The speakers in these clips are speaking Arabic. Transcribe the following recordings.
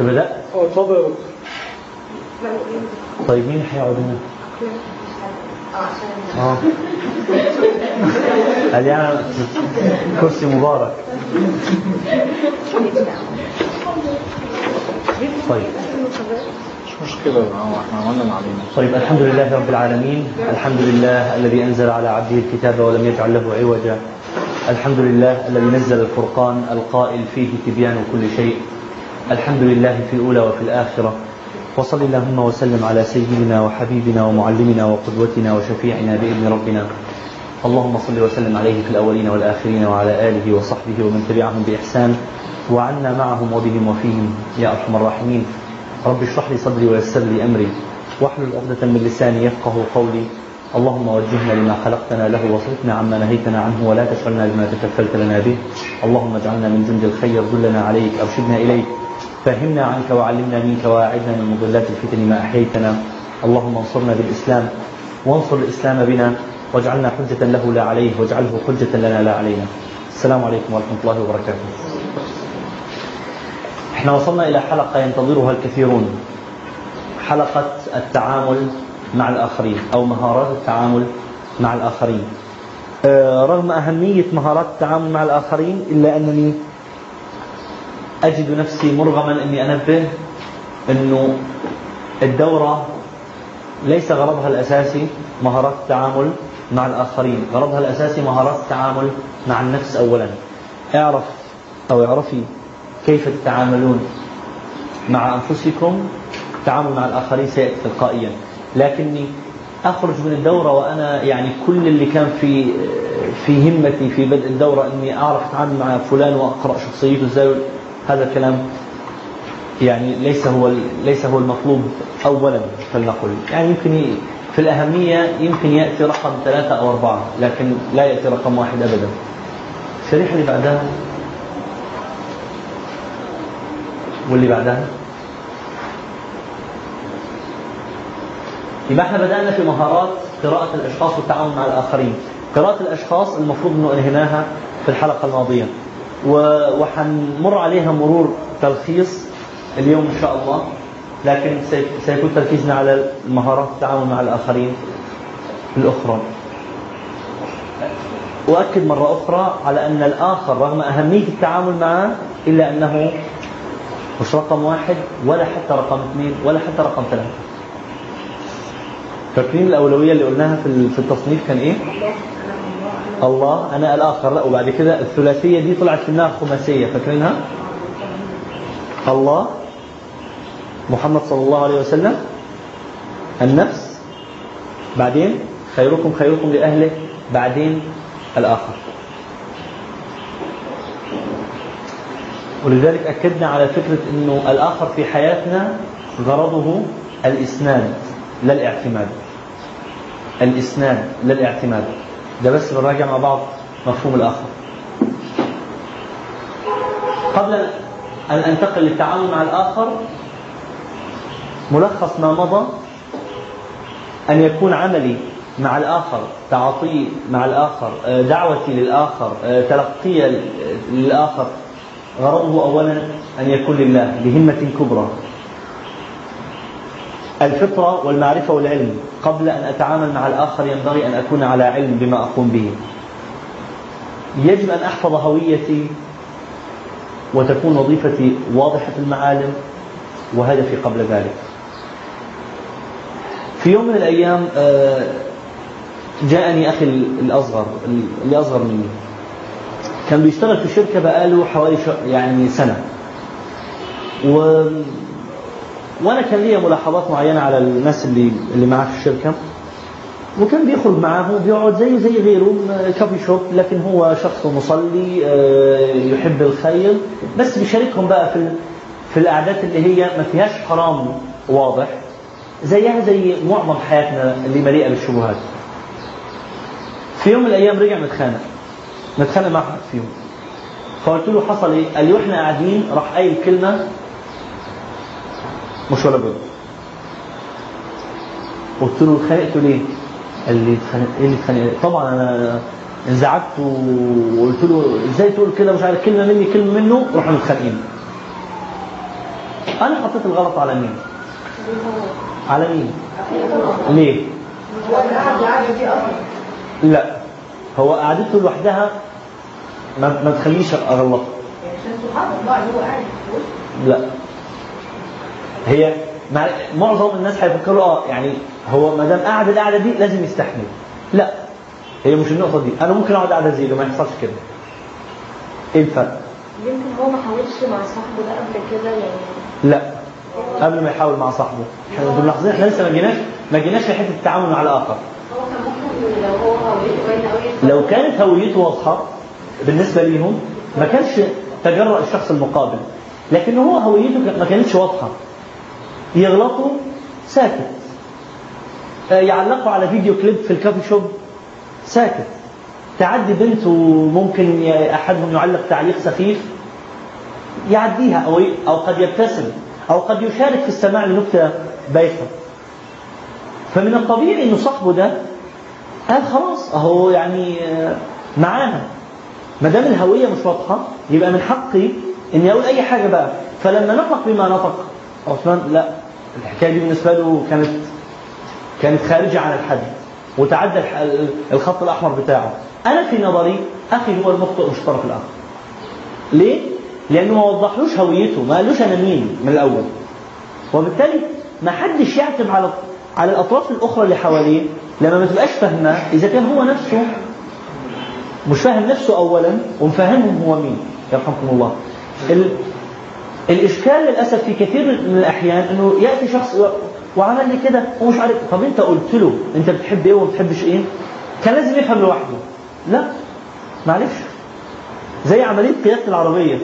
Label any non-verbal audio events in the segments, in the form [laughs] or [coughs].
بدأ آه اتفضل. يا دكتور طيب مين هيقعد هنا؟ آه. قال لي أنا كرسي مبارك. طيب. مش مشكلة هو إحنا عملنا اللي علينا. طيب الحمد لله رب العالمين. الحمد لله الذي أنزل على عبده الكتاب ولم يجعل له عوجا. الحمد لله الذي نزل الفرقان القائل فيه تبيان كل شيء. الحمد لله في الأولى وفي الآخرة. وصل اللهم وسلم على سيدنا وحبيبنا ومعلمنا وقدوتنا وشفيعنا بإذن ربنا. اللهم صل وسلم عليه في الأولين والآخرين وعلى آله وصحبه ومن تبعهم بإحسان. وعنا معهم وبهم وفيهم. يا أرحم الراحمين. رب اشرح لي صدري ويسر لي أمري. واحلل عقدة من لساني يفقه قولي. اللهم وجهنا لما خلقتنا له واصرفنا عما نهيتنا عنه ولا تشغلنا بما تكفلت لنا به. اللهم اجعلنا من جند الخير دلنا عليك أرشدنا إليك. فهمنا عنك وعلمنا منك وأعدنا من مضلات الفتن ما أحييتنا. اللهم انصرنا بالإسلام. وانصر الإسلام بنا. واجعلنا حجة له لا عليه. واجعله حجة لنا لا علينا. السلام عليكم ورحمة الله وبركاته. إحنا وصلنا إلى حلقة ينتظرها الكثيرون. حلقة التعامل مع الآخرين أو مهارات التعامل مع الآخرين. آه، رغم أهمية مهارات التعامل مع الآخرين إلا أنني أجد نفسي مرغما أني أنبه أنه الدورة ليس غرضها الأساسي مهارات التعامل مع الآخرين. غرضها الأساسي مهارات التعامل مع النفس أولا. اعرف أو اعرفي كيف تتعاملون مع أنفسكم. التعامل مع الآخرين سيأتي تلقائيا. لكني أخرج من الدورة وأنا يعني كل اللي كان في في همتي في بدء الدورة إني أعرف أتعامل مع فلان وأقرأ شخصيته إزاي. هذا الكلام يعني ليس هو ليس هو المطلوب أولا فلنقل. يعني يمكن في الأهمية يمكن يأتي رقم ثلاثة أو أربعة لكن لا يأتي رقم واحد أبدا. الشريحة اللي بعدها؟ واللي بعدها؟ يبقى إحنا بدأنا في مهارات قراءة الأشخاص والتعامل مع الآخرين. قراءة الأشخاص المفروض أنه أنهيناها في الحلقة الماضية. وحنمر عليها مرور تلخيص اليوم إن شاء الله. لكن سي- سيكون تركيزنا على مهارات التعامل مع الآخرين الأخرى. أؤكد مرة أخرى على أن الآخر رغم أهمية التعامل معه إلا أنه مش رقم واحد ولا حتى رقم اثنين ولا حتى رقم ثلاثة. فاكرين الأولوية اللي قلناها في التصنيف كان إيه؟ الله أنا الآخر لا وبعد كده الثلاثية دي طلعت النار خماسية فاكرينها؟ الله محمد صلى الله عليه وسلم النفس بعدين خيركم خيركم لأهله بعدين الآخر ولذلك أكدنا على فكرة أنه الآخر في حياتنا غرضه الإسناد لا الاعتماد الإسناد لا الاعتماد ده بس بنراجع مع بعض مفهوم الآخر. قبل أن أنتقل للتعامل مع الآخر ملخص ما مضى أن يكون عملي مع الآخر تعاطي مع الآخر آه، دعوتي للآخر آه، تلقي للآخر غرضه أولا أن يكون لله بهمة كبرى. الفطرة والمعرفة والعلم. قبل أن أتعامل مع الآخر ينبغي أن أكون على علم بما أقوم به. يجب أن أحفظ هويتي وتكون وظيفتي واضحة المعالم وهدفي قبل ذلك. في يوم من الأيام آه، جاءني أخي الأصغر اللي أصغر مني. كان بيشتغل في شركة بقاله حوالي يعني سنة. و... وأنا كان لي ملاحظات معينة على الناس اللي اللي معاه في الشركة. وكان بيخرج معاه بيقعد زيه زي غيره كافي شوب لكن هو شخص مصلي آه، يحب الخير. بس بيشاركهم بقى في في القعدات اللي هي ما فيهاش حرام واضح زيها زي معظم حياتنا اللي مليئة بالشبهات. في يوم من الأيام رجع متخانق. متخانق مع حد فيهم. فقلت له حصل إيه؟ قال لي وإحنا قاعدين راح قايل كلمة مش ولا بد. قلت له اتخانقتوا ليه؟ قال لي اتخانق إيه اللي اتخانق؟ طبعا أنا انزعجت وقلت له إزاي تقول كده مش عارف كلمة مني كلمة منه؟ رحنا متخانقين. أنا حطيت الغلط على مين؟ على مين؟ ليه؟ لا. هو قعدته لوحدها ما, ما تخليش أغلط. عشان سبحان الله هو قاعد في وسط لا. هي مع معظم الناس هيفكروا آه يعني هو ما دام قاعد القعدة دي لازم يستحمل. لا هي مش النقطة دي. أنا ممكن أقعد قعده زي ما يحصلش كده. إيه الفرق؟ يمكن هو ما حاولش مع صاحبه ده قبل كده يعني لا قبل ما يحاول مع صاحبه. إحنا ملاحظين إحنا لسه ما جيناش ما جيناش لحته التعامل مع الآخر. لو كانت هويته واضحة بالنسبة ليهم ما كانش تجرأ الشخص المقابل. لكن هو هويته ما كانتش واضحة. يغلطوا ساكت. آه، يعلقوا على فيديو كليب في الكافي شوب ساكت. تعدي بنت وممكن أحدهم يعلق تعليق سخيف يعديها أو أو قد يبتسم أو قد يشارك في السماع لنكتة بايخة. فمن الطبيعي إنه صاحبه ده قال خلاص أهو يعني آه، معانا. ما دام الهوية مش واضحة يبقى من حقي إني أقول أي حاجة بقى. فلما نطق بما نطق عثمان لا الحكاية دي بالنسبة له كانت كانت خارجة عن الحد وتعدى الخط الأحمر بتاعه. أنا في نظري أخي هو المخطئ مش الطرف الآخر. ليه؟ لأنه ما وضحلوش هويته ما قالوش أنا مين من الأول. وبالتالي ما حدش يعتب على على الأطراف الأخرى اللي حواليه لما ما تبقاش فاهماه إذا كان هو نفسه مش فاهم نفسه اولا ومفهمهم هو مين. يرحمكم الله. ال... الإشكال للأسف في كثير من الأحيان إنه يأتي شخص وعمل لي كده ومش عارف طب أنت قلت له أنت بتحب إيه وما بتحبش إيه؟ كان لازم يفهم لوحده. لا معلش. زي عملية قيادة العربية.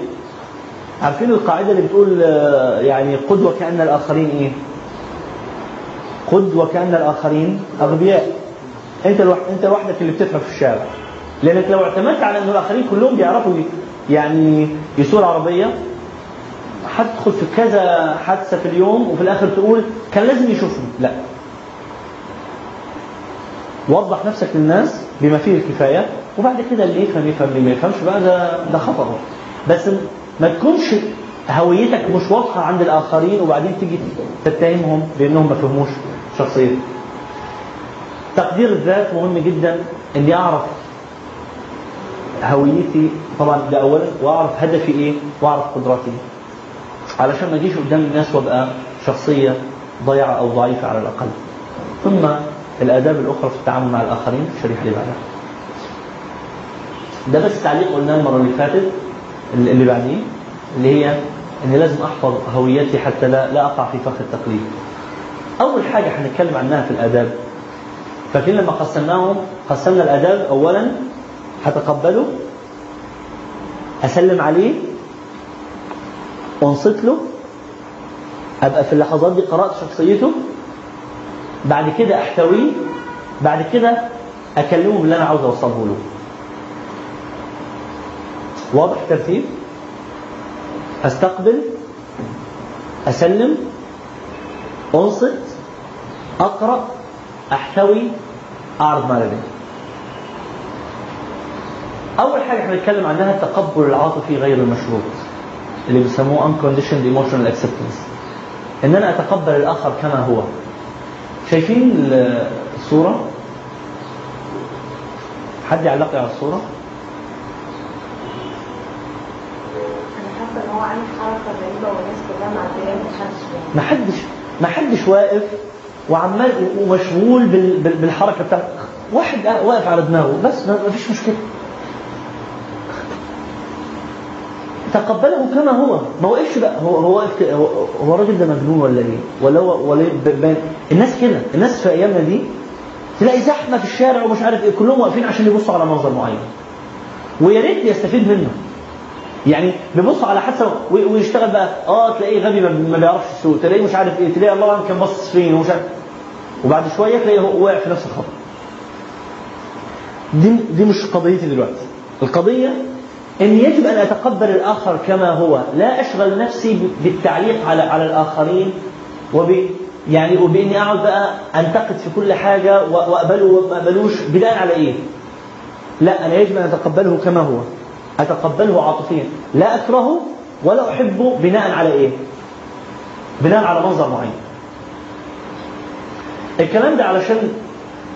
عارفين القاعدة اللي بتقول آه، يعني قد وكأن الآخرين إيه؟ قد وكأن الآخرين أغبياء. أنت الوح... أنت لوحدك اللي بتفهم في الشارع. لأنك لو اعتمدت على إن الآخرين كلهم بيعرفوا يعني يسوقوا العربية هتدخل في كذا حادثة في اليوم وفي الآخر تقول كان لازم يشوفني لا. وضح نفسك للناس بما فيه الكفاية وبعد كده اللي يفهم يفهم اللي ما يفهمش بقى ده ده خطأه بس ما تكونش هويتك مش واضحة عند الآخرين وبعدين تيجي تتهمهم بأنهم ما فهموش شخصيتك تقدير الذات مهم جدا. إني أعرف هويتي طبعا ده اولا وأعرف هدفي إيه وأعرف قدراتي إيه. علشان ما اجيش قدام الناس وابقى شخصية ضيعه أو ضعيفة على الأقل. ثم الآداب الأخرى في التعامل مع الآخرين الشريحه اللي بعدها. ده بس تعليق قلناه المرة اللي فاتت اللي بعديه اللي هي إني لازم أحفظ هويتي حتى لا لا أقع في فخ التقليد. أول حاجة هنتكلم عنها في الآداب. فاكرين لما قسمناهم؟ قسمنا الآداب اولا هتقبله أسلم عليه انصت له؟ أبقى في اللحظات دي قرأت شخصيته؟ بعد كده أحتويه؟ بعد كده أكلمه باللي أنا عاوز أوصله له. واضح الترتيب أستقبل؟ أسلم؟ أنصت؟ أقرأ؟ أحتوي؟ أعرض ما لدي أول حاجة هنتكلم عنها التقبل العاطفي غير المشروط. اللي بيسموه unconditioned emotional acceptance. ان أنا أتقبل الآخر كما هو. شايفين الصورة؟ حد يعلق على الصورة؟ إن هو عامل حركة غريبة والناس كلها معدية محدش فاهم ما حدش ما حدش واقف وعمال ومشغول بال- بال- بالحركة بتاعته واحد واقف على دماغه بس ما فيش مشكلة. تقبله كما هو. ما وقفش بقى؟ هو هو هو هو الراجل ده مجنون ولا إيه؟ ولا هو ولا إيه؟ الناس كده. الناس في أيامنا دي تلاقي زحمة في الشارع ومش عارف إيه. كلهم واقفين عشان يبصوا على منظر معين. ويا ريت يستفيد منه. يعني بيبص على وي- ويشتغل بقى آه تلاقيه غبي ما- بيعرفش يسوق تلاقيه مش عارف إيه. تلاقيه الله اعلم كان باصص فين ومش عارف. وبعد شوية تلاقيه واقع في نفس الخطا دي دي مش قضيتي دلوقتي. القضية إن يجب أن أتقبل الآخر كما هو لا أشغل نفسي بالتعليق على على الآخرين وب يعني وبإني أقعد بقى أنتقد في كل حاجة و- وأقبله وما اقبلوش بناء على إيه؟ لا أنا يجب أن أتقبله كما هو أتقبله عاطفيا لا أكرهه ولا أحبه بناء على إيه؟ بناء على منظر معين الكلام ده علشان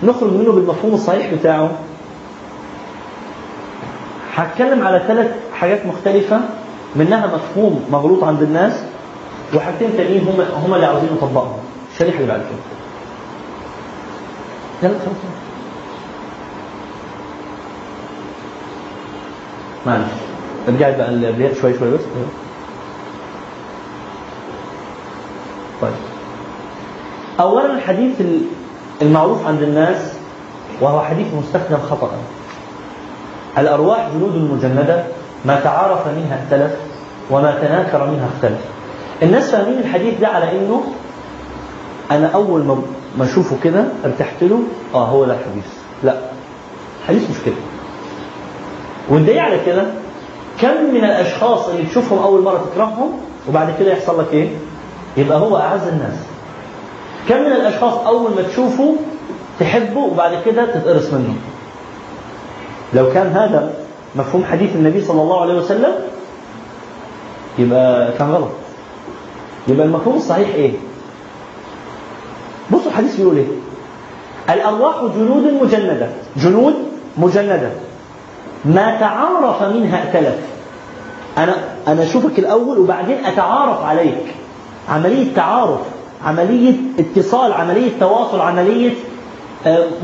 نخرج منه بالمفهوم الصحيح بتاعه هتكلم على ثلاث حاجات مختلفة منها مفهوم مغلوط عند الناس وحاجتين تانيين هم هم اللي عاوزين نطبقهم الشريحة اللي بعد كده. يلا خلاص معلش. رجعت بقى الابيات شوي شوي بس. طيب. اولا الحديث المعروف عند الناس وهو حديث مستخدم خطأ. الأرواح جنود مجندة ما تعارف منها اختلف وما تناكر منها اختلف. الناس فاهمين الحديث ده على إنه أنا أول ما أشوفه كده ارتحت له آه هو ده الحديث. لا حديث مش كده. والدليل على كده كم من الأشخاص اللي تشوفهم أول مرة تكرههم وبعد كده يحصل لك إيه؟ يبقى هو أعز الناس. كم من الأشخاص أول ما تشوفه تحبه وبعد كده تتقرص منه. لو كان هذا مفهوم حديث النبي صلى الله عليه وسلم يبقى كان غلط. يبقى المفهوم الصحيح إيه؟ بصوا الحديث بيقول إيه؟ الأرواح جنود مجندة. جنود مجندة. ما تعارف منها ائتلف. أنا أنا أشوفك الأول وبعدين أتعارف عليك. عملية تعارف عملية اتصال عملية تواصل عملية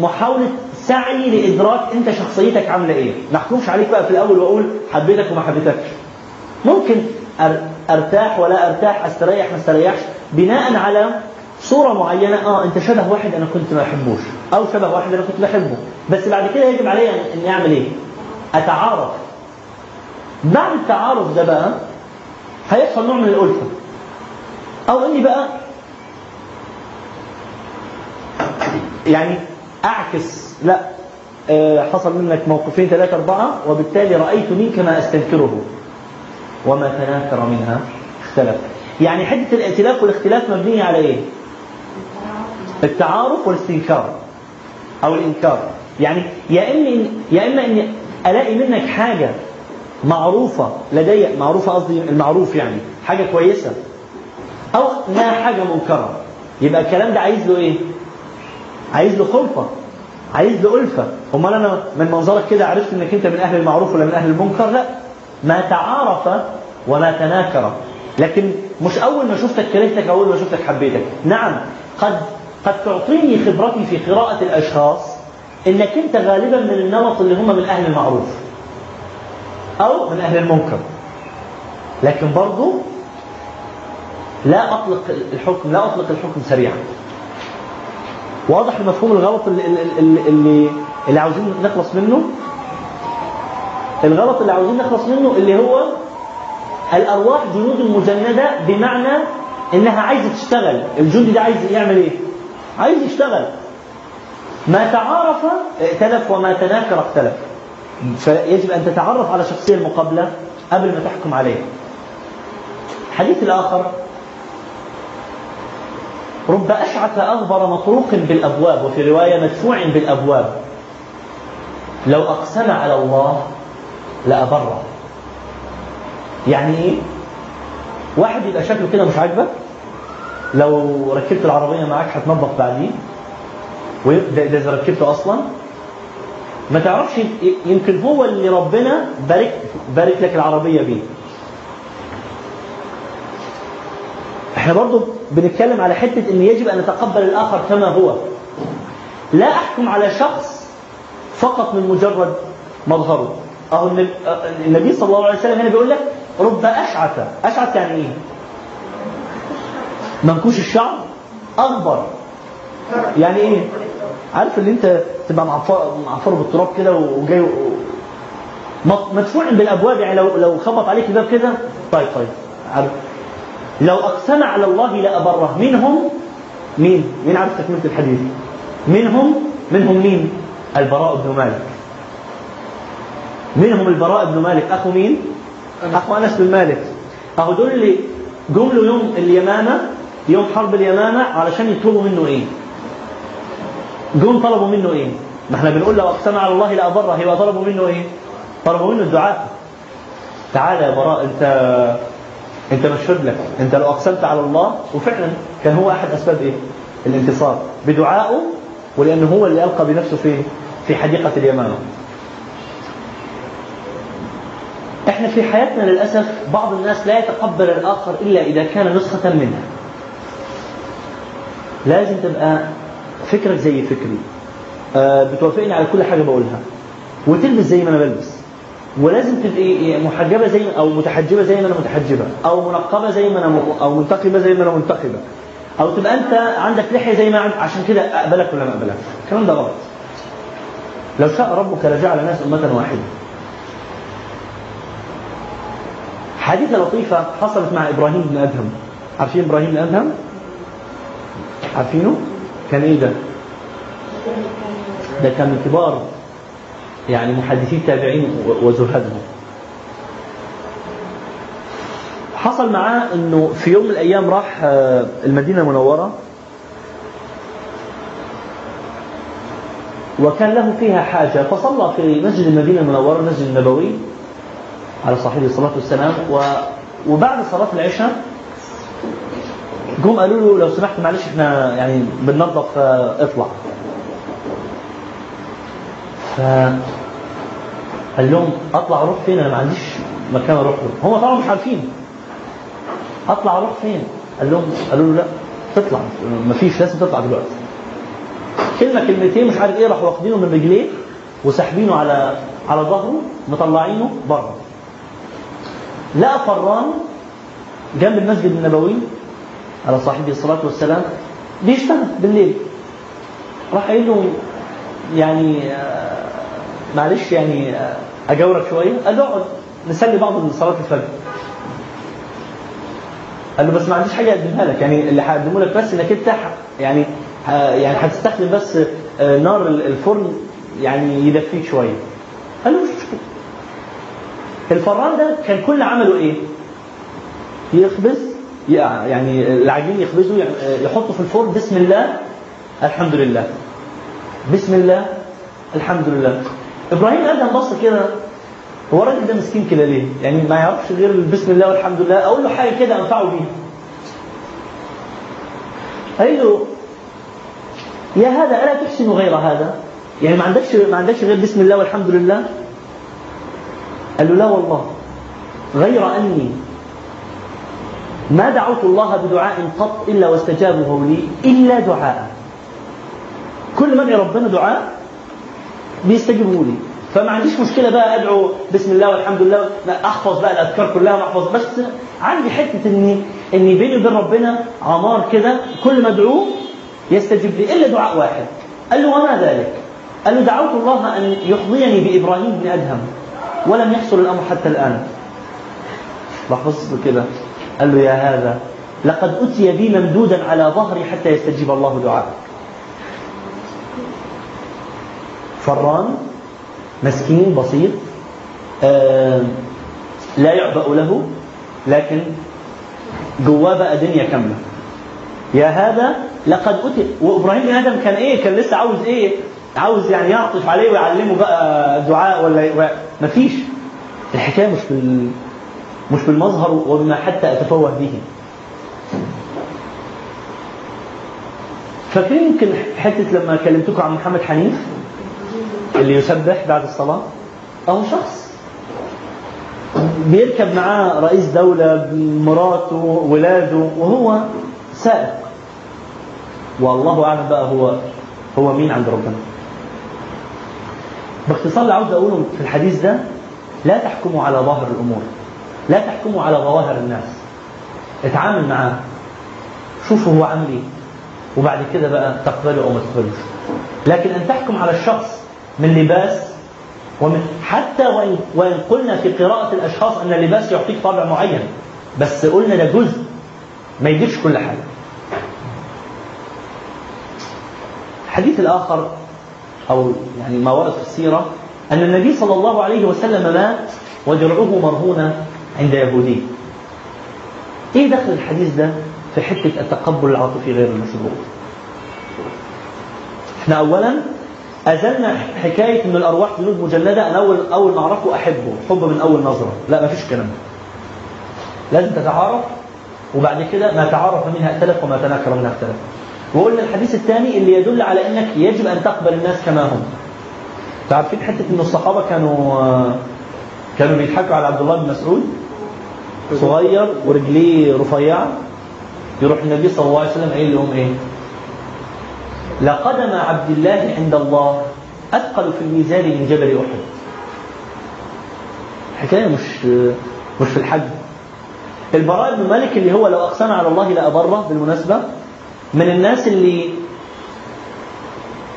محاولة سعي لإدراك أنت شخصيتك عاملة إيه. ما أحكمش عليك بقى في الأول وأقول حبيتك وما حبيتكش. ممكن أرتاح ولا أرتاح أستريح ما أستريحش. بناء على صورة معينة آه أنت شبه واحد أنا كنت ما بحبوش أو شبه واحد أنا كنت بحبه. بس بعد كده يجب علي أني أعمل إيه؟ أتعارف. بعد التعارف ده بقى هيحصل نوع من الألفة. أو إني بقى يعني أعكس لا آه، حصل منك موقفين ثلاثة أربعة وبالتالي رأيت منك ما أستنكره. وما تناكر منها. اختلف. يعني حدة الائتلاف والاختلاف مبنية على إيه؟ التعارف والاستنكار أو الإنكار. يعني يا إما يا إما إني ألاقي منك حاجة معروفة لدي معروفة قصدي المعروف يعني حاجة كويسة أو ما حاجة منكرة. يبقى الكلام ده عايز له إيه؟ عايز له خلطة عايز له ألفة أمال أنا من منظرك كده عرفت إنك أنت من أهل المعروف ولا من أهل المنكر؟ لا. ما تعارف وما تناكر. لكن مش أول ما شفتك كرهتك أول ما شفتك حبيتك. نعم قد قد تعطيني خبرتي في قراءة الأشخاص إنك أنت غالبا من النمط اللي هم من أهل المعروف أو من أهل المنكر. لكن برضو لا أطلق الحكم لا أطلق الحكم سريعا. واضح المفهوم الغلط اللي, اللي, اللي, اللي عاوزين نخلص منه؟ الغلط اللي عاوزين نخلص منه اللي هو الأرواح جنود مجندة بمعنى إنها عايزة تشتغل. الجندي ده عايز يعمل إيه؟ عايز يشتغل. ما تعارف ائتلف وما تناكر اختلف. فيجب أن تتعرف على الشخصية المقابلة قبل ما تحكم عليه. الحديث الآخر رب أشعث أغبر مطروق بالأبواب وفي رواية مدفوع بالأبواب. لو أقسم على الله لأبره. يعني إيه؟ واحد يبقى شكله كده مش عاجبك لو ركبت العربية معاك هتنظف بعدين. وده إذا ركبته أصلا. ما تعرفش يمكن هو اللي ربنا بارك بارك لك العربية بيه. إحنا برضو بنتكلم على حتة إن يجب أن نتقبل الآخر كما هو. لا أحكم على شخص فقط من مجرد مظهره. اهو النبي صلى الله عليه وسلم هنا بيقول لك رب أشعث. أشعث يعني إيه؟ منكوش الشعر اغبر يعني إيه؟ عارف اللي أنت تبقى معفره بالتراب كده وجاي مدفوع بالأبواب. يعني لو لو خبط عليك الباب كده. طيب طيب. عارف؟ لو أقسم على الله لأبره منهم مين؟ مين عارف تكملة الحديث؟ منهم منهم مين؟ البراء بن مالك منهم البراء بن مالك أخو مين؟ أخو أنس بن مالك أهو دول اللي جم له يوم اليمامة يوم حرب اليمامة علشان يطلبوا منه إيه؟ جم طلبوا منه إيه؟ ما إحنا بنقول لو أقسم على الله لأبره يبقى طلبوا منه إيه؟ طلبوا منه الدعاء تعالى يا براء أنت انت مشهود لك. انت لو أقسمت على الله وفعلا كان هو أحد أسباب إيه؟ الانتصار. بدعائه ولأنه هو اللي ألقى بنفسه في في حديقة اليمامة. إحنا في حياتنا للأسف بعض الناس لا يتقبل الآخر إلا إذا كان نسخة منه. لازم تبقى فكرك زي فكري. آه، بتوافقني على كل حاجة بقولها. وتلبس زي ما أنا بلبس. ولازم تبقي محجبة زي أو متحجبة زي ما أنا متحجبة أو منقبة زي ما أنا. أو منتقبة زي ما أنا منتقبة أو تبقى أنت عندك لحية زي ما عشان كده أقبلك ولا ما أقبلك؟ الكلام ده غلط. لو شاء ربك لجعل الناس أمة واحدة. حادثه لطيفة حصلت مع إبراهيم بن أدهم. عارفين إبراهيم بن أدهم؟ عارفينه؟ كان إيه ده؟ ده كان من كبار. يعني محدثي التابعين وزهدهم حصل معاه إنه في يوم من الأيام راح آه، المدينة المنورة. وكان له فيها حاجة فصلى في مسجد المدينة المنورة المسجد النبوي على صاحبه الصلاة والسلام. و وبعد صلاة العشاء جم قالوا له لو سمحت معلش إحنا يعني بننظف آه، إطلع. ف قال لهم أطلع أروح فين؟ أنا ما عنديش مكان أروح له. هم طبعا مش عارفين. أطلع أروح فين؟ قال لهم قالوا له لا تطلع ما فيش لازم تطلع دلوقتي. كلمة كلمتين مش عارف إيه راحوا واخدينه من رجليه وساحبينه على على ظهره مطلعينه بره. لقى فران جنب المسجد النبوي على صاحبه الصلاة والسلام بيشتغل بالليل. راح قايل له يعني آه، معلش يعني آه، أجاورك شوية. قال له اقعد نسلي بعض صلاة الفجر. قال له بس ما عنديش حاجة أقدمها لك. يعني اللي هقدمه لك بس إنك أنت يعني يعني هتستخدم بس آه، نار ال- الفرن يعني يدفيك شوية. قال له مش الفران ده كان كل عمله إيه؟ يخبز يعني العجين يخبزه يحطه في الفرن. بسم الله الحمد لله. بسم الله الحمد لله إبراهيم آدم بص كده هو الراجل ده مسكين كده ليه؟ يعني ما يعرفش غير بسم الله والحمد لله أقول له حاجة كده أنفعه بيها. قال له يا هذا ألا تحسن غير هذا؟ يعني ما عندكش ما عندكش غير بسم الله والحمد لله؟ قال له لا والله غير أني ما دعوت الله بدعاء قط إلا واستجابه لي إلا دعاء. كل ما أدعي ربنا دعاء بيستجيبوا لي فما عنديش مشكلة بقى أدعو بسم الله والحمد لله أحفظ بقى الأذكار كلها ما أحفظ. بس عندي حتة اني إني بيني وبين ربنا عمار كده كل ما أدعوه يستجيب لي إلا دعاء واحد. قال له وما ذلك؟ قال له دعوت الله أن يحظيني بإبراهيم بن أدهم ولم يحصل الأمر حتى الآن. له كده. قال له يا هذا لقد أتي بي ممدودا على ظهري حتى يستجيب الله دعاءك فران مسكين بسيط لا يعبأ له لكن جواه بقى دنيا كاملة. يا هذا لقد أتي وإبراهيم بن آدم كان إيه؟ كان لسه عاوز إيه؟ عاوز يعني يعطف عليه ويعلمه بقى دعاء ولا مفيش. الحكاية مش بال مش بالمظهر وبما حتى أتفوه به. فاكرين يمكن حتة لما كلمتكم عن محمد حنيف؟ اللي يسبح بعد الصلاة؟ أو شخص. بيركب معاه رئيس دولة مراته ولاده وهو سائق. والله أعلم بقى هو هو مين عند ربنا. باختصار اللي عاوز أقوله في الحديث ده لا تحكموا على ظاهر الأمور. لا تحكموا على ظواهر الناس. اتعامل معاه. شوفوا هو عامل إيه. وبعد كده بقى تقبله أو ما تقبلوش. لكن أن تحكم على الشخص من لباس ومن حتى وإن, وإن قلنا في قراءة الأشخاص أن اللباس يعطيك طابع معين بس قلنا ده جزء ما يجيبش كل حاجة. الحديث الآخر أو يعني ما ورد في السيرة أن النبي صلى الله عليه وسلم مات ودرعه مرهونة عند يهودي. إيه دخل الحديث ده في حتة التقبل العاطفي غير المشروع؟ إحنا أولا أزلنا حكاية إن الأرواح جنود مجندة أنا أول أول ما أعرفه أحبه حب من أول نظرة. لا ما فيش الكلام ده. لازم تتعارف وبعد كده ما تعارف منها ائتلف وما تناكر منها اختلف. وقلنا الحديث الثاني اللي يدل على إنك يجب أن تقبل الناس كما هم. تعرفين حتة ان الصحابة كانوا كانوا بيضحكوا على عبد الله بن مسعود؟ صغير ورجليه رفيعة يروح النبي صلى الله عليه وسلم قايل لهم إيه؟ لقدم عبد الله عند الله أثقل في الميزان من جبل أحد. حكاية مش مش في الحج. البراء بن مالك اللي هو لو أقسم على الله لابره بالمناسبة من الناس اللي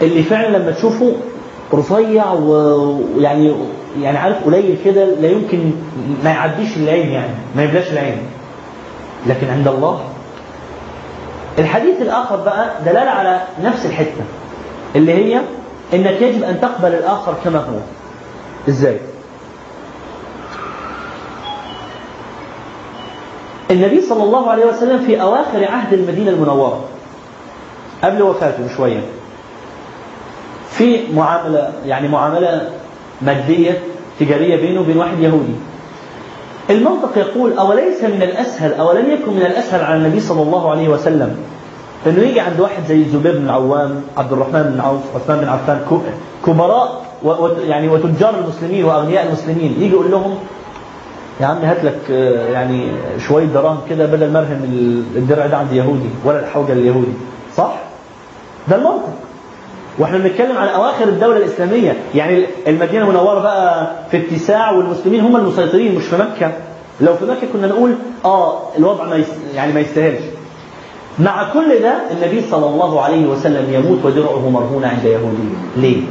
اللي فعلا لما تشوفه رفيع ويعني يعني عارف قليل كده لا يمكن ما يعديش العين يعني ما يبلاش العين لكن عند الله الحديث الآخر بقى دلالة على نفس الحتة اللي هي إنك يجب أن تقبل الآخر كما هو إزاي؟ النبي صلى الله عليه وسلم في أواخر عهد المدينة المنورة قبل وفاته بشوية في معاملة يعني معاملة مادية تجارية بينه وبين واحد يهودي المنطق يقول أوليس من الأسهل أولم يكن من الأسهل على النبي صلى الله عليه وسلم إنه يجي عند واحد زي الزبير بن العوام عبد الرحمن بن عوف عثمان بن عفان كبراء يعني وتجار المسلمين وأغنياء المسلمين يجي يقول لهم يا عم هات لك يعني شوية دراهم كده بدل ما ارهن الدرع ده عند يهودي ولا الحوجة لليهودي صح؟ ده المنطق وإحنا بنتكلم عن أواخر الدولة الإسلامية. يعني المدينة المنورة بقى في اتساع والمسلمين هم المسيطرين مش في مكة. لو في مكة كنا نقول آه الوضع ما يعني ما يستاهلش. مع كل ده النبي صلى الله عليه وسلم يموت ودرعه مرهون عند يهودي ليه؟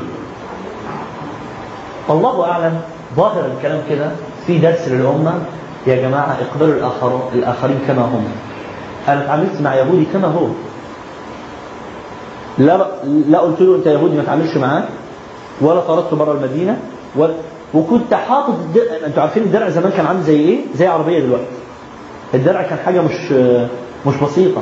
الله أعلم ظاهر الكلام كده في درس للأمة. يا جماعة اقبلوا الآخر الآخرين كما هم. أنا اتعاملت مع يهودي كما هو. لا لا قلت له أنت يهودي ما تعاملش معاه ولا طردته بره المدينة ولا وكنت حاطط الدرع أنتوا عارفين الدرع زمان كان عامل زي إيه؟ زي عربية دلوقتي. الدرع كان حاجة مش مش بسيطة.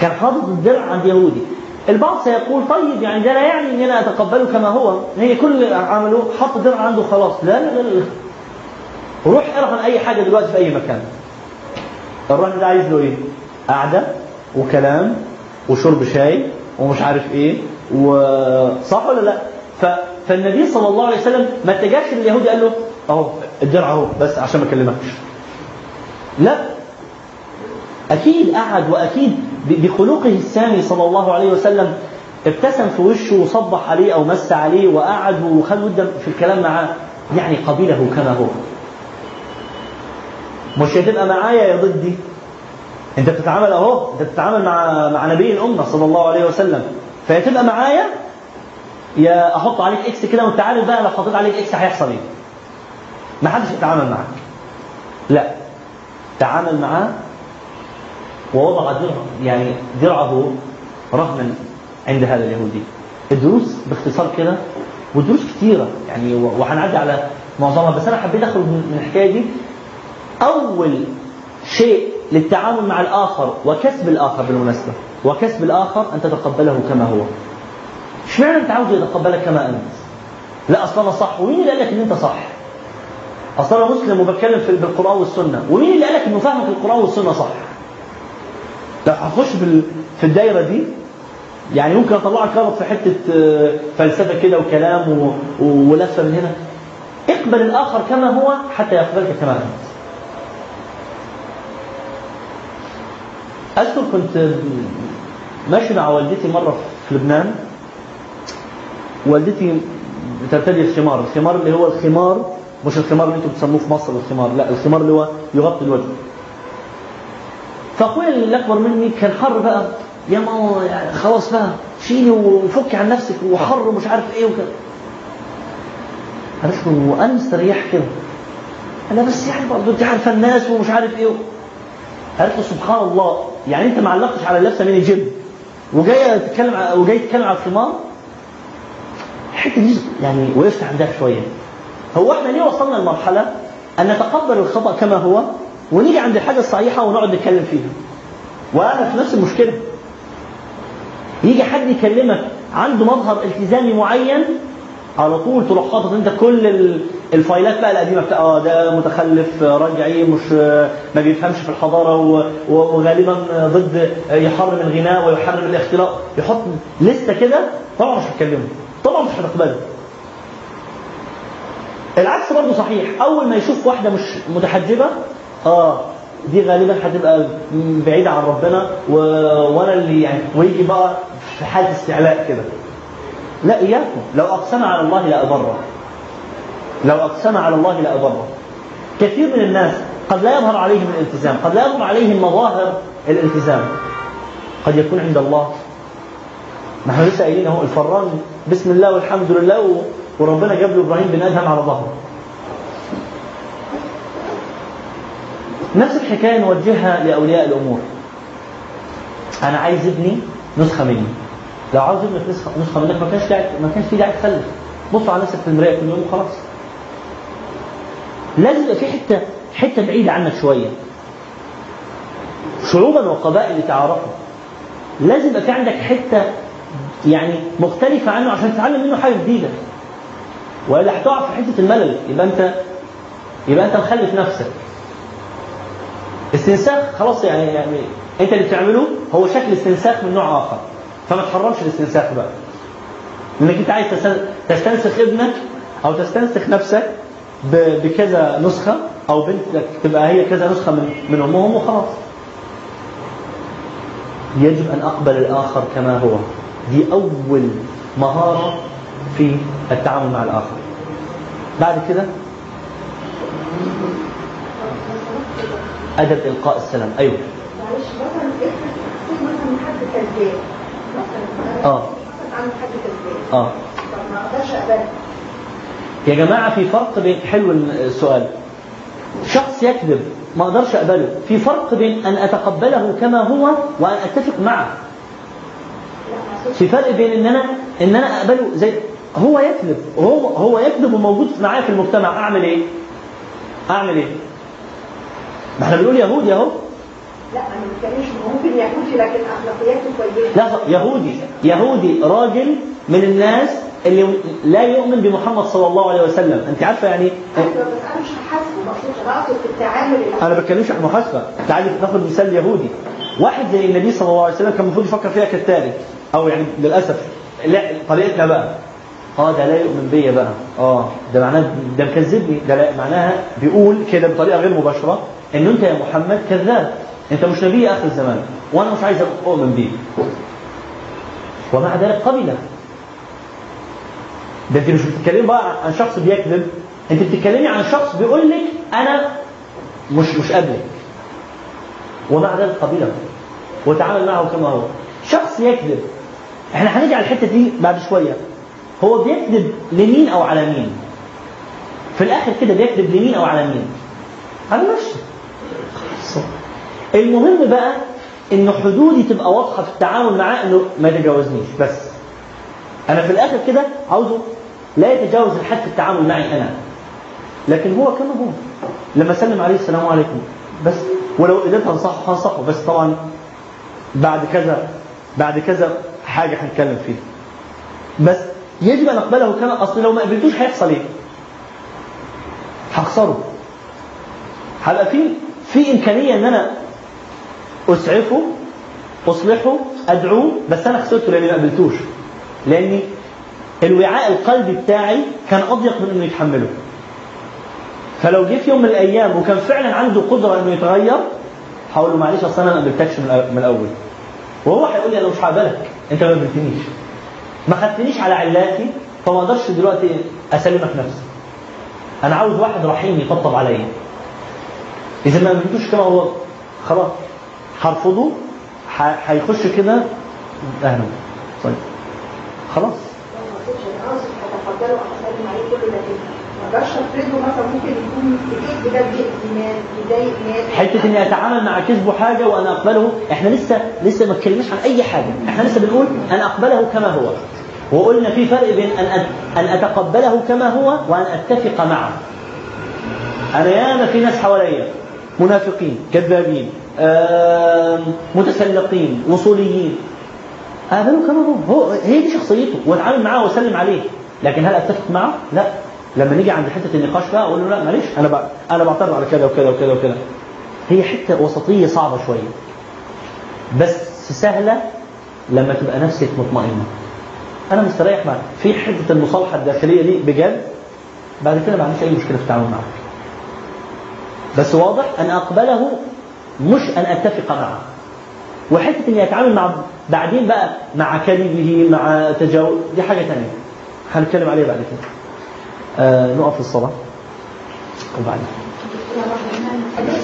كان حاطط الدرع عند يهودي. البعض سيقول طيب يعني ده لا يعني ان أنا أتقبله كما هو، هي كل اللي عملوه حط الدرع عنده خلاص، لا لا لا لا. روح ارهن أي حاجة دلوقتي في أي مكان. الراجل ده عايز له إيه؟ قعدة وكلام وشرب شاي ومش عارف إيه وصح ولا لأ؟ ف... فالنبي صلى الله عليه وسلم ما اتجاش لليهودي قال له أهو الدرع أهو بس عشان ما أكلمكش. لأ أكيد قعد وأكيد بخلقه السامي صلى الله عليه وسلم ابتسم في وشه وصبح عليه أو مس عليه وقعد وخد ودا في الكلام معاه يعني قبله كما هو. مش هتبقى معايا يا ضدي انت بتتعامل اهو انت بتتعامل مع مع نبي الامة صلى الله عليه وسلم. فيا تبقى معايا يا أحط عليك X كده وانت عارف بقى لو حطيت عليك X هيحصل إيه؟ ما حدش يتعامل معاك. لا. تعامل معاه ووضع درع يعني درعه رهنا عند هذا اليهودي. الدروس باختصار كده والدروس كثيرة يعني وهنعدي على معظمها. بس أنا حبيت أخرج من الحكاية دي. أول شيء للتعامل مع الآخر وكسب الآخر بالمناسبة. وكسب الآخر أن تتقبله كما هو. إشمعنى أنت عاوز يتقبلك كما أنت؟ لا أصلا أنا صح. ومين اللي قال لك أن أنت صح؟ أصلا أنا مسلم وبتكلم في بالقرآن والسنة. ومين اللي قال لك أنه فاهمك القرآن والسنة صح؟ لا هخش في الدايرة دي. يعني ممكن اطلعك غلط في حتة فلسفة كده وكلام ولفه من هنا. اقبل الآخر كما هو حتى يقبلك كما أنت. أذكر كنت ماشي مع والدتي مرة في لبنان. والدتي ترتدي الخمار الخمار اللي هو الخمار مش الخمار اللي أنتم بتسموه في مصر الخمار لا الخمار اللي هو يغطي الوجه. فأخويا اللي أكبر مني كان حر بقى يا ماما خلاص بقى شيلي وفكي عن نفسك وحر ومش عارف إيه وكده. له وأنا مستريح كده أنا بس يعني برضه أنت عارفة الناس ومش عارف إيه قالت له سبحان الله يعني أنت ما علقتش على اللبسه من الجيب وجاي تتكلم وجاي تتكلم على الخمار. الحتة دي يعني وقفت عندها شوية. هو إحنا ليه وصلنا لمرحلة أن نتقبل الخطأ كما هو ونيجي عند الحاجة الصحيحة ونقعد نتكلم فيها؟ وأنا في نفس المشكلة. يجي حد يكلمك عنده مظهر التزامي معين على طول تروح حاطط أنت كل ال- الفايلات بقى القديمة بتاع آه ده متخلف آه، رجعي مش آه، ما بيفهمش في الحضارة وغالبا آه، ضد يحرم الغناء ويحرم الاختلاط. يحط لستة كده طبعا مش هتكلمه. طبعا مش هتقبله. العكس برضه صحيح. أول ما يشوف واحدة مش متحجبة آه دي غالبا هتبقى بعيدة عن ربنا و... وأنا اللي يعني ويجي بقى في حالة استعلاء كده. لا إياكم. لو أقسم على الله لابره لو أقسم على الله لابره كثير من الناس قد لا يظهر عليهم الالتزام قد لا يظهر عليهم مظاهر الالتزام. قد يكون عند الله. إحنا لسه قايلين أهو الفران بسم الله والحمد لله. وربنا جاب له إبراهيم بن آدهم على ظهره. نفس الحكاية نوجهها لأولياء الأمور. أنا عايز ابني نسخة مني. لو عاوز ابنك نسخه نسخة منك. ما كانش داعي ما كانش في داعي تخلف بص على نفسك في المراية كل يوم وخلاص. لازم يبقى في حتة حتة بعيدة عنك شوية. شعوبا وقبائل يتعارفوا لازم يبقى في عندك حتة يعني مختلفة عنه عشان تتعلم منه حاجة جديدة. والا هتقع في حتة الملل. يبقى انت يبقى انت مخلف نفسك. استنساخ خلاص يعني يعني انت اللي بتعمله هو شكل استنساخ من نوع آخر. فما تحرمش الاستنساخ بقى. لانك أنت عايز تستن- تستنسخ ابنك أو تستنسخ نفسك بكذا نسخة أو بنتك تبقى هي كذا نسخة من من أمهم وخلاص. يجب أن أقبل الآخر كما هو. دي أول مهارة في التعامل مع الآخر. بعد كده أدب إلقاء السلام. أيوه. معلش مثلا افرض مثلا حد كذاب. آه. آه. يا جماعة في فرق بين حلو السؤال. شخص يكذب ما أقدرش أقبله. في فرق بين أن أتقبله كما هو وأن أتفق معه. في فرق بين إن أنا إن أنا أقبله زي هو يكذب. هو هو يكذب وموجود معايا في المجتمع. أعمل إيه؟ أعمل إيه؟ ما إحنا بنقول يهودي اهو لا أنا ما بتكلمش ممكن لكن أخلاقياته كويسة. لا يهودي. يهودي راجل من الناس اللي لا يؤمن بمحمد صلى الله عليه وسلم. أنت عارفة يعني بس أنا مش هحاسبه في التعامل أنا ما بتكلمش عن محاسبة. تعالي ناخد مثال يهودي. واحد زي النبي صلى الله عليه وسلم كان المفروض يفكر فيها كالتالي. أو يعني للأسف. لا طريقتنا بقى. آه ده لا يؤمن بيا بقى. آه ده معناه ده مكذبني. ده معناها بيقول كده بطريقة غير مباشرة. إن أنت يا محمد كذاب. انت مش نبي آخر الزمان وأنا مش عايز أؤمن بيك. ومع ذلك قبل ده انت مش بتتكلمي بقى عن شخص بيكذب انت بتتكلمي عن شخص بيقول لك أنا مش مش قابلك ومع ذلك قبله وتعامل معه كما هو. شخص يكذب. إحنا هنيجي على الحته دي بعد شوية. هو بيكذب لمين أو على مين؟ في الآخر كده بيكذب لمين أو على مين؟ على نفسه. المهم بقى إن حدودي تبقى واضحة في التعامل معاه إنه ما يتجاوزنيش. بس أنا في الآخر كده عاوزه لا يتجاوز الحد في التعامل معي أنا. لكن هو كما هو لما سلم عليه السلام عليكم. بس ولو قدرت أنصحه هنصحه. بس طبعا بعد كذا بعد كذا حاجة هنتكلم فيها. بس يجب أن أقبله. كما أصل لو ما قبلتوش هيحصل إيه؟ هخسره. هبقى في في إمكانية إن أنا أسعفه أصلحه أدعوه بس أنا خسرته لأني ما قبلتوش. لأني الوعاء القلبي بتاعي كان أضيق من إنه يتحمله. فلو جه في يوم من الأيام وكان فعلا عنده قدرة إنه يتغير هقول له معلش أصل أنا ما قبلتكش من الأول. وهو هيقول لي أنا مش هقبلك أنت ما قبلتنيش. ما خدتنيش على علاتي فما أقدرش دلوقتي أسلمك نفسي. أنا عاوز واحد رحيم يطبطب عليا. إذا ما قبلتوش كما هو خلاص. هرفضه هيخش كده أهلا طيب. خلاص. حتة إني أتعامل مع كذبه حاجة وأنا أقبله. إحنا لسه لسه ما اتكلمناش عن أي حاجة. إحنا لسه بنقول أن أقبله كما هو. وقلنا في فرق بين أن أن أتقبله كما هو وأن أتفق معه. أنا ياما في ناس حواليا. منافقين كذابين متسلقين وصوليين. اقبله كما هو. هي دي شخصيته واتعامل معاه واسلم عليه. لكن هل أتفق معه؟ لا. لما نيجي عند حتة النقاش بقى أقول له لا معلش أنا أنا بعترض على كذا وكذا وكذا وكذا. هي حتة وسطية صعبة شوية. بس سهلة لما تبقى نفسك مطمئنة. أنا مستريح معك. في حتة المصالحة الداخلية دي بجد؟ بعد كده ما عنديش أي مشكلة في التعامل معك. بس واضح أن أقبله مش أن أتفق معه. وحتة إني أتعامل مع بعدين بقى مع كذبه مع تجاوز دي حاجة ثانية هنتكلم عليها بعد كده. آه نقف الصلاة. وبعدين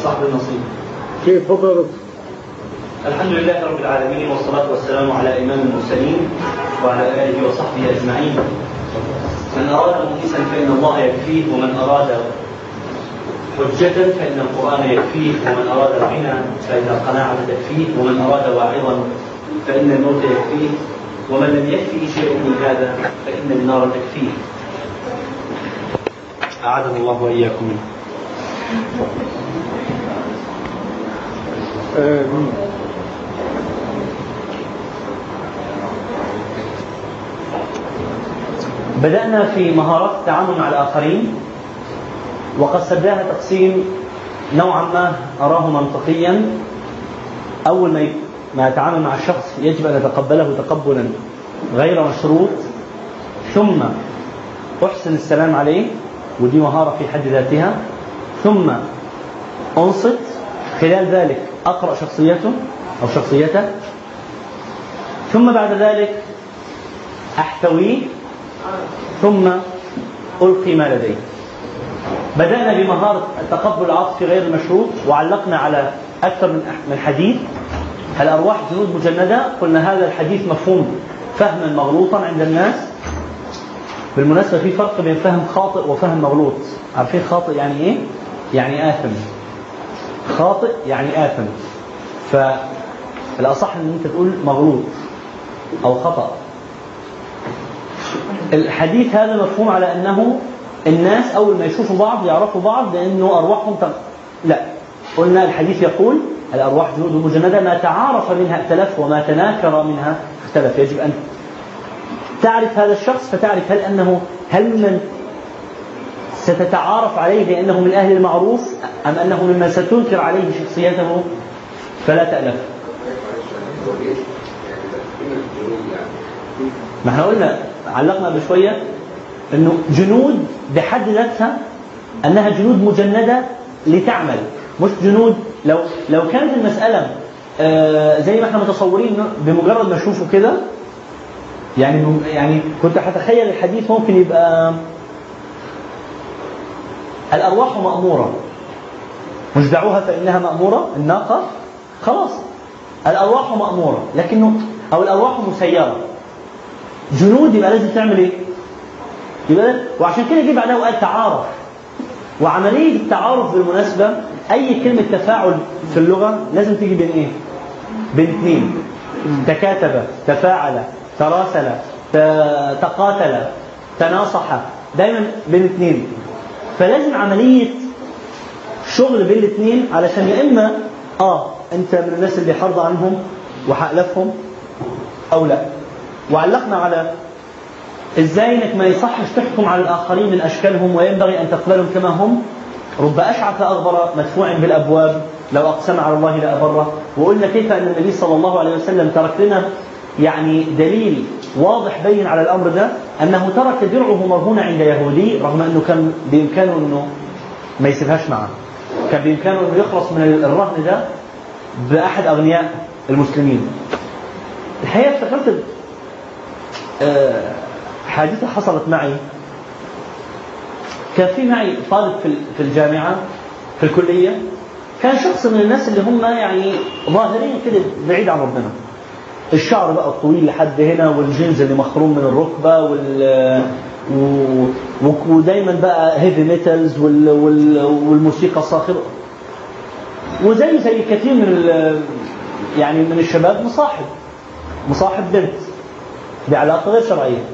صاحب النصيب. كيف؟ تفضل. الحمد لله رب العالمين والصلاة والسلام على إمام المرسلين وعلى آله وصحبه أجمعين. من أراد مؤنسا فإن الله يكفيه ومن أراد حجة فإن القرآن يكفيه ومن أراد الغنى فإن القناعة تكفيه ومن أراد واعظا فإن الموت يكفيه ومن لم يكفيه شيء من هذا فإن النار تكفيه. أعاذنا الله وإياكم. منه بدأنا في مهارات التعامل مع الآخرين. وقسمناها تقسيم نوعا ما أراه منطقيا. أول ما ما يتعامل مع الشخص يجب أن نتقبله تقبلا غير مشروط ثم أحسن السلام عليه ودي مهارة في حد ذاتها ثم أنصت خلال ذلك أقرأ شخصيته أو شخصيته ثم بعد ذلك أحتويه ثم ألقي ما لديه. بدأنا بمهارة التقبل العاطفي غير المشروط وعلقنا على أكثر من من حديث. الأرواح جنود مجندة قلنا هذا الحديث مفهوم فهما مغلوطا عند الناس. بالمناسبة في فرق بين فهم خاطئ وفهم مغلوط. عارفين خاطئ يعني إيه؟ يعني آثم. خاطئ يعني آثم. فالأصح أن أنت تقول مغلوط أو خطأ. الحديث هذا مفهوم على أنه الناس أول ما يشوفوا بعض يعرفوا بعض لأنه أرواحهم تغ... لا. قلنا الحديث يقول الأرواح جنود مجندة ما تعارف منها ائتلف وما تناكر منها اختلف. يجب أن تعرف هذا الشخص فتعرف هل أنه هل من ستتعارف عليه لأنه من أهل المعروف أم أنه ممن ستنكر عليه شخصيته؟ فلا تألف. ما إحنا قلنا علقنا بشوية. إنه جنود بحد ذاتها أنها جنود مجندة لتعمل. مش جنود لو لو كانت المسألة آه زي ما إحنا متصورين بمجرد ما أشوفه كده يعني يعني كنت هتخيل الحديث ممكن يبقى الأرواح مأمورة. مش دعوها فإنها مأمورة الناقة خلاص. الأرواح مأمورة لكنه أو الأرواح مسيرة. جنود يبقى لازم تعمل إيه؟ يبقى وعشان كده جه بعدها وقال تعارف. وعملية التعارف بالمناسبة أي كلمة تفاعل في اللغة لازم تيجي بين إيه؟ بين اثنين تكاتب تفاعل تراسل تقاتل تناصح دايما بين اثنين فلازم عملية شغل بين الاثنين علشان يا إما آه أنت من الناس اللي حرض عنهم وحألفهم أو لا. وعلقنا على إزاي إنك ما يصحش تحكم على الآخرين من أشكالهم وينبغي أن تقبلهم كما هم؟ رب أشعث أغبر مدفوع بالأبواب لو أقسم على الله لابره وقلنا كيف أن النبي صلى الله عليه وسلم ترك لنا يعني دليل واضح بين على الأمر ده أنه ترك درعه مرهونه عند يهودي رغم أنه كان بإمكانه إنه ما يسيبهاش معه. كان بإمكانه إنه يخلص من الرهن ده بأحد أغنياء المسلمين. الحقيقة افتكرت أه حادثة حصلت معي. كان في معي طالب في الجامعة في الكلية. كان شخص من الناس اللي هم يعني ظاهرين كده بعيد عن ربنا. الشعر بقى الطويل لحد هنا والجينز اللي مخروم من الركبة وال ودايما بقى heavy metals وال... وال... والموسيقى الصاخبة وزي زي كثير من ال... يعني من الشباب مصاحب. مصاحب بنت بعلاقة غير شرعية.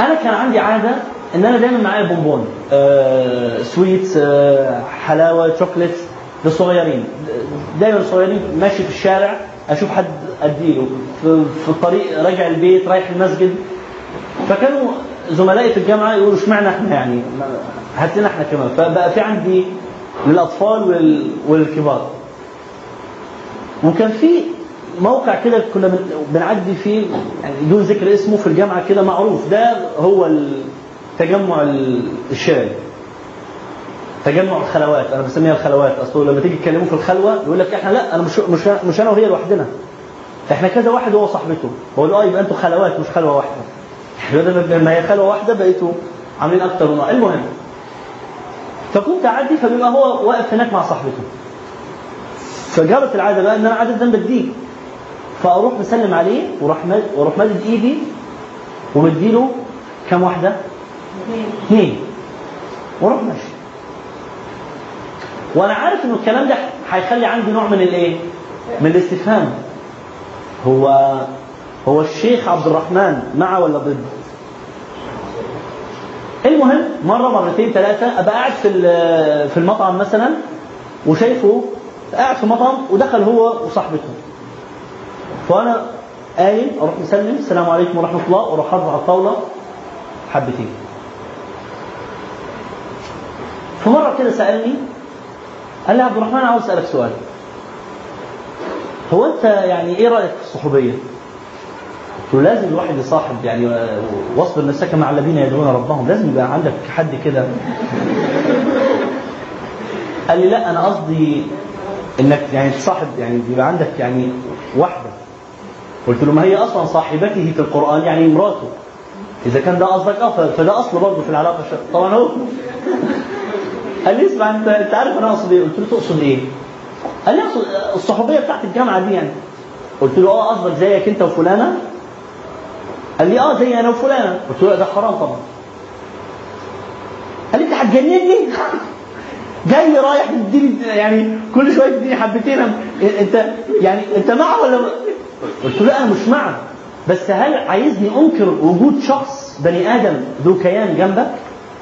أنا كان عندي عادة إن أنا دايما معايا بونبون آه sweet آه حلاوة شوكليت للصغيرين. دايما الصغيرين ماشي في الشارع أشوف حد اديله في, في الطريق راجع البيت رايح المسجد. فكانوا زملائي في الجامعة يقولوا اشمعنى إحنا يعني؟ هات لنا إحنا كمان. فبقى في عندي للأطفال والكبار. وكان في موقع كده كنا بن- بنعدي فيه يعني بدون ذكر اسمه في الجامعة كده معروف. ده هو التجمع ال- الشارع تجمع الخلوات أنا بسميها الخلوات. أصل لما تيجي تكلموا في الخلوة يقول لك إحنا لأ أنا مش مش مش أنا وهي لوحدنا. إحنا كذا واحد هو صاحبته. له آه يبقى أنتوا خلوات مش خلوة واحدة. بدل ما هي خلوة واحدة بقيتوا عاملين أكتر من. المهم فكنت أعدي فبيبقى هو واقف هناك مع صاحبته. فجرت العادة بقى إن أنا عادة بديه فأروح مسلم عليه وأروح وأروح مادد إيدي ومديله كام واحدة؟ اثنين وأروح ماشي وأنا عارف إنه الكلام ده هيخلي عندي نوع من الإيه؟ من الاستفهام هو هو الشيخ عبد الرحمن مع ولا ضد؟ المهم مرة مرتين ثلاثة أبقى قاعد في في المطعم مثلا وشايفه قاعد في مطعم ودخل هو وصاحبته فانا قايم أروح مسلم السلام عليكم ورحمة الله وأروح ارفع الطاوله حبتين فمره كده سألني قال لي عبد الرحمن عاوز أسألك سؤال. هو أنت يعني إيه رأيك في الصحوبية؟ قلت له لازم الواحد يصاحب يعني واصبر نفسك مع الذين يدعون ربهم. لازم يبقى عندك حد كده. قال لي لا أنا قصدي إنك يعني تصاحب يعني يبقى عندك يعني واحدة قلت له ما هي أصلا صاحبته في القرآن؟ يعني مراته إذا كان ده قصدك ف- فده أصل برضه في العلاقة الشر... طبعا هو. [laughs] قال لي اسمع انت أنت عارف أنا أقصد إيه؟ قلت له تقصد إيه؟ قال لي اقصد الصحوبية بتاعت الجامعة دي يعني. قلت له آه قصدك زيك أنت وفلانة؟ قال لي آه زي أنا وفلانة. قلت له ده حرام طبعا. قال لي أنت هتجنني؟ [laughs] جاي رايح تديني يعني كل شوية تديني حبتين. انت يعني أنت معه ولا قلت له أنا مش معه. بس هل عايزني أنكر وجود شخص بني آدم ذو كيان جنبك؟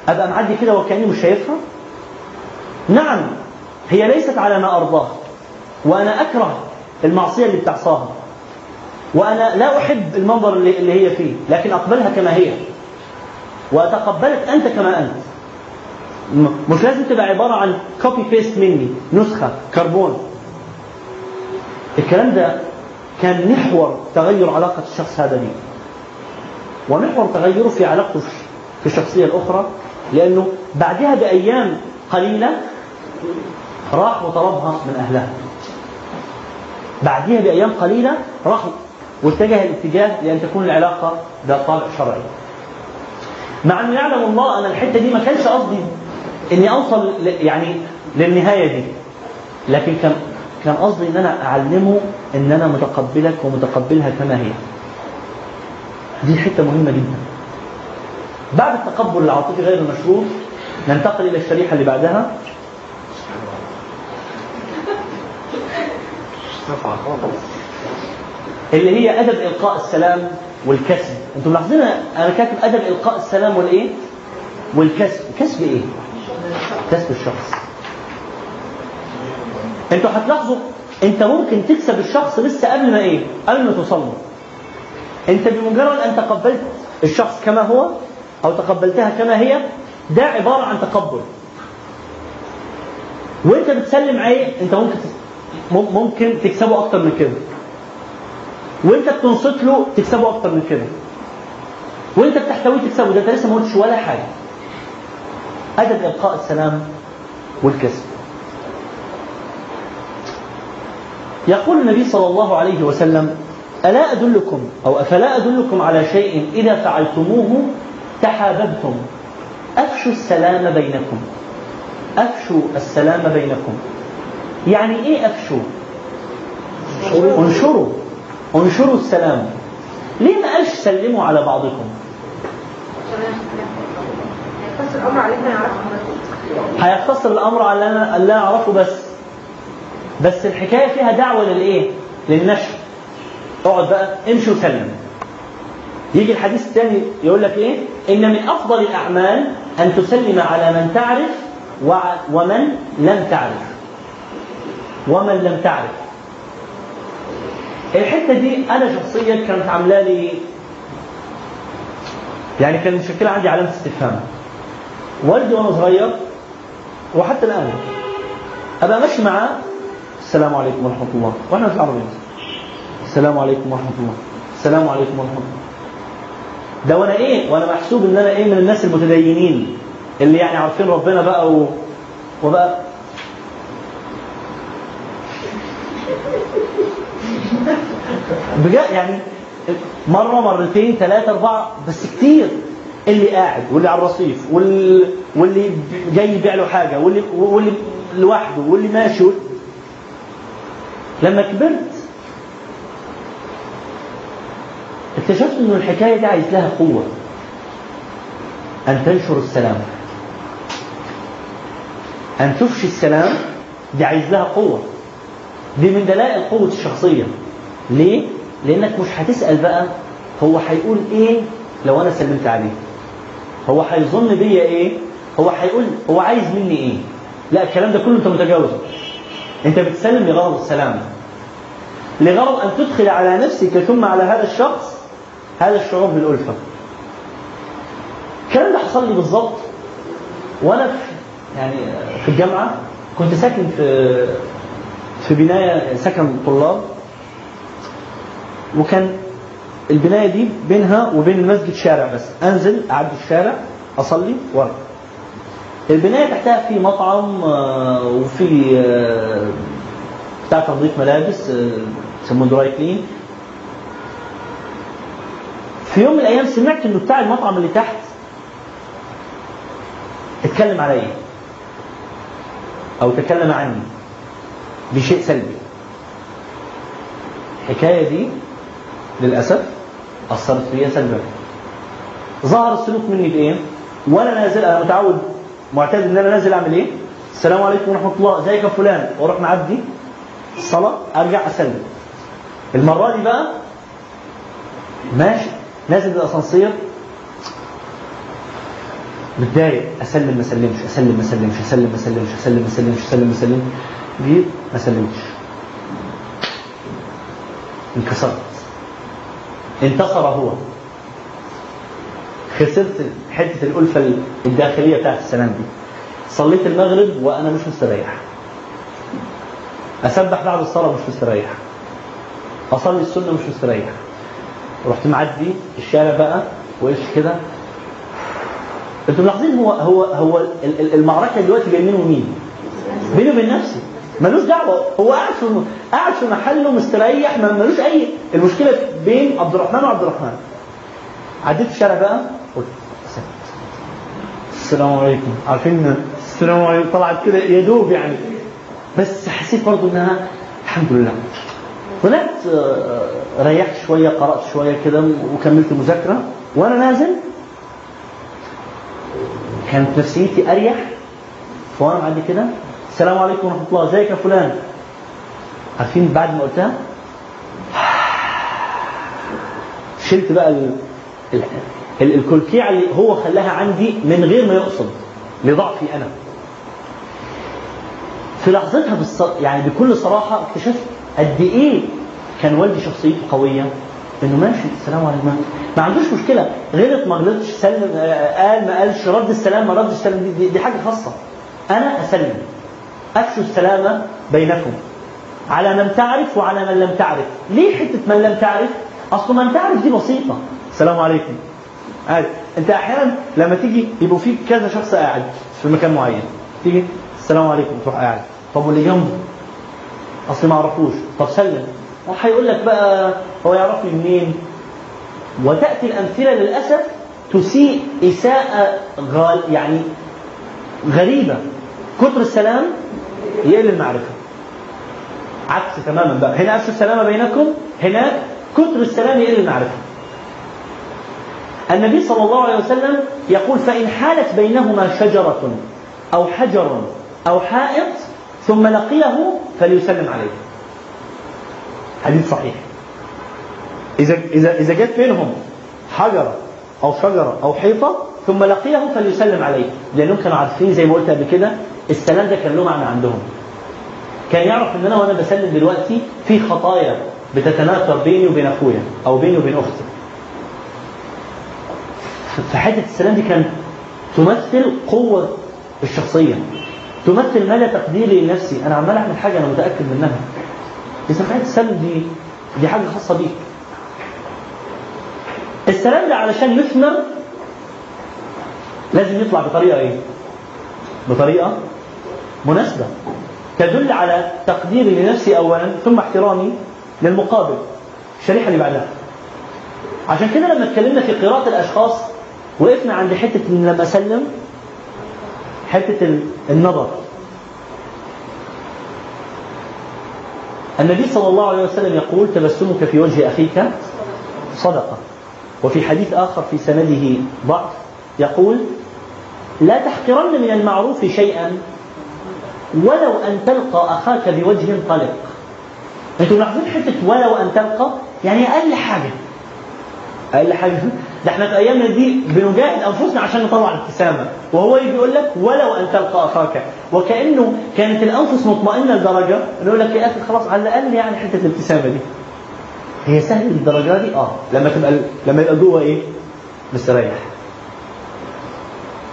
أبقى معدي كده وكأني مش شايفها؟ نعم هي ليست على ما أرضاه وأنا أكره المعصية اللي بتعصاها وأنا لا أحب المنظر اللي, هي فيه لكن أقبلها كما هي وأتقبلك أنت كما أنت. مش لازم تبقى عبارة عن copy paste مني نسخة كربون. الكلام ده كان محور تغير علاقة الشخص هذا بي ومحور تغيره في علاقته في- الشخصية الأخرى لأنه بعدها بأيام قليلة راح وطلبها من أهلها بعدها بأيام قليلة راح واتجه الاتجاه لأن تكون العلاقة ذات طابع شرعي. مع أنه يعلم الله أن الحتة دي ما كانش قصدي إني أوصل ل- يعني للنهاية دي. لكن كان كان قصدي إن أنا أعلمه إن أنا متقبلك ومتقبلها كما هي. دي حتة مهمة جدا. بعد التقبل العاطفي غير المشروط ننتقل إلى الشريحة اللي بعدها. اللي هي أدب إلقاء السلام والكسب. أنتم ملاحظين أنا كاتب أدب إلقاء السلام والإيه؟ والكسب. كسب إيه؟ كسب الشخص. أنتوا هتلاحظوا انت ممكن تكسب الشخص لسه قبل ما إيه؟ قبل ما توصل له. انت بمجرد ان تقبلت الشخص كما هو أو تقبلتها كما هي ده عبارة عن تقبل. وانت بتسلم عليه انت ممكن مم- ممكن تكسبه أكتر من كده. وانت بتنصت له تكسبه أكتر من كده. وانت بتحتويه تكسبه ده انت لسه ما قلتش ولا حاجة. أدب ابقاء السلام والكسب. يقول النبي صلى الله عليه وسلم ألا أدلكم أو أفلا أدلكم على شيء إذا فعلتموه تحاببتم؟ أفشوا السلام بينكم. أفشوا السلام بينكم. يعني إيه أفشوا؟ انشروا. انشروا. السلام. ليه ما قالش سلموا على بعضكم؟ هيقتصر الأمر على اللي أنا أعرفه بس. بس الحكاية فيها دعوة للإيه؟ للنشر. اقعد بقى امشي وسلم. يجي الحديث الثاني يقول لك إيه؟ إن من أفضل الأعمال أن تسلم على من تعرف ومن لم تعرف. ومن لم تعرف. الحتة دي أنا شخصيا كانت عاملة لي يعني كان مشكلة عندي علامة استفهام. والدي وأنا صغير وحتى الآن أبقى ماشي معاه السلام عليكم ورحمة الله. وإحنا في العربية. السلام عليكم ورحمة الله. السلام عليكم ورحمة الله. ده وأنا إيه؟ وأنا محسوب إن أنا إيه من الناس المتدينين اللي يعني عارفين ربنا بقى و... وبقى بجد يعني مرة مرتين ثلاثة أربعة بس كتير. اللي قاعد واللي على الرصيف واللي, واللي جاي يبيع له حاجة واللي, واللي لوحده واللي ماشي لما كبرت اكتشفت ان الحكاية دي عايز لها قوة أن تنشر السلام. أن تفشي السلام دي عايز لها قوة. دي من دلائل قوة الشخصية. ليه؟ لأنك مش هتسأل بقى هو هيقول إيه لو أنا سلمت عليه. هو هيظن بيا إيه؟ هو هيقول هو عايز مني إيه؟ لا الكلام ده كله أنت متجاوزه. أنت بتسلم لغرض السلام لغرض أن تدخل على نفسك ثم على هذا الشخص هذا الشعور بالألفة. الكلام ده حصل لي بالظبط وأنا في يعني في الجامعة كنت ساكن في في بناية سكن طلاب. وكان البناية دي بينها وبين المسجد شارع بس. أنزل أعدي الشارع أصلي وارجع البناية تحتها في مطعم وفي بتاع تنظيف ملابس يسموه دراي كلين في يوم من الأيام سمعت إنه بتاع المطعم اللي تحت اتكلم عليا أو تكلم عني بشيء سلبي. الحكاية دي للأسف أثرت فيا سلبا. ظهر السلوك مني بإيه؟ وأنا نازل أنا متعود معتاد إن أنا نازل أعمل إيه؟ السلام عليكم ورحمة الله. إزيك يا فلان؟ وأروح معدي الصلاة أرجع أسلم. المرة دي بقى ماشي. نازل بالأسانسير متضايق. أسلم ما أسلمش. أسلم ما أسلمش. أسلم ما أسلمش. أسلم ما أسلمش. أسلم ما أسلمش. جيت ما سلمتش انكسرت. انتصر هو. خسرت حتة الألفة الداخلية بتاعت السلام دي. صليت المغرب وأنا مش مستريح. أسبح بعد الصلاة مش مستريح. أصلي السنة مش مستريح. رحت معدي الشارع بقى وقفت كده. أنتوا ملاحظين هو هو هو المعركة دلوقتي بين مين ومين؟ بيني وبين نفسي. ملوش دعوة. هو قاعد في قاعد في محله مستريح ما ملوش أي المشكلة بين عبد الرحمن وعبد الرحمن. عديت الشارع بقى قلت السلام عليكم. عارفين السلام عليكم طلعت كده يا دوب يعني. بس حسيت برضو إنها الحمد لله. طلعت ريحت شوية قرأت شوية كده وكملت مذاكرة. وأنا نازل. كانت نفسيتي أريح. فوانا معدي كده. السلام عليكم ورحمة الله. إزيك يا فلان؟ عارفين بعد ما قلتها؟ [sighs] شلت بقى. ال... ال... الكلكيعه اللي هو خلاها عندي من غير ما يقصد لضعفي أنا. في لحظتها بالص... يعني بكل صراحة اكتشفت قد إيه كان والدي شخصيته قوية إنه ماشي السلام عليكم. ما عندوش مشكلة. غلط ما غلطش سلم قال ما قالش رد السلام ما ردش السلام دي, دي, دي حاجة خاصة. أنا أسلم. افشوا السلام بينكم. على من تعرف وعلى من لم تعرف. ليه حتة من لم تعرف؟ أصل من تعرف دي بسيطة. السلام عليكم. عادي أنت أحيانا لما تيجي يبقوا في كذا شخص قاعد في مكان معين. تيجي السلام عليكم تروح قاعد. طب واللي جنبه؟ أصل ما أعرفوش. طب سلم. وهيقول لك بقى هو يعرفني منين؟ وتأتي الأمثلة للأسف تسيء إساءة غال يعني غريبة. كتر السلام يقل المعرفة. عكس تماما بقى. هنا افشوا السلام بينكم هناك كتر السلام يقل المعرفة. النبي صلى الله عليه وسلم يقول فإن حالت بينهما شجرة أو حجر أو حائط ثم لقيه فليسلم عليه. حديث صحيح. إذا إذا إذا جت بينهم حجرة أو شجرة أو حيطة ثم لقيه فليسلم عليه. لأنهم كانوا عارفين زي ما قلت قبل كده السلام ده كان له معنى عندهم. كان يعرف إن أنا وأنا بسلم دلوقتي في خطايا بتتناثر بيني وبين أخويا أو بيني وبين أختي. فحته السلام دي كانت تمثل قوة الشخصية. تمثل مدى تقديري لنفسي. أنا عمال أعمل حاجة أنا متأكد منها. إذا حتة السلام دي دي حاجة خاصة بيك. السلام ده علشان يثمر لازم يطلع بطريقة إيه؟ بطريقة مناسبة. تدل على تقديري لنفسي اولا ثم احترامي للمقابل. الشريحه اللي بعدها. عشان كده لما اتكلمنا في قراءة الأشخاص وقفنا عند حتة إن لما أسلم حتة النظر. النبي صلى الله عليه وسلم يقول تبسمك في وجه أخيك صدقة. وفي حديث آخر في سنده ضعف يقول لا تحقرن من المعروف شيئا ولو أن تلقى أخاك بوجه طلق أنتم ملاحظين حتة ولو أن تلقى يعني أقل حاجة. أقل حاجة. ده إحنا في ايامنا دي بنجاهد أنفسنا عشان نطلع الابتسامة. وهو يجي يقول لك ولو أن تلقى أخاك. وكأنه كانت الأنفس مطمئنة لدرجة إنه يقول لك يا أخي خلاص على الأقل يعني حتة الابتسامة دي. هي سهلة للدرجة دي؟ آه. لما تبقى لما يبقى جوه إيه؟ مستريح.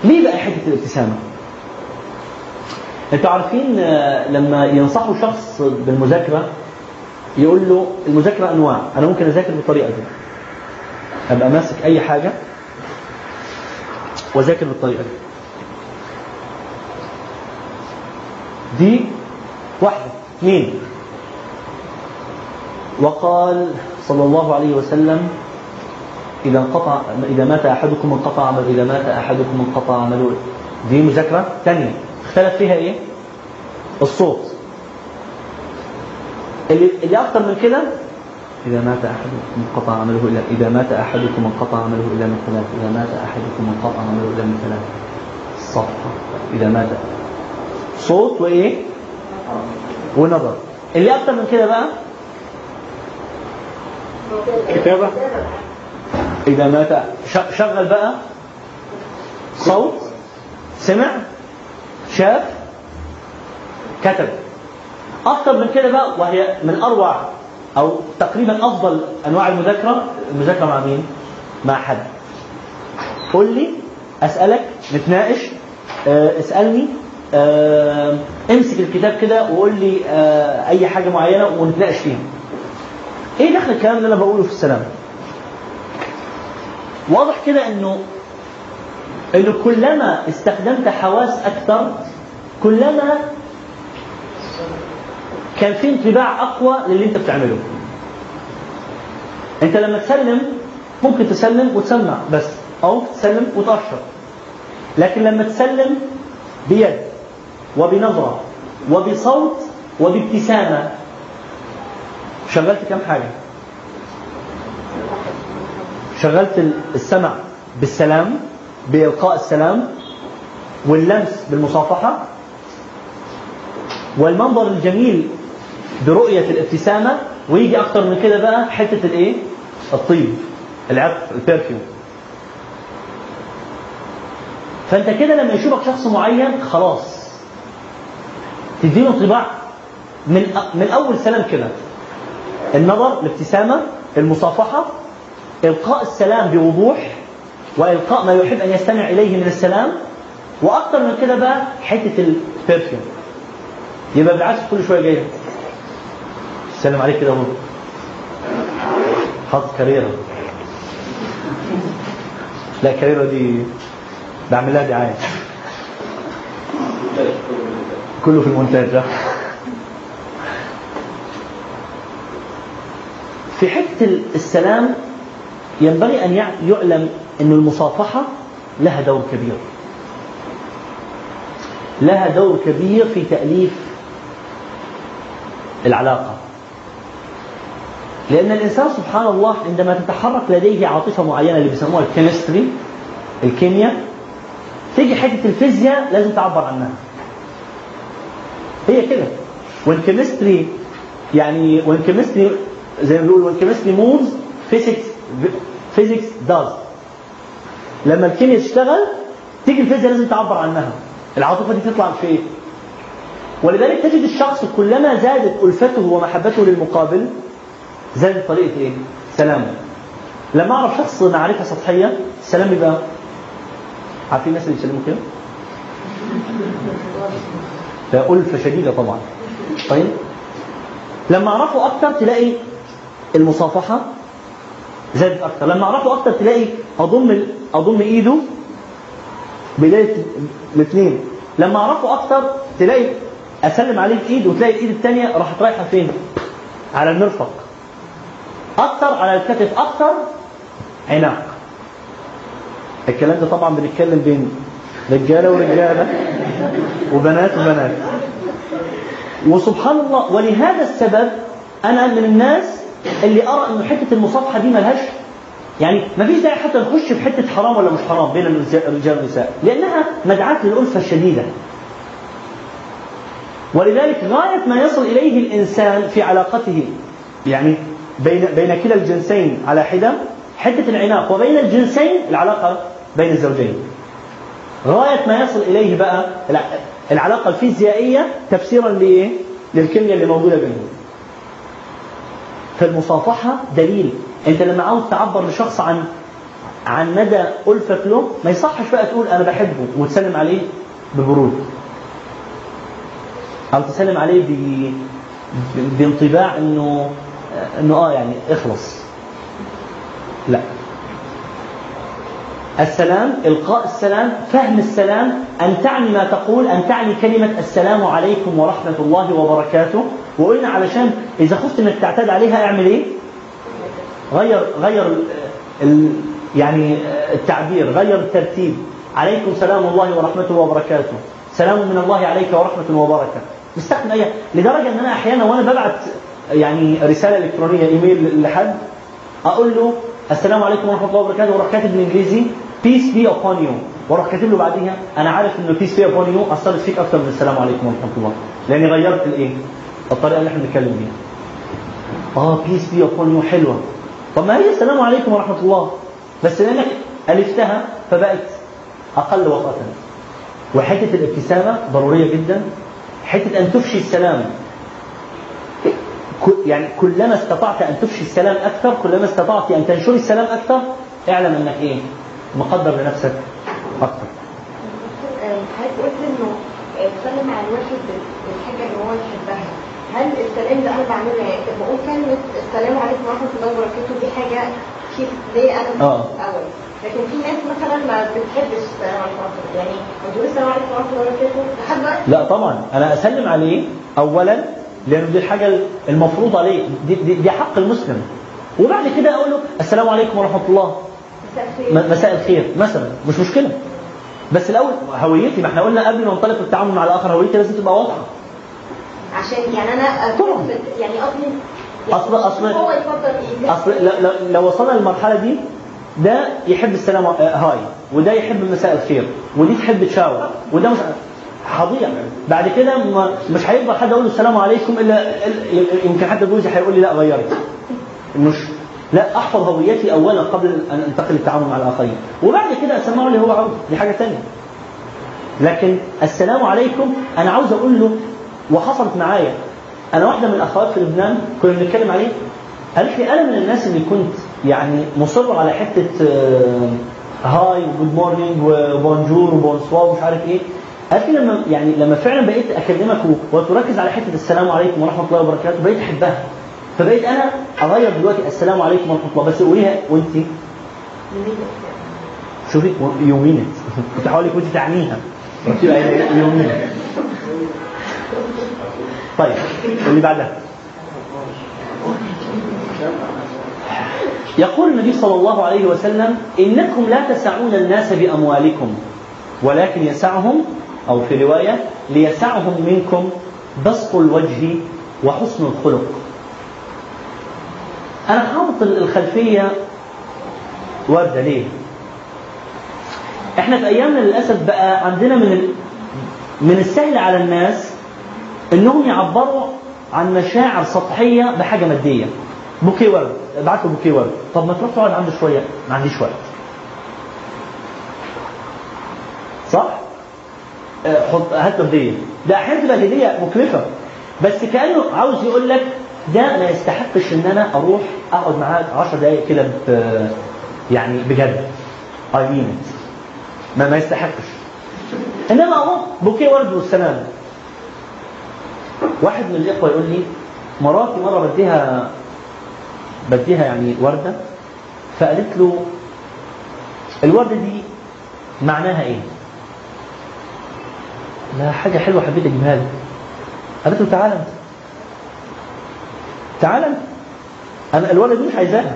ليه بقى حتة الابتسامة؟ أنتوا عارفين لما ينصحوا شخص بالمذاكرة يقول له المذاكرة أنواع. أنا ممكن أذاكر بالطريقة دي. ابقى ماسك أي حاجة واذاكر بالطريقة دي. دي واحدة. اثنين وقال صلى الله عليه وسلم إذا انقطع إذا مات أحدكم انقطع عمله إذا مات أحدكم انقطع عمله. دي مذاكرة ثانية اختلف فيها إيه؟ الصوت. اللي اللي أكثر من كده إذا مات أحدكم انقطع عمله إلا إذا مات أحدكم انقطع عمله إلا من ثلاث. إذا مات أحدكم انقطع عمله إلا من ثلاث. الصفحة إذا مات. صوت وإيه؟ ونظر. اللي أكتر من كده بقى؟ كتابة. إذا مات. شغل بقى. صوت. سمع. شاف. كتب. أكتر من كده بقى وهي من أروع أو تقريبا أفضل أنواع المذاكرة المذاكرة مع مين؟ مع حد. قول لي أسألك نتناقش آه، اسألني آه، امسك الكتاب كده وقول لي آه، أي حاجة معينة ونتناقش فيها. إيه دخل الكلام اللي أنا بقوله في السلام؟ واضح كده إنه إنه كلما استخدمت حواس أكثر كلما كان في انطباع أقوى للي أنت بتعمله. أنت لما تسلم ممكن تسلم وتسمع بس أو تسلم وتأشر. لكن لما تسلم بيد وبنظرة وبصوت وبابتسامة شغلت كم حاجة؟ شغلت السمع بالسلام بإلقاء السلام واللمس بالمصافحة والمنظر الجميل برؤية الابتسامة ويجي أكتر من كده بقى حتة الإيه؟ الطيب العطر البرفيوم فأنت كده لما يشوفك شخص معين خلاص. تديله انطباع من من أول سلام كده. النظر الابتسامة المصافحة إلقاء السلام بوضوح وإلقاء ما يحب أن يستمع إليه من السلام وأكثر من كده بقى حتة البرفيوم يبقى بالعكس كل شوية جاي السلام عليك كده حاطط كاريرا. لا كاريرا دي بعمل لها دعاية. كله في المونتاج؟ في حتة السلام ينبغي أن يعلم أن المصافحة لها دور كبير. لها دور كبير في تأليف العلاقة. لأن الإنسان سبحان الله عندما تتحرك لديه عاطفة معينة اللي بيسموها ال chemistry الكيمياء تيجي حتة الفيزياء لازم تعبر عنها. هي كده. وال chemistry يعني وال chemistry زي ما بيقولوا و when chemistry moves physics physics does لما الكيمياء تشتغل تيجي الفيزياء لازم تعبر عنها. العاطفة دي تطلع في إيه؟ ولذلك تجد الشخص كلما زادت ألفته ومحبته للمقابل زادت طريقة إيه؟ سلامه لما أعرف شخص معرفه سطحية السلام بيبقى عارفين الناس اللي بيسلموا كده؟ ده ألفة شديدة طبعا. طيب. لما أعرفه أكتر تلاقي المصافحة زادت أكتر. لما أعرفه أكتر تلاقي أضم أضم إيده بداية الاثنين. لما أعرفه أكتر تلاقي أسلم عليه بايد وتلاقي الإيد الثانية راحت رايحة فين؟ على المرفق. أكتر على الكتف أكتر عناق الكلام ده طبعا بنتكلم بين رجالة ورجالة وبنات وبنات. وسبحان الله ولهذا السبب أنا من الناس اللي أرى ان حتة المصافحة دي ملهاش يعني ما فيش داعي حتى نخش في حتة حرام ولا مش حرام بين الرجال والنساء لأنها مدعاة للألفة الشديدة. ولذلك غاية ما يصل إليه الإنسان في علاقته يعني بين بين كلا الجنسين على حدة حدة العناق وبين الجنسين العلاقة بين الزوجين. غايه ما يصل إليه بقى العلاقة الفيزيائية تفسيرا لإيه؟ للكيمياء اللي موجودة بينهم. فالمصافحة دليل. أنت لما عاوز تعبر لشخص عن عن مدى ألفك له ما يصحش بقى تقول أنا بحبه وتسلم عليه ببرود. أو تسلم عليه ب... بانطباع إنه إنه آه يعني اخلص. لا. السلام إلقاء السلام فهم السلام أن تعني ما تقول أن تعني كلمة السلام عليكم ورحمة الله وبركاته. وقلنا علشان إذا خفت إنك تعتاد عليها أعمل إيه؟ غير غير ال يعني التعبير غير الترتيب. عليكم سلام الله ورحمته وبركاته. سلام من الله عليك ورحمة وبركة. نستخدم أي لدرجة أن أنا أحيانا وأنا ببعت يعني رسالة إلكترونية إيميل لحد أقول له السلام عليكم ورحمة الله وبركاته وأروح كاتب بالإنجليزي peace be upon you. وأروح كاتب له بعديها أنا عارف إنه peace be upon you. أثرت فيك أكثر من السلام عليكم ورحمة الله. لأني غيرت الإيه؟ الطريقة اللي إحنا بنتكلم بيها. آه peace be upon you. حلوة. طب ما هي السلام عليكم ورحمة الله؟ بس لأنك ألفتها فبقت أقل وقتا. وحتة الابتسامة ضرورية جدا. حتة أن تفشي السلام يعني كلما استطعت أن تفشي السلام أكثر كلما استطعت أن تنشري السلام أكثر اعلم أنك إيه؟ مقدر لنفسك أكثر. حضرتك قلت إنه تسلم على الواحد بالحاجة اللي هو يحبها. هل السلام ده أنا بعملها يعني بقول كلمة السلام عليكم ورحمة الله وبركاته دي حاجة كيف؟ ليه أنا آه. الأول لكن في ناس مثلا ما بتحبش السلام عليكم ورحمة الله. يعني ما تقول السلام عليكم ورحمة الله وبركاته. لحد لا طبعا. أنا أسلم عليه أولا لأنه دي الحاجة المفروض عليه. دي, دي, دي حق المسلم. وبعد كده أقول له السلام عليكم ورحمة الله. مساء الخير. مثلا. مش مشكلة. بس الأول هويتي ما إحنا قلنا قبل ما ننطلق التعامل مع الآخر هويتي لازم تبقى واضحة. عشان يعني أنا طبعا. يعني قصدي أصل- أصل- هو يفضل إيه أصل لو- لو, لو وصلنا للمرحلة دي ده يحب السلام آه، هاي. وده يحب مساء الخير. ودي تحب تشاور. وده مش هضيع بعد كده مش هيفضل حد أقول له السلام عليكم الا يمكن حد جوزي هيقول لي لا غيري مش لا أحفظ هويتي اولا قبل أن أنتقل للتعامل مع الآخرين. وبعد كده أسمعه اللي هو عاوز. دي حاجة ثانية لكن السلام عليكم أنا عاوز أقول له وحصلت معايا. أنا واحدة من الأخوات في لبنان كنا بنتكلم عليه. قالت لي أنا من الناس اللي كنت يعني مصر على حتة آه، هاي وجود مورنينج وبونجور وبونسوا ومش عارف إيه. قالت لي لما يعني لما فعلا بقيت أكلمك وتركز على حتة السلام عليكم ورحمة الله وبركاته بقيت أحبها. فبقيت أنا أغير دلوقتي السلام عليكم ورحمة الله. بس قوليها وأنت. شوفي يومينت [laughs] كنت حاولي كنت تعنيها. تبقى يومينت طيب اللي بعدها. يقول النبي صلى الله عليه وسلم إنكم لا تسعون الناس بأموالكم ولكن يسعهم أو في رواية ليسعهم منكم بسط الوجه وحسن الخلق. أنا حاطط الخلفية وردة ليه؟ إحنا في أيامنا للأسف بقى عندنا من. من السهل على الناس إنهم يعبروا عن مشاعر سطحية بحاجة مادية. بوكيه ورد. ابعت له بوكيه ورد. طب ما تروح تقعد عنده شوية؟ ما عنديش وقت. صح؟ حط هات له هديه ده أحيانا تبقى هدية مكلفة. بس كأنه عاوز يقول لك ده ما يستحقش إن أنا أروح أقعد معاه 10 دقائق كده يعني بجد. اي مين ما ما يستحقش. إنما اهو بوكيه ورد والسلام. واحد من الإخوة يقول لي مراتي مرة بديها بديها يعني وردة فقالت له الورده دي معناها إيه؟ لا حاجة حلوة حبيت اجيبها لك قالت له تعالى أنت. تعالى أنت. أنا الورده دي مش عايزاها.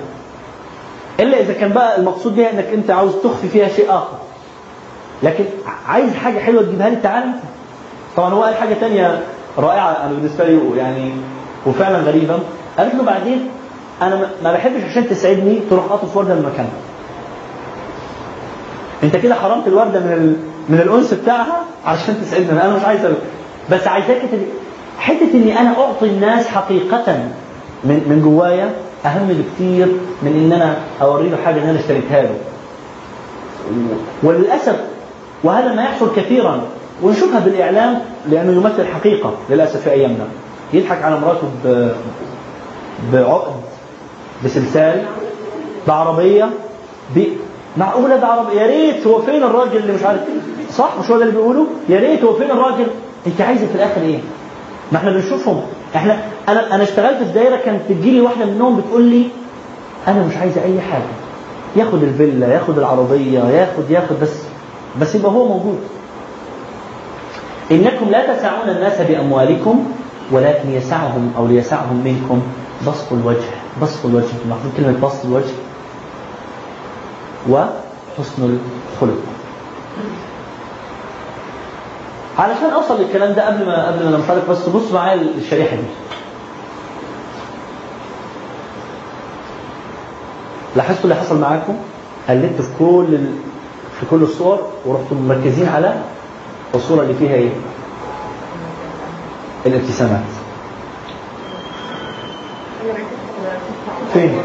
إلا إذا كان بقى المقصود بيها إنك أنت عاوز تخفي فيها شيء آخر. لكن عايز حاجة حلوة تجيبها لي تعالى أنت. طبعا هو قال حاجة تانية رائعة أنا بالنسبة لي يعني وفعلا غريبة. قالت له بعدين أنا ما- بحبش عشان تسعدني تروح قاطف وردة من مكانها. أنت كده حرمت الوردة من. من الأنس بتاعها عشان تسعدني أنا مش عايز بس عايزاك. حتة إني أنا أعطي الناس حقيقة من من جوايا أهم بكتير من إن أنا اوري له حاجة إن أنا اشتريتها له. وللأسف وهذا ما يحصل كثيرا. ونشوفها بالإعلام لأنه يمثل حقيقة للأسف في أيامنا. يضحك على مراته ب... بعقد بسلسال بعربية ب... معقولة ده عربيه يا ريت هو فين الراجل اللي مش عارف صح؟ مش هو ده اللي بيقوله؟ يا ريت هو فين الراجل انت عايزه في الآخر إيه؟ ما إحنا بنشوفهم. إحنا أنا أنا اشتغلت في دايرة كانت تجيلي واحدة منهم بتقول لي أنا مش عايزه أي حاجة. ياخد الفيلا ياخد العربية ياخد ياخد بس بس يبقى هو موجود. إنكم لا تسعون الناس بأموالكم ولكن يسعهم أو ليسعهم منكم بسط الوجه. بسط الوجه. لاحظين كلمة بسط الوجه وحسن الخلق. علشان أوصل للكلام ده قبل ما قبل ما ننطلق بس بص معايا الشريحة دي. لاحظتوا اللي حصل معاكم؟ قلبت في كل ال... في كل الصور ورحتوا مركزين على الصورة اللي فيها إيه؟ الابتسامات. فين؟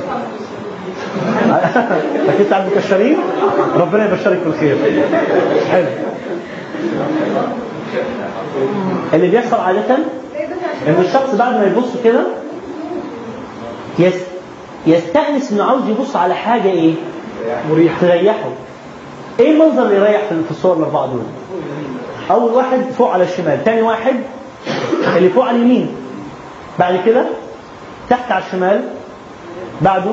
ركزت على المكشرين ربنا يبشرك بالخير حلو اللي بيحصل عادة إن الشخص بعد ما يبص كده يس يستأنس إنه عاوز يبص على حاجة إيه؟ مريحة تريحه. إيه المنظر اللي يريح في الصور الأربعة دول؟ أول واحد فوق على الشمال، ثاني واحد اللي فوق على اليمين. بعد كده تحت على الشمال بعده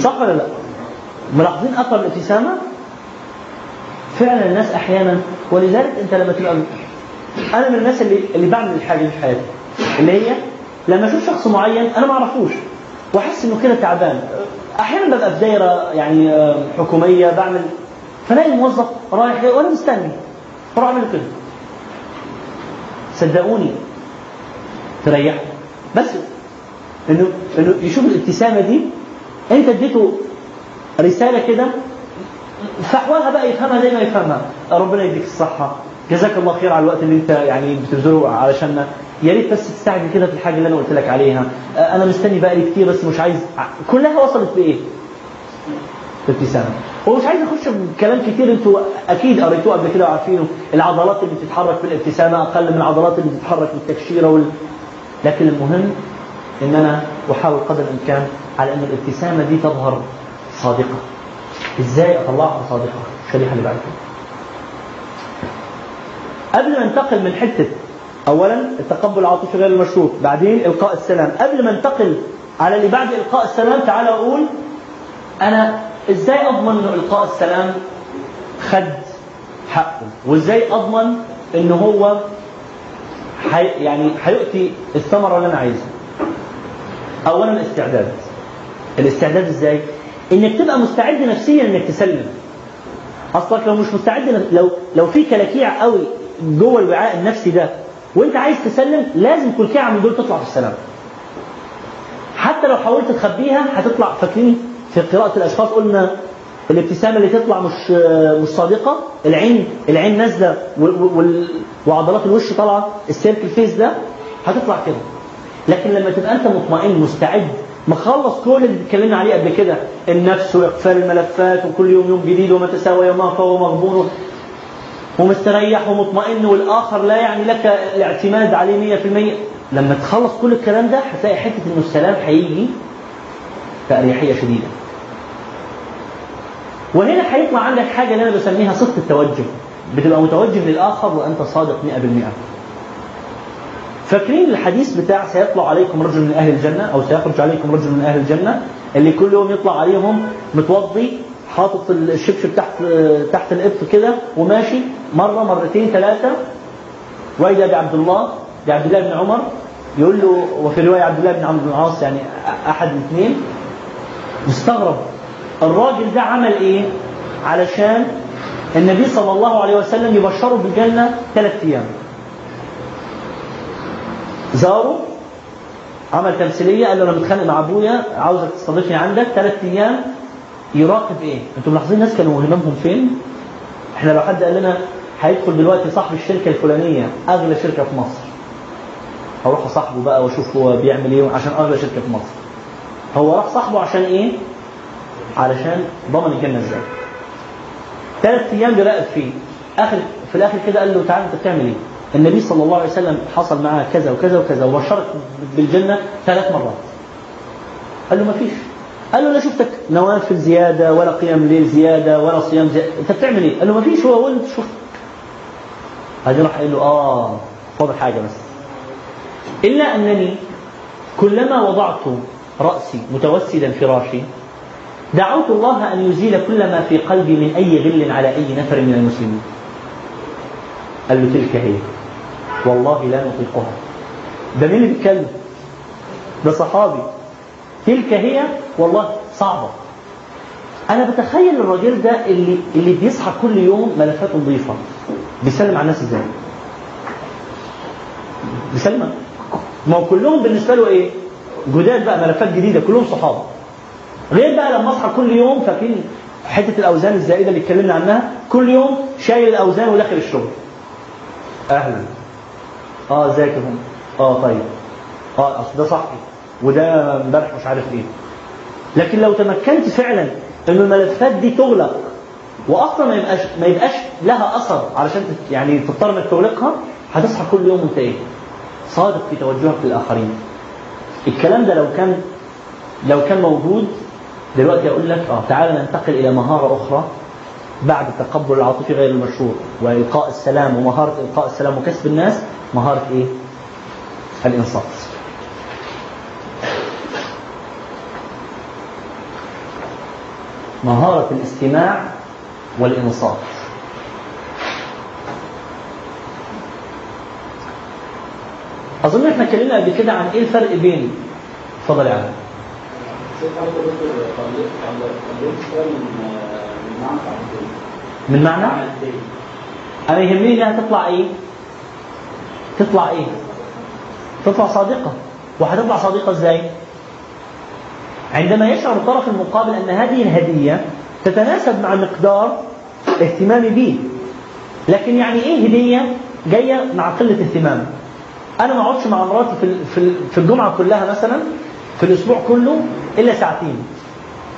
صح ولا لا؟ ملاحظين اثر الابتسامة؟ فعلا الناس أحيانا ولذلك أنت لما تبقى أنا من الناس اللي اللي بعمل الحاجة دي في حياتي اللي هي لما أشوف شخص معين أنا ما أعرفوش وأحس إنه كده تعبان أحيانا ببقى في دايرة يعني حكومية بعمل فلاقي الموظف رايح وأنا مستني أروح أعمل كده صدقوني تريحه بس إنه إنه يشوف الابتسامة دي أنت اديته رسالة كده فاحوالها بقى يفهمها زي ما يفهمها. ربنا يديك الصحة. جزاك الله خير على الوقت اللي أنت يعني بتبذله علشاننا يا ريت بس تستعجل كده في الحاجة اللي أنا قلت لك عليها. أنا مستني بقى لي كتير بس مش عايز كلها وصلت بإيه؟ بابتسامه هو مش عايز أخش بكلام كتير أنتوا أكيد قريتوه قبل كده وعارفينه. العضلات اللي بتتحرك في الابتسامة أقل من العضلات اللي بتتحرك في التكشيرة وال... لكن المهم ان أنا أحاول قدر الإمكان على أن الابتسامة دي تظهر صادقة. إزاي أطلعها صادقة؟ الشريحه اللي بعد قبل ما انتقل من حتة اولا التقبل العاطفي غير المشروط بعدين إلقاء السلام. قبل ما انتقل على اللي بعد إلقاء السلام تعال أقول أنا إزاي أضمن إنه إلقاء السلام خد حقه؟ وإزاي أضمن ان هو حي يعني هيؤتي الثمرة اللي أنا عايزها؟ اولا الاستعداد. الاستعداد إزاي؟ إنك تبقى مستعد نفسيا إنك تسلم. أصلك لو مش مستعد لو لو في كلاكيع قوي جوه الوعاء النفسي ده وأنت عايز تسلم لازم كلكيعه من دول تطلع في السلام. حتى لو حاولت تخبيها هتطلع فاكرين في قراءة الأشخاص. قلنا الابتسامة اللي تطلع مش مش صادقة العين العين نازلة وعضلات الوش طالعة السيركل فيس ده هتطلع كده. لكن لما تبقى أنت مطمئن مستعد مخلص كل اللي اتكلمنا عليه قبل كده النفس واقفال الملفات وكل يوم يوم جديد وما تساوى يوم فهو مغبون ومستريح ومطمئن والآخر لا يعني لك الاعتماد عليه 100% لما تخلص كل الكلام ده هتلاقي حتة انه السلام هيجي بأريحية شديدة. وهنا هيطلع عندك حاجة اللي أنا بسميها صدق التوجه. بتبقى متوجه للآخر وأنت صادق 100% فاكرين الحديث بتاع سيطلع عليكم رجل من أهل الجنة أو سيخرج عليكم رجل من أهل الجنة اللي كل يوم يطلع عليهم متوضي حاطط الشبشب تحت تحت الإبط كده وماشي مرة مرتين ثلاثة. وإذا بعبد الله بعبد الله بن عمر يقول له وفي رواية عبد الله بن عمرو بن العاص يعني أحد الاثنين مستغرب. الراجل ده عمل إيه؟ علشان النبي صلى الله عليه وسلم يبشره بالجنة ثلاث أيام. زاره عمل تمثيلية قال له أنا متخانق مع أبويا عاوزك تستضيفني عندك ثلاث أيام يراقب إيه؟ أنتم ملاحظين الناس كانوا هممهم فين؟ إحنا لو حد قال لنا هيدخل دلوقتي صاحب الشركة الفلانية أغلى شركة في مصر هروح أصاحبه بقى وأشوف هو بيعمل إيه عشان أغلى شركة في مصر هو راح صاحبه عشان إيه؟ علشان ضمن الجنة إزاي؟ ثلاث أيام بيراقب فيه آخر في الآخر كده قال له تعالى أنت بتعمل إيه؟ النبي صلى الله عليه وسلم حصل معاه كذا وكذا وكذا وبشرك بالجنة ثلاث مرات. قال له ما فيش. قال له لا شفتك نوافل زيادة ولا قيام ليل زيادة ولا صيام زيادة، انت بتعمل إيه؟ قال له ما فيش هو وانت شفت. بعدين راح قال له آه فاضل حاجة بس. إلا أنني كلما وضعت رأسي متوسدا فراشي دعوت الله أن يزيل كل ما في قلبي من أي غل على أي نفر من المسلمين. قال له تلك هي والله لا نطيقها. ده مين اللي بيتكلم؟ ده صحابي. تلك هي والله صعبة. أنا بتخيل الراجل ده اللي اللي بيصحى كل يوم ملفات نظيفة. بيسلم على الناس إزاي؟ بيسلم ما هو كلهم بالنسبة له إيه؟ جداد بقى ملفات جديدة. كلهم صحابة. غير بقى لما أصحى كل يوم فاكرين حتة الأوزان الزائدة اللي اتكلمنا عنها. كل يوم شايل الأوزان وداخل الشغل. أهلا. آه ازيك يا فندم آه طيب. آه أصل ده صاحبي وده امبارح مش عارف إيه. لكن لو تمكنت فعلا ان الملفات دي تغلق واصلا ما يبقاش ما يبقاش لها أثر علشان يعني تضطر إنك تغلقها هتصحى كل يوم وأنت إيه؟ صادق في توجهك للآخرين. الكلام ده لو كان لو كان موجود دلوقتي أقول لك آه تعالى ننتقل إلى مهارة أخرى. بعد التقبل العاطفي غير المشروع وإلقاء السلام ومهارة إلقاء السلام وكسب الناس مهارة إيه؟ الانصات. مهارة الاستماع والإنصات أظن إحنا اتكلمنا قبل كده عن إيه الفرق بين اتفضل يا عم من معنى أنا يهمني إنها تطلع إيه؟ تطلع إيه؟ تطلع صادقة وهتطلع صادقة إزاي؟ عندما يشعر الطرف المقابل أن هذه الهدية تتناسب مع مقدار اهتمامي به لكن يعني إيه هدية جاية مع قلة اهتمام أنا ما أقعدش مع مراتي في في الجمعة كلها مثلا في الأسبوع كله إلا ساعتين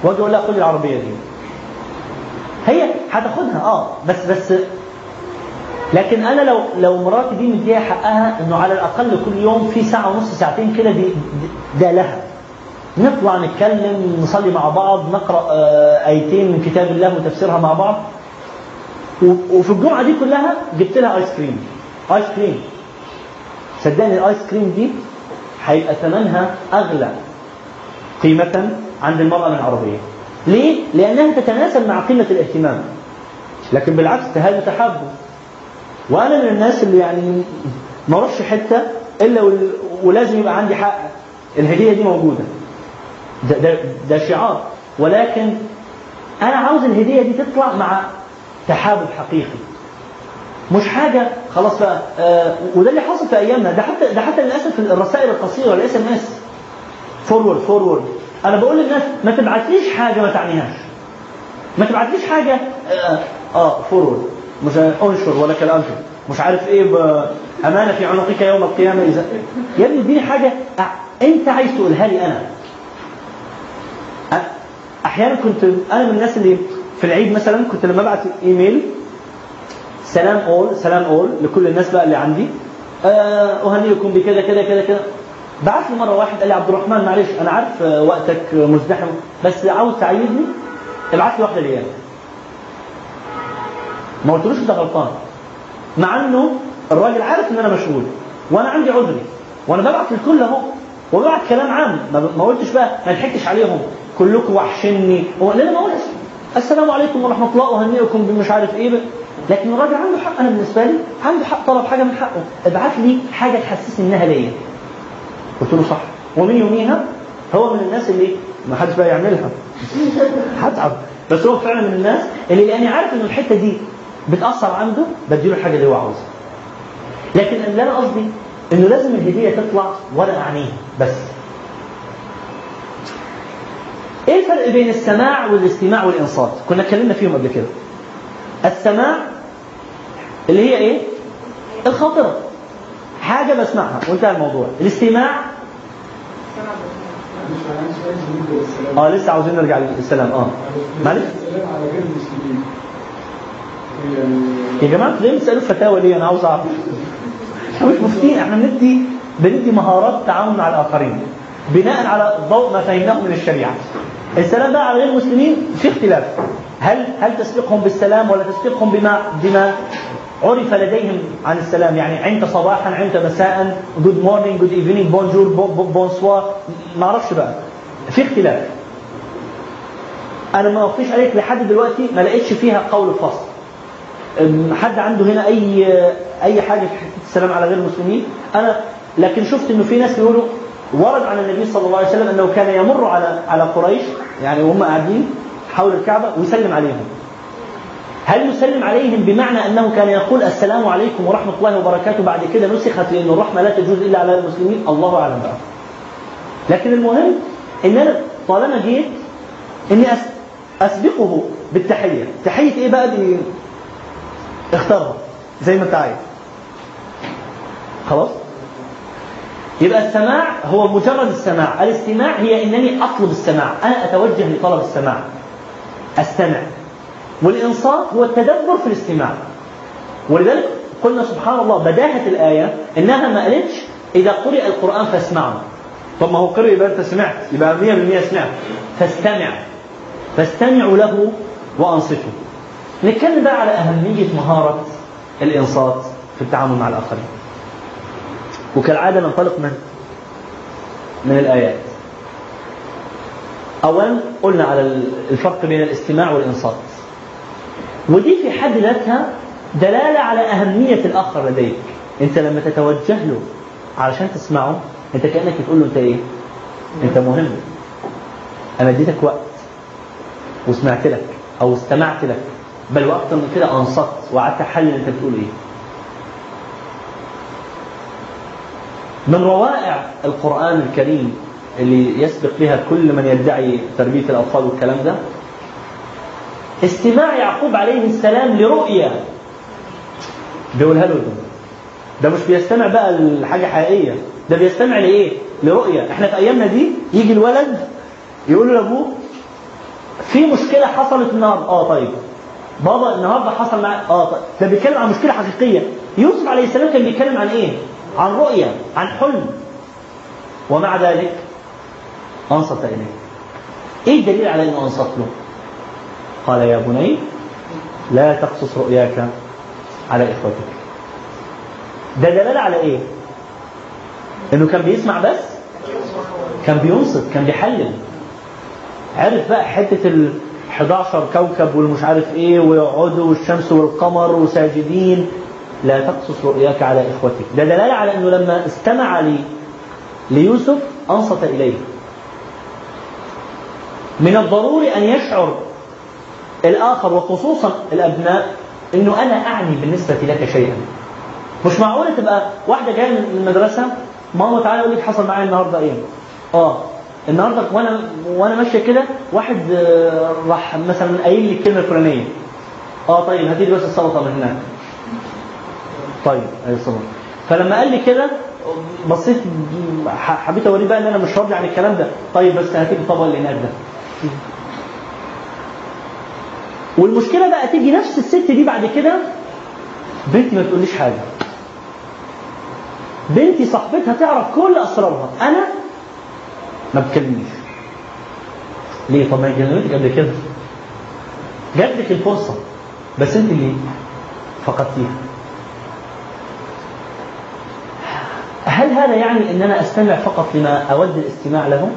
وأجي أقول لها خدي العربية دي هي هتاخدها آه بس بس لكن أنا لو لو مراتي دي مديها حقها إنه على الأقل كل يوم في ساعة ونص ساعتين كده دي ده لها. نطلع نتكلم نصلي مع بعض نقرأ آه، آيتين من كتاب الله وتفسيرها مع بعض. وفي الجمعة دي كلها جبت لها آيس كريم. آيس كريم. صدقني الآيس كريم دي هيبقى ثمنها أغلى قيمة عند المرأة من العربية. ليه؟ لأنها تتناسب مع قيمه الاهتمام. لكن بالعكس هذا تحابب وأنا من الناس اللي يعني ما أروحش إلا وال- ولازم يبقى عندي حق. الهدية دي موجودة. ده, ده, ده شعار. ولكن أنا عاوز الهدية دي تطلع مع تحابب حقيقي. مش حاجة خلاص بقى آه وده اللي حاصل في أيامنا. ده حتى ده حتى للأسف الرسائل القصيرة ال SMS forward forward أنا بقول للناس ما تبعتليش حاجة ما تعنيهاش. ما تبعتليش حاجة؟ آه, آه فورورد. مش انشر ولا كلام مش عارف إيه أمانة في عنقك يوم القيامة اذا يا ابني اديني حاجة. أنت عايز تقولها لي أنا. أحيانا كنت أنا من الناس اللي في العيد مثلا كنت لما ابعت إيميل سلام أول سلام أول لكل الناس بقى اللي عندي. آه، أهنئكم بكذا كذا كذا كذا. بعت لي مرة واحد قال لي عبد الرحمن معلش أنا عارف آه، وقتك مزدحم بس عاوز تعيدني ابعت لي واحدة الأيام ما قلتلوش أنت غلطان مع إنه الراجل عارف إن أنا مشغول وأنا عندي عذري وأنا ببعت للكل أهو وببعت كلام عام ما قلتش بقى ما ضحكتش عليهم كلكم وحشني. هو لا ما قلتش. السلام عليكم ورحمة الله أهنئكم بمش عارف إيه ب- لكن الراجل عنده حق أنا بالنسبة لي عنده حق طلب حاجة من حقه. ابعت لي حاجة تحسسني إنها ليا. قلت له صح. ومن يوميها هو من الناس اللي ما حدش بقى يعملها. هتعب. بس هو فعلا من الناس اللي لأني عارف ان الحتة دي بتأثر عنده بديله الحاجة اللي هو عاوزها. لكن اللي أنا قصدي إنه لازم الهدية تطلع وأنا اعنيها بس. إيه الفرق بين السماع والاستماع والإنصات؟ كنا اتكلمنا فيهم قبل كده. السماع اللي هي إيه؟ الخاطرة. حاجة بسمعها. وانتهى الموضوع. الاستماع آه لسه عاوزين نرجع للسلام. آه. معلش السلام على غير المسلمين يا جماعة ليه بتسألوا فتاوى ليه؟ أنا عاوز أعرف. إحنا مش مفتين إحنا بندي بندي مهارات تعاون مع الآخرين. بناء على ضوء ما فهمناه من الشريعة. السلام بقى على غير المسلمين في اختلاف. هل هل تسبقهم بالسلام ولا تسبقهم بما بما عرف لديهم عن السلام يعني عند صباحا عند مساء good morning good evening bonjour bonsoir ما أعرفش بقى. في اختلاف. أنا ما وقفتش عليك لحد دلوقتي ما لقيتش فيها قول فصل. حد عنده هنا أي أي حاجة في حتة السلام على غير المسلمين؟ أنا لكن شفت إنه في ناس بيقولوا ورد عن النبي صلى الله عليه وسلم إنه كان يمر على على قريش يعني وهم قاعدين حول الكعبة ويسلم عليهم. هل يسلم عليهم بمعنى أنه كان يقول السلام عليكم ورحمة الله وبركاته بعد كده نسخت لأن الرحمة لا تجوز إلا على المسلمين؟ الله أعلم بقى. لكن المهم إن أنا طالما جيت إني أس- أسبقه بالتحية. تحية إيه بقى؟ دي اختارها زي ما أنت عايز. خلاص؟ يبقى السماع هو مجرد السماع. الاستماع هي إنني أطلب السماع. أنا أتوجه لطلب السماع. استمع والانصات هو التدبر في الاستماع. ولذلك قلنا سبحان الله بداهة الآية إنها ما قالتش إذا قرئ القرآن فاسمعوا طب ما هو قرئ يبقى أنت سمعت يبقى 100% سمعت فاستمع. فاستمعوا له وأنصتوا نتكلم بقى على أهمية مهارة الإنصات في التعامل مع الآخرين. وكالعادة ننطلق من؟ من الآيات. أولا قلنا على الفرق بين الاستماع والإنصات. ودي في حد ذاتها دلالة على أهمية الآخر لديك. أنت لما تتوجه له علشان تسمعه أنت كأنك بتقول له أنت إيه؟ أنت مهم. أنا اديتك وقت وسمعت لك أو استمعت لك بل وأكثر من كده أنصت وقعدت أحلل أنت بتقول إيه. من روائع القرآن الكريم اللي يسبق بها كل من يدعي تربية الأطفال والكلام ده استماع يعقوب عليه السلام لرؤيا. بيقولها له ده. ده مش بيستمع بقى لحاجة حقيقية. ده بيستمع لإيه؟ لرؤيا. إحنا في أيامنا دي يجي الولد يقول له لأبوه في مشكلة حصلت النهارده. آه طيب. بابا النهارده حصل معايا آه طيب. ده بيتكلم عن مشكلة حقيقية. يوسف عليه السلام كان بيتكلم عن إيه؟ عن رؤيا عن حلم. ومع ذلك أنصت إليه. إيه الدليل على إنه أنصت له؟ قال يا بني لا تقصص رؤياك على إخوتك. ده دلالة على إيه؟ إنه كان بيسمع بس؟ كان بينصت كان بيحلل. عرف بقى حتة ال 11 كوكب والمش عارف إيه ويقعدوا والشمس والقمر وساجدين. لا تقصص رؤياك على إخوتك. ده دلالة على إنه لما استمع لي ليوسف أنصت إليه. من الضروري أن يشعر الآخر وخصوصا الأبناء إنه أنا أعني بالنسبة لك شيئا. مش معقولة تبقى واحدة جاية من المدرسة ماما تعالى أقول لك حصل معايا النهاردة إيه؟ آه النهارده وأنا وأنا ماشية كده واحد آه، راح مثلا قايل لي الكلمة الفلانية. آه طيب هاتي بس السلطة من هناك. طيب اي السلطة. فلما قال لي كده بصيت حبيت أوريه بقى إن أنا مش راضي عن الكلام ده. طيب بس هاتي الطبق اللي هناك ده. والمشكلة بقى تيجي نفس الست دي بعد كده بنتي ما تقوليش حاجة. بنتي صاحبتها تعرف كل أسرارها. أنا ما بتكلمنيش ليه؟ طب ما كلمتك قبل كده. جات لك الفرصة. بس أنت اللي فقدتيها. هل هذا يعني إن أنا أستمع فقط لما أود الاستماع له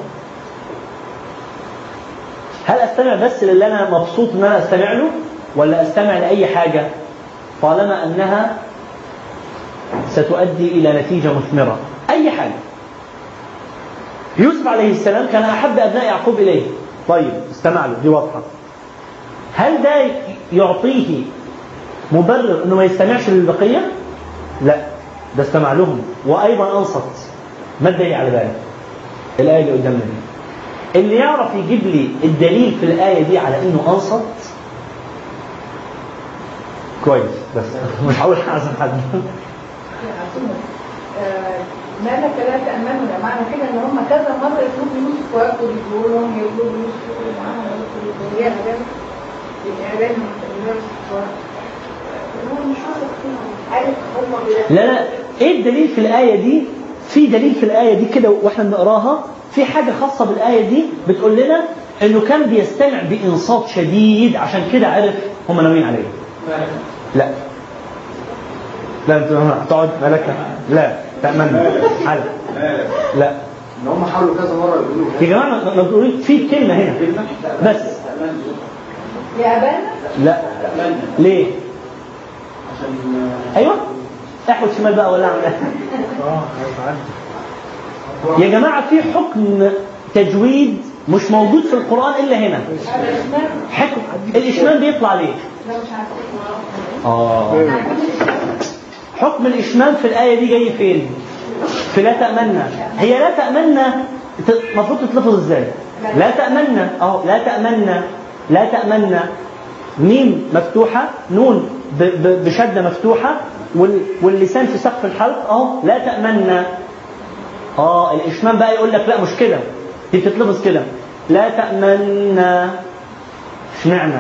هل أستمع بس للي أنا مبسوط إن أنا أستمع له ولا أستمع لأي حاجة؟ طالما أنها ستؤدي إلى نتيجة مثمرة. أي حاجة. يوسف عليه السلام كان أحب أبناء يعقوب إليه. طيب استمع له دي واضحة. هل ده يعطيه مبرر إنه ما يستمعش للبقية؟ لا ده استمع لهم. وأيضا أنصت. ما الدليل على ذلك؟ الآية اللي قدامنا دي. اللي يعرف يجيب لي الدليل في الآية دي على إنه أنصت؟ كويس بس [laughs] مش هقول اعزم حد. ما لك لا تأمنوا ده معنى كده إن هم كذا مرة يطلبوا يوسف وياخدوا يجيبوا لهم يطلبوا يوسف ويقولوا معاهم ويطلبوا هي الإعلان الإعلان لا لا. إيه الدليل في الآية دي؟ في دليل في الآية دي كده وإحنا بنقراها في حاجة خاصة بالآية دي بتقول لنا إنه كان بيستمع بإنصات شديد عشان كده عرف هم ناويين عليه. لا. لا أنت هتقعد ملكة. لا تأمن حل لا. ان هم حاولوا كذا مرة يقولوا يا جماعة ما ما بتقولوا في كلمة هنا. بس. يا لا. ليه؟ عشان أيوه. احود شمال بقى ولا أعمل؟ آه يا جماعة في حكم تجويد مش موجود في القرآن إلا هنا حكم الإشمام بيطلع ليه؟ آه حكم الإشمام في الآية دي جاي فين؟ في لا تأمنا هي لا تأمنا ت- المفروض تتلفظ إزاي؟ لا تأمنا أهو لا تأمنا لا تأمنا ميم مفتوحة نون ب- ب- بشدة مفتوحة وال- واللسان في سقف الحلق أهو لا تأمنا آه الإشمام بقى يقول لك لا مش كده دي بتتلفظ كده لا تأمنا اشمعنى؟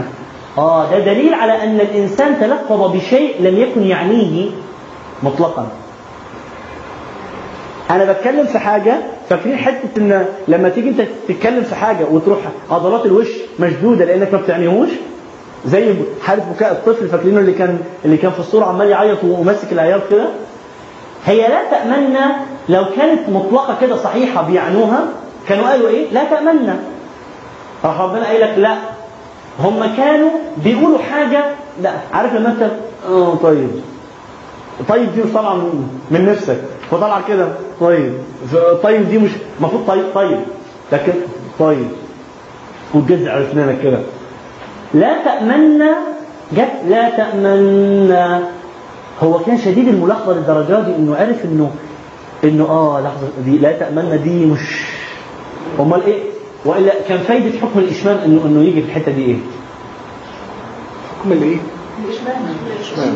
آه ده دليل على أن الإنسان تلفظ بشيء لم يكن يعنيه مطلقا. أنا بتكلم في حاجة فاكرين حتة إن لما تيجي أنت تتكلم في حاجة وتروح عضلات الوش مشدودة لأنك ما بتعنيهوش زي حالة بكاء الطفل فاكرينه اللي كان اللي كان في الصورة عمال يعيط وماسك العياط كده؟ هي لا تأمنا لو كانت مطلقة كده صحيحة بيعنوها كانوا قالوا إيه؟ لا تأمنا راح ربنا قايل لك لا. هم كانوا بيقولوا حاجة لا. عارف لما أنت؟ آه طيب. طيب دي مش طالعة من نفسك. فطالعة كده. طيب. طيب دي مش المفروض طيب طيب. لكن طيب. وتجزع اسنانك كده. لا تأمنا جت لا تأمنا هو كان شديد الملاحظة للدرجة دي إنه عرف انه إنه آه لحظة دي لا تأمنا دي مش أمال إيه؟ وإلا كان فايدة حكم الإشمام انه إنه يجي في الحتة دي إيه؟ حكم الإيه؟ الإشمام.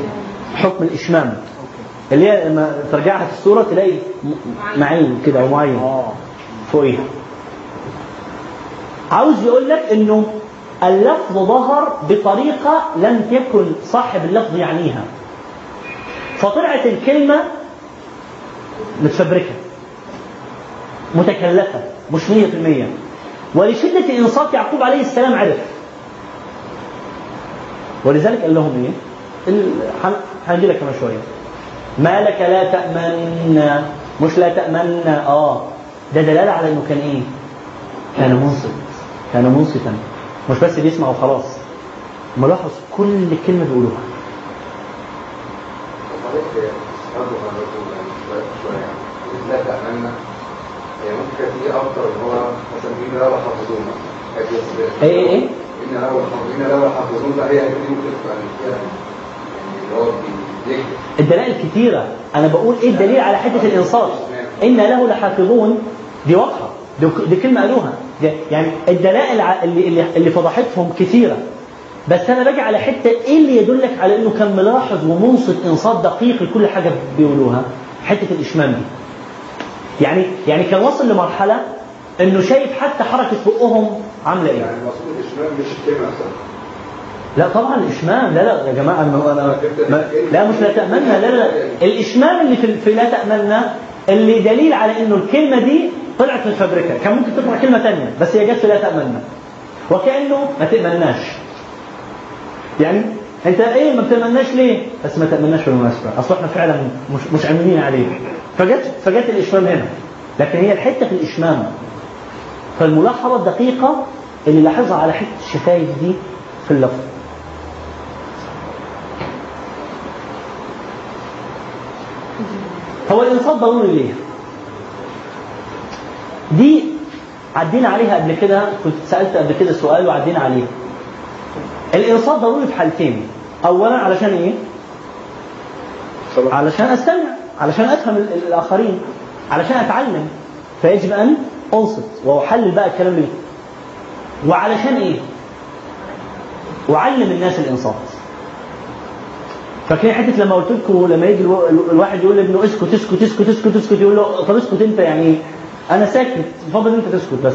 حكم الإشمام. اللي هي لما ترجعها في الصورة تلاقي معين. كده أو معين. آه. فوقيها. عاوز يقول لك إنه اللفظ ظهر بطريقة لم يكن صاحب اللفظ يعنيها. فطلعت الكلمة متفبركة متكلفة مش مية في المية. ولشدة إنصات يعقوب عليه السلام عرف. ولذلك قال لهم هن- هنجي لك كمان شوية. ما لك لا تأمن مش لا تأمن آه ده دلالة على إنه كان إيه؟ كان منصت كان منصتا. مش بس بيسمع وخلاص. ملاحظ كل كلمة بيقولوها. هي ممكن إن هو مثلا إيه إيه؟ اللي هو الدلائل كتيرة. أنا بقول إيه الدليل على حتة الإنصاف إن له لحافظون. دي واضحة. دي, كلمة قالوها. يعني الدلائل اللي, اللي, فضحتهم كثيرة. بس أنا باجي على حتة إيه اللي يدلك على إنه كان ملاحظ ومنصت إنصات دقيق لكل حاجة بيقولوها؟ حتة الإشمام دي. يعني يعني كان وصل لمرحلة إنه شايف حتى حركة بقهم عاملة إيه؟ يعني المقصود الإشمام مش نفسها لا طبعا الإشمام لا لا يا جماعة أنا أنا لا مش لا تامنا لا لا الإشمام اللي في, في لا تامنا اللي دليل على إنه الكلمة دي طلعت من الفابريكا كان ممكن تطلع كلمة ثانية بس هي جت في لا تامنا وكأنه ما تامناش يعني أنت إيه ما بتامناش ليه؟ بس ما تامناش بالمناسبة. اصل إحنا فعلا مش مش امنين عليه فجت فجت الإشمام هنا. لكن هي الحتة في الإشمام. فالملاحظة الدقيقة اللي لاحظها على حتة الشفايف دي في اللفظ. هو الانصات ضروري ليه؟ دي عدينا عليها قبل كده كنت سألت قبل كده سؤال وعدينا عليه الانصات ضروري في حالتين اولا علشان إيه؟ طبعا علشان أستمع علشان أفهم ال- الآخرين علشان أتعلم فيجب أن أنصت وأحلل بقى الكلام اللي وعلشان إيه؟ أعلم الناس الإنصات فاكرين حتة لما قلت لكم لما يجي الو- الواحد يقول لابنه اسكت اسكت اسكت اسكت اسكت يقول له طب اسكت انت يعني أنا ساكت بفضل انت تسكت بس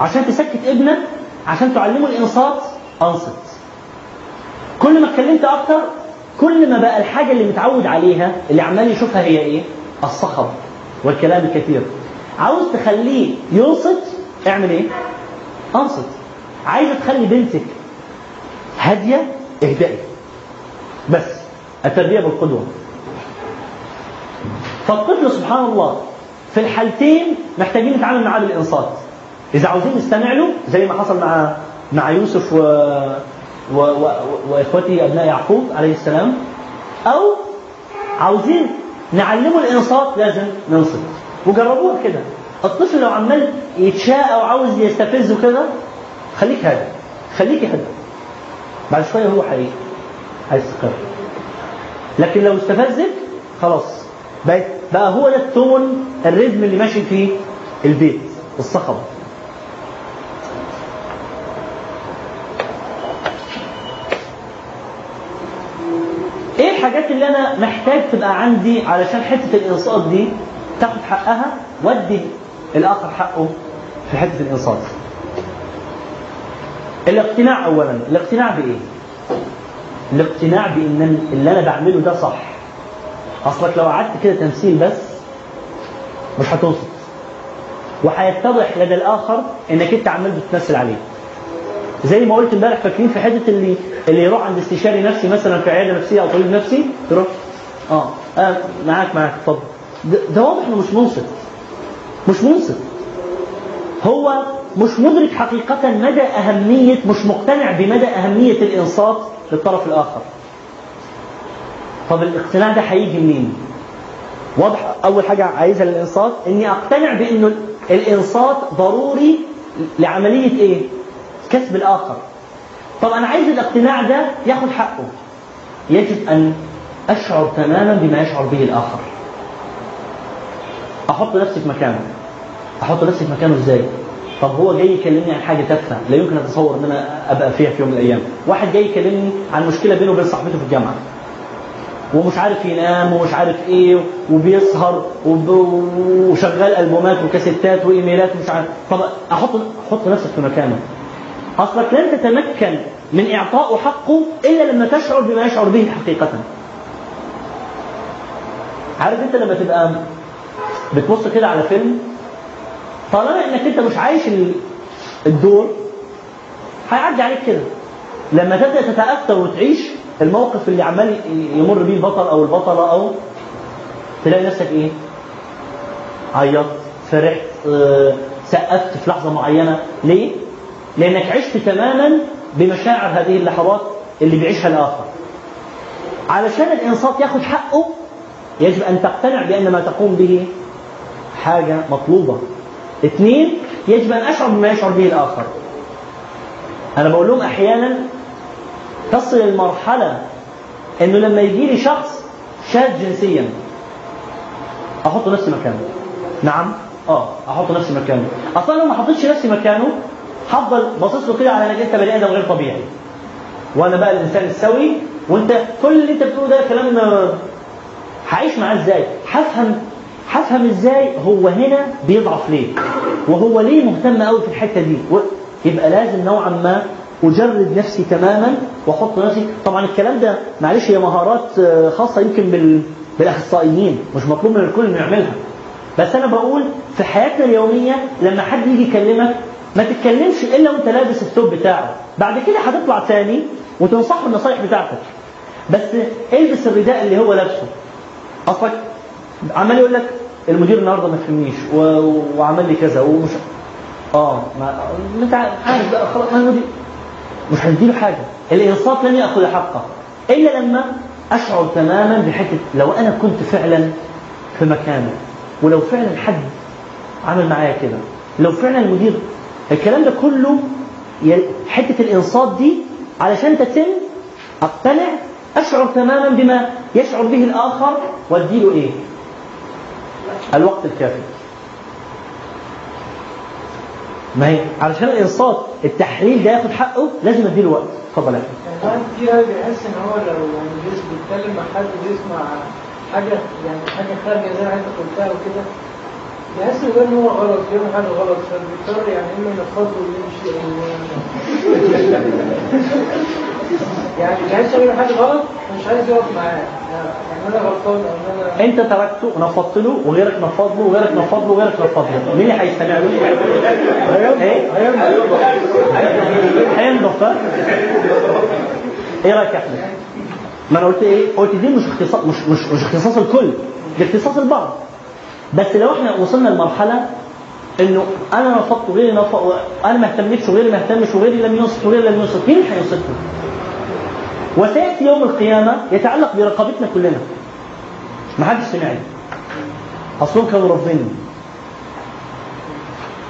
عشان تسكت ابنك عشان تعلمه الانصات انصت كل ما اتكلمت أكتر كل ما بقى الحاجة اللي متعود عليها اللي عمال يشوفها هي إيه؟ الصخب والكلام الكثير. عاوز تخليه ينصت اعمل إيه؟ انصت. عايزة تخلي بنتك هادية اهدئي. بس التربية بالقدوة. فالطفل سبحان الله في الحالتين محتاجين نتعامل معاه بالانصات. إذا عاوزين نستمع له زي ما حصل مع مع يوسف و و... و... واخوته أبناء يعقوب عليه السلام. أو عاوزين نعلمه الإنصات لازم ننصت. وجربوها كده. الطفل لو عمال يتشاء وعاوز يستفز كده خليك هادي. خليك هادي. بعد شوية هو حقيقي. هيستقر لكن لو استفزك خلاص. بقى, بقى هو ده التون الريتم اللي ماشي فيه البيت الصخب. إيه الحاجات اللي أنا محتاج تبقى عندي علشان حتة الإنصات دي تاخد حقها؟ وادي الآخر حقه في حتة الإنصات. الاقتناع اولا. الاقتناع بإيه؟ الاقتناع بإن اللي أنا بعمله ده صح. أصلك لو قعدت كده تمثيل بس مش هتوصل. وهيتضح لدى الآخر إنك أنت عمال بتمثل عليه. زي ما قلت امبارح فاكرين في حتة اللي اللي يروح عند استشاري نفسي مثلا في عيادة نفسية أو طبيب نفسي؟ يروح. آه, آه معاك معاك. اتفضل ده واضح إنه مش منصف مش منصف هو مش مدرك حقيقة مدى أهمية مش مقتنع بمدى أهمية الإنصات للطرف الآخر طب الاقتناع ده هيجي منين؟ واضح أول حاجة عايزها للإنصات إني أقتنع بإنه الإنصات ضروري لعملية إيه؟ كسب الآخر طب أنا عايز الاقتناع ده ياخد حقه يجب أن أشعر تماما بما يشعر به الآخر أحط نفسي في مكانه أحط نفسي في مكانه إزاي؟ طب هو جاي يكلمني عن حاجة تافهة لا يمكن أتصور إن أنا أبقى فيها في يوم من الأيام. واحد جاي يكلمني عن مشكلة بينه وبين صاحبته في الجامعة ومش عارف ينام ومش عارف إيه وبيسهر وب... وشغال ألبومات وكاسيتات وإيميلات ومش عارف. طب أحط أحط نفسك في مكانه. أصلك لن تتمكن من اعطائه حقه إلا لما تشعر بما يشعر به حقيقة. عارف أنت لما تبقى بتبص كده على فيلم طالما إنك أنت مش عايش الدور هيعدي عليك كده لما تبدأ تتأثر وتعيش الموقف اللي عمال يمر بيه البطل أو البطلة أو تلاقي نفسك إيه؟ عيطت فرحت آه، سقفت في لحظة معينة ليه؟ لأنك عشت تماما بمشاعر هذه اللحظات اللي بيعيشها الآخر. علشان الإنصات ياخد حقه يجب أن تقتنع بأن ما تقوم به حاجة مطلوبة. اثنين يجب أن أشعر بما يشعر به الآخر. أنا بقول لهم أحيانا تصل المرحلة إنه لما يجي لي شخص شاذ جنسيا أحط نفسي مكانه. نعم؟ آه أحط نفسي مكانه. أصلا لو ما حطيتش نفسي مكانه هفضل باصص له كده على أنك أنت بني آدم غير طبيعي. وأنا بقى الإنسان السوي وأنت كل اللي أنت بتقوله ده كلام هعيش معاه إزاي؟ هفهم هفهم إزاي هو هنا بيضعف ليه. وهو ليه مهتم قوي في الحتة دي. يبقى لازم نوعا ما اجرد نفسي تماما وأحط نفسي. طبعا الكلام ده معلش هي مهارات آه، خاصة يمكن بال... بالأخصائيين مش مطلوب من الكل إنه يعملها. بس أنا بقول في حياتنا اليومية لما حد يجي يكلمك ما تتكلمش إلا وأنت لابس الثوب بتاعه. بعد كده هتطلع تاني وتنصحه النصايح بتاعتك. بس إلبس الرداء اللي هو لابسه. أصلك عمال يقول لك المدير النهارده ما فهمنيش. وعمل لي كذا ومش آه ما انت عارف بقى خلاص ما المدير مش هنديله حاجة الإنصاف لن يأخذ حقه إلا لما أشعر تماما بحتة لو أنا كنت فعلا في مكانه ولو فعلا حد عمل معايا كده لو فعلا المدير الكلام ده كله حتة الانصات دي علشان تتم أقتنع أشعر تماما بما يشعر به الآخر وأديله إيه؟ الوقت الكافي. ما هي علشان الإنصات التحليل ده ياخد حقه لازم اديله وقت. اتفضل يا أخي. كمان في راجل بيحس إن هو لو يعني بيتكلم مع حد بيسمع حاجة يعني حاجة خارجة زي ما أنت قلتها وكده بيحس ان ان هو غلط بيعمل حاجة غلط فبيضطر يعني اما ينفضه ويمشي أو يعني [laughs] إنه بيعمل حاجة غلط ومش عايز يقف معاه يعني أنا غلطان أو أنا أنت تركته ونفضت له وغيرك نفض له وغيرك نفض له وغيرك نفض له مين اللي هيستمع له؟ إيه؟ هينضف ها؟ إيه رأيك يا أحمد؟ ما أنا قلت إيه؟ قلت دي مش اختصاص مش مش مش اختصاص الكل دي اختصاص البعض بس لو إحنا وصلنا لمرحلة انه أنا نفضت وغيري نفض أنا ما اهتمتش وغيري ما اهتمش وغيري لم ينصت وغيري لم ينصت مين هينصتني؟ وسيأتي يوم القيامة يتعلق برقبتنا كلنا. ما حدش سمعني. أصلهم كانوا رافضيني.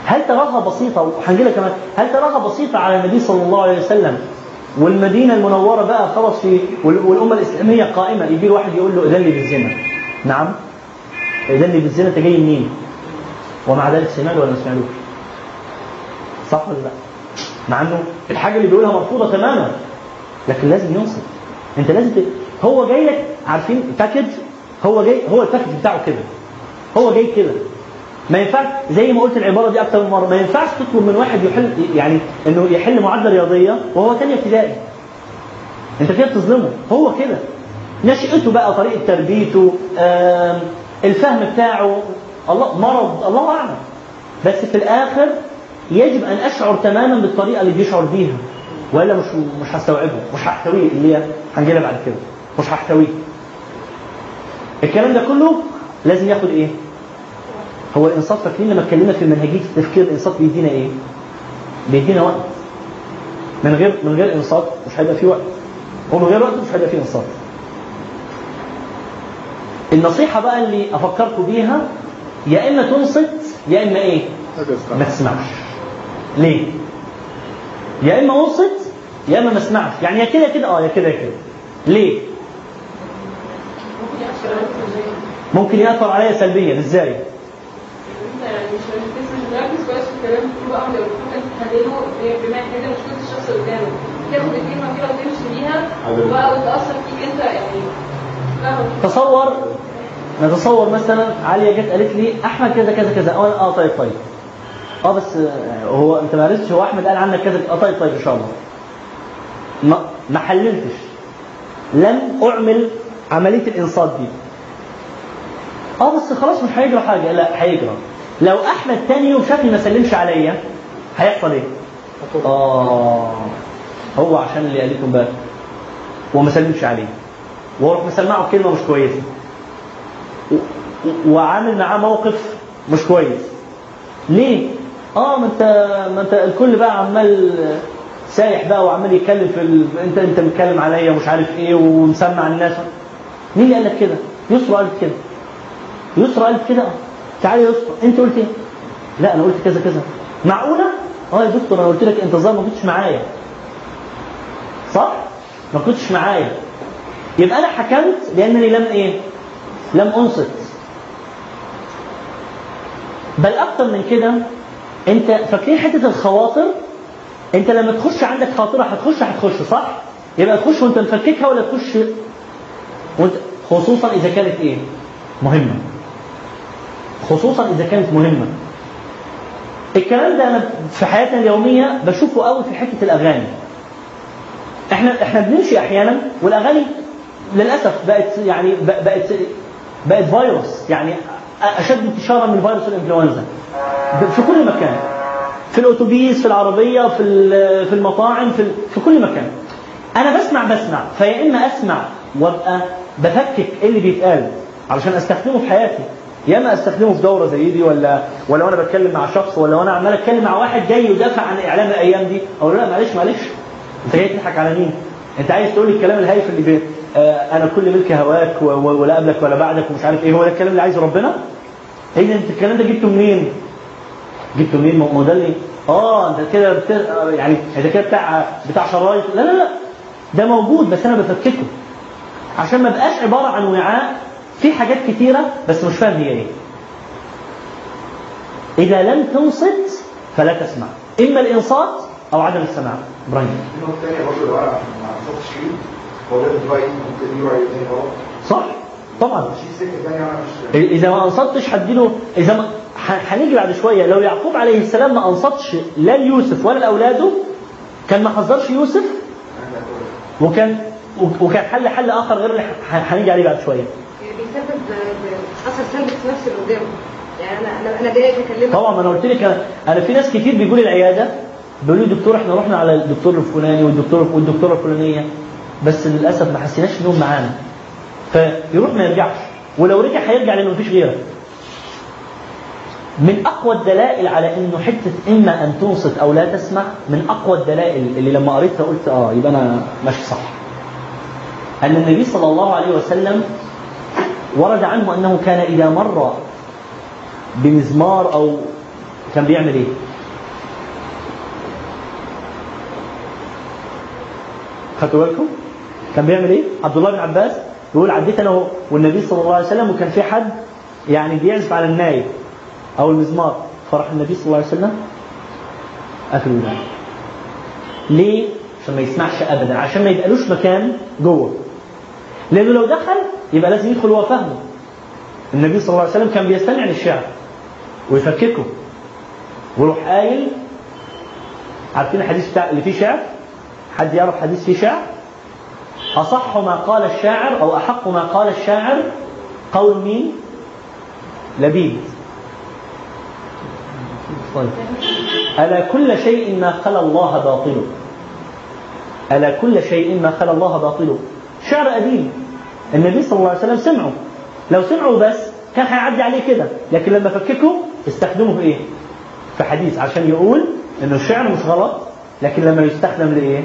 هل تراها بسيطة وهنجي لك كمان هل تراها بسيطة على النبي صلى الله عليه وسلم؟ والمدينة المنورة بقى خلاص في وال- والأمة الإسلامية قائمة يجي واحد يقول له إذن لي بالزنا. نعم. لي بالزنا أنت جاي منين؟ ومع ذلك سمع له ولا ما سمعلوش؟ صح ولا لا؟ مع إنه الحاجة اللي بيقولها مرفوضة تماما لكن لازم ينصت أنت لازم ت... هو جاي لك عارفين package هو جاي هو ال package بتاعه كده. هو جاي كده. ما ينفعش زي ما قلت العبارة دي أكتر من مرة ما ينفعش تطلب من واحد يحل يعني إنه يحل معادله رياضية وهو تانية ابتدائي. أنت كده بتظلمه. هو كده. نشأته بقى طريقة تربيته الفهم بتاعه الله مرض الله أعلم. بس في الآخر يجب أن أشعر تماما بالطريقة اللي بيشعر بيها. وإلا مش مش هستوعبه مش هحتويه اللي هي هنجيلها بعد كده. مش هحتويه. الكلام ده كله لازم ياخد إيه؟ هو الانصات فاكرين لما اتكلمنا في منهجية التفكير الانصات بيدينا إيه؟ بيدينا وقت. من غير من غير انصات مش هيبقى في وقت. ومن غير وقت مش هيبقى في انصات النصيحة بقى اللي أفكركم بيها يا إما تنصت يا إما إيه؟ ما تسمعش. ليه؟ يا إما أنصت يا إما ما اسمعش، يعني يا كده يا كده أه يا كده يا كده. ليه؟ ممكن يأثر عليا سلبيا إزاي؟ يعني مش مش مركز كويس في الكلام كله بقى لو انت تحلله بما ان أنت مشكله الشخص اللي قدامك تاخد الكلمة كده وتمشي بيها وبقى وتأثر فيك أنت يعني تصور نتصور مثلا عليا جت قالت لي أحمد كذا كذا كذا آه آه طيب طيب. آه بس آه، هو أنت ما عرفتش هو أحمد قال عنك كذا آه طيب طيب إن شاء الله. ما ما حللتش. لم أعمل عملية الإنصات دي. آه بس خلاص مش هيجرى حاجة. لا هيجرى. لو أحمد تاني يوم شافني ما سلمش عليا هيحصل إيه؟ آه هو عشان اللي قالته امبارح وما سلمش عليه. وأروح مسمعه كلمة مش كويسة وعامل معاه موقف مش كويس ليه؟ آه ما انت ما أنت الكل بقى عمال سايح بقى وعمال يتكلم في ال... انت أنت بتتكلم عليا ومش عارف إيه ومسمع الناس مين اللي قال لك كده؟ يسرى قالت كده يسرى قالت كده تعالي يا يسرى أنت قلت إيه؟ لا أنا قلت كذا كذا معقولة؟ آه يا دكتور أنا قلت لك أنت ظاهر ما كنتش معايا صح؟ ما كنتش معايا يبقى أنا حكمت لانني لم إيه؟ لم انصت بل أكتر من كده انت فاكرين حتة الخواطر انت لما تخش عندك خاطرة هتخش هتخش صح؟ يبقى تخش وانت مفككها ولا تخش وانت خصوصا إذا كانت إيه؟ مهمة خصوصا إذا كانت مهمة الكلام ده أنا في حياتنا اليومية بشوفه قوي في حتة الأغاني إحنا إحنا بنمشي أحيانا والأغاني للأسف بقت يعني بقت بقت فيروس يعني أشد انتشارا من فيروس الإنفلونزا في كل مكان. في الأتوبيس في العربية في في المطاعم في في كل مكان. أنا بسمع بسمع. فيا إما أسمع وأبقى بفكك إيه اللي بيتقال علشان أستخدمه في حياتي. يا إما أستخدمه في دورة زي دي ولا ولا وأنا بتكلم مع شخص ولا وأنا عمال أتكلم مع واحد جاي يدافع عن إعلام الأيام دي. أقول له لا معلش معلش. أنت جاي تضحك على مين؟ أنت عايز تقول الكلام الهايف اللي أنا كل ملك هواك. ولا قبلك ولا بعدك ومش عارف إيه هو ده الكلام اللي عايزه ربنا؟ ده أنت الكلام ده جبته منين؟ جبته منين؟ ما هو ده اللي آه أنت كده بت... آه، يعني انت كده بتاع بتاع شرايط لا لا لا ده موجود بس أنا بفككه عشان ما بقاش عبارة عن وعاء في حاجات كتيرة بس مش فاهم هي إيه إذا لم تنصت فلا تسمع إما الإنصات أو عدم السماع إبراهيم هو ده رأيي غلط صح. طبعا. مش إذا ما انصتش هديله إذا ما ح- هنيجي بعد شوية. لو يعقوب عليه السلام ما انصتش لا ليوسف ولا لأولاده كان ما حذرش يوسف؟ وكان وكان حل حل آخر غير اللي ح- هنيجي عليه بعد شوية. بيسبب اثر سلبي في نفس اللي قدامه. يعني أنا أنا جاي أكلمك. طبعا ما أنا قلت لك أنا- أنا في ناس كتير بيجوا لي العيادة بيقولوا لي دكتور إحنا رحنا على الدكتور الفلاني والدكتور والدكتورة الفلانية. بس للأسف ما حسيناش انهم معانا فيروح ما يرجعش ولو رجع هيرجع لأنه مفيش غيرك من أقوى الدلائل على إنه حتة إما أن تنصت أو لا تسمع من أقوى الدلائل اللي لما قريتها قلت آه يبقى أنا ماشي صح أن النبي صلى الله عليه وسلم ورد عنه أنه كان إذا مر بمزمار أو كان بيعمل إيه؟ خدتوا بالكم؟ كان بيعمل إيه؟ عبد الله بن عباس يقول عديت أنا والنبي صلى الله عليه وسلم وكان في حد يعني بيعزف على الناي أو المزمار فراح النبي صلى الله عليه وسلم قفل ودانه. ليه؟ عشان ما يسمعش ابدا عشان ما يبقالوش مكان جوه. لأنه لو دخل يبقى لازم يدخل هو فهمه. النبي صلى الله عليه وسلم كان بيستمع للشعر ويفككه ويروح قايل عارفين الحديث بتاع اللي فيه شعر؟ حد يعرف حديث فيه شعر؟ أصح ما قال الشاعر أو أحق ما قال الشاعر قول مين؟ لبيد. طيب. ألا كل شيء ما خلا الله باطل ألا كل شيء ما خلا الله باطل شعر قديم. النبي صلى الله عليه وسلم سمعه. لو سمعوا بس كان هيعدي عليه كده. لكن لما فككوا استخدمه في إيه؟ في حديث. عشان يقول إنه الشعر مش غلط لكن لما يستخدم لإيه؟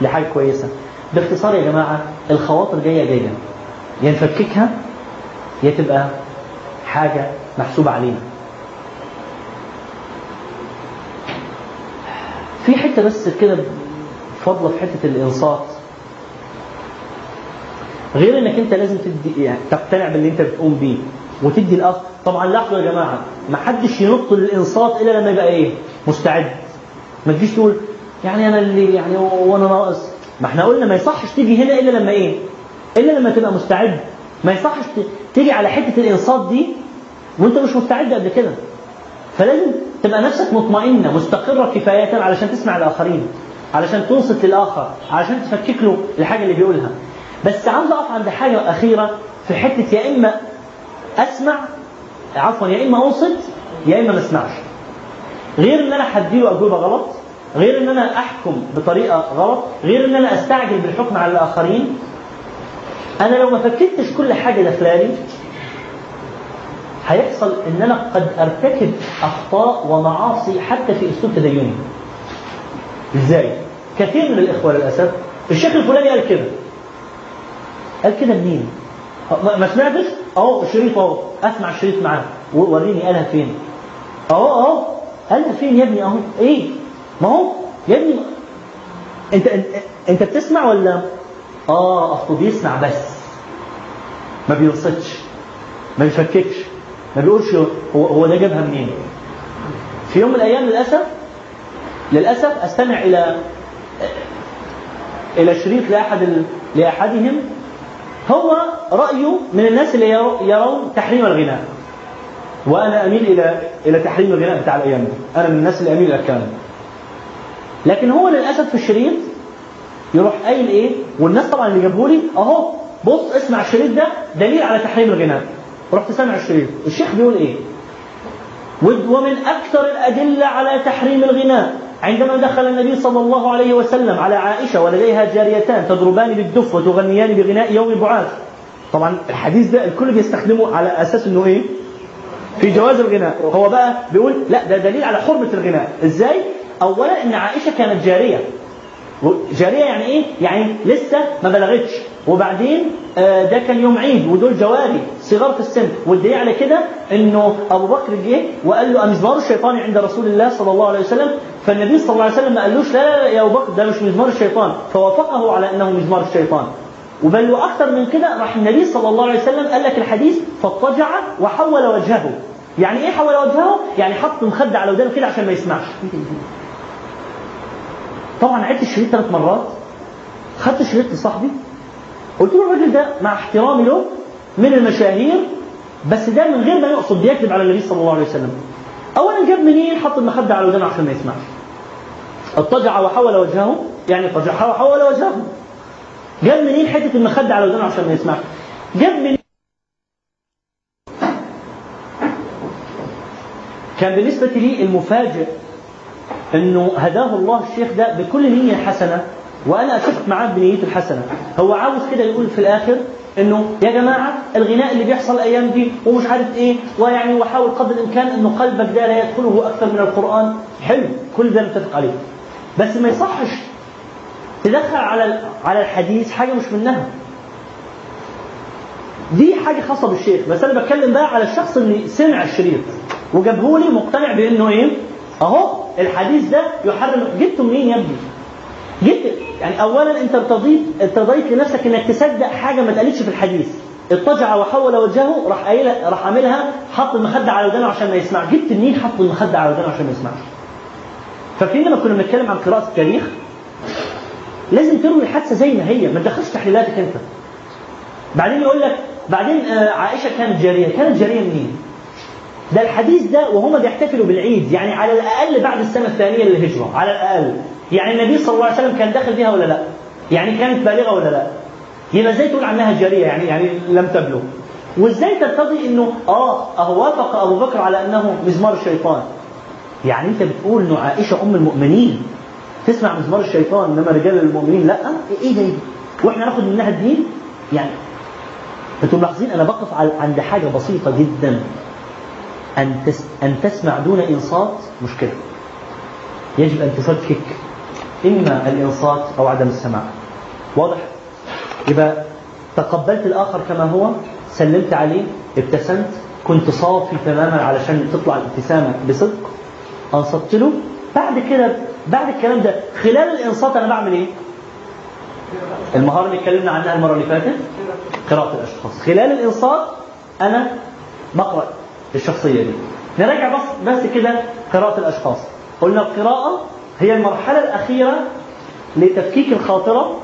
لحاجة كويسة. باختصار يا جماعة الخواطر جاية جاية يا نفككها يا تبقى حاجة محسوبة علينا. في حتة بس كده فضلة في حتة الإنصات. غير إنك أنت لازم تدي يعني تقتنع باللي أنت بتقوم بيه وتدي الأخ. طبعا لاحظوا يا جماعة ما حدش ينط للإنصات إلا لما يبقى إيه؟ مستعد. ما تجيش تقول يعني أنا اللي يعني وأنا ناقص. ما إحنا قلنا ما يصحش تيجي هنا إلا لما إيه؟ إلا لما تبقى مستعد. ما يصحش تيجي على حتة الإنصات دي وأنت مش مستعد قبل كده. فلازم تبقى نفسك مطمئنة مستقرة كفاية علشان تسمع الآخرين علشان تنصت للآخر علشان تفكك له الحاجة اللي بيقولها. بس عاوز أقف عند حاجة أخيرة في حتة يا إما أسمع عفوا يا إما أنصت يا إما ما أسمعش. غير إن أنا هديله أجوبة غلط غير إن أنا أحكم بطريقة غلط غير إن أنا أستعجل بالحكم على الآخرين. أنا لو ما فكرتش كل حاجة داخلالي هيحصل إن أنا قد أرتكب أخطاء ومعاصي حتى في أسلوب تديني. إزاي؟ كثير من الإخوة للأسف الشيخ الفلاني قال كده. قال كده منين؟ ما سمعتش؟ أهو شريط أهو أسمع الشريط معاه. وريني قالها فين. أهو أهو قالها فين يا ابني؟ أهو إيه؟ ما هو؟ يا ابني انت انت, بتسمع ولا؟ آه اصله بيسمع بس. ما بينصتش ما بيفككش ما بيقولش هو هو ده جابها منين. في يوم من الأيام للأسف للأسف أستمع إلى إلى شريط لأحد. لأحدهم. هو رأيه من الناس اللي يرو- يرون تحريم الغناء. وأنا أميل إلى إلى تحريم الغناء بتاع الأيام دي. أنا من الناس اللي أميل إلى الكلام ده. لكن هو للأسف في الشريط يروح قايل إيه؟ والناس طبعا اللي جابوا لي أهو بص اسمع الشريط ده دليل على تحريم الغناء. رحت سامع الشريط. الشيخ بيقول إيه؟ ومن أكثر الأدلة على تحريم الغناء عندما دخل النبي صلى الله عليه وسلم على عائشة ولديها جاريتان تضربان بالدف وتغنيان بغناء يوم بعاث طبعا الحديث ده الكل بيستخدمه على أساس إنه إيه؟ في جواز الغناء. هو بقى بيقول لا ده دليل على حرمة الغناء. إزاي؟ اولا إن عائشة كانت جارية. جارية يعني إيه؟ يعني لسه ما بلغتش. وبعدين آه ده كان يوم عيد ودول جواري صغار في السن. والدليل على كده إنه أبو بكر جه وقال له أمزمار الشيطان عند رسول الله صلى الله عليه وسلم؟ فالنبي صلى الله عليه وسلم ما قالوش لا لا, لا يا أبو بكر ده مش مزمار الشيطان. فوافقه على إنه مزمار الشيطان. وبل وأكثر من كده راح النبي صلى الله عليه وسلم قال لك الحديث فاضطجع وحول وجهه. يعني إيه حول وجهه؟ يعني حط مخدة على ودانه كده عشان ما يسمعش. طبعا عدت الشريط ثلاث مرات. خدت الشريط لصاحبي. قلت له الراجل ده مع احترامي له من المشاهير بس ده من غير ما يقصد بيكذب على النبي صلى الله عليه وسلم. اولا جاب منين؟ حط المخدة على ودانه عشان ما يسمعش. اضطجع وحول وجهه يعني اضطجع وحول وجهه. جاب منين حتة المخدة على ودانه عشان ما يسمعش؟ جاب منين؟ كان بالنسبة لي المفاجئ إنه هداه الله الشيخ ده بكل نية حسنة وأنا اتفق معاه بنيته الحسنة. هو عاوز كده يقول في الآخر إنه يا جماعة الغناء اللي بيحصل الأيام دي ومش عارف إيه ويعني وحاول قدر الإمكان إنه قلبك ده لا يدخله أكثر من القرآن. حلو كل ده نتفق عليه. بس ما يصحش تدخل على على الحديث حاجة مش منها. دي حاجة خاصة بالشيخ بس أنا بتكلم بقى على الشخص اللي سمع الشريط وجابه لي مقتنع بإنه إيه؟ أهو الحديث ده يحرم. جبته منين يا ابني؟ جبت يعني اولا أنت ارتضيت ارتضيت لنفسك إنك تصدق حاجة ما اتقالتش في الحديث. اضطجع وحول وجهه راح قايلها راح عاملها حط المخدة على ودانه عشان ما يسمع جبت منين حط المخدة على ودانه عشان ما يسمعش؟ فاكرين لما كنا بنتكلم عن قراءة التاريخ؟ لازم تروي الحادثة زي ما هي ما تدخلش تحليلاتك أنت. بعدين يقول لك بعدين آه عائشة كانت جارية. كانت جارية منين؟ ده الحديث ده وهم بيحتفلوا بالعيد يعني على الأقل بعد السنة الثانية للهجرة على الأقل. يعني النبي صلى الله عليه وسلم كان داخل فيها ولا لا؟ يعني كانت بالغة ولا لا؟ يبقى إزاي تقول عنها جارية؟ يعني يعني لم تبلغ. وإزاي ترتضي إنه آه أهو وافق أبو بكر على أنه مزمار الشيطان؟ يعني أنت بتقول إنه عائشة أم المؤمنين. تسمع مزمار الشيطان إنما رجال المؤمنين لأ؟ إيه ده إيه وإحنا ناخد منها الدين؟ يعني أنتم ملاحظين أنا بقف عند حاجة بسيطة جدا. تس أن تسمع دون إنصات مشكلة. يجب أن تفكك إما الإنصات أو عدم السماع. واضح؟ يبقى تقبلت الآخر كما هو سلمت عليه ابتسمت كنت صافي تماما علشان تطلع الابتسامة بصدق أنصت له. بعد كده بعد الكلام ده خلال الإنصات أنا بعمل إيه؟ المهارة اللي اتكلمنا عنها المرة اللي فاتت قراءة الأشخاص. خلال الإنصات أنا بقرأ. الشخصيه دي. نراجع بس بس كده قراءة الأشخاص. قلنا القراءة هي المرحلة الأخيرة لتفكيك الخاطرة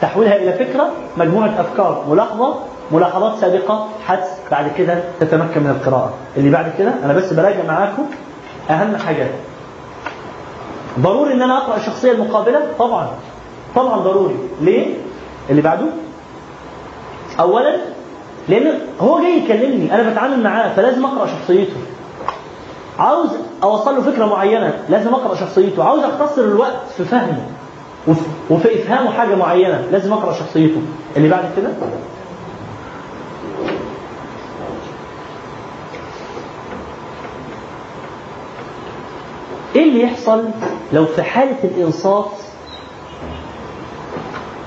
تحويلها إلى فكرة مجموعة أفكار ملاحظة ملاحظات سابقة حدس بعد كده تتمكن من القراءة. اللي بعد كده أنا بس براجع معاكم أهم حاجات ضروري إن أنا أقرأ الشخصية المقابلة؟ طبعا. طبعا ضروري. ليه؟ اللي بعده اولا لأن هو جاي يكلمني أنا بتعامل معاه فلازم أقرأ شخصيته. عاوز أوصل له فكرة معينة لازم أقرأ شخصيته. عاوز أختصر الوقت في فهمه وفي, إفهامه حاجة معينة لازم أقرأ شخصيته. اللي بعد كده؟ إيه اللي يحصل لو في حالة الإنصات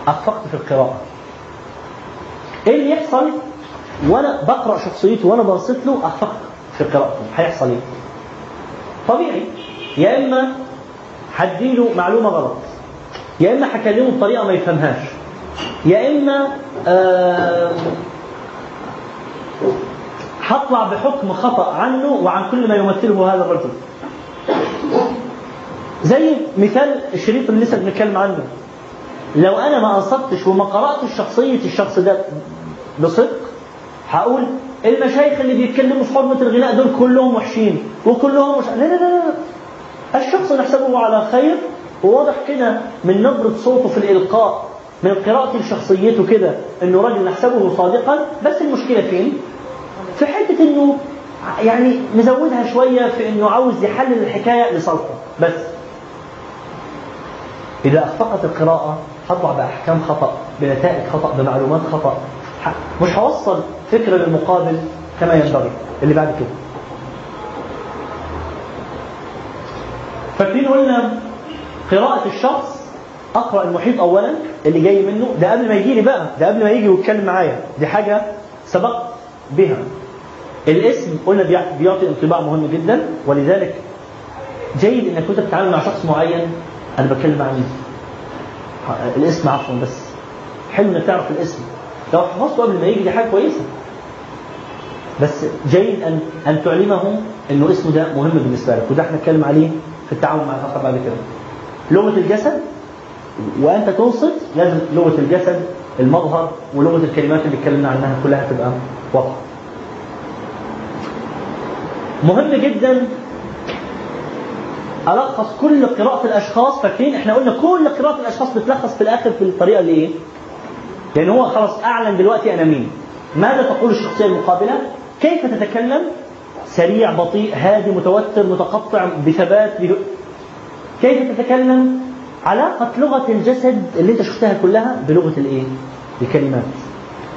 أخفقت في القراءة؟ إيه اللي يحصل؟ وأنا بقرأ شخصيته وأنا بنصت له اخفقت في قراءته. هيحصل إيه؟ طبيعي. يا إما هديله معلومة غلط. يا إما هكلمه بطريقة ما يفهمهاش. يا إما آه هطلع بحكم خطأ عنه وعن كل ما يمثله هذا الرجل. زي مثال الشريط اللي لسه بنتكلم عنه. لو أنا ما انصتش وما قرأتش شخصية الشخص ده بصدق هقول المشايخ اللي بيتكلموا في حرمة الغناء دول كلهم وحشين وكلهم مش لا لا لا لا. الشخص نحسبه على خير وواضح كده من نبرة صوته في الإلقاء من قراءة لشخصيته كده إنه راجل نحسبه صادقا. بس المشكلة فين؟ في حتة إنه يعني نزودها شوية في إنه عاوز يحلل الحكاية لصالحه. بس إذا أخفقت القراءة هطلع بأحكام خطأ بنتائج خطأ بمعلومات خطأ. مش هوصل فكرة للمقابل كما ينبغي. اللي بعد كده. فاكرين قلنا قراءة الشخص أقرأ المحيط أولا اللي جاي منه. ده قبل ما يجي لي بقى ده قبل ما يجي ويتكلم معايا. دي حاجة سبق بها. الاسم قلنا بيع- بيعطي انطباع مهم جدا. ولذلك جيد إنك كنت بتتعامل مع شخص معين. أنا بتكلم ح- الاسم عفوا بس. حلو إنك تعرف الاسم. لو حفظته قبل ما يجي دي حاجة كويسة. بس جيد ان أن تعلمه إنه اسمه ده مهم بالنسبة لك وده إحنا نتكلم عليه في التعامل مع الآخر بعد كده. لغة الجسد وأنت تنصت لازم لغة الجسد المظهر ولغة الكلمات اللي اتكلمنا عنها كلها تبقى واضحة. مهم جدا ألخص كل قراءة الأشخاص فاكرين إحنا قلنا كل قراءة الأشخاص بتلخص في الآخر في الطريقة اللي إيه؟ لأن هو خلاص أعلن دلوقتي أنا مين. ماذا تقول الشخصية المقابلة؟ كيف تتكلم؟ سريع بطيء هادي متوتر متقطع بثبات به... كيف تتكلم؟ علاقة لغة الجسد اللي أنت شفتها كلها بلغة الإيه؟ الكلمات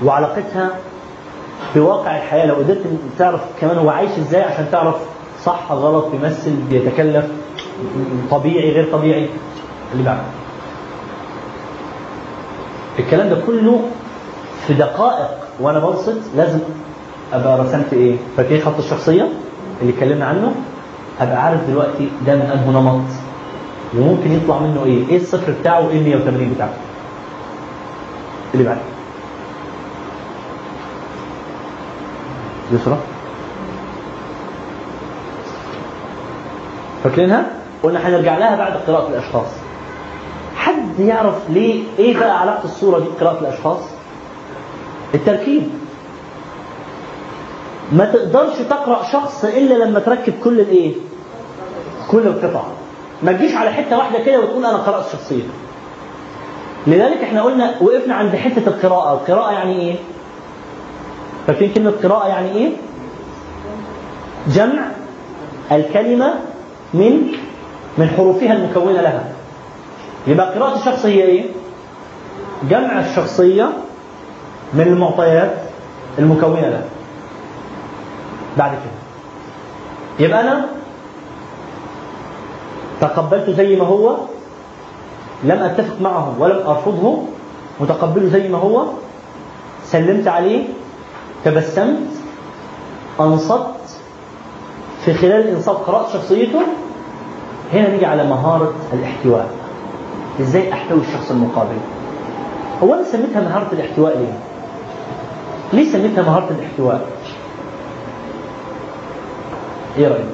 وعلاقتها بواقع الحياة. لو قدرت تعرف كمان هو عايش إزاي عشان تعرف صح غلط بيمثل بيتكلف طبيعي غير طبيعي. اللي بعده. الكلام ده كله في دقائق وأنا بنصت لازم أبقى رسمت إيه؟ فاكرين خط الشخصية اللي اتكلمنا عنه؟ أبقى عارف دلوقتي ده من أنه نمط. وممكن يطلع منه إيه؟ إيه الصفر بتاعه وإيه ال 180 بتاعته اللي بعده. يسرى فاكرينها؟ قلنا هنرجع لها بعد قراءة الأشخاص. حد يعرف ليه إيه بقى علاقة الصورة دي بقراءة الأشخاص التركيب ما تقدرش تقرأ شخص إلا لما تركب كل الإيه؟ كل القطع ما تجيش على حتة واحدة كده وتقول أنا قرأت شخصيته لذلك إحنا قلنا وقفنا عند حتة القراءة القراءة يعني إيه؟ فاكرين كلمة قراءة يعني إيه؟ جمع الكلمة من من حروفها المكونة لها يبقى قراءة الشخص هي إيه؟ جمع الشخصية من المعطيات المكونة لها بعد كده. يبقى أنا تقبلته زي ما هو لم أتفق معه ولم أرفضه متقبله زي ما هو سلمت عليه تبسمت أنصت في خلال الإنصات قرأت شخصيته هنا نيجي على مهارة الاحتواء. إزاي أحتوي الشخص المقابل هو أنا سميتها مهارة الاحتواء ليه؟ ليه سميتها مهارة الاحتواء؟ إيه رأيك؟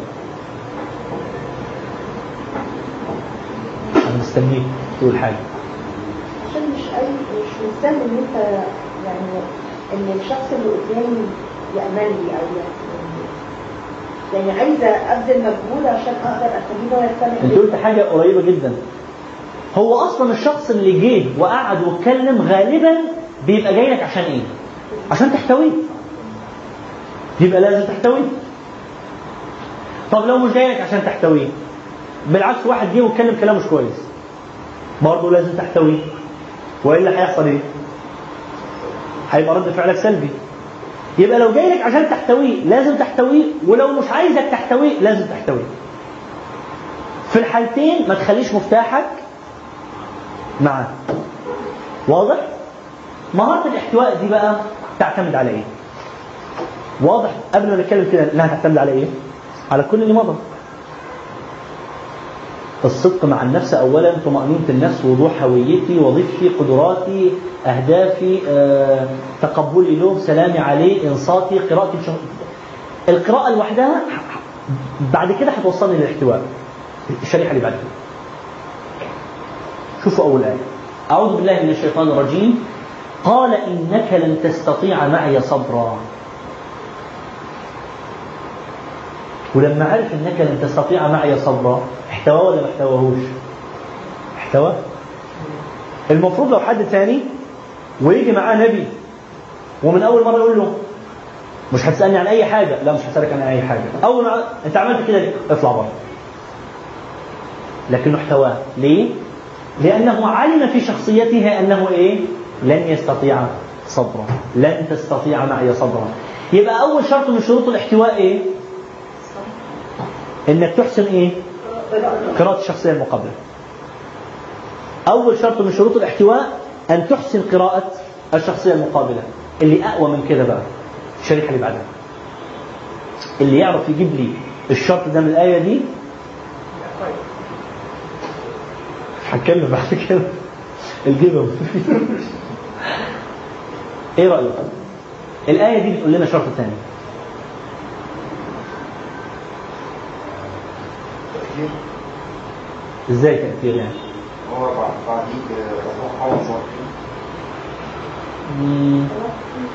أنا مستنيك تقول حاجة عشان مش اي مش مستاهل إن أنت يعني إن الشخص اللي قدامي يأمن لي أو يعني يعني عايزة أبذل مجهود عشان أقدر أخليه هو يستمع أنت. قلت حاجة قريبة جدا هو أصلا الشخص اللي جه وقعد واتكلم غالبا بيبقى جاي لك عشان إيه؟ عشان تحتويه. يبقى لازم تحتويه. طب لو مش جاي لك عشان تحتويه بالعكس واحد جه واتكلم كلام مش كويس برضه لازم تحتويه. وإلا هيحصل إيه؟ هيبقى رد فعلك سلبي. يبقى لو جاي لك عشان تحتويه لازم تحتويه ولو مش عايزك تحتويه لازم تحتويه. في الحالتين ما تخليش مفتاحك معاه واضح؟ مهارة الاحتواء دي بقى تعتمد على إيه؟ واضح. قبل ما نتكلم كده إنها تعتمد على إيه؟ على كل اللي مضى. الصدق مع النفس اولا طمأنينة النفس وضوح هويتي وظيفتي قدراتي أهدافي آه، تقبلي له سلامي عليه إنصاتي قراءتي. بشغل. القراءة لوحدها بعد كده هتوصلني للاحتواء. الشريحة اللي بعد كده. شوفوا أول آية. أعوذ بالله من الشيطان الرجيم. قال إنك لن تستطيع معي صبرا. ولما عرف إنك لن تستطيع معي صبرا احتواه ولا ما احتواهوش احتوى؟ المفروض لو حد تاني ويجي معاه نبي ومن أول مرة يقول له مش هتسألني عن أي حاجة. لا مش هسالك عن أي حاجة. أول ما أنت عملت كده ليه؟ اطلع بره. لكنه احتواه. ليه؟ لأنه علم في شخصيته أنه إيه؟ لن يستطيع صبرا لن تستطيع معي صبرا يبقى أول شرط من شروط الاحتواء إيه؟ إنك تحسن إيه؟ قراءة الشخصية المقابلة. أول شرط من شروط الاحتواء أن تحسن قراءة الشخصية المقابلة. اللي أقوى من كده بقى. الشريحه اللي بعدها. اللي يعرف يجيب لي الشرط ده من الآية دي هتكلم بعد كده. الجبن إيه رأيك؟ الآية دي بتقول لنا شرط ثاني إزاي تأثير يعني؟ هو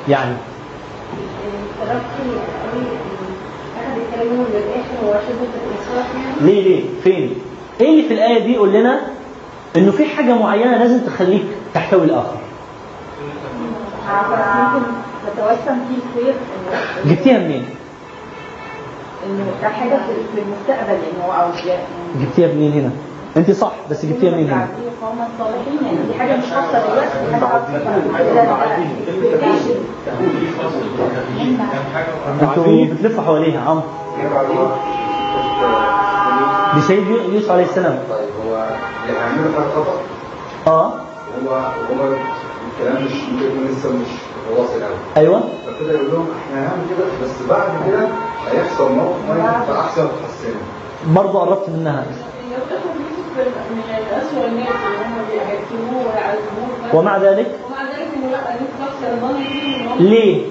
يعني. ليه ليه؟ فين؟ إيه اللي في الآية دي يقول لنا إنه في حاجة معينة لازم تخليك تحتوي الآخر. فيه الخير جبتيها منين؟ إنه ده حاجة في- المستقبل ان هو عاوز جبتيها منين هنا؟ أنت صح بس جبتيها منين هنا؟ يعني دي حاجة مش خاصة دلوقتي أنتوا بتلفوا حواليها عم هي بعدين دي سيد يو- يوسف عليه السلام. طيب هو اللي هيعملوا حاجة خطا آه. هو هو الكلام مش ممكن يكون لسه مش واصل قوي أيوه. فابتدى يقول لهم إحنا هنعمل كده بس بعد كده هيحصل موقف معين فاحسن تحسنه برضه قربت منها. يفتحوا يوسف من الأسوأ الناس اللي هم بيعتموه ويعذبوه ومع ذلك؟ ليه؟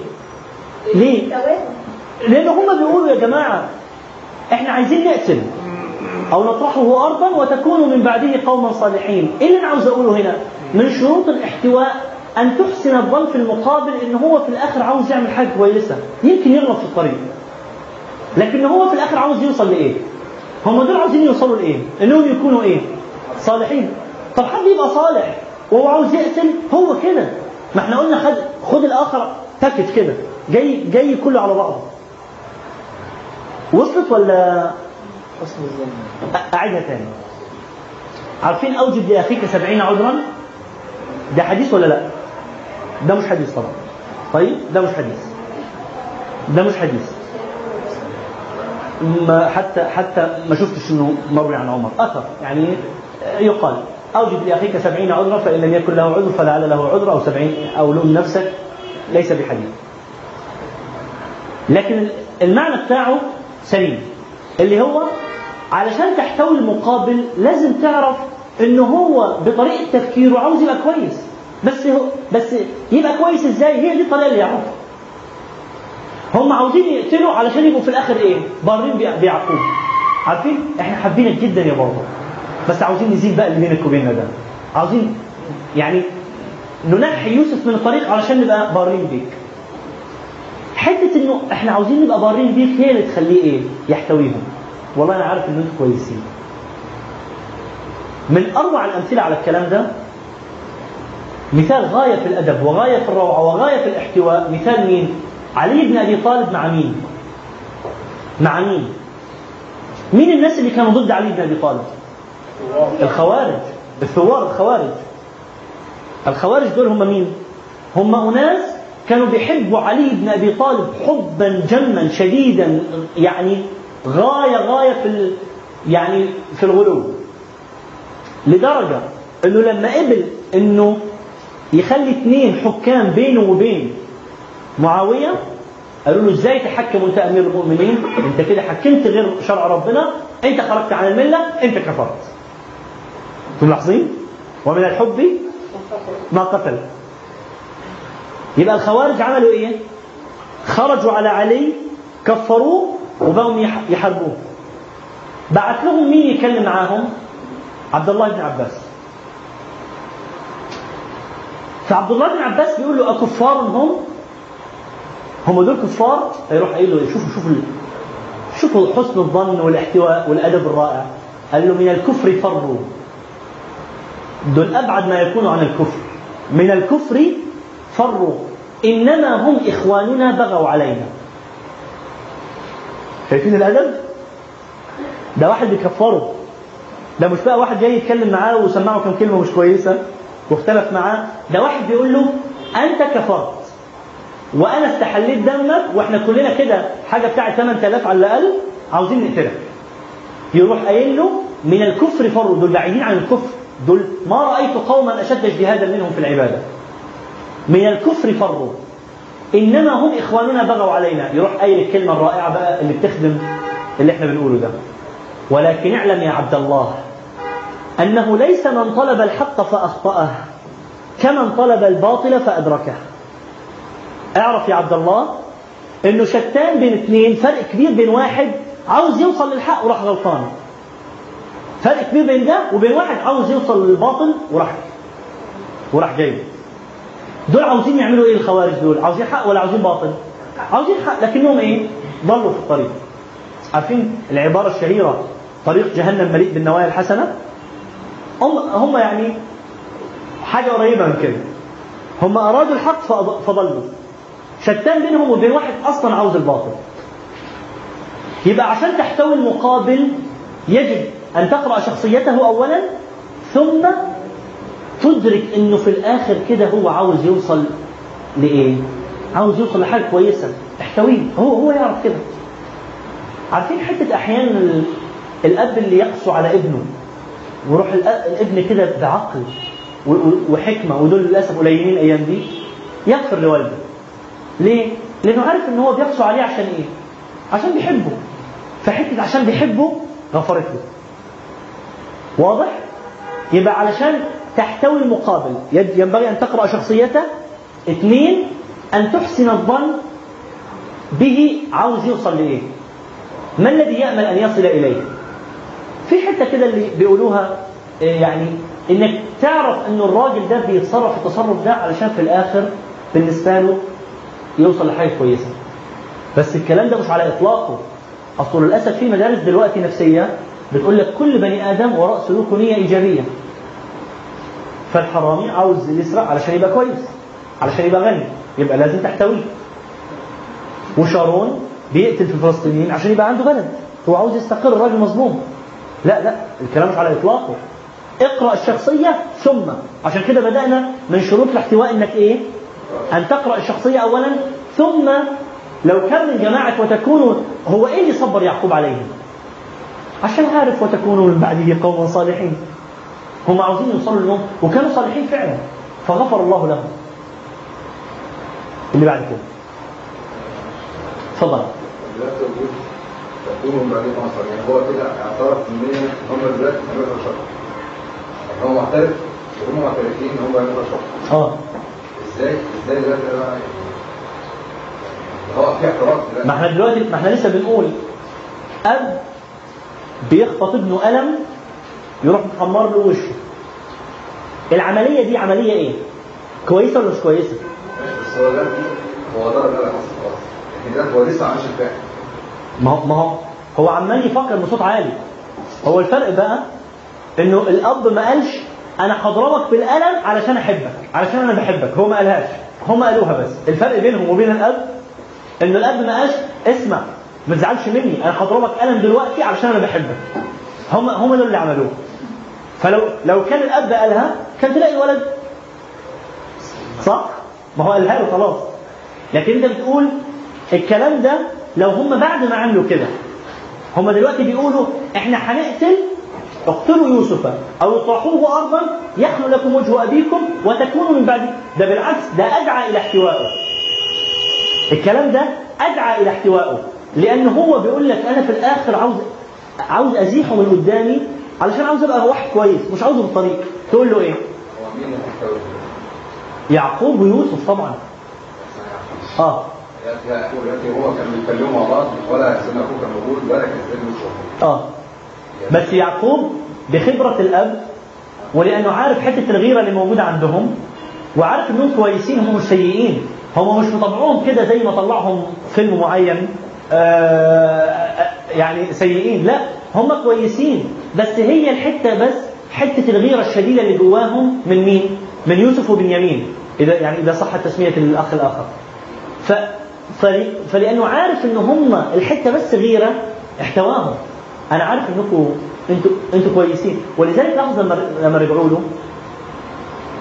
ليه؟ لأن هم بيقولوا يا جماعة إحنا عايزين نقتل. أو نطرحه ارضا وتكونوا من بعده قوما صالحين. إيه اللي أنا عاوز أقوله هنا؟ من شروط الاحتواء أن تحسن الظن في المقابل إن هو في الآخر عاوز يعمل حاجة كويسة. يمكن يغلط في الطريق. لكن هو في الآخر عاوز يوصل لإيه؟ هم دول عاوزين يوصلوا لإيه؟ إنهم يكونوا إيه؟ صالحين. طب حد يبقى صالح وهو عاوز يقتل؟ هو كده. ما إحنا قلنا خد خد الآخر باكت كده. جاي جاي كله على بعضه. وصلت ولا حسن الظن. أ- أعيدها تاني عارفين أوجب لأخيك سبعين عذرا؟ ده حديث ولا لا؟ ده مش حديث طبعا. طيب ده مش حديث. ده مش حديث. ما حتى حتى ما شفتش إنه مروي عن عمر. أثر. يعني يقال اوجب لأخيك سبعين عذرا فإن لم يكن له عذر فلعل له عذر أو سبعين أو لوم نفسك. ليس بحديث. لكن المعنى بتاعه سليم. اللي هو علشان تحتوي المقابل لازم تعرف ان هو بطريقة تفكيره عاوز يبقى كويس. بس هو بس يبقى كويس إزاي؟ هي دي الطريقة اللي يعرفها. هم عاوزين يقتلوا علشان يبقوا في الآخر إيه؟ بارين بيع- بيعقوب عارفين؟ إحنا حابينك جدا يا بابا. بس عاوزين نزيد بقى اللي بينك وبيننا ده. عاوزين يعني ننحي يوسف من الطريق علشان نبقى بارين بيك. حتة إنه إحنا عاوزين نبقى بارين بيك هي اللي تخليه إيه؟ يحتويهم. والله أنا عارف ان أنتم كويسين. من أروع الأمثلة على الكلام ده مثال غاية في الأدب وغاية في الروعة وغاية في الاحتواء مثال مين؟ علي بن أبي طالب مع مين؟ مع مين؟ مين الناس اللي كانوا ضد علي بن أبي طالب؟ الخوارج الثوار الخوارج. الخوارج دول هم مين؟ هم أناس كانوا بيحبوا علي بن أبي طالب حبا جما شديدا يعني غايه غاية في ال... يعني في الغلو. لدرجة إنه لما قبل إنه يخلي اثنين حكام بينه وبين معاوية قالوا له إزاي تحكم وأنت أمير المؤمنين؟ أنت كده حكمت غير شرع ربنا أنت خرجت عن الملة أنت كفرت. أنتم ملاحظين؟ ومن الحب ما قتل. يبقى الخوارج عملوا إيه؟ خرجوا على علي كفروه وبقوا يح- يحاربوه. بعت لهم مين يتكلم معاهم؟ عبد الله بن عباس. فعبد الله بن عباس بيقول له أكفار هم؟ هم دول كفار؟ يروح قايل له شوفوا شوفوا شوفوا حسن الظن والاحتواء والأدب الرائع. قال له من الكفر فروا دول أبعد ما يكون عن الكفر. من الكفر فروا إنما هم إخواننا بغوا علينا. شايفين الأدب؟ ده واحد بيكفره. ده مش بقى واحد جاي يتكلم معاه وسمعه كم كلمة مش كويسة واختلف معاه. ده واحد بيقول له أنت كفرت وأنا استحليت دمك وإحنا كلنا كده حاجة بتاعت 8000 على الأقل عاوزين نقتلك. يروح قايل له من الكفر فروا. دول بعيدين عن الكفر. دول ما رأيت قوما أشد اجتهادا منهم في العبادة. من الكفر فروا. إنما هم إخواننا بغوا علينا. يروح قايل الكلمة الرائعة بقى اللي بتخدم اللي إحنا بنقوله ده. ولكن اعلم يا عبد الله أنه ليس من طلب الحق فأخطأه كمن طلب الباطل فأدركه. اعرف يا عبد الله إنه شتان بين اثنين فرق كبير بين واحد عاوز يوصل للحق وراح غلطان. فرق كبير بين ده وبين واحد عاوز يوصل للباطل وراح وراح جاي. دول عاوزين يعملوا إيه الخوارج دول؟ عاوزين حق ولا عاوزين باطل؟ عاوزين حق لكنهم إيه؟ ضلوا في الطريق. عارفين العبارة الشهيرة طريق جهنم مليء بالنوايا الحسنة؟ هم هم يعني حاجة قريبة من كده. هم أرادوا الحق فضلوا. شتان بينهم وبين واحد أصلا عاوز الباطل. يبقى عشان تحتوي المقابل يجب أن تقرأ شخصيته أولا ثم تدرك إنه في الآخر كده هو عاوز يوصل لإيه؟ عاوز يوصل لحاجة كويسة تحتويه هو هو يعرف كده. عارفين حتة أحيانا ال- الأب اللي يقسو على ابنه ويروح الابن كده بعقل وحكمة ودول للأسف قليلين الأيام دي يغفر لوالده. ليه؟ لأنه عارف إن هو بيقسو عليه عشان إيه؟ عشان بيحبه. فحتة عشان بيحبه غفرت له. واضح؟ يبقى علشان تحتوي المقابل. ينبغي أن تقرأ شخصيته. اثنين أن تحسن الظن به عاوز يوصل لإيه ما الذي يأمل أن يصل إليه؟ في حتة كده اللي بيقولوها آه، يعني إنك تعرف أن الراجل ده بيتصرف التصرف ده علشان في الآخر بالنسبة له يوصل لحاجة كويسة. بس الكلام ده مش على إطلاقه. أصل للأسف في مدارس دلوقتي نفسية بتقول لك كل بني آدم وراء سلوكه نية إيجابية. فالحرامي عاوز يسرق علشان يبقى كويس علشان يبقى غني يبقى لازم تحتويه. وشارون بيقتل في الفلسطينيين عشان يبقى عنده بلد. هو عاوز يستقر الراجل مظلوم. لا لا الكلام مش على إطلاقه. اقرأ الشخصية ثم. عشان كده بدأنا من شروط الاحتواء إنك إيه؟ أن تقرأ الشخصية اولا ثم لو كان من جماعة وتكونوا هو إيه اللي صبر يعقوب عليهم؟ عشان عارف وتكونوا من بعده قوما صالحين. هم عاوزين يوصلوا لهم وكانوا صالحين فعلا. فغفر الله لهم. اللي بعد كده. بعدين مصر يعني هو كده اعترف إن هم دلوقتي عملوا شر هو معترف وهم معترفين إن هم شر آه. إزاي؟ إزاي دلوقتي هو في اعتراف ما إحنا دلوقتي ما إحنا لسه بنقول أب بيخبط ابنه قلم يروح محمر له وشه. العملية دي عملية إيه؟ كويسة ولا مش كويسة؟ بس هو ده هو ده خلاص خلاص لكن ده هو لسه عايش الفعل. ما هو ما هو هو عمال يفكر بصوت عالي. هو الفرق بقى إنه الأب ما قالش أنا هضربك بالقلم علشان أحبك. علشان أنا بحبك. هو ما قالهاش. هم قالوها بس. الفرق بينهم وبين الأب ان الأب ما قالش اسمع ما تزعلش مني. أنا هضربك قلم دلوقتي علشان أنا بحبك. هم هم دول اللي عملوه. فلو لو كان الأب قالها كان تلاقي الولد. صح؟ ما هو قالها له خلاص. لكن أنت بتقول الكلام ده لو هم بعد ما عملوا كده هم دلوقتي بيقولوا إحنا هنقتل اقتلوا يوسف أو اطرحوه أرضا يخلو لكم وجه أبيكم وتكونوا من بعد. ده بالعكس ده أدعى إلى احتوائه. الكلام ده أدعى إلى احتوائه. لأن هو بيقول لك أنا في الآخر عاوز عاوز أزيحه من قدامي علشان عاوز أبقى واحد كويس مش عاوزه في الطريق تقول له إيه؟ يعقوب ويوسف طبعا. آه. هو مع بعض ولا كان موجود ولا آه. بس يعقوب بخبرة الأب ولأنه عارف حتة الغيرة اللي موجودة عندهم وعارف إنهم كويسين هم مش سيئين. هم مش مطلعوهم كده زي ما طلعهم فيلم معين. يعني سيئين. لا هم كويسين بس هي الحتة بس حتة الغيرة الشديدة اللي جواهم من مين؟ من يوسف وبنيامين إذا يعني إذا صح تسمية الأخ الآخر. ف فل- فلأنه عارف إن هم الحتة بس غيرة احتواهم. أنا عارف انكم أنتوا أنتوا كويسين. ولذلك لاحظ لما رجعوا له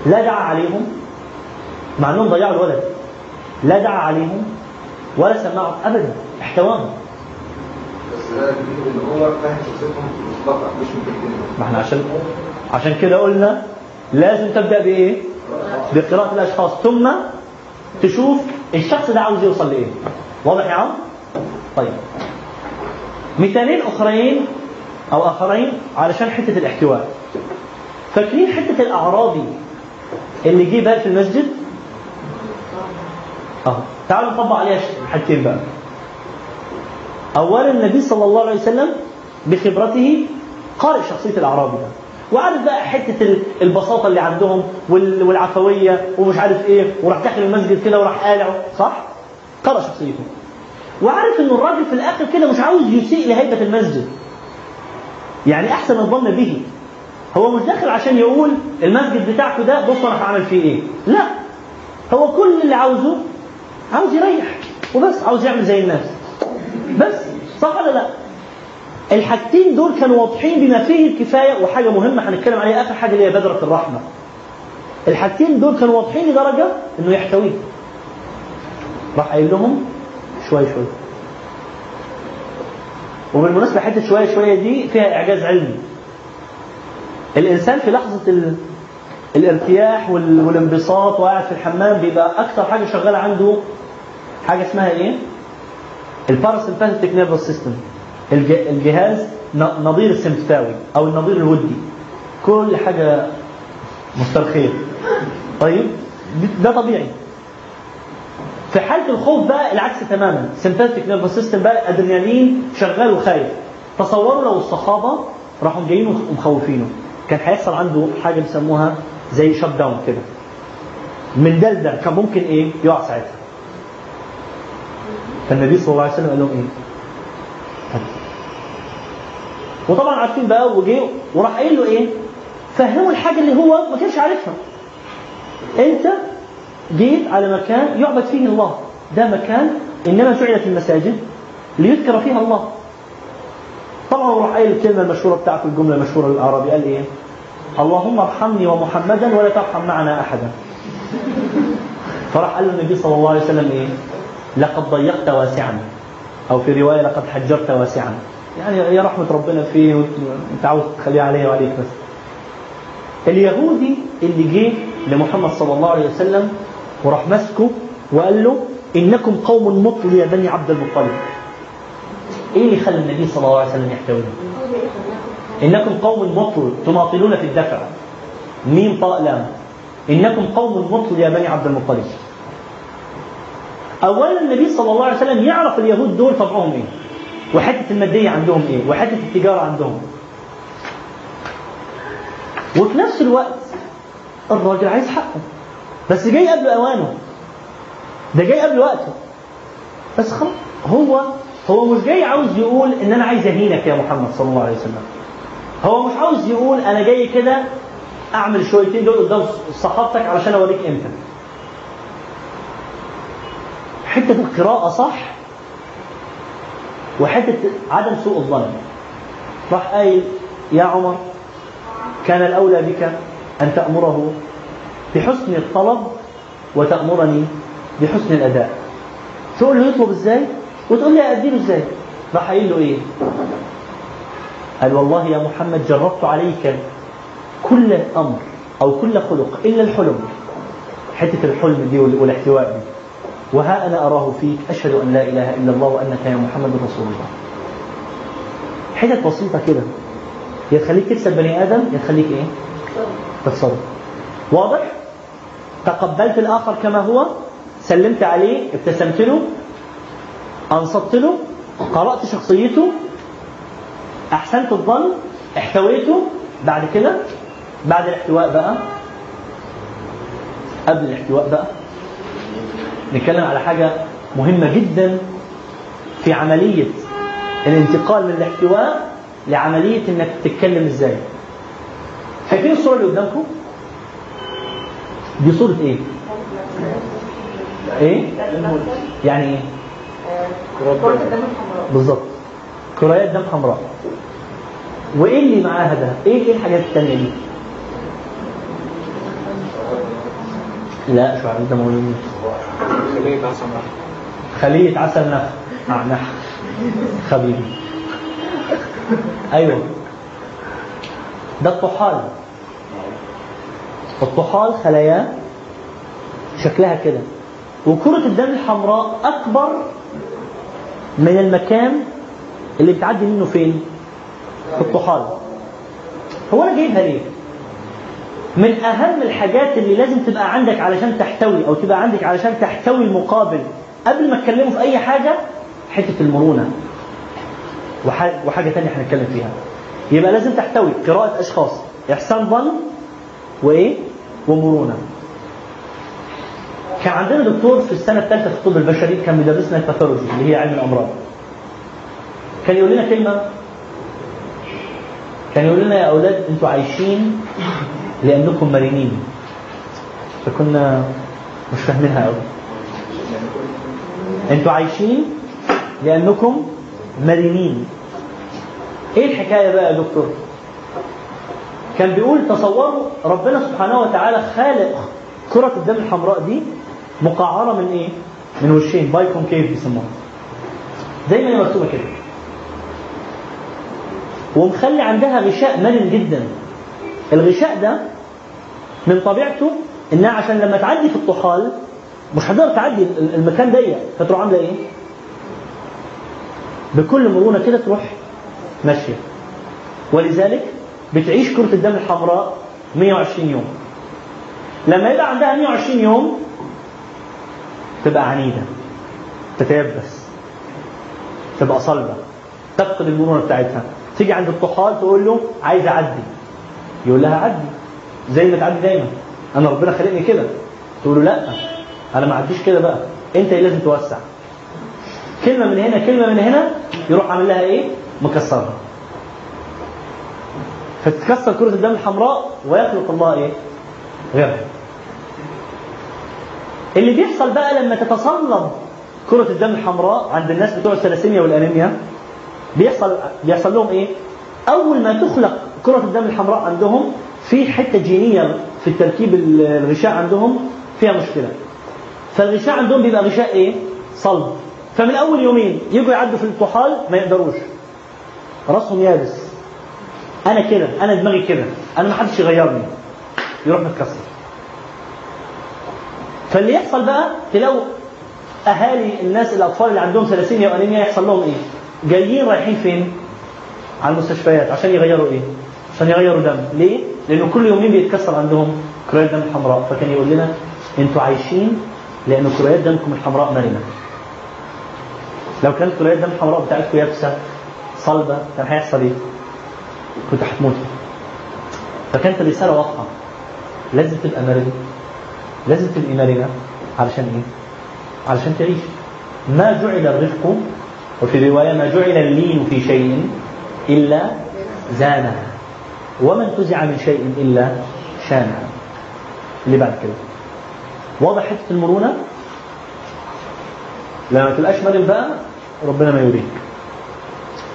لا دعا عليهم مع إنهم ضيعوا الولد. لا دعا عليهم ولا سمعهم ابدا. ممكن ما إحنا عشان عشان كده قلنا لازم تبدأ بإيه؟ بقراءة الأشخاص ثم تشوف الشخص ده عاوز يوصل لإيه؟ واضح يا عم؟ طيب مثالين أخرين أو آخرين علشان حتة الاحتواء فاكرين حتة الاعرابي اللي جه بقى في المسجد؟ آه تعالوا نطبق عليها حاجتين بقى اولا النبي صلى الله عليه وسلم بخبرته قارئ شخصية الأعرابي ده. وعارف بقى حتة ال- البساطة اللي عندهم وال- والعفوية ومش عارف إيه وراح داخل المسجد كده وراح قالع. صح؟ قرأ شخصيته. وعارف ان الراجل في الآخر كده مش عاوز يسيء لهيبة المسجد. يعني أحسن الظن به. هو مش داخل عشان يقول المسجد بتاعكم ده بصوا أنا هعمل فيه إيه. لا. هو كل اللي عاوزه عاوز يريح. وبس عاوز يعمل زي الناس. بس صح ولا لا؟ الحاجتين دول كانوا واضحين بما فيه الكفاية وحاجة مهمة هنتكلم عليها آخر حاجة اللي هي بذره الرحمة. الحاجتين دول كانوا واضحين لدرجة إنه يحتويه راح قايل لهم شوي شوي. وبالمناسبه حتة شوية شوية دي فيها إعجاز علمي. الإنسان في لحظة ال... الارتياح وال... والانبساط وقاعد في الحمام بيبقى أكتر حاجة شغالة عنده حاجة اسمها إيه؟ ال parasympathetic nervous system. الجهاز نظير السمبثاوي أو النظير الودي. كل حاجة مسترخية. طيب؟ ده طبيعي. في حالة الخوف بقى العكس تماما. sympathetic nervous system بقى ادرينالين شغال وخايف. تصوروا لو الصحابه راحوا جايين ومخوفينه. كان هيحصل عنده حاجة بيسموها زي shut down كده. من ده لده كان ممكن إيه؟ يقع ساعتها. فالنبي صلى الله عليه وسلم قال لهم إيه؟ وطبعا عارفين بقى وجه وراح قايل له إيه؟ فهموا الحاجة اللي هو ما كانش عارفها. أنت جيت على مكان يعبد فيه الله. ده مكان إنما جعلت المساجد ليذكر فيها الله. طبعا راح قايل الكلمة المشهورة بتاعته الجملة المشهورة للاعرابي قال إيه؟ اللهم ارحمني ومحمدا ولا ترحم معنا احدا. فراح قال له النبي صلى الله عليه وسلم إيه؟ لقد ضيقت واسعا. أو في رواية لقد حجرت واسعا. يعني يا رحمة ربنا فيه وانت عاوز تخليها عليه وعليك بس. اليهودي اللي جه لمحمد صلى الله عليه وسلم وراح ماسكه وقال له إنكم قوم مطل يا بني عبد المطلب. إيه اللي خلى النبي صلى الله عليه وسلم يحتويهم إنكم قوم مطل تماطلون في الدفع. ميم طاء لام. إنكم قوم مطل يا بني عبد المطلب. اولا النبي صلى الله عليه وسلم يعرف اليهود دول طبعهم إيه؟ وحته الماديه عندهم إيه؟ وحته التجارة عندهم. وفي نفس الوقت الراجل عايز حقه. بس جاي قبل أوانه. ده جاي قبل وقته. بس خلاص هو هو مش جاي عاوز يقول إن أنا عايز أهينك يا محمد صلى الله عليه وسلم. هو مش عاوز يقول أنا جاي كده أعمل شويتين دول قدام صحابتك علشان أوريك إمتى حتة القراءة صح؟ وحتة عدم سوء الظن. راح قايل يا عمر كان الأولى بك أن تأمره بحسن الطلب وتأمرني بحسن الأداء. تقول له يطلب إزاي؟ وتقول لي أديله إزاي؟ راح قايل له إيه؟ قال والله يا محمد جربت عليك كل أمر أو كل خلق إلا الحلم. حتة الحلم دي والاحتواء دي. وها أنا أراه فيك أشهد أن لا إله إلا الله وأنك يا محمد رسول الله. حتت بسيطة كده. يا تخليك تكسب بني آدم يا تخليك إيه؟ تتصرف. واضح؟ تقبلت الآخر كما هو سلمت عليه ابتسمت له أنصت له قرأت شخصيته أحسنت الظن احتويته بعد كده بعد الاحتواء بقى قبل الاحتواء بقى نتكلم على حاجة مهمة جدا في عملية الانتقال من الاحتواء لعملية إنك تتكلم إزاي شايفين الصورة اللي قدامكم؟ دي صورة إيه؟ إيه؟ يعني إيه؟ بالظبط كريات دم حمراء وإيه اللي معاها ده؟ إيه إيه الحاجات التانية دي؟ لا شعاع ده موجود خلية عسل نحل خلية عسل نخ آه نح حبيبي أيوه. ده الطحال. الطحال خلاياه شكلها كده. وكرة الدم الحمراء أكبر من المكان اللي بتعدي منه فين؟ في الطحال. هو أنا جايبها ليه؟ من أهم الحاجات اللي لازم تبقى عندك علشان تحتوي أو تبقى عندك علشان تحتوي المقابل قبل ما تكلمه في أي حاجة حتة المرونة. وح- وحاجة تانية هنتكلم فيها. يبقى لازم تحتوي قراءة أشخاص إحسان ظن وإيه؟ ومرونة. كان عندنا دكتور في السنة الثالثة في الطب البشري كان بيدرسنا الباثولوجي اللي هي علم الأمراض. كان يقول لنا كلمة كان يقول لنا يا أولاد أنتوا عايشين لأنكم مرنين. فكنا مش فاهمينها قوي أنتوا عايشين لأنكم مرنين. إيه الحكاية بقى يا دكتور؟ كان بيقول تصوروا ربنا سبحانه وتعالى خالق كرة الدم الحمراء دي مقعرة من إيه؟ من وشين باي كونكيف بيسموها. زي ما هي مرسومة كده. ومخلي عندها غشاء مرن جدا. الغشاء ده من طبيعته انها عشان لما تعدي في الطحال مش هتقدر تعدي ال- المكان ضيق فتروح عاملة إيه؟ بكل مرونة كده تروح ماشية. ولذلك بتعيش كرة الدم الحمراء 120 يوم. لما يبقى عندها 120 يوم تبقى عنيدة تتيبس تبقى صلبة تفقد المرونة بتاعتها. تيجي عند الطحال تقول له عايز أعدي. يقول لها عدي. زي ما تعدي دايما. أنا ربنا خلقني كده. تقول له لأ. أنا ما عديش كده بقى. أنت اللي لازم توسع. كلمة من هنا كلمة من هنا يروح عامل لها إيه؟ مكسرها. فتتكسر كرة الدم الحمراء ويخلق الله إيه؟ غيرها. اللي بيحصل بقى لما تتصلب كرة الدم الحمراء عند الناس بتوع الثلاسيميا والانيميا بيحصل بيحصل لهم إيه؟ أول ما تخلق كرة الدم الحمراء عندهم في حتة جينية في التركيب الغشاء عندهم فيها مشكلة. فالغشاء عندهم بيبقى غشاء إيه؟ صلب. فمن أول يومين يجوا يعدوا في الطحال ما يقدروش. راسهم يابس أنا كده أنا دماغي كده أنا ما حدش يغيرني يروح متكسر فاللي يحصل بقى تلاقوا أهالي الناس الأطفال اللي عندهم ثلاسيميا وانيميا يحصل لهم إيه جايين رايحين فين على المستشفيات عشان يغيروا إيه عشان يغيروا دم. ليه؟ لأنه كل يومين بيتكسر عندهم؟ كريات دم حمراء. فكان يقول لنا أنتوا عايشين لأن كريات دمكم الحمراء مرنة. لو كانت كريات دم الحمراء بتاعتكم يابسة صلبة كان هيحصل إيه؟ كنت هتموت فكانت الرسالة واضحة. لازم تبقى مرنة. لازم تبقي مرنة. علشان إيه؟ علشان تعيش. ما جعل الرفق وفي رواية ما جعل اللين في شيء إلا زانه. وما انتزع من شيء إلا شانه. اللي بعد كده. واضح حتة المرونة؟ لما ما تبقاش مرن بقى ربنا ما يريك.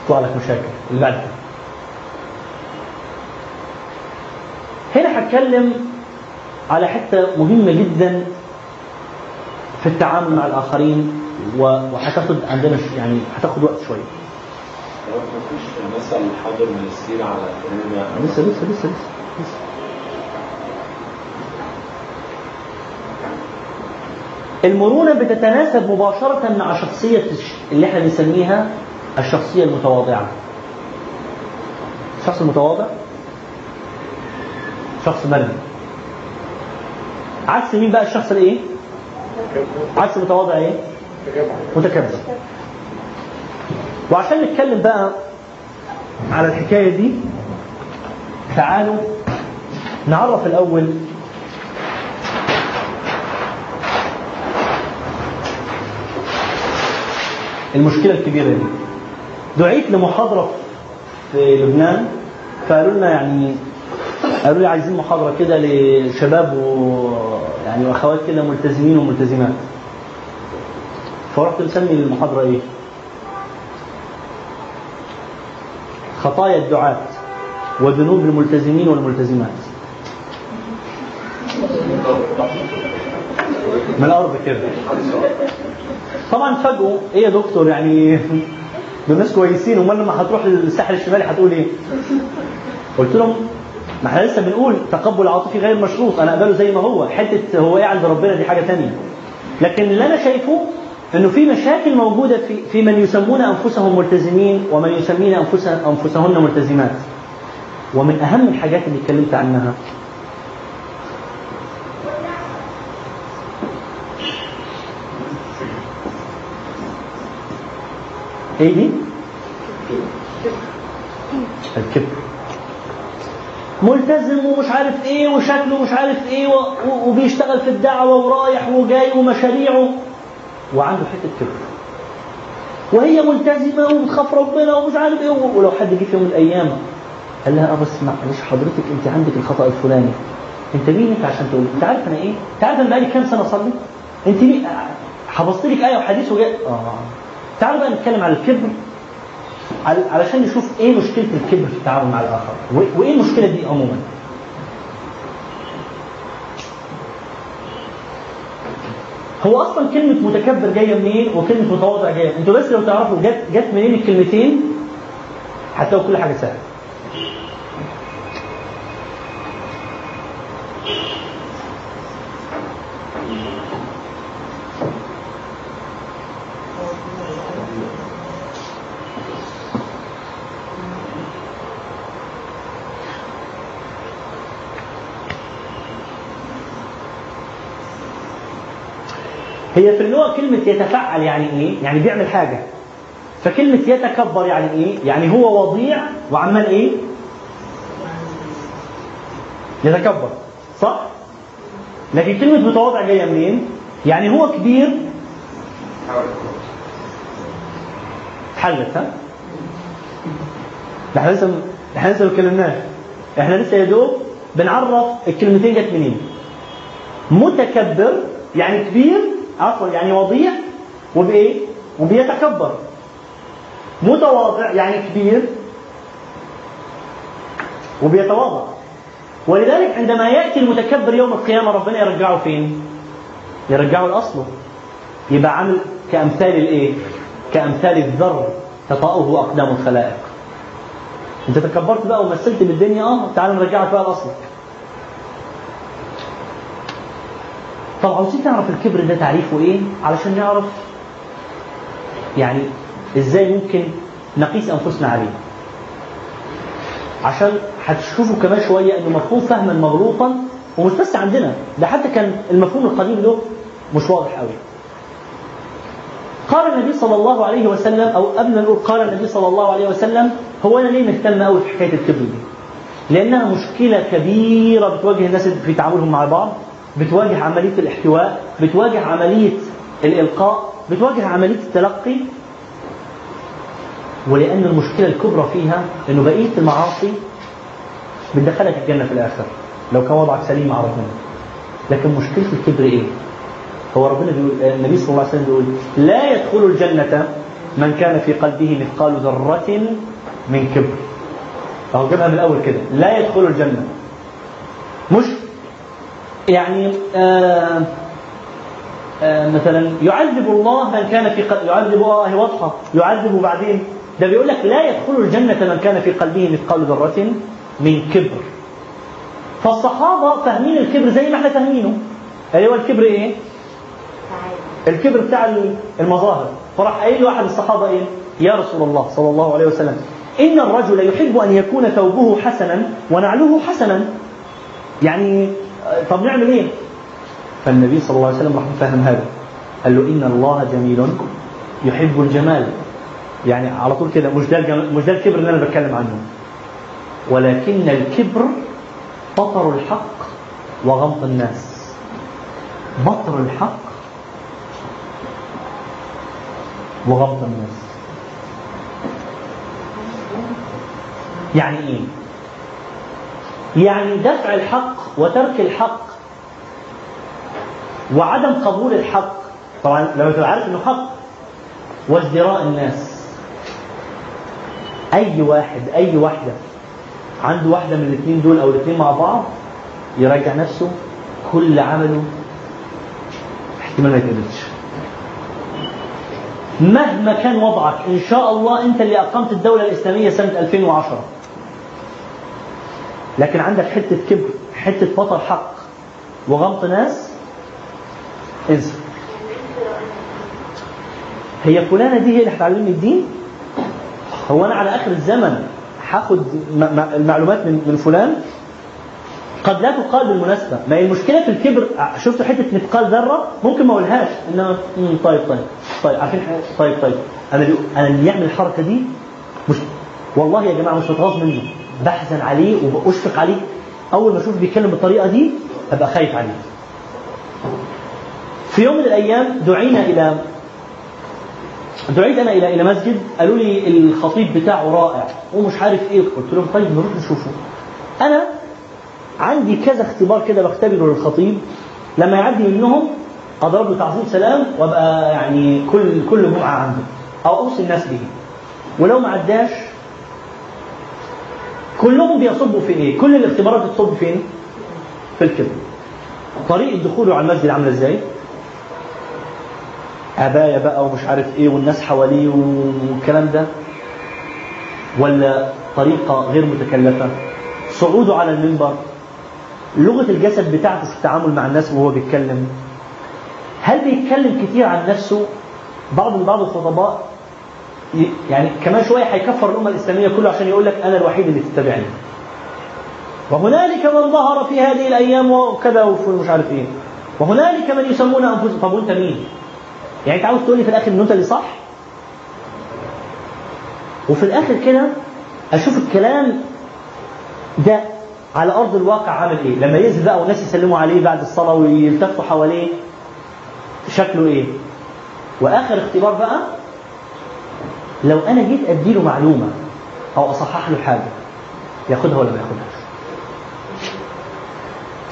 تطلع لك مشاكل. اللي بعد كده. هنا هتكلم على حتة مهمة جدا في التعامل مع الآخرين وهتاخد عندنا يعني هتاخد وقت شوية. لو ما حاضر من السيرة على الدنيا لسه لسه لسه لسه. المرونة بتتناسب مباشرة مع شخصية اللي إحنا بنسميها الشخصية المتواضعة. الشخص المتواضع شخص مرن. عكس مين بقى الشخص الايه؟ عكس المتواضع إيه؟ متكبر. وعشان نتكلم بقى على الحكاية دي تعالوا نعرف الأول المشكلة الكبيرة دي دعيت لمحاضرة في لبنان فقالوا لنا يعني قالوا لي عايزين محاضرة كده لشباب و يعني وأخوات كده ملتزمين وملتزمات فرحت مسمي المحاضرة إيه؟ خطايا الدعاة وذنوب الملتزمين والملتزمات. من الأرض كده؟ طبعا فاجئوا إيه يا دكتور يعني؟ [laughs] دول ناس كويسين أمال لما هتروح للساحل الشمالي هتقول إيه؟ قلت لهم ما إحنا لسه بنقول تقبل عاطفي غير مشروط أنا أقبله زي ما هو حتة هو إيه عند ربنا دي حاجة ثانية لكن اللي أنا شايفه انه في مشاكل موجودة في في من يسمون أنفسهم ملتزمين ومن يسمين أنفسهن ملتزمات. ومن أهم الحاجات اللي اتكلمت عنها إيه دي؟ الكبر. ملتزم ومش عارف إيه وشكله مش عارف إيه وبيشتغل في الدعوة ورايح وجاي ومشاريعه. وعنده حتة كبر وهي ملتزمة وبتخاف ربنا ومش عارف إيه ولو حد جه في يوم من الأيام قال لها آه بس معلش حضرتك أنت عندك الخطأ الفلاني. أنت مين أنت عشان تقول؟ أنت عارف أنا إيه؟ انت عارف أنا بقالي كام سنة أصلي؟ أنت مين؟ حفظت لك آية وحديث وجاي آه. تعالوا بقى نتكلم على الكبر. عل- علشان نشوف إيه مشكلة الكبر في التعامل مع الآخر. وإيه المشكلة دي عموما؟ هو أصلا كلمة متكبر جاية منين وكلمة متواضع جاية؟ أنتوا بس لو تعرفوا جت جت منين الكلمتين؟ هتلاقوا كل حاجة سهلة. هي في اللغة كلمة يتفعل يعني إيه؟ يعني بيعمل حاجة فكلمة يتكبر يعني إيه؟ يعني هو وضيع وعمال إيه؟ يتكبر صح؟ لكن كلمة متواضع جاية منين؟ يعني هو كبير حلت ها؟ إحنا لسه إحنا لسه ما اتكلمناش إحنا لسه يا دوب بنعرف الكلمتين جت منين متكبر يعني كبير عفوا يعني وضيع وبإيه؟ وبيتكبر متواضع يعني كبير وبيتواضع ولذلك عندما يأتي المتكبر يوم القيامة ربنا يرجعه فين؟ يرجعه لأصله يبقى عامل كأمثال الإيه؟ كأمثال الذر تطأه أقدام الخلائق أنت تكبرت بقى ومثلت بالدنيا آه تعال نرجعك بقى لأصلك طب عاوزين نعرف الكبر ده تعريفه إيه علشان نعرف يعني إزاي ممكن نقيس أنفسنا عليه. عشان هتشوفوا كمان شوية إنه مفهوم فهما مغلوطا ومش بس عندنا. ده حتى كان المفهوم القديم له مش واضح قوي قال النبي صلى الله عليه وسلم أو قبل نقول قال النبي صلى الله عليه وسلم هو أنا ليه مهتم قوي في حكايه الكبر دي؟ لأنها مشكلة كبيرة بتواجه الناس في تعاملهم مع بعض. بتواجه عملية الاحتواء بتواجه عملية الإلقاء بتواجه عملية التلقي. ولأن المشكلة الكبرى فيها إنه بقية المعاصي بتدخلك الجنة في الآخر. لو كان وضعك سليم مع ربنا لكن مشكلة الكبر إيه؟ هو ربنا بيقول النبي صلى الله عليه وسلم بيقول لا يدخل الجنة من كان في قلبه مثقال ذرة من كبر. أهو جابها من الأول كده لا يدخل الجنة. مش يعني آه آه مثلا يعذب الله من كان في قلبه يعذب الله واضحة. يعذب بعدين. ده بيقول لك لا يدخل الجنة من كان في قلبه مثقال ذرة من كبر. فالصحابة فاهمين الكبر زي ما إحنا فاهمينه. أيوه الكبر إيه؟ الكبر بتاع المظاهر. فراح قايل له أحد الصحابة إيه؟ يا رسول الله صلى الله عليه وسلم إن الرجل يحب أن يكون ثوبه حسنا ونعله حسنا. يعني طب نعمل إيه؟ فالنبي صلى الله عليه وسلم راح فهم هذا. قال له إن الله جميل يحب الجمال. يعني على طول كده مش ده مش ده الكبر اللي أنا بتكلم عنه. ولكن الكبر بطر الحق وغمط الناس. بطر الحق وغمط الناس. يعني إيه؟ يعني دفع الحق وترك الحق وعدم قبول الحق. طبعا لما تبقى عارف إنه حق وازدراء الناس. أي واحد أي واحدة عنده واحدة من الاثنين دول أو الاثنين مع بعض يراجع نفسه كل عمله. احتمال ما يتقبلش. مهما كان وضعك إن شاء الله أنت اللي أقمت الدولة الإسلامية سنة 2010 لكن عندك حتة كبر حتة بطل حق وغمط ناس انسى هي فلانة دي هي اللي هتعلمني الدين؟ هو أنا على آخر الزمن هاخد المعلومات من فلان؟ قد لا تقال بالمناسبة. ما هي المشكلة في الكبر شفتوا حتة مثقال ذرة؟ ممكن ما أقولهاش انما مم، طيب طيب طيب عارفين؟ طيب طيب. أنا اللي أنا اللي يعمل الحركة دي مش والله يا جماعة مش متغاظ منه بحزن عليه وبشفق عليه. أول ما أشوف بيتكلم بالطريقة دي أبقى خايف عليه. في يوم من الأيام دعينا إلى دعيت أنا إلى إلى مسجد. قالوا لي الخطيب بتاعه رائع ومش عارف إيه. قلت لهم طيب نروح نشوفه. أنا عندي كذا اختبار كده بختبره للخطيب. لما يعدي منهم أضرب له تعظيم سلام وأبقى يعني كل كل جمعه عنده أو أوصي الناس به ولو ما عداش كلهم بيصبوا في إيه؟ كل الاختبارات بتصب فين؟ في الكبر. طريقه دخوله على المسجد عاملة إزاي؟ عبايه بقى ومش عارف إيه والناس حواليه والكلام ده ولا طريقة غير متكلفة؟ صعوده على المنبر لغة الجسد بتاعته في التعامل مع الناس وهو بيتكلم هل بيتكلم كتير عن نفسه؟ بعض بعض الخطباء يعني كمان شوية هيكفر الأمة الإسلامية كله عشان يقول لك أنا الوحيد اللي تتبعني. وهنالك من ظهر في هذه الأيام وكذا ومش عارف إيه. وهنالك من يسمون أنفسهم طب وأنت مين؟ يعني أنت عاوز تقول لي في الآخر إن أنت اللي صح؟ وفي الآخر كده أشوف الكلام ده على أرض الواقع عامل إيه؟ لما ينزل بقى والناس يسلموا عليه بعد الصلاة ويلتفوا حواليه شكله إيه؟ وآخر اختبار بقى لو أنا جيت أديله معلومة أو أصحح له حاجة ياخدها ولا ما ياخدهاش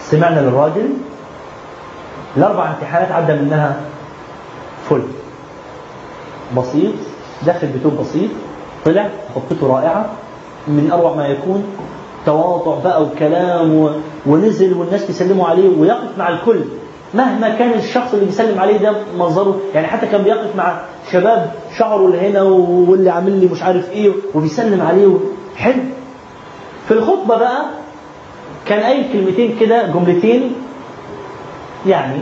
سمعنا للراجل الأربع امتحانات عدى منها فل بسيط دخل بتوب بسيط طلع خطته رائعة من أروع ما يكون تواضع بقى وكلام. ونزل والناس يسلموا عليه ويقف مع الكل مهما كان الشخص اللي بيسلم عليه ده منظره يعني حتى كان بيقف مع شباب شعره اللي هنا واللي عامل لي مش عارف إيه وبيسلم عليه. حلو. في الخطبة بقى كان قايل كلمتين كده جملتين يعني.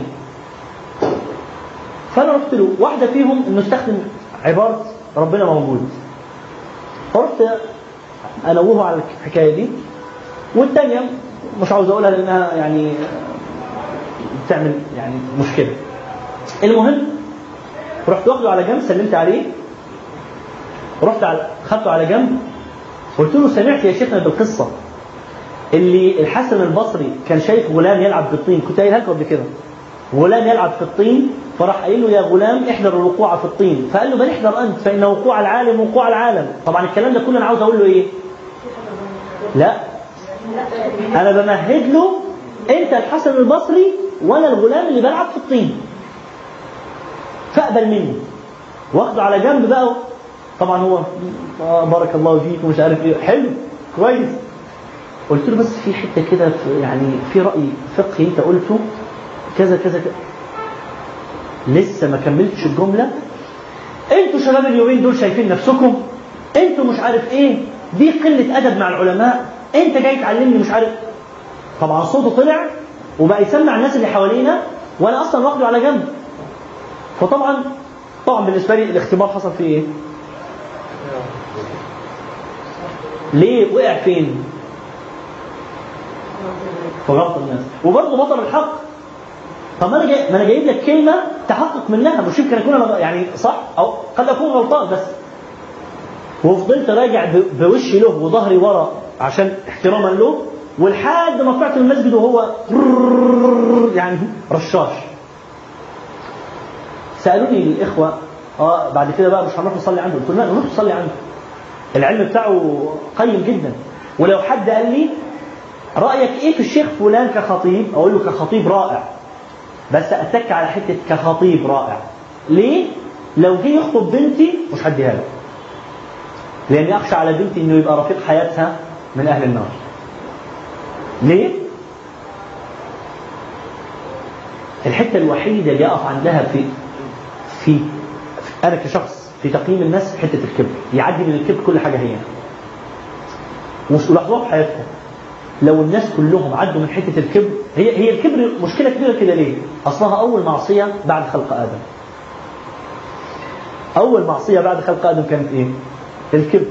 فأنا رحت له واحدة فيهم إنه استخدم عبارة ربنا موجود. فرحت انوهه على الحكاية دي. والثانيه مش عاوز أقولها لأنها يعني بتعمل يعني مشكلة. المهم رحت واخده على جنب سلمت عليه. رحت على خدته على جنب. قلت له سمعت يا شيخنا بالقصة اللي الحسن البصري كان شايف غلام يلعب في الطين. كنت قايلها لكم قبل كده. غلام يلعب في الطين فراح قايل له يا غلام احذر الوقوع في الطين. فقال له بل احذر أنت فإن وقوع العالم وقوع العالم. طبعا الكلام ده كله أنا عاوز أقول له إيه؟ لا. أنا بمهد له أنت الحسن البصري وأنا الغلام اللي بلعب في الطين. فاقبل مني واخده على جنب بقى طبعا هو بارك الله فيك ومش عارف إيه. حلو. كويس. قلت له بس في حتة كده يعني في رأي فقهي أنت قلته. كذا كذا كذا. لسه ما كملتش الجملة. أنتوا شباب اليومين دول شايفين نفسكم. أنتوا مش عارف إيه. دي قلة أدب مع العلماء. انت جاي تعلمني مش عارف. طبعا صوته طلع. وبقى يسمع الناس اللي حوالينا وأنا أصلا واخده على جنب. فطبعا طبعا بالنسبة لي الاختبار حصل فيه إيه؟ ليه وقع فين؟ في غلط الناس. وبرضه بطل الحق. طب أنا ما أنا جايب لك كلمة تحقق منها. مش يمكن أكون أنا يعني صح أو قد أكون غلطان بس. وفضلت راجع بوشي له وظهري ورا عشان احتراما له. ولحد ما طلعت المسجد وهو يعني رشاش. سألوني الإخوة آه بعد كده بقى مش هنروح نصلي عنده. قلت لهم لا نروح نصلي عنده. العلم بتاعه قيم جدا. ولو حد قال لي رأيك إيه في الشيخ فلان كخطيب؟ أقول له كخطيب رائع. بس أتك على حتة كخطيب رائع ليه؟ لو جه يخطب بنتي مش هديها له. لأني أخشى على بنتي إنه يبقى رفيق حياتها من أهل النار. ليه الحتة الوحيدة اللي اقف عندها في في أنا كشخص في تقييم الناس حتة الكبر يعدي من الكبر كل حاجة هي مش لاحظوها في حياتكم لو الناس كلهم عدوا من حتة الكبر هي هي الكبر مشكلة كبيرة كده ليه؟ أصلها أول معصية بعد خلق آدم. أول معصية بعد خلق آدم كانت إيه؟ الكبر.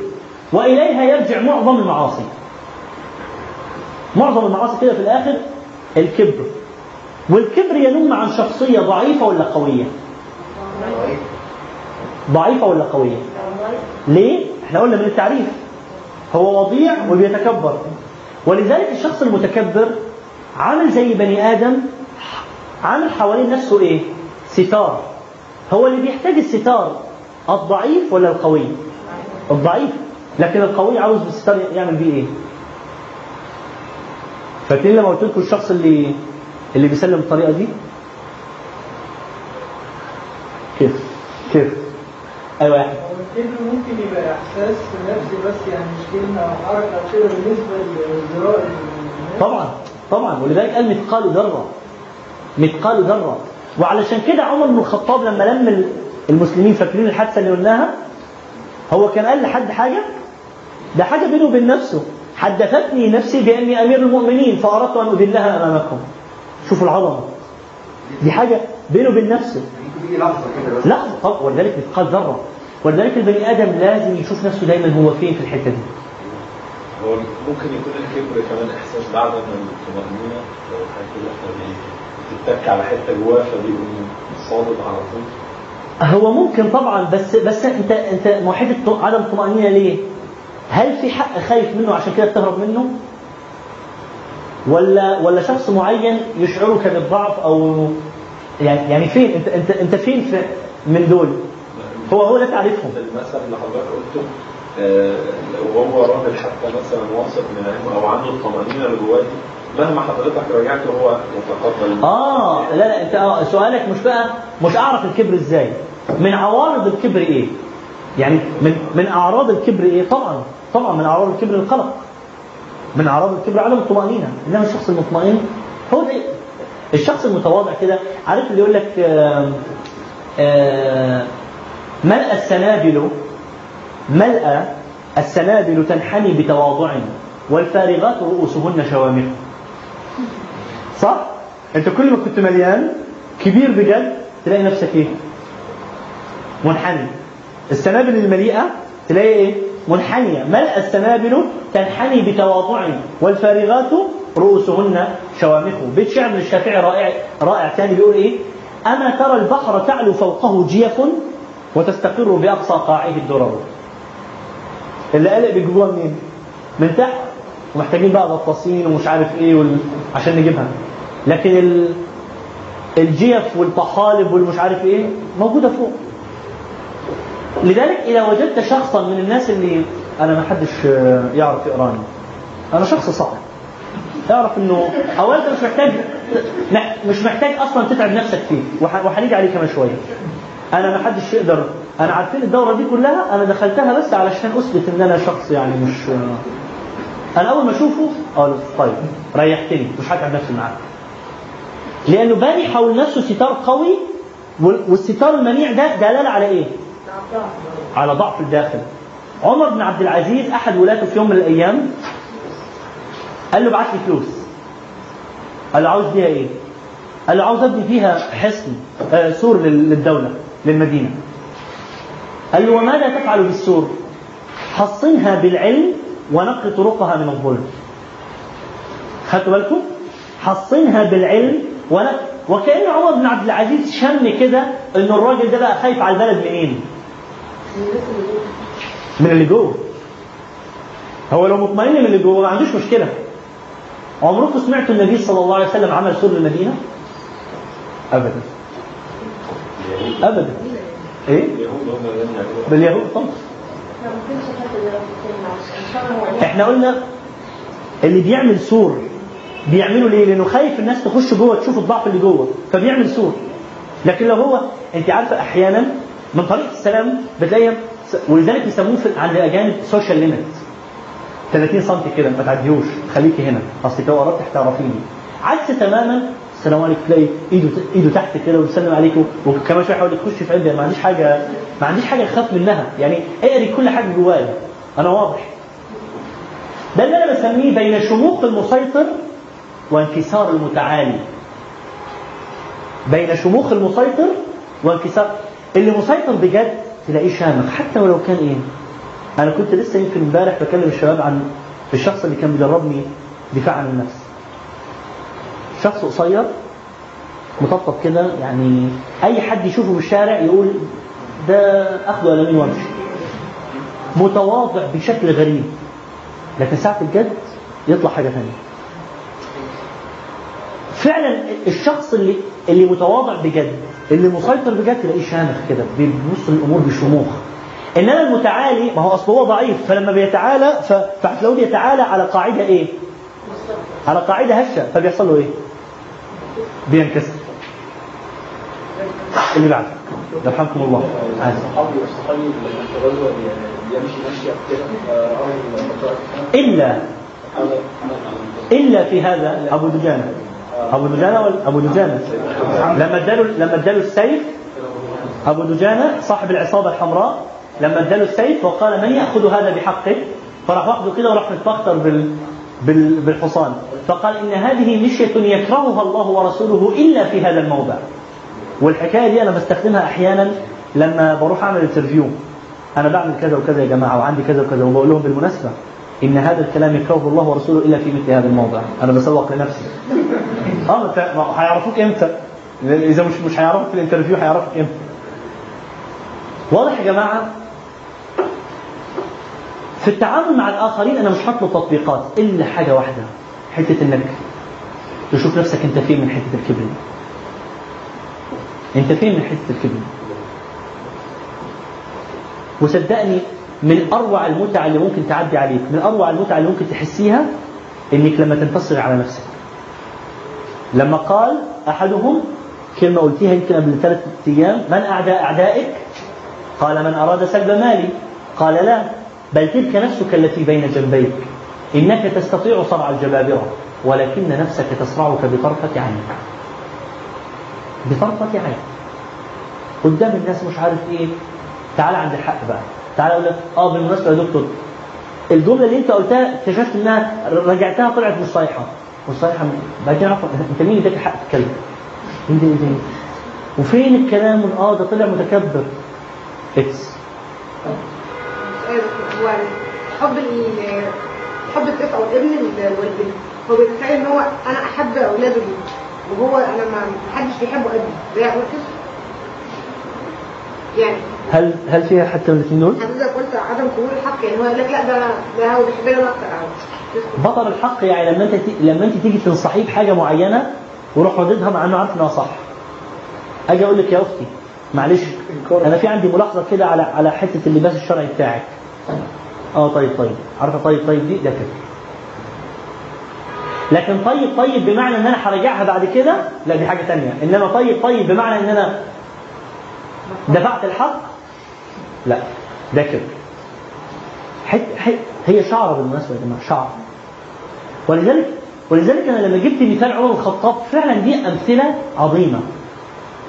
وإليها يرجع معظم المعاصي. معظم المعاصي كده في الآخر الكبر. والكبر ينم عن شخصية ضعيفة ولا قوية؟ ضعيفة ولا قوية؟ ليه؟ إحنا قلنا من التعريف هو وضيع وبيتكبر ولذلك الشخص المتكبر عامل زي بني آدم عامل حوالين نفسه إيه؟ ستار هو اللي بيحتاج الستار الضعيف ولا القوي؟ الضعيف لكن القوي عاوز بالستار يعمل بيه إيه؟ فاكرين لما قلت لكم الشخص اللي اللي بيسلم بالطريقة دي؟ كيف؟ كيف؟ هو الكبر ممكن يبقى إحساس نفسي بس يعني مش كلمة أو حركة كده بالنسبة الناس. طبعا طبعا ولذلك قال مثقال ذرة مثقال ذرة وعلشان كده عمر بن الخطاب لما لم المسلمين فاكرين الحادثة اللي قلناها هو كان قال لحد حاجة ده حاجة بينه وبين نفسه حدثتني نفسي بأني أمير المؤمنين فأردت أن أذلها أمامكم. شوفوا العظمة. دي حاجة بينه وبين نفسه. لحظه كده طب ولذلك مثقال ذرة. ولذلك البني آدم لازم يشوف نفسه دايما هو فين في الحتة دي. هو ممكن يكون الكبر كمان إحساس بعد من الطمأنينة لو حاجة إحنا بتتك على حتة جواه فبيقوم صادق على طول. هو ممكن طبعا بس بس أنت أنت موحد عدم الطمأنينة ليه؟ هل في حق خايف منه عشان كده بتهرب منه؟ ولا ولا شخص معين يشعرك بالضعف أو يعني يعني فين انت انت أنت فين في من دول؟ هو هو لا تعرفهم المثل اللي حضرتك قلته آه، لو هو راجل حتى مثلا واثق من علمه أو عنده الطمأنينة اللي جواه مهما حضرتك راجعته هو يتقبل آه لا لا أنت آه سؤالك مش بقى مش أعرف الكبر إزاي؟ من عوارض الكبر إيه؟ يعني من من أعراض الكبر إيه؟ طبعا طبعا من أعراض الكبر القلق. من أعراض الكبر عدم الطمأنينة، إنما الشخص المطمئن هو ده الشخص المتواضع كده عارف اللي يقول لك آه آه ملأى السنابل ملأى السنابل تنحني بتواضع والفارغات رؤوسهن شوامخ صح؟ أنت كل ما كنت مليان كبير بجد تلاقي نفسك إيه؟ منحني السنابل المليئة تلاقي إيه؟ منحنية. ملأى السنابل تنحني بتواضع والفارغات رؤوسهن شوامخ. بيت شعر من الشافعي رائع رائع. ثاني بيقول إيه؟ أما ترى البحر تعلو فوقه جيف وتستقر بأقصى قاعه الدرر. اللي قلق بيجيبوها منين؟ من تحت. ومحتاجين بقى غطاسين ومش عارف إيه وال... عشان نجيبها. لكن ال... الجيف والطحالب والمش عارف إيه موجودة فوق. لذلك إذا وجدت شخصا من الناس اللي أنا ما حدش يعرف يقراني أنا شخص صعب اعرف إنه اولا أنت مش محتاج مش محتاج أصلا تتعب نفسك فيه. وهنيجي عليه كمان شوية. أنا ما حدش يقدر أنا عارفين الدورة دي كلها أنا دخلتها بس علشان أثبت إن أنا شخص يعني مش أنا أول ما أشوفه أقول طيب ريحتني مش هتعب نفسي معاك. لأنه باني حول نفسه ستار قوي وال- والستار المنيع ده دلالة على إيه؟ على ضعف الداخل عمر بن عبد العزيز أحد ولاته في يوم من الأيام قال له ابعت لي فلوس قال له عاوز بيها إيه؟ قال له عاوز أبني فيها حصن آه سور لل- للدولة للمدينة قال له وماذا تفعل بالسور؟ حصنها بالعلم ونقي طرقها من الظلم خدتوا بالكم؟ حصنها بالعلم ونقي وكأن عمر بن عبد العزيز شم كده ان الراجل ده بقى خايف على البلد منين؟ من اللي جوه هو لو مطمئن من اللي جوه ما عندوش مشكلة عمركم سمعتوا النبي صلى الله عليه وسلم عمل سور للمدينه؟ ابدا ابدا إيه؟ باليهود طبعا إحنا قلنا اللي بيعمل سور بيعمله ليه؟ لأنه خايف الناس تخش جوه تشوف الضعف اللي جوه فبيعمل سور لكن لو هو أنت عارفة أحيانا من طريقه السلام بتلاقي ولذلك بيسموه عند الاجانب social limit 30 سم كده ما تعديهوش. خليكي هنا. أصل لو قربت هتعرفيني عكس تماما السلام عليكم تلاقي إيده إيده تحت كده ويسلم عليكم وكمان شوية يحاول يخش في قلبي ما عنديش حاجة ما عنديش حاجة أخاف منها. يعني اقري كل حاجة جوايا. أنا واضح. ده اللي أنا بسميه بين شموخ المسيطر وانكسار المتعالي. بين شموخ المسيطر وانكسار اللي مسيطر بجد تلاقيه شامخ. حتى ولو كان إيه؟ أنا كنت لسه يمكن امبارح بكلم الشباب عن الشخص اللي كان بيدربني دفاع عن النفس. شخص قصير مطبطب كده يعني أي حد يشوفه في الشارع يقول ده أخذه على مين وامشي متواضع بشكل غريب. لكن ساعة الجد يطلع حاجة ثانية فعلا الشخص اللي اللي متواضع بجد اللي مسيطر بجد تلاقيه شامخ كده بيبص للامور بشموخ. إنما المتعالي ما هو أصل هو ضعيف فلما بيتعالى فهتلاقوه بيتعالى على قاعدة إيه؟ على قاعدة هشة. فبيحصل له إيه؟ بينكسر. اللي بعده. يرحمكم الله. إلا إلا في هذا أبو دجانه أبو دجانه ولا أبو دجانه لما اداله لما اداله السيف أبو دجانه صاحب العصابة الحمراء لما اداله السيف وقال من يأخذ هذا بحقه فراح واخده كده وراح متبختر بال بال بالحصان. فقال إن هذه مشية يكرهها الله ورسوله إلا في هذا الموضع. والحكاية دي أنا بستخدمها أحيانا لما بروح أعمل interview أنا بعمل كذا وكذا يا جماعة وعندي كذا وكذا وبقول لهم بالمناسبة إن هذا الكلام يكرهه الله ورسوله إلا في مثل هذا الموضع. أنا بسوق لنفسي. آه انت- هيعرفوك إمتى إذا مش مش هيعرفوك في الانترفيو هيعرفوك إمتى واضح يا جماعة في التعامل مع الآخرين أنا مش هطلب تطبيقات إلا حاجة واحدة حتة إنك تشوف نفسك أنت فين من حتة الكبر. أنت فين من حتة الكبر؟ وصدقني من أروع المتع اللي ممكن تعدي عليك من أروع المتع اللي ممكن تحسيها إنك لما تنتصر على نفسك لما قال أحدهم كلمة قلتيها يمكن قبل ثلاث أيام من أعداء أعدائك؟ قال من أراد سلب مالي. قال لا بل تلك نفسك التي بين جنبيك. إنك تستطيع صرع الجبابرة ولكن نفسك تصرعك بطرفة عين. بطرفة عين. قدام الناس مش عارف إيه. تعال عند الحق بقى. تعال أقول لك آه بالمناسبة يا دكتور الجملة اللي أنت قلتها اكتشفت إنها رجعتها طلعت مش صحيحة. مش صحيحه بعد كده عرفت إنت مين اداك الحق تتكلم؟ إيه ده إيه؟ وفين الكلام آه ده طلع متكبر؟ إكس. هو حب حب الطفل أو الابن ال- والبنت. هو بيتخيل إن هو أنا أحب أولاده وهو أنا ما حدش بيحبه قدي زي أقول كده؟ يعني هل هل فيها حتى من الاثنين دول؟ حضرتك قلت عدم قبول الحق يعني هو يقول لك لا ده أنا ده هو بيحبني أنا أكتر أو بطل الحق يعني لما أنت لما أنت تيجي تنصحيه بحاجة معينة وروح رددها مع إنه عارف إنها صح. أجي أقول لك يا أختي معلش أنا في عندي ملاحظة كده على على حتة اللباس الشرعي بتاعك. آه طيب طيب عارفة طيب طيب دي ده كده. لكن طيب طيب بمعنى إن أنا هراجعها بعد كده لا دي حاجة ثانية إنما طيب طيب بمعنى إن أنا دفعت الحق لا. ده كده. حت حت هي شعرة بالمناسبة يا جماعة شعر. ولذلك ولذلك أنا لما جبت مثال عمر الخطاب فعلا دي أمثلة عظيمة.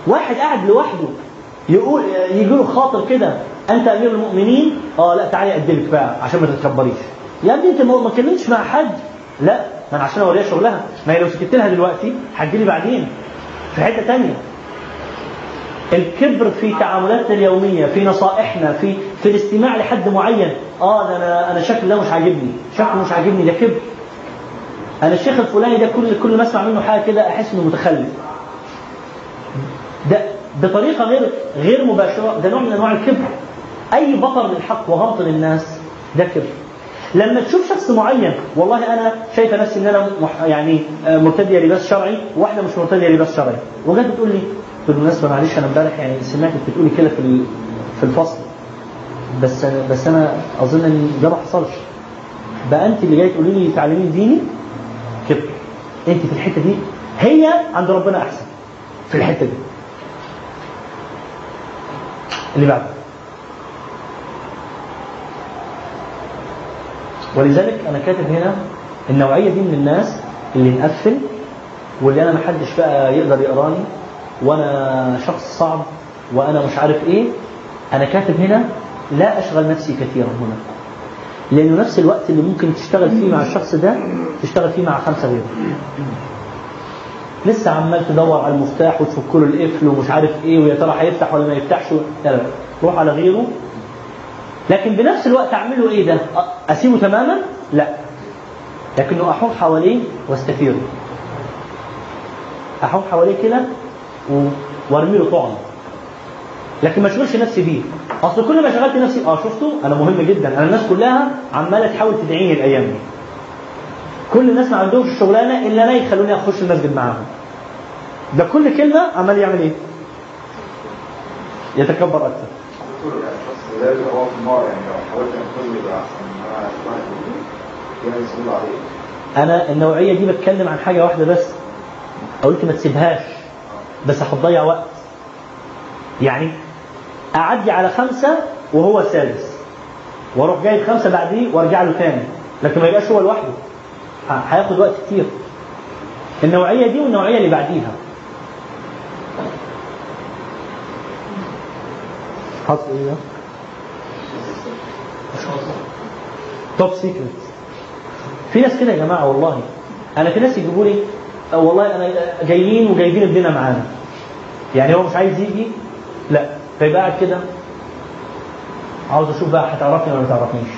واحد قاعد لوحده يقول يجي له خاطر كده أنت أمير المؤمنين؟ آه لا تعالي اقدمك بقى عشان ما تتكبريش يا ابني أنت ما ما اتكلمتش مع حد. لا ما أنا عشان أوريها شغلها. ما هي لو سكت لها دلوقتي هتجيلي بعدين في حتة ثانية الكبر في تعاملاتنا اليومية في نصائحنا في في الاستماع لحد معين. آه ده أنا أنا شكل ده مش عاجبني. شكله مش عاجبني ده كبر. أنا الشيخ الفلاني ده كل كل ما أسمع منه حاجة كده أحس إنه متخلف. ده بطريقة غير غير مباشرة ده نوع من أنواع الكبر. أي بطر للحق وغمط للناس ده كبر. لما تشوف شخص معين والله أنا شايفه نفسي إن أنا يعني آه، مرتدية لباس شرعي وواحده مش مرتدية لباس شرعي. وجت بتقول لي بالمناسبة معلش أنا امبارح يعني سمعتك بتقولي كده في في الفصل. بس بس أنا أظن إن ده ما حصلش. بقى أنت اللي جاي تقولي لي تعلمين ديني؟ كبر أنت في الحتة دي هي عند ربنا أحسن. في الحتة دي. اللي بعده. ولذلك أنا كاتب هنا النوعيه دي من الناس اللي نقفل واللي أنا محدش بقى يقدر يقراني وأنا شخص صعب وأنا مش عارف إيه أنا كاتب هنا لا أشغل نفسي كثيرا هنا. لأنه نفس الوقت اللي ممكن تشتغل فيه مع الشخص ده تشتغل فيه مع خمسة غيره. لسه عمال تدور على المفتاح وتفك له القفل ومش عارف إيه ويا ترى هيفتح ولا ما يفتحش؟ لا لا. روح على غيره. لكن بنفس الوقت اعمل له إيه ده؟ أسيبه تماما؟ لا. لكنه احوم حواليه وأستثيره. احوم حواليه كده وارمي له طعم. لكن ما اشغلش نفسي بيه. أصل كل ما شغلت نفسي آه شفتوا أنا مهم جدا. أنا الناس كلها عمالة تحاول تدعيني الأيام دي. كل الناس ما عندهمش شغلانة إلا أنا يخلوني أخش المسجد معاهم. ده كل كلمة عمال يعمل إيه؟ يتكبر أكثر أنا النوعية دي بتكلم عن حاجة واحدة بس قلت ما تسيبهاش. بس هتضيع وقت. يعني أعدي على خمسة وهو السادس وأروح جايب خمسة بعديه وأرجع له تاني. لكن ما يبقاش هو لوحده. هياخد وقت كتير. النوعية دي والنوعية اللي بعديها. حط إيه؟ توب سيكريت في ناس كده يا جماعة والله. أنا في ناس يجيبوا لي أو والله أنا جايين وجايبين ابننا معانا. يعني هو مش عايز يجي؟ لا. فيبقى قاعد كده. عاوز أشوف بقى هتعرفني ولا ما تعرفنيش.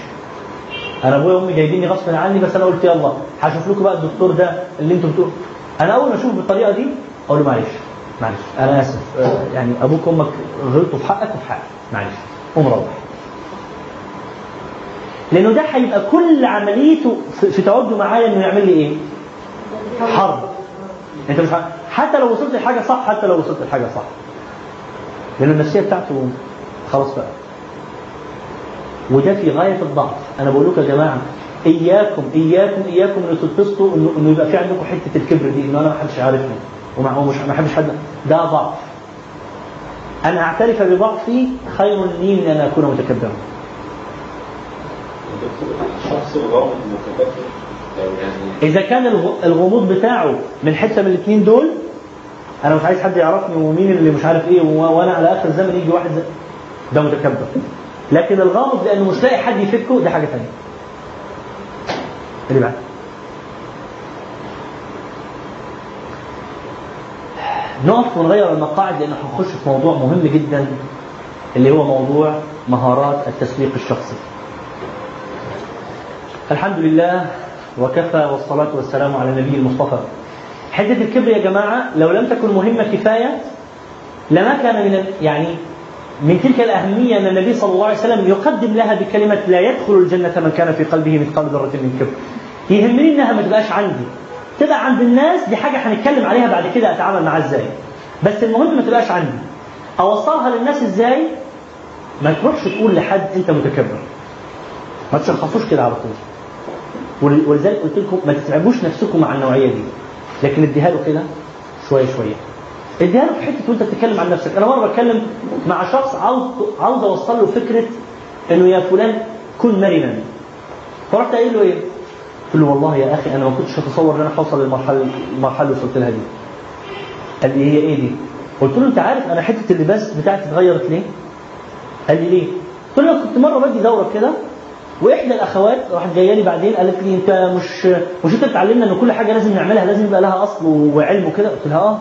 أنا أبويا وأمي جايبيني غصب عني بس أنا قلت يلا هشوف لكم بقى الدكتور ده اللي أنتم بتقولوا. أنا أول ما أشوف بالطريقة دي أقول له معلش معلش. أنا آسف. يعني أبوك وأمك غلطوا في حقك وفي حقي معلش. قوم روح. لأنه ده هيبقى كل عمليته في في تواجده معايا إنه يعمل لي إيه؟ حرب. انت مش حتى لو وصلت لحاجة صح حتى لو وصلت لحاجة صح. لأن النفسية بتاعته خلاص بقى. وده في غاية الضعف. أنا بقول لكم يا جماعة إياكم إياكم إياكم ان تتصلوا انه إنه يبقى في عندكم حتة الكبر دي إنه أنا ما حدش عارفني ومع ومش ما حدش حد ده ضعف. أنا أعترف بضعفي خير لي من أن أكون متكبرا. الشخص الغامض المتكبر إذا كان الغ- الغموض بتاعه من حتة من الاثنين دول أنا مش عايز حد يعرفني ومين اللي مش عارف إيه و- وأنا على آخر الزمن يجي واحد ده متكبر. لكن الغامض لأنه مش لاقي حد يفكه ده حاجة ثانية اللي بعد. نقف ونغير المقاعد لأن هنخش في موضوع مهم جدا اللي هو موضوع مهارات التسويق الشخصي. الحمد لله وكفى والصلاة والسلام على النبي المصطفى. حدة الكبر يا جماعة لو لم تكن مهمة كفاية لما كان من يعني من تلك الأهمية أن النبي صلى الله عليه وسلم يقدم لها بكلمة لا يدخل الجنة من كان في قلبه مثقال ذرة من كبر. يهمني إنها ما تبقاش عندي. تبقى عند الناس دي حاجة هنتكلم عليها بعد كده أتعامل معاها إزاي. بس المهم ما تبقاش عندي. أوصلها للناس إزاي؟ ما تروحش تقول لحد أنت متكبر. ما تشخصوش كده على طول. ول- ولذلك قلت لكم ما تتعبوش نفسكم مع النوعية دي لكن اديها له كده شوية شوية اديها له في حتة وانت بتتكلم عن نفسك أنا مرة بتكلم مع شخص عاوز عاوز أوصل له فكرة إنه يا فلان كن مرنا فرحت قايل له إيه؟ قلت له والله يا أخي أنا ما كنتش أتصور إن أنا هوصل للمرحله المرحله اللي وصلت لها دي قال لي هي إيه دي؟ قلت له أنت عارف أنا حتة اللباس بتاعتي اتغيرت ليه؟ قال لي ليه؟ قلت له كنت مرة بدي دورة كده واحدى الاخوات راحت جاية لي بعدين قالت لي انت مش مش انت بتعلمنا ان كل حاجة لازم نعملها لازم يبقى لها اصل وعلم وكده؟ قلت لها آه.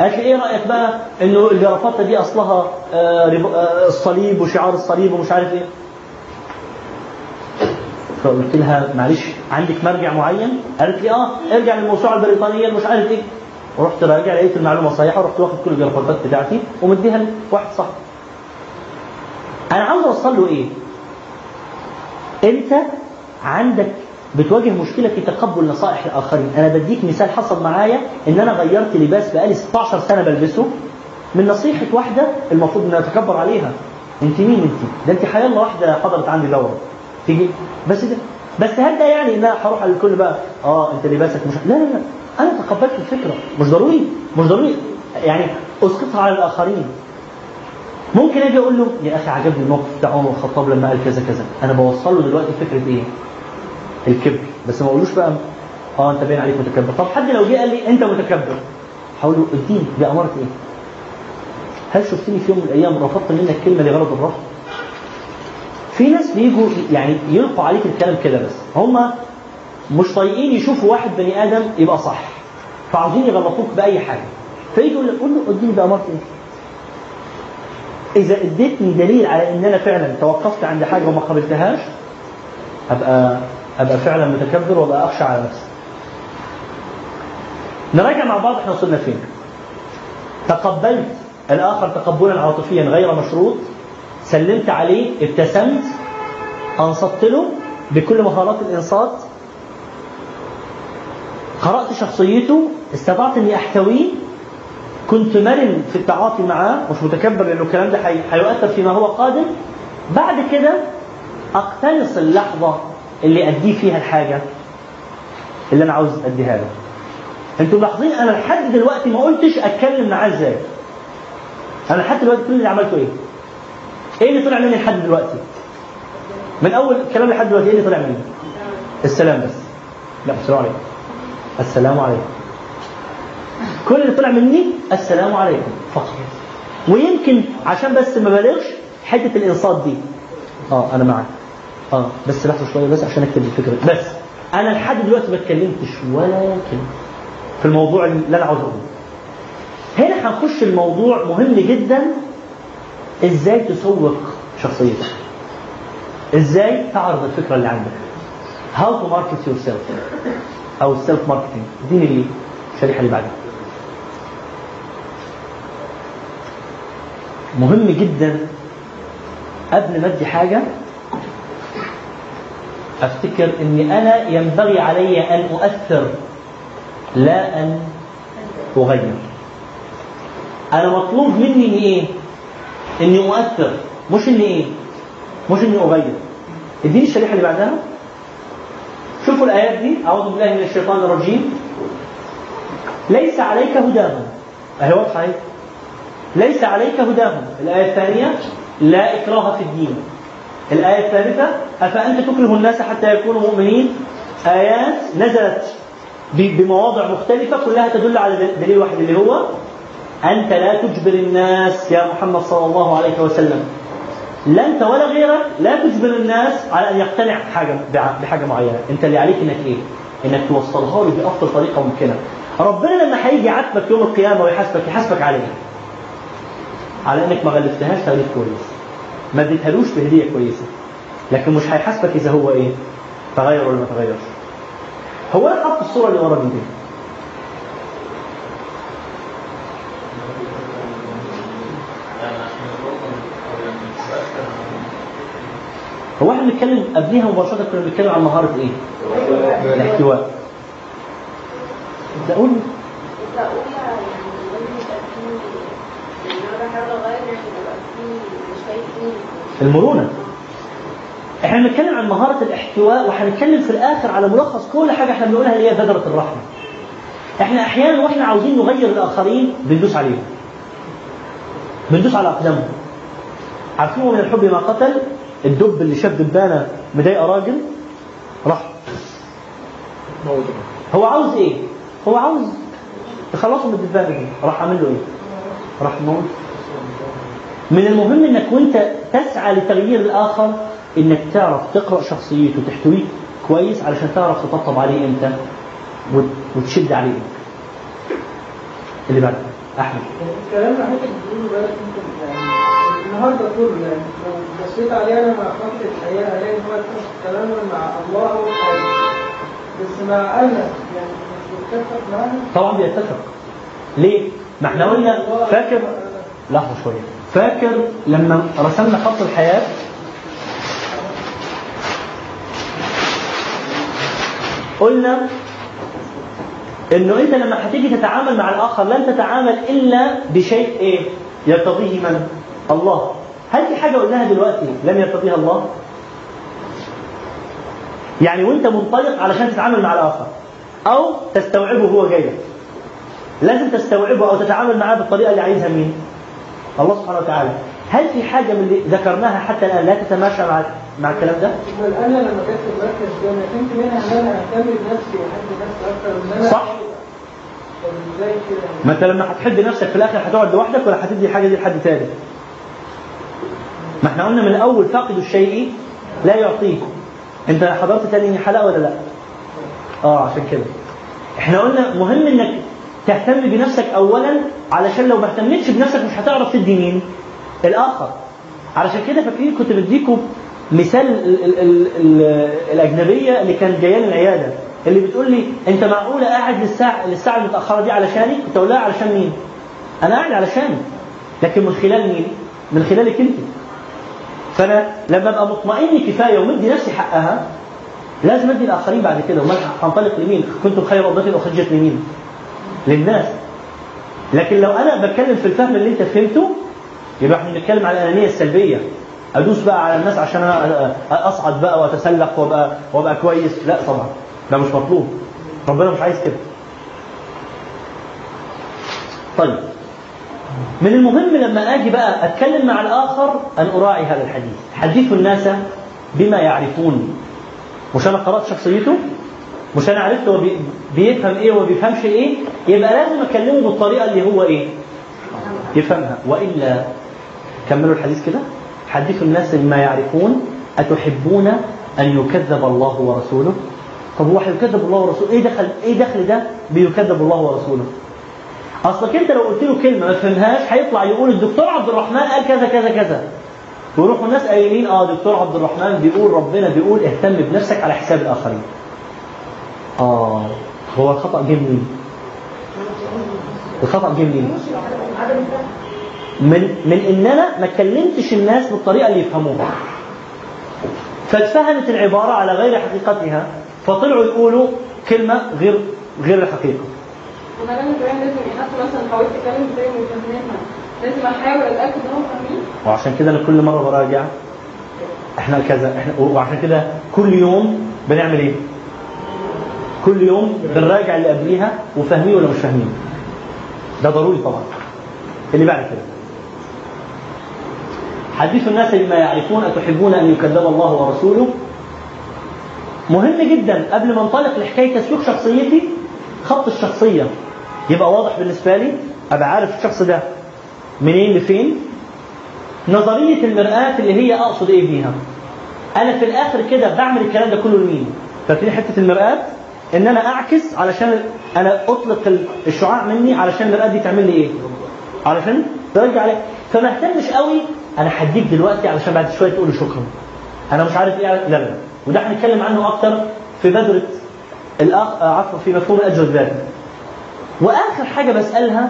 قالت لي إيه رأيك بقى إنه الجرافطه دي أصلها آه آه الصليب وشعار الصليب ومش عارف إيه؟ فقلت لها معلش عندك مرجع معين؟ قالت لي آه ارجع للموسوعة البريطانية مش عارف إيه. ورحت راجع لقيت المعلومة صحيحة ورحت واخد كل الجرافطات بتاعتي ومديها لواحد صاحبي. أنا عاوز أوصل له إيه؟ انت عندك بتواجه مشكلة في تقبل نصائح الآخرين. أنا بديك مثال حصل معايا إن أنا غيرت لباس بقالي 16 سنة بلبسه من نصيحة واحدة المفروض ان اتكبر عليها. أنت مين أنت؟ ده أنت حيالله واحدة حضرت عندي دورة. تيجي؟ بس ده بس هل ده يعني إن أنا هروح على الكل بقى؟ آه أنت لباسك مش لا لا لا. أنا تقبلت الفكرة. مش ضروري. مش ضروري. يعني أسقطها على الآخرين. ممكن أجي أقول له يا أخي عجبني الموقف بتاع عمر الخطاب لما قال كذا كذا. أنا بوصل له دلوقتي فكرة إيه؟ الكبر. بس ما اقولوش بقى آه انت باين عليك متكبر. طب حد لو جه قال لي انت متكبر. هقول له اديني باماره إيه؟ هل شفتني في يوم من الأيام رفضت منك كلمة لغرض الرفض؟ في ناس بيجوا يعني يلقوا عليك الكلام كده بس. هم مش طايقين يشوفوا واحد بني آدم يبقى صح فعاوزين يغلطوك بأي حاجة. فيجي يقول لك قول له اديني باماره إيه؟ إذا أديتني دليل على إن أنا فعلا توقفت عند حاجة وما قبلتهاش ابقى أبقى فعلا متكبر وأبقى أخشى على نفسي. نراجع مع بعض إحنا وصلنا فين. تقبلت الآخر تقبلا عاطفيا غير مشروط سلمت عليه ابتسمت أنصت له بكل مهارات الإنصات. قرأت شخصيته استطعت إني أحتويه كنت مرن في التعاطي معاه مش متكبر لأنه الكلام ده هي- هيؤثر فيما هو قادم. بعد كده أقتنص اللحظة اللي أديه فيها الحاجة اللي أنا عاوز أديها له. أنتوا ملاحظين أنا لحد دلوقتي ما قلتش أتكلم معاه إزاي. أنا لحد دلوقتي كل اللي عملته إيه؟ إيه اللي طلع مني لحد دلوقتي؟ من أول الكلام لحد دلوقتي إيه اللي طلع مني؟ السلام بس. لا السلام عليكم. السلام عليكم. كل اللي طلع مني السلام عليكم فقط. ويمكن عشان بس ما بلغش حتة الانصات دي. آه أنا معك آه بس لحظة شوية بس عشان أكتب الفكرة. بس أنا لحد دلوقتي ما اتكلمتش ولا كلمة في الموضوع اللي أنا عاوز أقوله. هنا هنخش الموضوع مهم جدا. إزاي تسوق شخصيتك؟ إزاي تعرض الفكرة اللي عندك؟ How to market yourself. أو ال self marketing اديني الشريحة اللي بعدها. مهم جدا قبل ما أدي حاجة أفتكر إني أنا ينبغي علي أن أؤثر لا أن أغير. أنا مطلوب مني إني إيه؟ إني أؤثر مش إني إيه؟ مش إني أغير. إديني الشريحة اللي بعدها. شوفوا الآيات دي. أعوذ بالله من الشيطان الرجيم. ليس عليك هداهم. أهي واضحة ليس عليك هداهم. الآية الثانية لا إكراه في الدين. الآية الثالثة أفأنت تكره الناس حتى يكونوا مؤمنين؟ آيات نزلت بمواضع مختلفة كلها تدل على دل- دليل واحد اللي هو أنت لا تجبر الناس يا محمد صلى الله عليه وسلم. لا أنت ولا غيرك لا تجبر الناس على أن يقتنع بحاجة بع- بحاجة معينة. أنت اللي عليك إنك إيه؟ إنك توصلها له بأفضل طريقة ممكنة. ربنا لما هيجي يعاتبك يوم القيامة ويحاسبك يحاسبك عليه. على إنك ما غلفتهاش تغليف كويس. ما اديتهالوش بهديه كويسة. لكن مش هيحاسبك إذا هو إيه؟ تغير ولا ما تغيرش. هو أنا حاطط الصورة اللي ورا دي؟ هو إحنا بنتكلم قبليها مباشرة كنا بنتكلم عن مهارة إيه؟ الاحتواء. تقول التقوية يعني لازم يبقى فيه يعني أنا بحاول أغير يعني يبقى فيه مش المرونة إحنا بنتكلم عن مهارة الاحتواء وهنتكلم في الآخر على ملخص كل حاجة إحنا بنقولها اللي هي بذرة الرحمة. إحنا أحيانا وإحنا عاوزين نغير الآخرين بندوس عليهم. بندوس على أقدامهم. عارفين من الحب ما قتل الدب اللي شاف دبانة مضايقة راجل راح هو عاوز إيه؟ هو عاوز يخلصه من الدبانة دي راح عامل له إيه؟ راح موت من المهم إنك وإنت تسعى لتغيير الآخر إنك تعرف تقرأ شخصيته تحتويه كويس علشان تعرف تطبطب عليه إمتى وت- وتشد عليه إمتى. اللي بعد أحمد. الكلام اللي حضرتك بتقوله ده يعني النهارده كله يعني لو بصيت عليه أنا مع خط الحياة هلاقي إن هو كلامنا مع الله بس مع أنا يعني مش متفق معاها طبعا بيتفق. ليه؟ ما إحنا قلنا فاكر؟ لحظة شوية. فاكر لما رسمنا خط الحياة قلنا إنه أنت لما هتيجي تتعامل مع الآخر لن تتعامل إلا بشيء إيه؟ يرتضيه من؟ الله. هل في حاجة قلناها دلوقتي لم يرتضيها الله؟ يعني وأنت منطلق علشان تتعامل مع الآخر أو تستوعبه هو جاي لازم تستوعبه أو تتعامل معاه بالطريقة اللي عايزها مين الله سبحانه وتعالى. هل في حاجة من اللي ذكرناها حتى الآن لا تتماشى مع مع الكلام ده؟ أنا لما كنت ده أنا فهمت منها أن أنا أهتم بنفسي وأحب نفسي أكتر من أنا صح. ما أنت لما هتحب نفسك في الآخر هتقعد لوحدك ولا هتدي الحاجة دي لحد تاني؟ ما إحنا قلنا من الأول فاقد الشيء لا يعطيه أنت حضرت تاني حلقة ولا لا؟ آه عشان كده. إحنا قلنا مهم إنك تهتم بنفسك اولا علشان لو ما اهتمتش بنفسك مش هتعرف تدي مين الآخر علشان كده فاكرين كنت بديكم مثال ال ال ال ال الأجنبية اللي كانت جاية لي العيادة اللي بتقول لي أنت معقوله قاعد للساعه للساعة المتأخرة دي علشاني؟ كنت أقول لها علشان مين؟ أنا قاعد علشانك لكن من خلال مين؟ من خلالك انت فأنا لما أبقى مطمئن كفاية ومدي نفسي حقها لازم أدي الآخرين بعد كده وما هنطلق لمين؟ كنتم خير أمة أخرجت لمين؟ للناس. لكن لو أنا بتكلم في الفهم اللي أنت فهمته يبقى إحنا بنتكلم على الأنانية السلبية. أدوس بقى على الناس عشان أنا أصعد بقى وأتسلق وأبقى وأبقى كويس. لا طبعا ده مش مطلوب. ربنا مش عايز كده. طيب من المهم لما آجي بقى أتكلم مع الآخر أن أراعي هذا الحديث. حدثوا الناس بما يعرفون. مش أنا قرأت شخصيته؟ مش أنا عرفت هو بي- بيفهم إيه وما بيفهمش إيه؟ يبقى لازم أكلمه بالطريقة اللي هو إيه؟ يفهمها. وإلا كملوا الحديث كده. حدثوا الناس بما يعرفون أتحبون أن يكذب الله ورسوله؟ طب هو هيكذب الله ورسوله إيه دخل إيه دخل ده بيكذب الله ورسوله؟ أصلك أنت لو قلت له كلمة ما فهمهاش هيطلع يقول الدكتور عبد الرحمن قال كذا كذا كذا. ويروحوا الناس قايلين آه دكتور عبد الرحمن بيقول ربنا بيقول اهتم بنفسك على حساب الآخرين. آه. هو الخطا جه منين الخطأ جه منين من من إن أنا ما كلمتش الناس بالطريقة اللي يفهموها. فاتفهمت العبارة على غير حقيقتها فطلعوا يقولوا كلمة غير غير الحقيقة وأنا لازم مثلا حاولت اتكلم لازم أحاول أتأكد إن هم فاهمين. وعشان كده أنا كل مرة براجع. إحنا كذا إحنا وعشان كده كل يوم بنعمل إيه؟ كل يوم بنراجع اللي قبليها وفاهمين ولا مش فاهمين. ده ضروري طبعا. اللي بعد كده. حدثوا الناس بما يعرفون أتحبون أن يكذب الله ورسوله؟ مهم جدا. قبل ما انطلق لحكاية تسويق شخصيتي خط الشخصية يبقى واضح بالنسبة لي. أبقى عارف الشخص ده منين لفين. نظرية المرآة اللي هي أقصد إيه بيها أنا في الآخر كده بعمل الكلام ده كله لمين؟ فاكرين حتة المرآة؟ إن أنا أعكس علشان أنا أطلق الشعاع مني علشان المرآة دي تعمل لي إيه؟ علشان ترجع عليه فما اهتمش قوي أنا هديك دلوقتي علشان بعد شوية تقول لي شكرا. أنا مش عارف إيه لا لا وده هنتكلم عنه أكتر في بدرة الاخ آه، عفوا في مفهوم الأجر الذاتي وآخر حاجة بسألها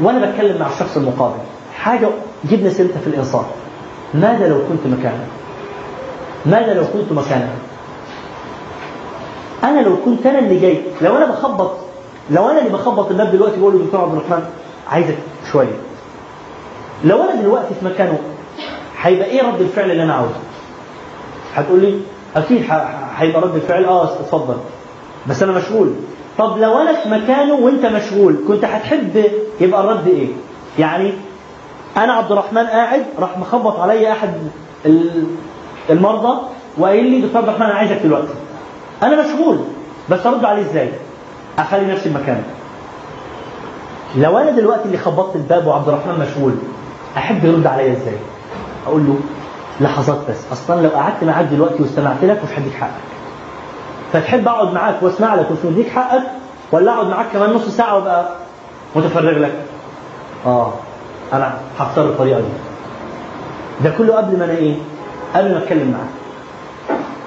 وأنا بتكلم مع الشخص المقابل. حاجة جبنا سيرتها في الإنصاف. ماذا لو كنت مكانه ماذا لو كنت مكانه أنا لو كنت أنا اللي جاي لو أنا بخبط لو أنا اللي بخبط الباب دلوقتي بقول له دكتور عبد الرحمن عايزك شوية. لو أنا دلوقتي في مكانه هيبقى إيه رد الفعل اللي أنا عاوزه؟ هتقول لي أكيد هيبقى رد الفعل آه اتفضل. بس أنا مشغول. طب لو أنا في مكانه وأنت مشغول كنت هتحب يبقى الرد إيه؟ يعني أنا عبد الرحمن قاعد راح مخبط عليا أحد ال- المرضى وقايل لي دكتور عبد الرحمن أنا عايزك دلوقتي. أنا مشغول بس أرد عليه إزاي؟ أخلي نفسي مكانه. لو أنا دلوقتي اللي خبطت الباب وعبد الرحمن مشغول أحب يرد عليا إزاي؟ أقول له لحظات بس أصلا لو قعدت معاك دلوقتي واستمعت لك مش هديك حقك. فتحب أقعد معاك وأسمع لك ومش مديك حقك ولا أقعد معاك كمان نص ساعة وأبقى متفرغ لك؟ آه أنا هختار الطريقة دي. ده كله قبل ما أنا إيه؟ قبل ما أتكلم معاك.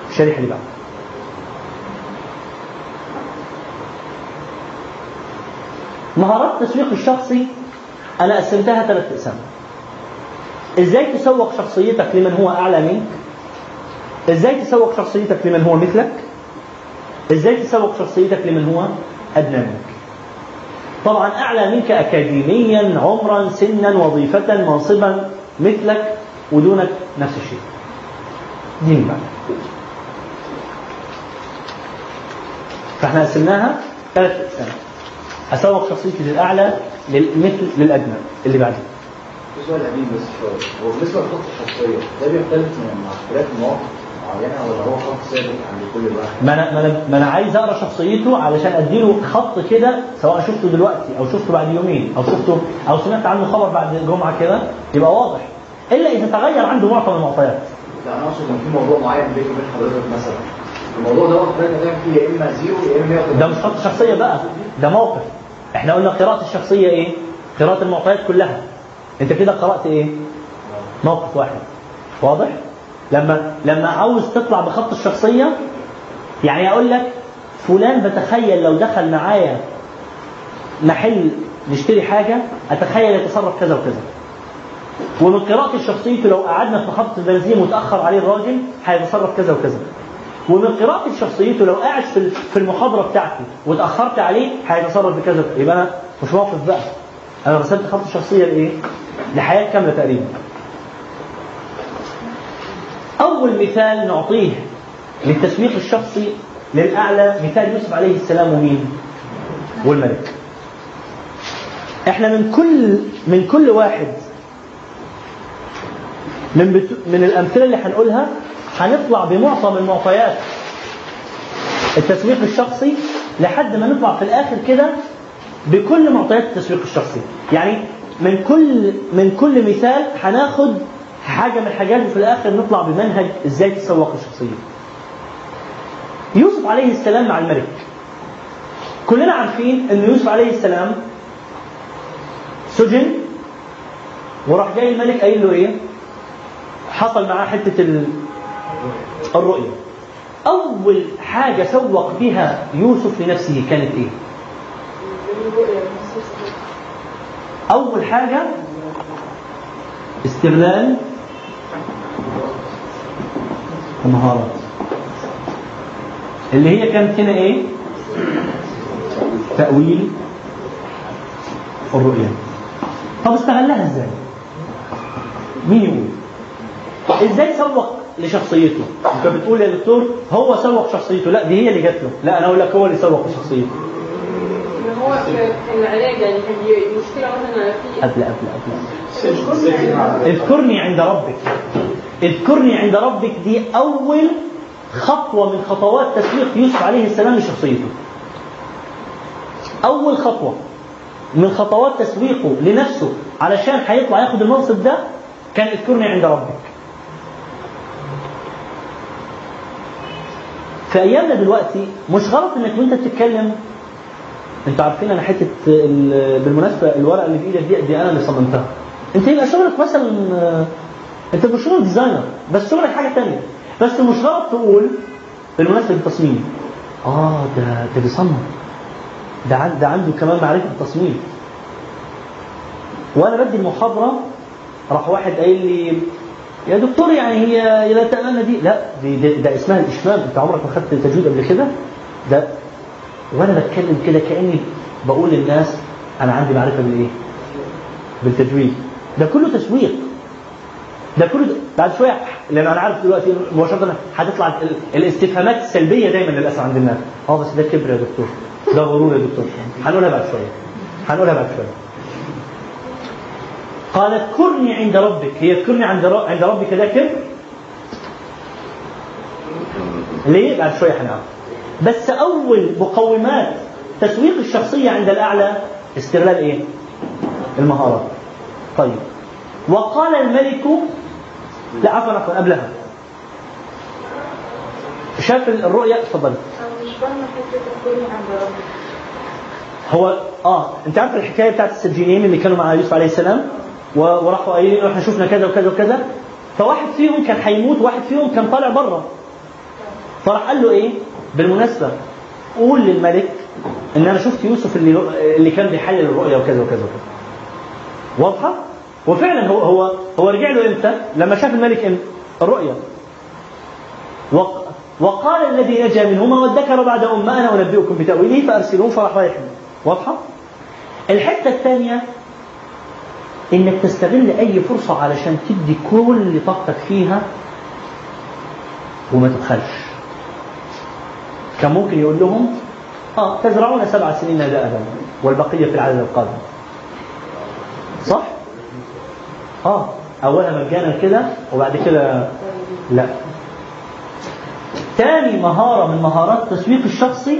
الشريحه اللي بعد مهارات التسويق الشخصي أنا قسمتها ثلاث أقسام. إزاي تسوق شخصيتك لمن هو أعلى منك؟ إزاي تسوق شخصيتك لمن هو مثلك؟ إزاي تسوق شخصيتك لمن هو أدنى منك؟ طبعا أعلى منك اكاديميا عمرا سنا وظيفه منصبا مثلك ودونك نفس الشيء. دي من بعد فإحنا قسمناها ثلاث أقسام. أسوق شخصيتي للأعلى للمثل للادنى اللي بعديه سؤال قديم بس شوية. هو بالنسبة للخط الشخصية ده بيختلف من مع اختلاف مواقف معينة ولا هو خط ثابت عند كل واحد؟ ما أنا ما أنا ما أنا عايز أقرأ شخصيته علشان أديله خط كده سواء شفته دلوقتي أو شفته بعد يومين أو شفته أو سمعت عنه خبر بعد جمعة كده يبقى واضح. إلا إذا تغير عنده معطى من المعطيات. لا أنا أقصد إن في موضوع معين بيني وبين حضرتك مثلا. الموضوع ده حضرتك هتعمل فيه يا إما زيرو يا إما 180 ده مش خط شخصية بقى ده موقف. إحنا قلنا قراءه الشخصية إيه؟ قراءة المعطيات كلها. انت كده قرأت إيه؟ موقف واحد. واضح؟ لما لما عاوز تطلع بخط الشخصية يعني أقول لك فلان بتخيل لو دخل معايا محل نشتري حاجة أتخيل يتصرف كذا وكذا. ومن قراءة شخصيته لو قعدنا في محطة البنزين وتأخر عليه الراجل هيتصرف كذا وكذا. ومن قراءة شخصيته لو قاعد في المحاضرة بتاعتي وتأخرت عليه هيتصرف بكذا. يبقى أنا مش موقف بقى أنا رسمت خط الشخصية لإيه؟ لحياة كاملة تقريبا أول مثال نعطيه للتسويق الشخصي للأعلى مثال يوسف عليه السلام ومين؟ والملك إحنا من كل من كل واحد من. من الأمثلة اللي هنقولها هنطلع بمعطى من معطيات التسويق الشخصي لحد ما نطلع في الآخر كده بكل معطيات التسويق الشخصي. يعني من كل من كل مثال هناخد حاجة من الحاجات وفي الآخر نطلع بمنهج إزاي تسوق الشخصية. يوسف عليه السلام مع الملك. كلنا عارفين إن يوسف عليه السلام سجن وراح جاي الملك قايل له إيه؟ حصل معاه حتة ال- الرؤيه أول حاجة سوق بها يوسف لنفسه كانت إيه؟ أول حاجة استغلال المهارات. اللي هي كانت هنا إيه؟ تأويل الرؤيا. طب استغلها إزاي؟ مين يقول؟ إزاي سوق؟ لشخصيته. انت بتقول يا دكتور هو سوق شخصيته. لا دي هي اللي جات له. لا أنا أقول لك هو اللي سوق لشخصيته ان هو في العلاج يعني المشكلة مثلا في قبل قبل قبل. اذكرني عند ربك. اذكرني عند ربك. دي أول خطوة من خطوات تسويق يوسف عليه السلام لشخصيته. أول خطوة من خطوات تسويقه لنفسه علشان هيطلع ياخد المنصب ده كان اذكرني عند ربك. في ايامنا دلوقتي مش غلط إنك وأنت بتتكلم. أنتوا عارفين أنا حتة ال- بالمناسبة الورقة اللي بايدك دي دي أنا اللي صممتها. أنت يبقى شغلك مثلا أنت مش شغل ديزاينر بس شغلك حاجة تانية. بس مش غلط تقول بالمناسبة التصميم. آه ده ده بيصمم. ده ده عنده كمان معرفة التصميم وأنا بدي المحاضرة راح واحد قايل لي يا دكتور يعني هي لا تأملنا دي لا دي ده, ده اسمها الإشمام. أنت عمرك ما خدت تجويد قبل كده؟ ده وأنا بتكلم كده كأني بقول للناس أنا عندي معرفة بالايه؟ بالتجويد. ده كله تسويق. ده كله بعد شوية لأن أنا عارف دلوقتي مباشره هتطلع ال- الاستفهامات السلبيه دايما للأسف عند الناس. آه بس ده كبر يا دكتور. ده غرور يا دكتور. هنقولها بعد شوية. هنقولها بعد شوية. قال اذكرني عند ربك. هي اذكرني عند عند ربك كبر ليه؟ بعد شوية هنعرف بس أول مقومات تسويق الشخصية عند الأعلى استغلال إيه؟ المهارات طيب. وقال الملك لا عفوا عفوا قبلها. شاف الرؤيا؟ ربك هو آه أنت عارف الحكاية بتاعت السجينين اللي كانوا مع يوسف عليه السلام؟ وراحوا قايلين له إحنا شفنا كذا وكذا وكذا. فواحد فيهم كان هيموت واحد فيهم كان طالع بره. فراح قال له إيه؟ بالمناسبة قول للملك إن أنا شفت يوسف اللي اللي كان بيحلل الرؤيا وكذا وكذا وكذا. واضحة؟ وفعلا هو هو هو رجع له إمتى؟ لما شاف الملك إمتى الرؤيا وق- وقال الذي نجا منهما وادكر بعد أمة أنا أنبئكم بتأويله فأرسلوه فراح رايح. واضحة؟ الحتة الثانية إنك تستغل أي فرصة علشان تدي كل طاقتك فيها وما تبخلش. كان ممكن يقول لهم آه تزرعون سبع سنين دأبا والبقية في العدد القادم صح؟ آه اولها مجانا كده وبعد كده لا تاني مهارة من مهارات التسويق الشخصي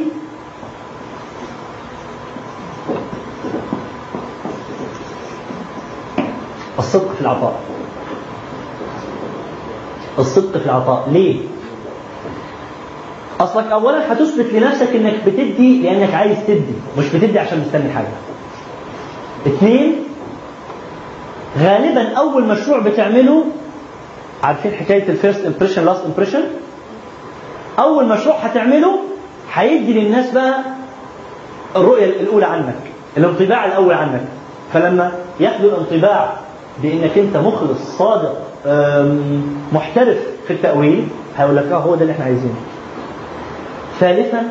الصدق في العطاء. الصدق في العطاء. ليه؟ أصلك اولا هتثبت لنفسك إنك بتدي لأنك عايز تدي مش بتدي عشان مستني حاجة. اثنين غالبا أول مشروع بتعمله عارفين حكاية ال first impression last impression أول مشروع هتعمله هيدي للناس بقى الرؤية الأولى عنك الانطباع الأول عنك. فلما ياخدوا الانطباع بأنك أنت مخلص صادق محترف في التأويل هيقول لك آه هو ده اللي إحنا عايزينه. ثالثا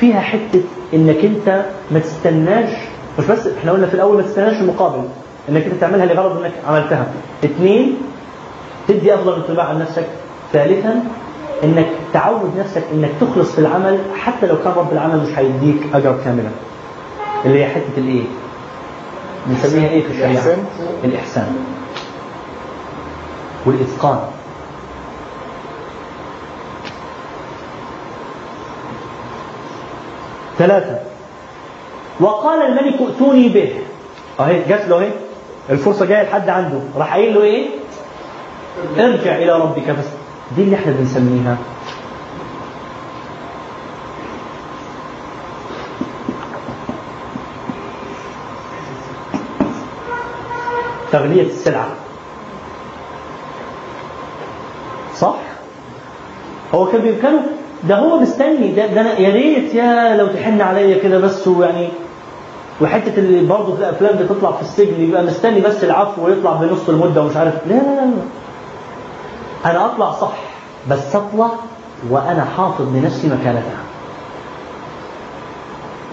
فيها حتة إنك أنت ما تستناش مش بس إحنا قلنا في الأول ما تستناش المقابل إنك أنت تعملها لغرض إنك عملتها. اثنين تدي أفضل انطباع عن نفسك. ثالثا إنك تعود نفسك إنك تخلص في العمل حتى لو كان رب العمل مش هيديك أجر كاملا. اللي هي حتة الإيه؟ بنسميها إيه في الشريعة؟ الإحسان. الإحسان. والإتقان. ثلاثة. وقال الملك ائتوني به. أهي جات له أهي. الفرصة جاية لحد عنده. راح قايل له إيه؟ ارجع إلى ربك بس. دي اللي إحنا بنسميها تغلية السلعة. صح؟ هو كان بإمكانه ده هو مستني. ده, ده أنا يا ريت يا لو تحن عليا كده بس ويعني وحتة اللي برضه في الأفلام بتطلع في السجن يبقى مستني بس العفو ويطلع بنص المدة ومش عارف. لا لا لا أنا أطلع صح بس أطلع وأنا حافظ لنفسي مكانتها.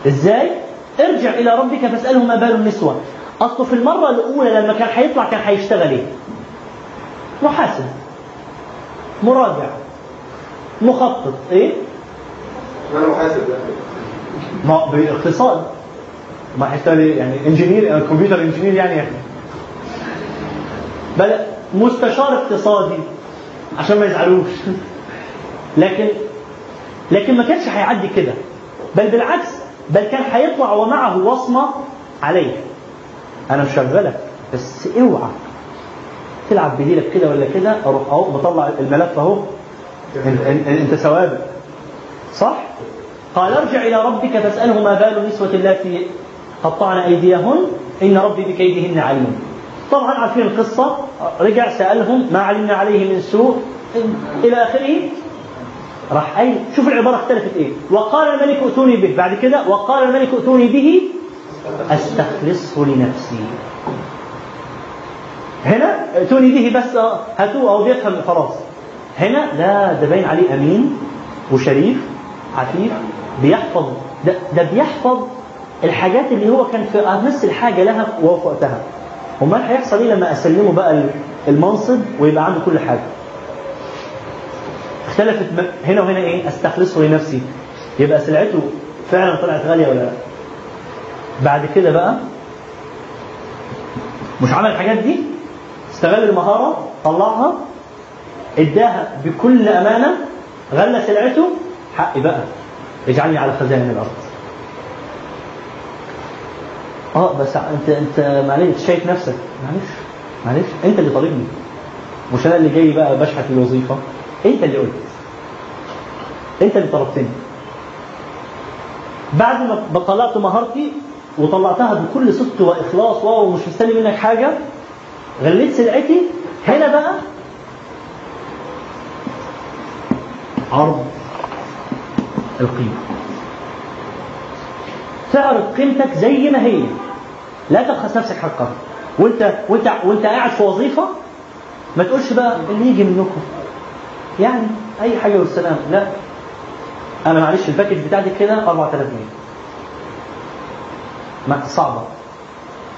إزاي؟ ارجع إلى ربك فاساله ما بال النسوة. اصله في المرة الأولى لما كان هيطلع كان هيشتغل إيه؟ محاسب. مراجع. مخطط. إيه؟ أنا محاسب ما باقتصاد ما هيشتغل إيه؟ يعني إنجينير كمبيوتر إنجينير يعني يعني بل مستشار اقتصادي. عشان ما يزعلوش. [laughs] لكن لكن ما كانش هيعدي كده. بل بالعكس بل كان هيطلع ومعه وصمة عليه. أنا مشغلك بس اوعى تلعب بديلك كده ولا كده أروح أهو بطلع الملف أهو. أنت, سوابق صح؟ قال ارجع إلى ربك فاسأله ما بال النسوة اللاتي قطعن أيديهن إن ربي بكيدهن عليم. طبعا عارفين القصة. رجع سألهم ما علمنا عليه من سوء؟ إلى آخره. راح قايل شوف العبارة اختلفت إيه. وقال الملك ائتوني به. بعد كده وقال الملك ائتوني به. أستخلصه لنفسي. هنا ائتوني به بس هاتوه أو بيفهم خلاص. هنا لا ده باين عليه أمين وشريف عفيف بيحفظ. ده, ده بيحفظ الحاجات اللي هو كان في أمس الحاجة لها وهو وقتها أمال هيحصل إيه لما أسلمه بقى المنصب ويبقى عنده كل حاجة؟ اختلفت هنا وهنا إيه؟ أستخلصه لنفسي. يبقى سلعته فعلا طلعت غالية ولا لأ؟ بعد كده بقى مش عمل الحاجات دي؟ استغل المهارة طلعها اداها بكل أمانة غلى سلعته حقي بقى. اجعلني على خزائن الأرض. آه بس انت أنت معلش شايف نفسك. معلش معلش. أنت اللي طالبني. مش أنا اللي جاي بقى بشحت الوظيفة. أنت اللي قلت. أنت اللي طلبتني. بعد ما طلعت مهارتي وطلعتها بكل صدق وإخلاص. ومش مستني منك حاجة. غليت سلعتي. هنا بقى عرض القيمة. تعرض قيمتك زي ما هي. لا تبخس نفسك حقها. وانت وانت وانت قاعد في وظيفة ما تقولش بقى اللي يجي منكم. يعني أي حاجة والسلام. لا. أنا معلش الباكج بتاعتي كده 4000 جنيه. ما صعبة.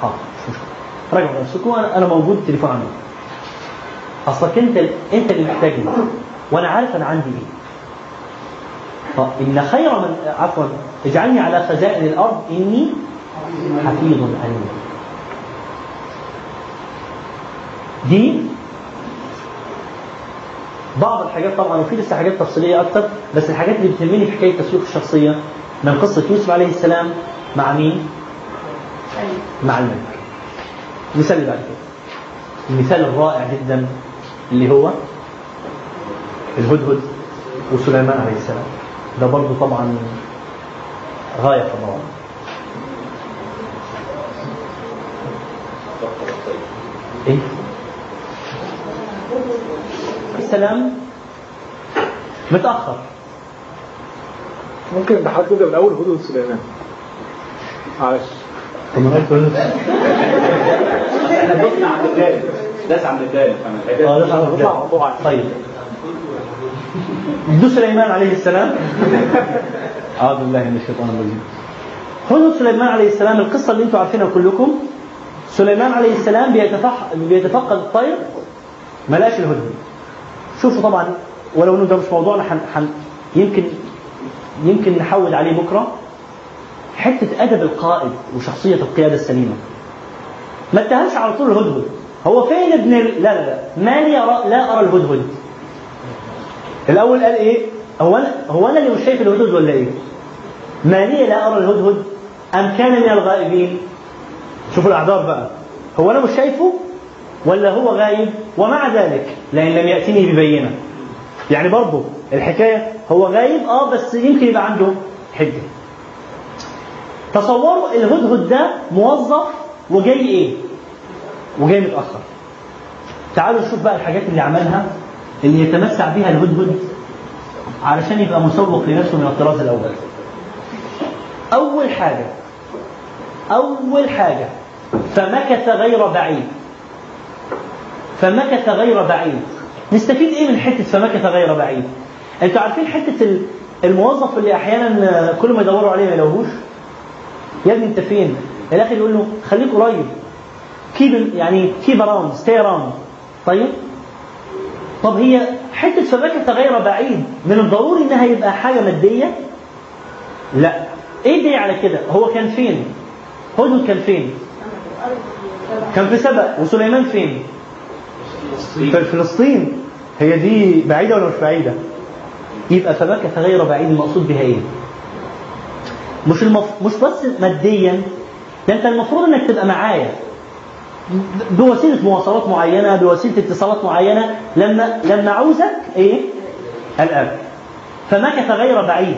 حاضر مش مشكله راجعوا نفسكم أنا أنا موجود التليفون عندي. أصلك أنت أنت اللي محتاجني. وأنا عارف أنا عندي إيه. إن خير من عفوا اجعلني على خزائن الأرض إني حفيظ عليم. دي بعض الحاجات طبعا وفي لسه حاجات تفصيلية أكتر بس الحاجات اللي بتهمني في حكاية تسويق الشخصية من قصة يوسف عليه السلام مع مين؟ مع الملك. مثال اللي بعد كده. المثال الرائع جدا اللي هو الهدهد وسليمان عليه السلام. ده برضه طبعا غاية في الروعة. إيه؟ السلام متأخر ممكن نحدد من أول هدوء سليمان معلش دسنا عند الثالث داس عند الثالث أنا آه طيب. دو سليمان عليه السلام. أعوذ بالله من الشيطان الرجيم. هدى سليمان عليه السلام. القصة اللي أنتم عارفينها كلكم. سليمان عليه السلام بيتفح بيتفقد الطير ما لقاش الهدهد شوفوا طبعا ولو إنه ده مش موضوعنا حن... حن... يمكن يمكن نحول عليه بكرة. حتة أدب القائد وشخصية القيادة السليمة. ما اتهمش على طول الهدهد. هو فين ابن. لا لا لا. مالي أرى... لا أرى الهدهد. الأول قال إيه؟ هو أنا هو أنا اللي مش شايف الهدهد ولا إيه؟ مالي لا أرى الهدهد أم كان من الغائبين؟ شوفوا الأعذار بقى. هو أنا مش شايفه ولا هو غايب ومع ذلك لأن لم يأتني ببينة. يعني برضه الحكاية هو غايب آه بس يمكن يبقى عنده حجة. تصوروا الهدهد ده موظف وجاي إيه؟ وجاي متأخر. تعالوا نشوف بقى الحاجات اللي عملها اللي يتمتع بها الهدهد علشان يبقى مسوق لنفسه من الطراز الأول. أول حاجة أول حاجة فمكث غير بعيد. فمكث غير بعيد. نستفيد إيه من حتة فمكث غير بعيد؟ أنتوا عارفين حتة ال- الموظف اللي أحيانا كل ما يدوروا عليه ما يلاقوهوش؟ يا ابني انت فين؟ الآخر يقول له خليك قريب. keep يعني keep around stay around طيب؟ طب هي حتة فمكث غير بعيد من الضروري إنها يبقى حاجة مادية؟ لا. إيه دي على كده؟ هو كان فين؟ هدهد كان فين؟ كان في سبأ. وسليمان فين؟ في فلسطين. هي دي بعيدة ولا مش بعيدة؟ يبقى فمكث غير بعيد المقصود بها إيه؟ مش المف... مش بس ماديا ده انت المفروض انك تبقى معايا. بوسيلة مواصلات معينة بوسيلة اتصالات معينة لما لما عاوزك إيه؟ الاب فمكث غير بعيد.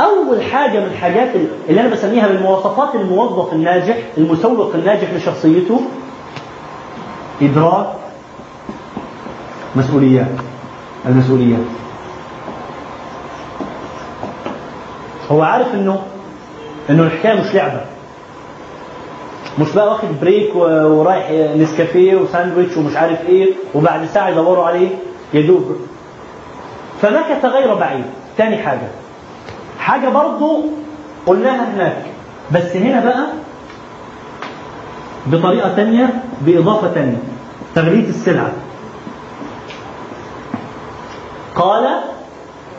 أول حاجة من الحاجات اللي أنا بسميها من مواصفات الموظف الناجح المسوق الناجح لشخصيته إدراك مسؤوليات. المسؤوليات. هو عارف انه إنه الحكاية مش لعبة. مش بقى واخد بريك ورايح نسكافيه وساندويتش ومش عارف إيه وبعد ساعة يدوروا عليه يدوب فمكث غير بعيد. تاني حاجة. حاجة برضو قلناها هناك. بس هنا بقى بطريقة تانية بإضافة تانية. تغليف السلعة. قال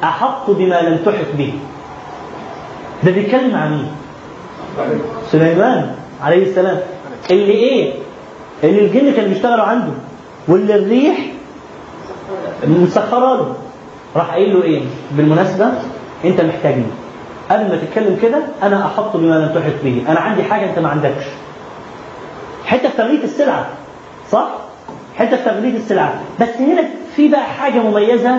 أحط بما لم تحط به. ده بيتكلم عن مين؟ سليمان عليه السلام. اللي إيه؟ اللي الجن كانوا بيشتغلوا عنده. واللي الريح مسخرة له. راح قايل له إيه؟ بالمناسبة أنت محتاجني. قبل ما تتكلم كده أنا أحط بما لم تحط به. أنا عندي حاجة أنت ما عندكش. حتة في تغليف السلعة صح؟ حتة في تغليف السلعة. بس هنا في بقى حاجة مميزة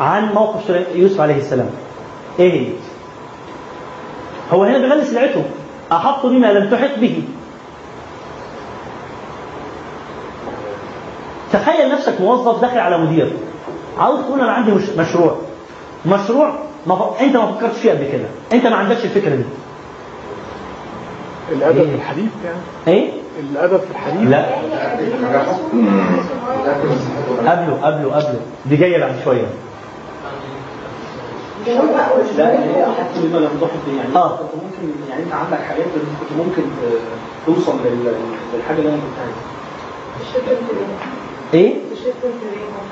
عن موقف يوسف عليه السلام. إيه هي؟ هو هنا بيغلي سلعته. أحط بما لم تحط به. تخيل نفسك موظف داخل على مدير. عاوز تقول أنا عندي مش مشروع. مشروع ما ف... أنت ما فكرتش فيه قبل كده. أنت ما عندكش الفكرة دي. الأدب إيه؟ في الحديث يعني. إيه؟ الأدب في الحديث. لا. قبله قبله قبله. دي جاية بعد شوية. لا هي حتى لما لم تحط يعني آه. كنت ممكن يعني انت عندك حاجات اللي كنت ممكن توصل لل- للحاجه اللي أنا كنت عايزها إيه؟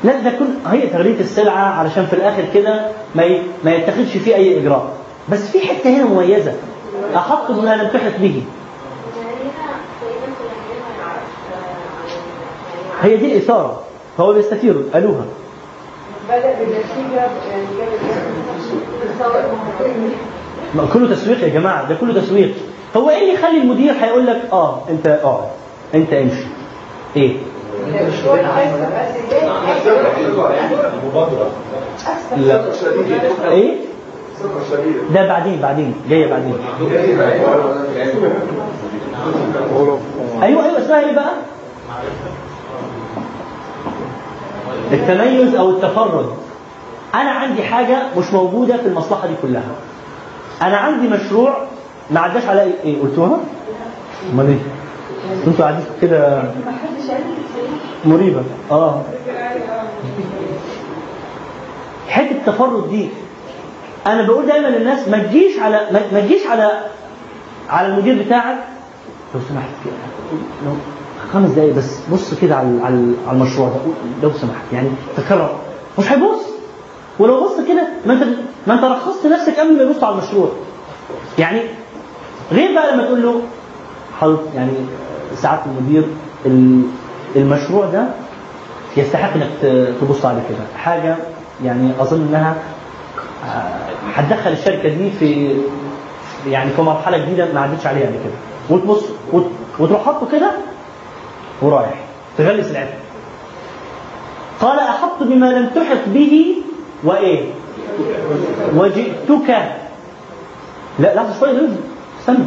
لا ده كل هي تغلية السلعة علشان في الآخر كده ما ي... ما يتخذش فيه أي إجراء. بس في حتة هنا مميزة. أحط بما لم تحط به هي دي الإثارة فهو بيستثير قالوها. بدأ بالنتيجة ما كله تسويق يا جماعة ده كله تسويق. هو إيه اللي يخلي المدير هيقول لك آه أنت اقعد أنت امشي؟ إيه؟ لا إيه؟ ده بعدين بعدين جاية بعدين. أيوه أيوه اسمها إيه بقى؟ التميز أو التفرد. أنا عندي حاجة مش موجودة في المصلحة دي كلها. أنا عندي مشروع ما عداش على إيه قلتوها؟ أمال إيه؟ أنتوا قاعدين كده. مريبة. آه. حتة التفرد دي أنا بقول دايما للناس ما تجيش على ما تجيش على على المدير بتاعك. لو سمحت خمس دقايق بس بص كده على على المشروع ده. لو سمحت يعني تكرر. مش هيبص. ولو بص كده ما انت ما انت رخصت نفسك قبل ما يبص على المشروع. يعني غير بقى لما تقول له حضرتك يعني سعاده المدير ال- المشروع ده يستحق إنك تبص عليه كده. حاجة يعني أظن إنها آه، هتدخل الشركة دي في يعني في مرحلة جديدة ما عدتش عليها قبل كده. وتبص وت- وتروح حاطه كده ورايح. تغلي سلعتك قال أحط بما لم تحط به وإيه؟ وجئتك. لا لحظة شوية لازم. استنى.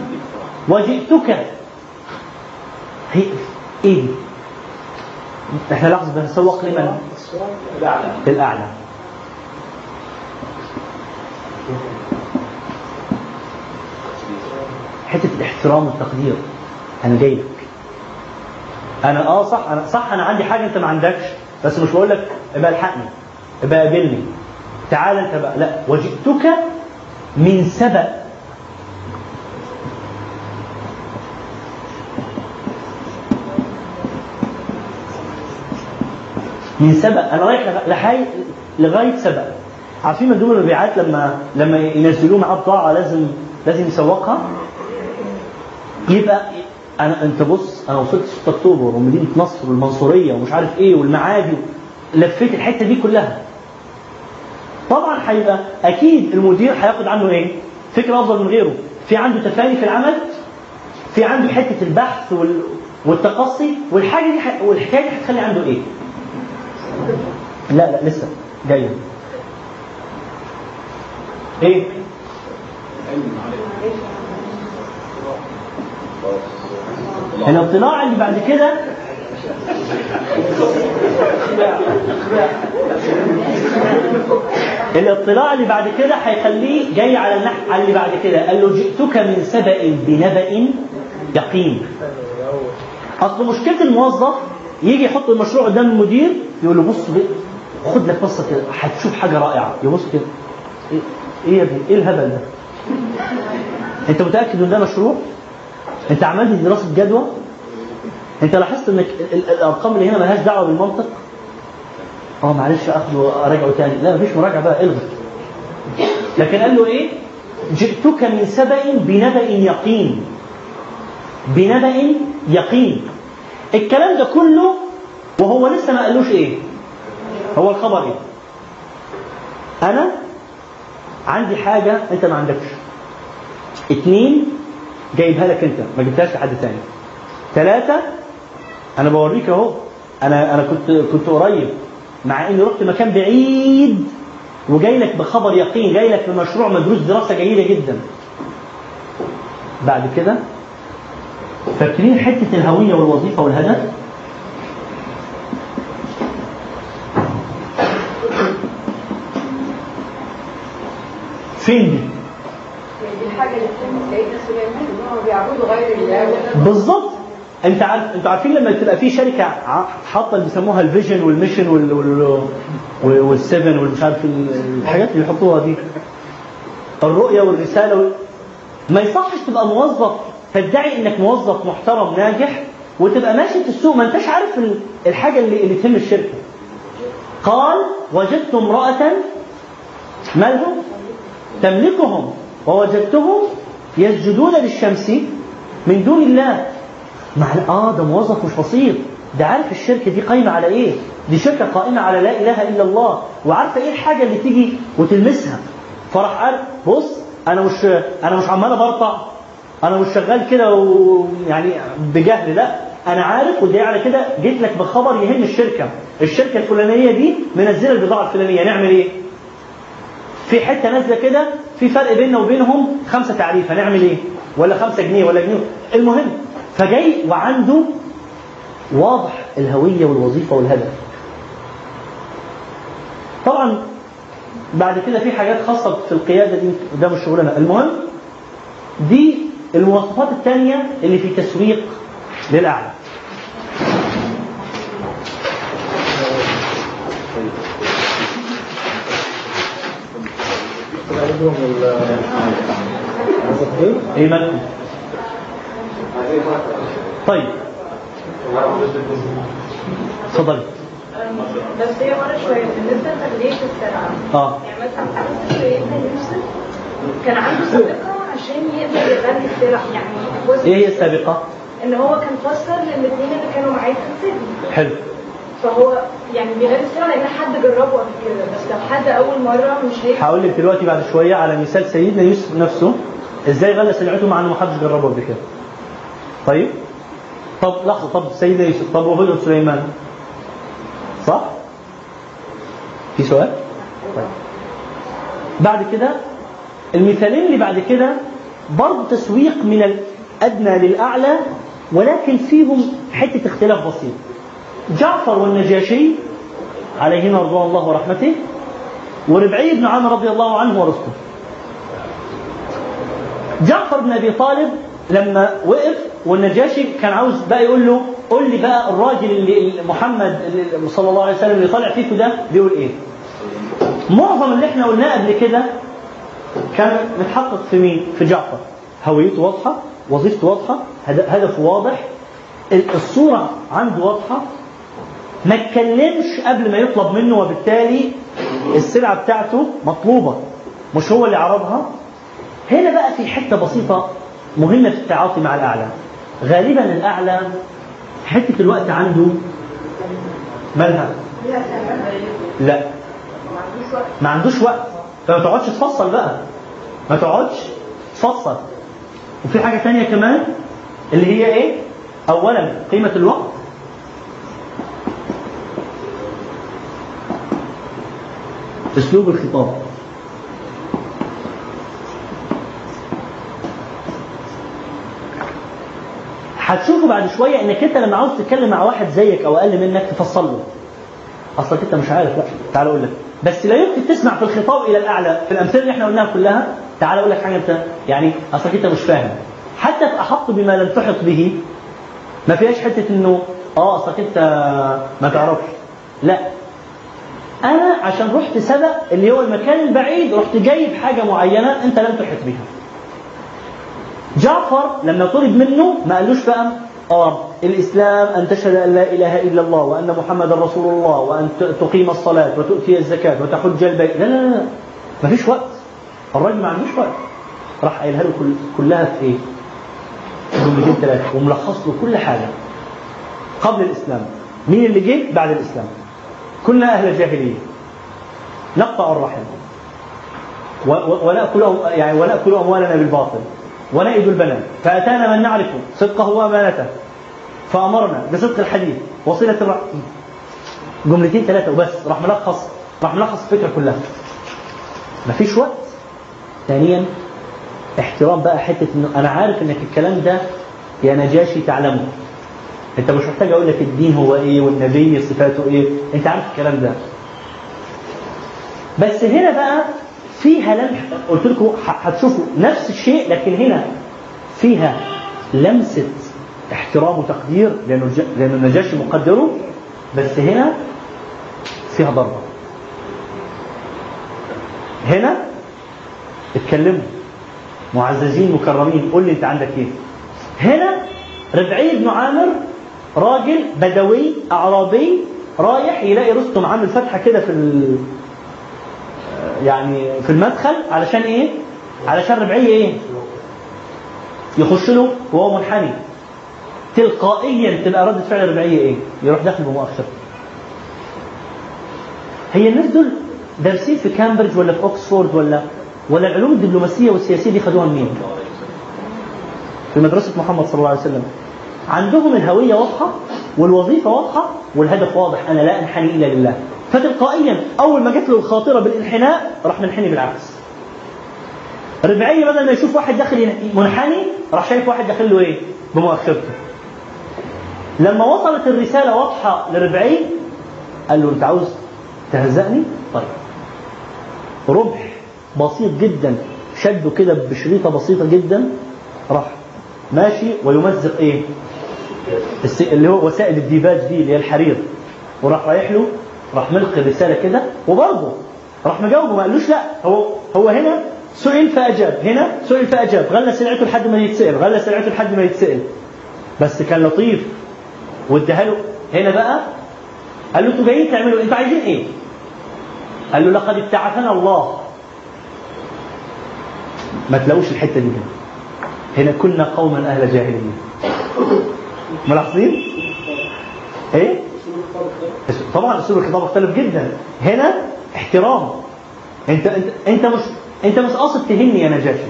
وجئتك. هي إيه؟ إحنا لحظة بنسوق لمن؟ الاعلى حتة الاحترام والتقدير. أنا جاي لك. أنا آه صح أنا صح أنا عندي حاجة انت ما عندكش بس مش بقول لك ابقى الحقني ابقى قابلني. تعال انت بقى لا وجئتك من سبأ. من سبأ أنا رايح لحي لغاية سبأ. عارفين مندوب المبيعات لما لما ينزلوه معاه بضاعة لازم لازم يسوقها؟ يبقى أنا أنت بص أنا وصلت 6 أكتوبر ومدينة نصر والمنصورية ومش عارف إيه والمعادي لفيت الحتة دي كلها طبعا هيبقى أكيد المدير هياخد عنه إيه؟ فكرة أفضل من غيره في عنده تفاني في العمل في عنده حتة البحث وال... والتقصي والحاجة دي ح... والحكاية دي هتخلي عنده إيه؟ لا لا لسه جاية إيه؟ الاطلاع اللي بعد كده الاطلاع اللي بعد كده هيخليه جاي على النحو على اللي بعد كده. قال له جئتك من سبأ بنبأ يقين. أصل مشكلة الموظف يجي يحط المشروع قدام المدير يقول له بص خد لك بصة كده هتشوف حاجة رائعة. يبص كده إيه إيه يا ابني؟ إيه الهبل ده؟ أنت متأكد إن ده مشروع؟ انت عملت دراسة جدوى؟ انت لاحظت انك ال- ال- الارقام اللي هنا ملهاش دعوة بالمنطق؟ آه معلش اخده اراجعه تاني. لا مفيش مراجعة بقى الغي. لكن قال له إيه؟ جئتك من سبأ بنبأ يقين. بنبأ يقين. الكلام ده كله وهو لسه ما قالوش إيه؟ هو الخبر إيه؟ أنا عندي حاجة أنت ما عندكش. اتنين جايبها لك انت ما جبتهاش لحد تاني. ثلاثة أنا بوريك أهو. أنا أنا كنت كنت قريب. مع إني رحت مكان بعيد. وجاي لك بخبر يقين جاي لك بمشروع مدروس دراسة جيدة جدا. بعد كده فاكرين حتة الهوية والوظيفة والهدف؟ فين بالظبط انت عارف أنتوا عارفين لما تبقى في شركة حاطة اللي بيسموها ال vision وال mission وال وال وال- والسيفن والمش عارف ال- الحاجات اللي يحطوها دي. الرؤية والرسالة وال... ما يصحش تبقى موظف تدعي إنك موظف محترم ناجح وتبقى ماشي في السوق. ما أنتش عارف ال- الحاجة اللي اللي تهم الشركة. قال وجدت امرأة مالهم؟ تملكهم. ووجدتهم يسجدون للشمس من دون الله. معنى آه ده موظف مش بسيط. ده عارف الشركة دي قايمة على إيه؟ دي شركة قائمة على لا إله إلا الله. وعارفة إيه الحاجة اللي تيجي وتلمسها؟ فراح قال بص أنا مش أنا مش عمال برطع أنا مش شغال كده ويعني بجهل. لا أنا عارف ودي على كده جيت لك بخبر يهم الشركة. الشركة الفلانية دي منزلة البضاعة الفلانية. نعمل إيه؟ في حتة نازلة كده في فرق بيننا وبينهم خمسة تعريف هنعمل إيه؟ ولا خمسة جنيه ولا جنيه المهم فجاي وعنده واضح الهوية والوظيفة والهدف. طبعا بعد كده في حاجات خاصة في القيادة دي ده مش شغلنا المهم دي المواصفات الثانية اللي في تسويق للأعلى. مالكم؟ طيب. اتفضلي بس هي مرة شوية بالنسبة لتغلية السلعة. آه. يعني مثلا حد سيدنا يوسف كان عنده سابقة عشان يقدر يغلي السلع يعني إيه هي السابقة؟ إن هو كان فسر للاثنين اللي كانوا معاه في السجن حلو. فهو يعني بيغلي السلع لأن حد جربه قبل كده بس لو حد أول مرة مش هيك هقول لك دلوقتي بعد شوية على مثال سيدنا يوسف نفسه إزاي غلى سلعته مع إنه ما حدش جربه قبل كده. طيب؟ طب لحظة طب سيدنا يوسف طب وهدى سليمان صح؟ في سؤال؟ طيب. بعد كده المثالين اللي بعد كده برضه تسويق من الأدنى للأعلى ولكن فيهم حتة اختلاف بسيط. جعفر والنجاشي عليهما رضوان الله ورحمته وربعي بن عامر رضي الله عنه ورسله. جعفر بن أبي طالب لما وقف والنجاشي كان عاوز بقى يقول له قول لي بقى الراجل اللي محمد اللي صلى الله عليه وسلم اللي طالع فيكم ده بيقول إيه؟ معظم اللي إحنا قلناه قبل كده كان متحقق في مين؟ في جعفر. هويته واضحة، وظيفته واضحة، هد- هدفه واضح، ال- الصورة عنده واضحة، ما اتكلمش قبل ما يطلب منه وبالتالي السلعة بتاعته مطلوبة مش هو اللي عرضها. هنا بقى في حتة بسيطة مهمة في التعاطي مع الاعلى غالبا الاعلى حتة الوقت عنده مالها؟ لا. ما عندوش وقت. فما تقعدش تفصل بقى. ما تقعدش تفصل. وفي حاجة تانية كمان اللي هي إيه؟ اولا قيمة الوقت. أسلوب الخطاب. هتشوفوا بعد شوية إنك أنت لما عاوز تتكلم مع واحد زيك أو أقل منك تفصل له. أصلك أنت مش عارف لا تعال أقول لك. بس لا يمكن تسمع في الخطاب إلى الأعلى. في الأمثلة اللي إحنا قلناها كلها تعال أقول لك حاجة أنت. يعني أصلك أنت مش فاهم. حتى في أحط بما لم تحط به ما فيهاش حتة إنه آه أصلك أنت ما تعرفش. لا. أنا عشان رحت سبق اللي هو المكان البعيد رحت جايب حاجة معينة أنت لم تحط بها جعفر لما طلب منه ما قالوش بقى آه الإسلام أن تشهد أن لا إله إلا الله وأن محمدا رسول الله وأن تقيم الصلاة وتؤتي الزكاة وتحج البيت. لا لا لا ما فيش وقت. الراجل ما عندوش وقت. راح قايلها له كل كلها في إيه؟ جملتين ثلاثة وملخص له كل حاجة. قبل الإسلام. مين اللي جه؟ بعد الإسلام. كنا أهل الجاهلية نقطع الرحم. و- و- وناكل أم- يعني وناكل أموالنا بالباطل ونئد البنات. فأتانا من نعرف صدقه وأمانته. فأمرنا بصدق الحديث وصلة الرحم جملتين ثلاثة وبس. راح ملخص راح ملخص الفكرة كلها. مفيش وقت. ثانيا احترام بقى حتة إنه أنا عارف إنك الكلام ده يا نجاشي تعلمه. انت مش محتاج أقول لك الدين هو إيه والنبي صفاته إيه. انت عارف الكلام ده. بس هنا بقى فيها لمح قلت لكم هتشوفوا نفس الشيء لكن هنا فيها لمسة احترام وتقدير لأنه النجاشي مقدره بس هنا فيها ضربة. هنا اتكلموا معززين مكرمين قول لي انت عندك إيه. هنا ربعي بن عامر راجل بدوي أعرابي رايح يلاقي رستم عامل فتحة كده في ال... يعني في المدخل علشان إيه؟ علشان ربعية إيه؟ يخش له وهو منحني تلقائيا تبقى ردة فعل ربعية إيه؟ يروح داخل بمؤخر هي الناس دول دارسين في كامبريدج ولا في اوكسفورد ولا ولا العلوم الدبلوماسية والسياسية دي خدوها منين؟ في مدرسة محمد صلى الله عليه وسلم عندهم الهوية واضحة والوظيفة واضحة والهدف واضح أنا لا أنحني إلا لله فتلقائيا أول ما جت له الخاطرة بالانحناء راح منحني بالعكس ربعيه بدل ما يشوف واحد داخل منحني راح شايف واحد داخل له إيه؟ بمؤخرته لما وصلت الرسالة واضحة لربعي قال له أنت عاوز تهزقني؟ طيب رمح بسيط جدا شده كده بشريطة بسيطة جدا راح ماشي ويمزق إيه؟ اللي هو وسائل الديباج دي اللي هي الحرير. وراح رايح له راح ملقي الرسالة كده وبرضه راح مجاوبه ما قالوش لا. هو هو هنا سئل فأجاب. هنا سئل فأجاب. غلى سلعته لحد ما يتسأل. غلى سلعته لحد ما يتسأل. بس كان لطيف. واداها له. هنا بقى قال له أنتوا جايين تعملوا إيه؟ أنتوا عايزين إيه؟ قال له لقد ابتعثنا الله. ما تلاقوش الحتة دي هنا هنا كنا قوما أهل جاهلية. ملاحظين؟ إيه؟ طبعا أسلوب الخطاب مختلف جدا. هنا احترام. انت انت أنت مش أنت مش قاصد تهني يا نجاشي.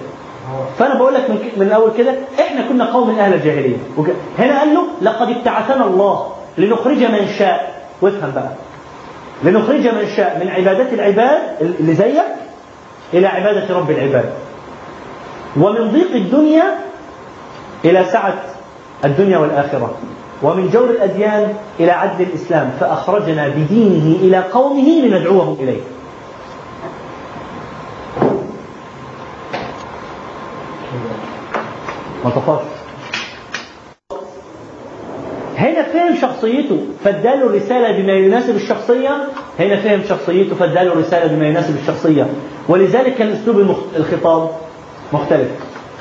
فأنا بقول لك من, من الأول كده إحنا كنا قوم أهل الجاهليه هنا قال له لقد ابتعثنا الله لنخرج من شاء. وافهم بقى. لنخرج من شاء من عبادات العباد اللي زيك إلى عبادة رب العباد. ومن ضيق الدنيا إلى سعة الدنيا والآخرة. ومن جور الأديان إلى عدل الإسلام فأخرجنا بدينه إلى قومه لندعوهم إليه. ما هنا فهم شخصيته فاداله الرسالة بما يناسب الشخصية. هنا فهم شخصيته فاداله الرسالة بما يناسب الشخصية. ولذلك كان أسلوب الخطاب مختلف.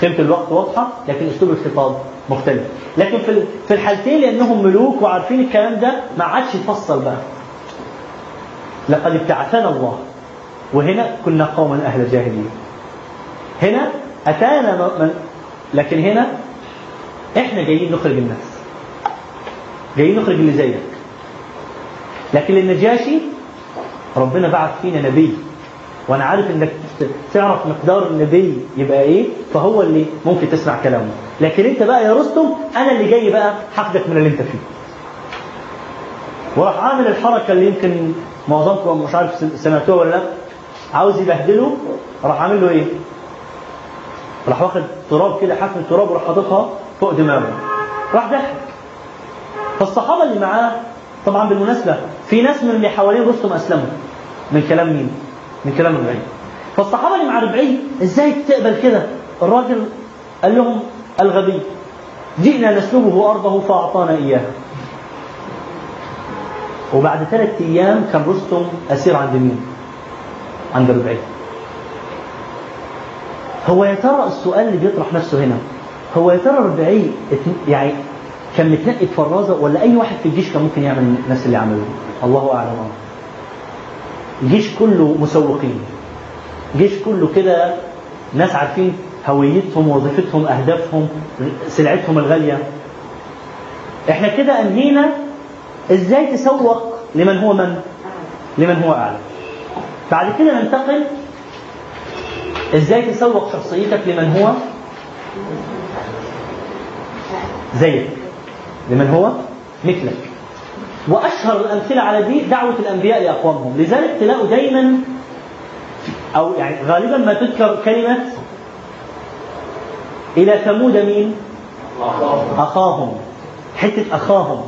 قيمة الوقت واضحة لكن أسلوب الخطاب مختلف. لكن في في الحالتين لأنهم ملوك وعارفين الكلام ده ما عادش يفصل بقى. لقد ابتعثنا الله. وهنا كنا قوما أهل جاهلية هنا أتانا من لكن هنا إحنا جايين نخرج الناس. جايين نخرج اللي زيك. لكن النجاشي ربنا بعث فينا نبي. وأنا عارف إنك تعرف مقدار النبي يبقى إيه فهو اللي ممكن تسمع كلامه. لكن أنت بقى يا رستم أنا اللي جاي بقى هاخدك من اللي أنت فيه. وراح عامل الحركة اللي يمكن معظمكم مش عارف سمعتوها ولا لأ. عاوز يبهدله راح عامل له إيه؟ راح واخد تراب كده حفل تراب وراح حاططها فوق دماغه. راح ضحك فالصحابة اللي معاه طبعا بالمناسبة في ناس من اللي حوالين رستم أسلموا. من كلام مين؟ من كلام ربعي. فالصحابة اللي مع ربعي إزاي تقبل كده؟ الراجل قال لهم الغبي. جئنا نسلبه أرضه فأعطانا اياها وبعد ثلاث أيام كان رستم أسير عند مين؟ عند ربعي. هو يا ترى السؤال اللي بيطرح نفسه هنا هو يا ترى ربعي ات- يعني كان متنقي فرازه ولا أي واحد في الجيش كان ممكن يعمل نفس اللي عمله الله أعلم. الجيش كله مسوقين. جيش كله كده ناس عارفين هويتهم وظيفتهم أهدافهم سلعتهم الغالية. إحنا كده أنهينا إزاي تسوق لمن هو من؟ لمن هو أعلى. بعد كده ننتقل إزاي تسوق شخصيتك لمن هو؟ زيك. لمن هو؟ مثلك. وأشهر الأمثلة على دي دعوة الأنبياء لأقوامهم. لذلك تلاقوا دايما أو يعني غالبا ما تذكر كلمة إلى ثمود مين؟ أخاهم. حتة أخاهم.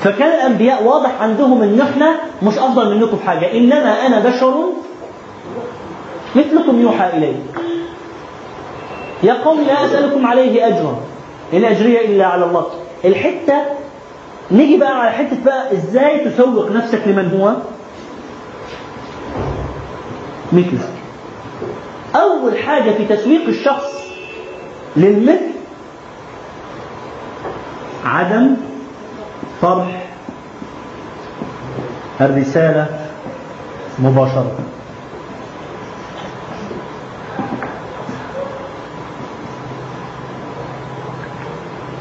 فكان الأنبياء واضح عندهم إن إحنا مش أفضل منكم في حاجة. إنما أنا بشر مثلكم يوحى إلي. يا قوم لا أسألكم عليه أجرا. إن أجري إلا على الله. الحتة نيجي بقى على حتة بقى إزاي تسوق نفسك لمن هو؟ مثلك أول حاجة في تسويق الشخص للمثل عدم طرح الرسالة مباشرة.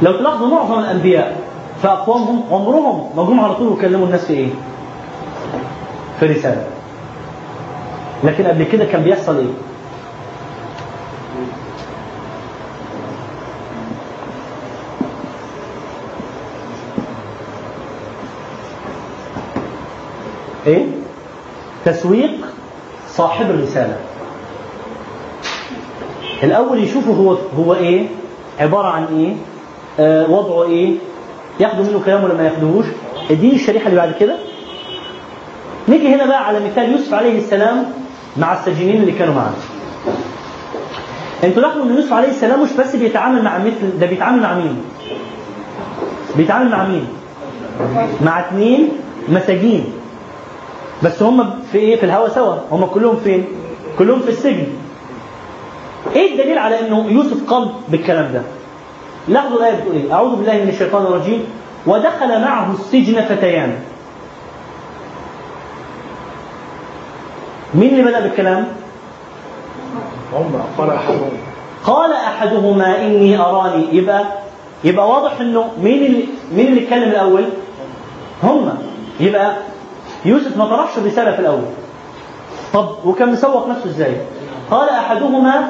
لو تلاحظوا معظم الأنبياء في أقوامهم عمرهم ما جم على طول وكلموا الناس في إيه؟ في رسالة. لكن قبل كده كان بيحصل إيه؟ إيه؟ تسويق صاحب الرسالة. الأول يشوفوا هو هو إيه؟ عبارة عن إيه؟ آه وضعه إيه؟ ياخدوا منه كلام ولا ما ياخدوهوش؟ اديني الشريحة اللي بعد كده. نيجي هنا بقى على مثال يوسف عليه السلام مع السجينين اللي كانوا معاه. أنتوا لاحظوا إن يوسف عليه السلام مش بس بيتعامل مع مثل ده بيتعامل مع مين؟ بيتعامل مع مين؟ مع اثنين مساجين. بس هم في إيه؟ في الهوا سوا. هم كلهم فين؟ كلهم في السجن. إيه الدليل على إنه يوسف قام بالكلام ده؟ لاحظوا الايه بتقول إيه. أعوذ بالله من الشيطان الرجيم. ودخل معه السجن فتيان. مين اللي بدأ بالكلام؟ قال أحدهم. قال أحدهما إني أراني. يبقى يبقى واضح إنه مين اللي مين اللي اتكلم الأول؟ هم. يبقى يوسف ما طرحش الرسالة في الأول. طب وكان مسوق نفسه إزاي؟ قال أحدهما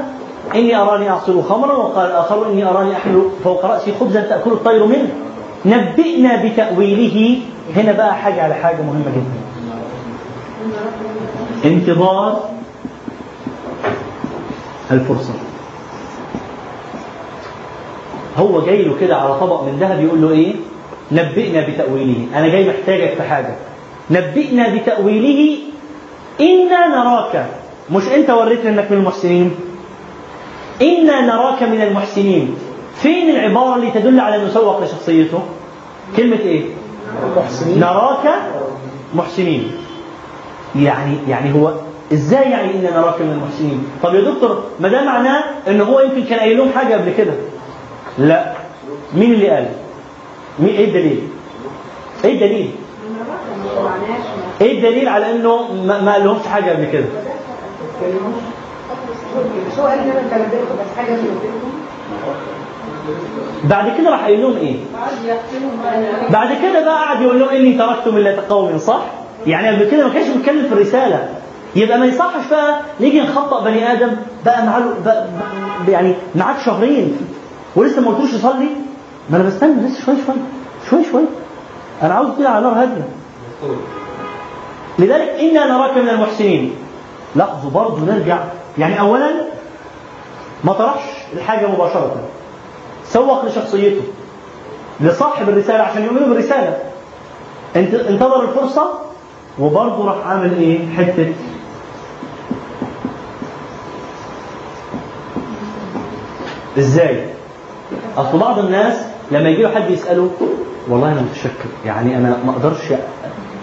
إني أراني أعصر خمرا وقال الآخر إني أراني أحمل فوق رأسي خبزا تأكل الطير منه. نبئنا بتأويله. هنا بقى حاجة على حاجة مهمة جدا. انتظار الفرصة. هو جاي له كده على طبق من ذهب يقول له إيه؟ نبئنا بتأويله. أنا جاي محتاجك في حاجة. نبئنا بتأويله. إنا نراك. مش أنت وريتنا أنك من المحسنين. إنا نراك من المحسنين. فين العبارة اللي تدل على أنه سوق لشخصيته؟ كلمة إيه؟ محسنين نراك محسنين. يعني يعني هو إزاي يعني إنا نراك من المحسنين؟ طب يا دكتور ما ده معناه ان هو يمكن كان قايل لهم حاجة قبل كده؟ لا. مين اللي قال؟ مين؟ إيه الدليل؟ إيه الدليل؟ إيه الدليل على إنه ما, ما قالهمش حاجة قبل كده؟ بعد كده راح قايل لهم إيه؟ بعد كده بقى قعد يقول لهم إني تركت ملة قوم صح؟ يعني قبل كده ما كانش بيتكلم في الرسالة. يبقى ما يصحش بقى نيجي نخطأ بني آدم بقى معاه يعني معاك شهرين. ولسه ما قلتوش يصلي؟ ما أنا بستنى لسه شوية شوية شوية شوية أنا عاوز كده على نار هادية. لذلك إنا نراك من المحسنين. لاحظوا برضه نرجع يعني اولا ما طرحش الحاجة مباشرة. سوق لشخصيته لصاحب الرسالة عشان يؤمنوا بالرسالة. انت انتظر الفرصة وبرضه راح عامل إيه؟ حتة إزاي؟ أصل بعض الناس لما يجي له حد يسأله والله أنا متشكر يعني أنا ما أقدرش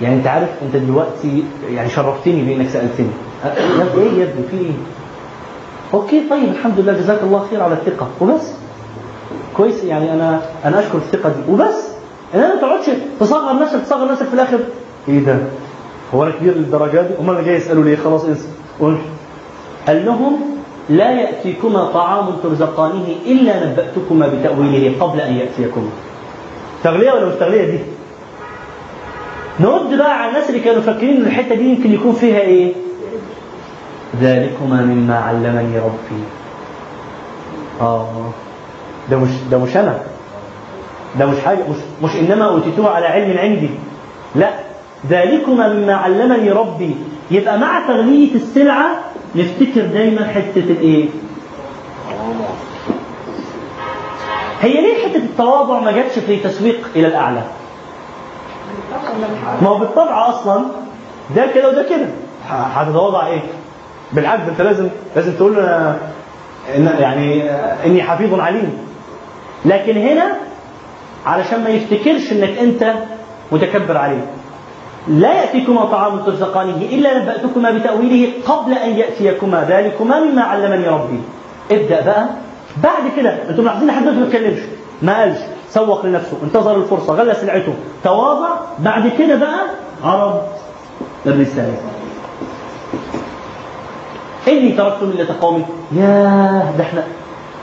يعني أنت عارف أنت دلوقتي يعني شرفتني بإنك سألتني. إيه يا ابني في إيه؟ أوكي طيب الحمد لله جزاك الله خير على الثقة. وبس. كويس يعني أنا أنا أشكر الثقة دي. وبس. انما ما تقعدش تصغر نفسك تصغر نفسك في الآخر. إيه ده؟ هو أنا كبير للدرجة دي؟ أمال أنا جاي يسألوا ليه خلاص انسى. قول قال لهم لا يأتيكما طعام ترزقانه إلا نبأتكما بتأويله قبل أن يأتيكما. تغلية ولا مش تغلية دي؟ نرد بقى على الناس اللي كانوا فاكرين الحتة دي يمكن يكون فيها إيه؟ ذلكما مما علمني ربي. آه. ده مش ده مش أنا. ده مش حاجة مش مش إنما اوتيتوه على علم عندي. لا. ذلكما مما علمني ربي. يبقى مع تغلية السلعة نفتكر دايما حتة الإيه؟ هي ليه حتة التواضع ما جاتش في تسويق إلى الأعلى؟ ما هو بالطبع أصلا ده كده وده كده. هتتواضع إيه؟ بالعكس أنت لازم لازم تقول له أنا- إن يعني إني حفيظ عليم. لكن هنا علشان ما يفتكرش إنك أنت متكبر عليه. لا يأتيكما طعام ترزقانه إلا نبأتكما بتأويله قبل أن يأتيكما ذلكما مما علمني ربي. ابدأ بقى. بعد كده أنتم ملاحظين لحد ما اتكلمش ما قالش. سوق لنفسه انتظر الفرصة غلى سلعته تواضع. بعد كده بقى عرض. الرسالة إني تركت ملة قومي ياه ده إحنا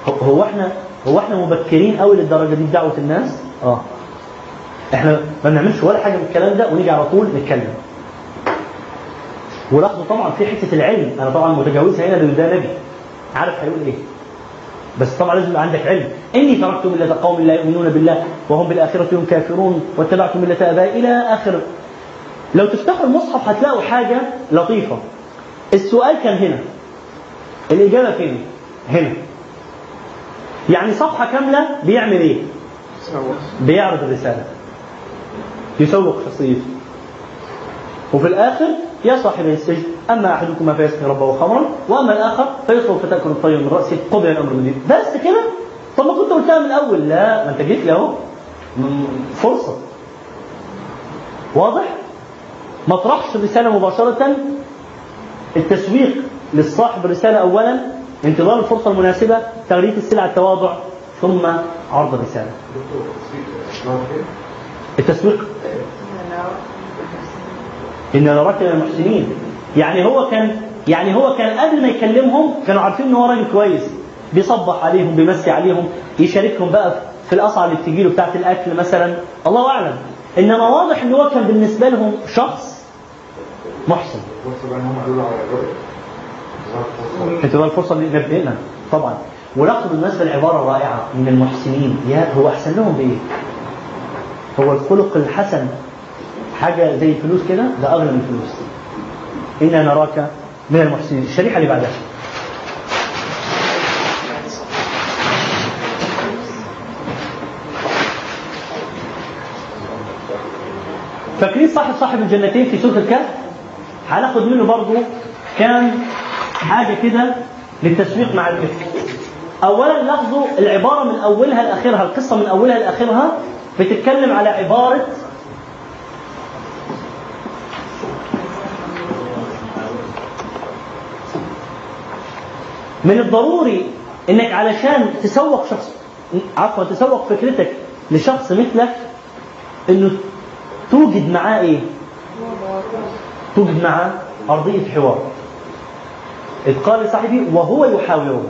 هو- إحنا هو إحنا مبكرين قوي للدرجة دي في دعوة الناس؟ آه. إحنا ما بنعملش ولا حاجة من الكلام ده ونيجي على طول نتكلم. ولاحظوا طبعا في حتة العلم. أنا طبعا متجاوزها هنا لأن ده نبي. عارف هيقول إيه. بس طبعا لازم يبقى عندك علم. إني تركت ملة قوم لا يؤمنون بالله وهم بالآخرة هم كافرون واتبعت ملة آبائي إلى آخر. لو تفتحوا المصحف هتلاقوا حاجة لطيفة. السؤال كان هنا. الإجابة فين؟ هنا. يعني صفحة كاملة بيعمل إيه؟ بيعرض الرسالة. يسوق شخصيته. وفي الآخر يا صاحب السجن أما أحدكما فيسقي ربه خمرا وأما الآخر فيصرف فتأكل الطير من رأسه قضي الأمر من دين بس كده؟ طب ما كنت قلتها من الأول. لا ما أنت جيت لي أهو. فرصة. واضح؟ ما طرحش الرسالة مباشرة. التسويق. للصاحب الرسالة أولا انتظار الفرصة المناسبة تغليف السلع التواضع ثم عرض الرسالة. التسويق. إن نراك من المحسنين. يعني هو كان يعني هو كان قبل ما يكلمهم كانوا عارفين إن هو راجل كويس. بيصبح عليهم بيمسي عليهم يشاركهم بقى في القصعه اللي بتجي له بتاعت الأكل مثلا. الله أعلم. إنما واضح إن هو كان بالنسبة لهم شخص محسن. انت بقى الفرصة اللي نبهنا طبعا. ولقب بالنسبة العباره الرائعه من المحسنين. يا هو أحسن لهم بإيه؟ هو الخلق الحسن. حاجة زي الفلوس كده ده أغلى من الفلوس. إنا نراك من المحسنين. الشريحة اللي بعدها. فاكرين صاحب صاحب الجنتين في سورة الكهف؟ هناخد منه برضو كان حاجة كده للتسويق مع الإفك اولا لاحظوا العبارة من أولها لآخرها القصة من أولها لآخرها بتتكلم على عبارة من الضروري إنك علشان تسوق شخص عفوا تسوق فكرتك لشخص مثلك إنه توجد معاه إيه؟ توجد معاه أرضية حوار. إذ قال لصاحبه وهو يحاوره.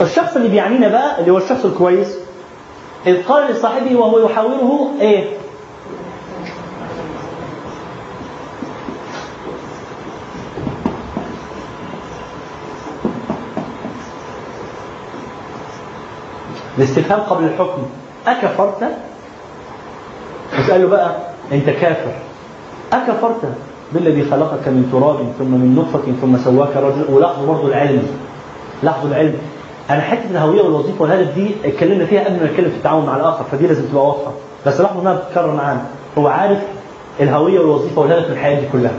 الشخص اللي بيعنينا بقى اللي هو الشخص الكويس إذ قال لصاحبه وهو يحاوره إيه؟ الاستفهام قبل الحكم أكفرت؟ اسأله له بقى أنت كافر أكفرت بالذي خلقك من تراب ثم من نطفة ثم سواك رجلا ولاحظوا برضه العلم. لاحظوا العلم. أنا حتة الهوية والوظيفة والهدف دي اتكلمنا فيها قبل ما نتكلم في التعاون مع الآخر فدي لازم تبقى واضحة. بس لاحظوا إنها بتتكرر معانا. هو عارف الهوية والوظيفة والهدف من الحياة دي كلها.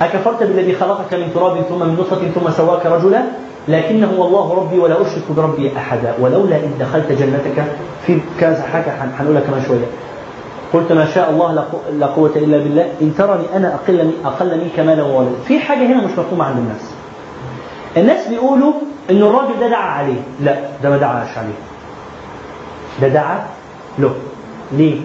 أكفرت بالذي خلقك من تراب ثم من نطفة ثم سواك رجلا؟ لكنه الله ربي ولا أشرك بربي أحدا. ولولا إذ دخلت جنتك في كذا حاجة هنقولها كمان شوية. قلت ما شاء الله لا قو- لا قوة إلا بالله. إن ترني أنا أقل أقل منك مالا وولدا في حاجة هنا مش مفهومة عند الناس. الناس بيقولوا إن الراجل ده دعا عليه. لا ده ما دعاش عليه. ده دعا له. ليه؟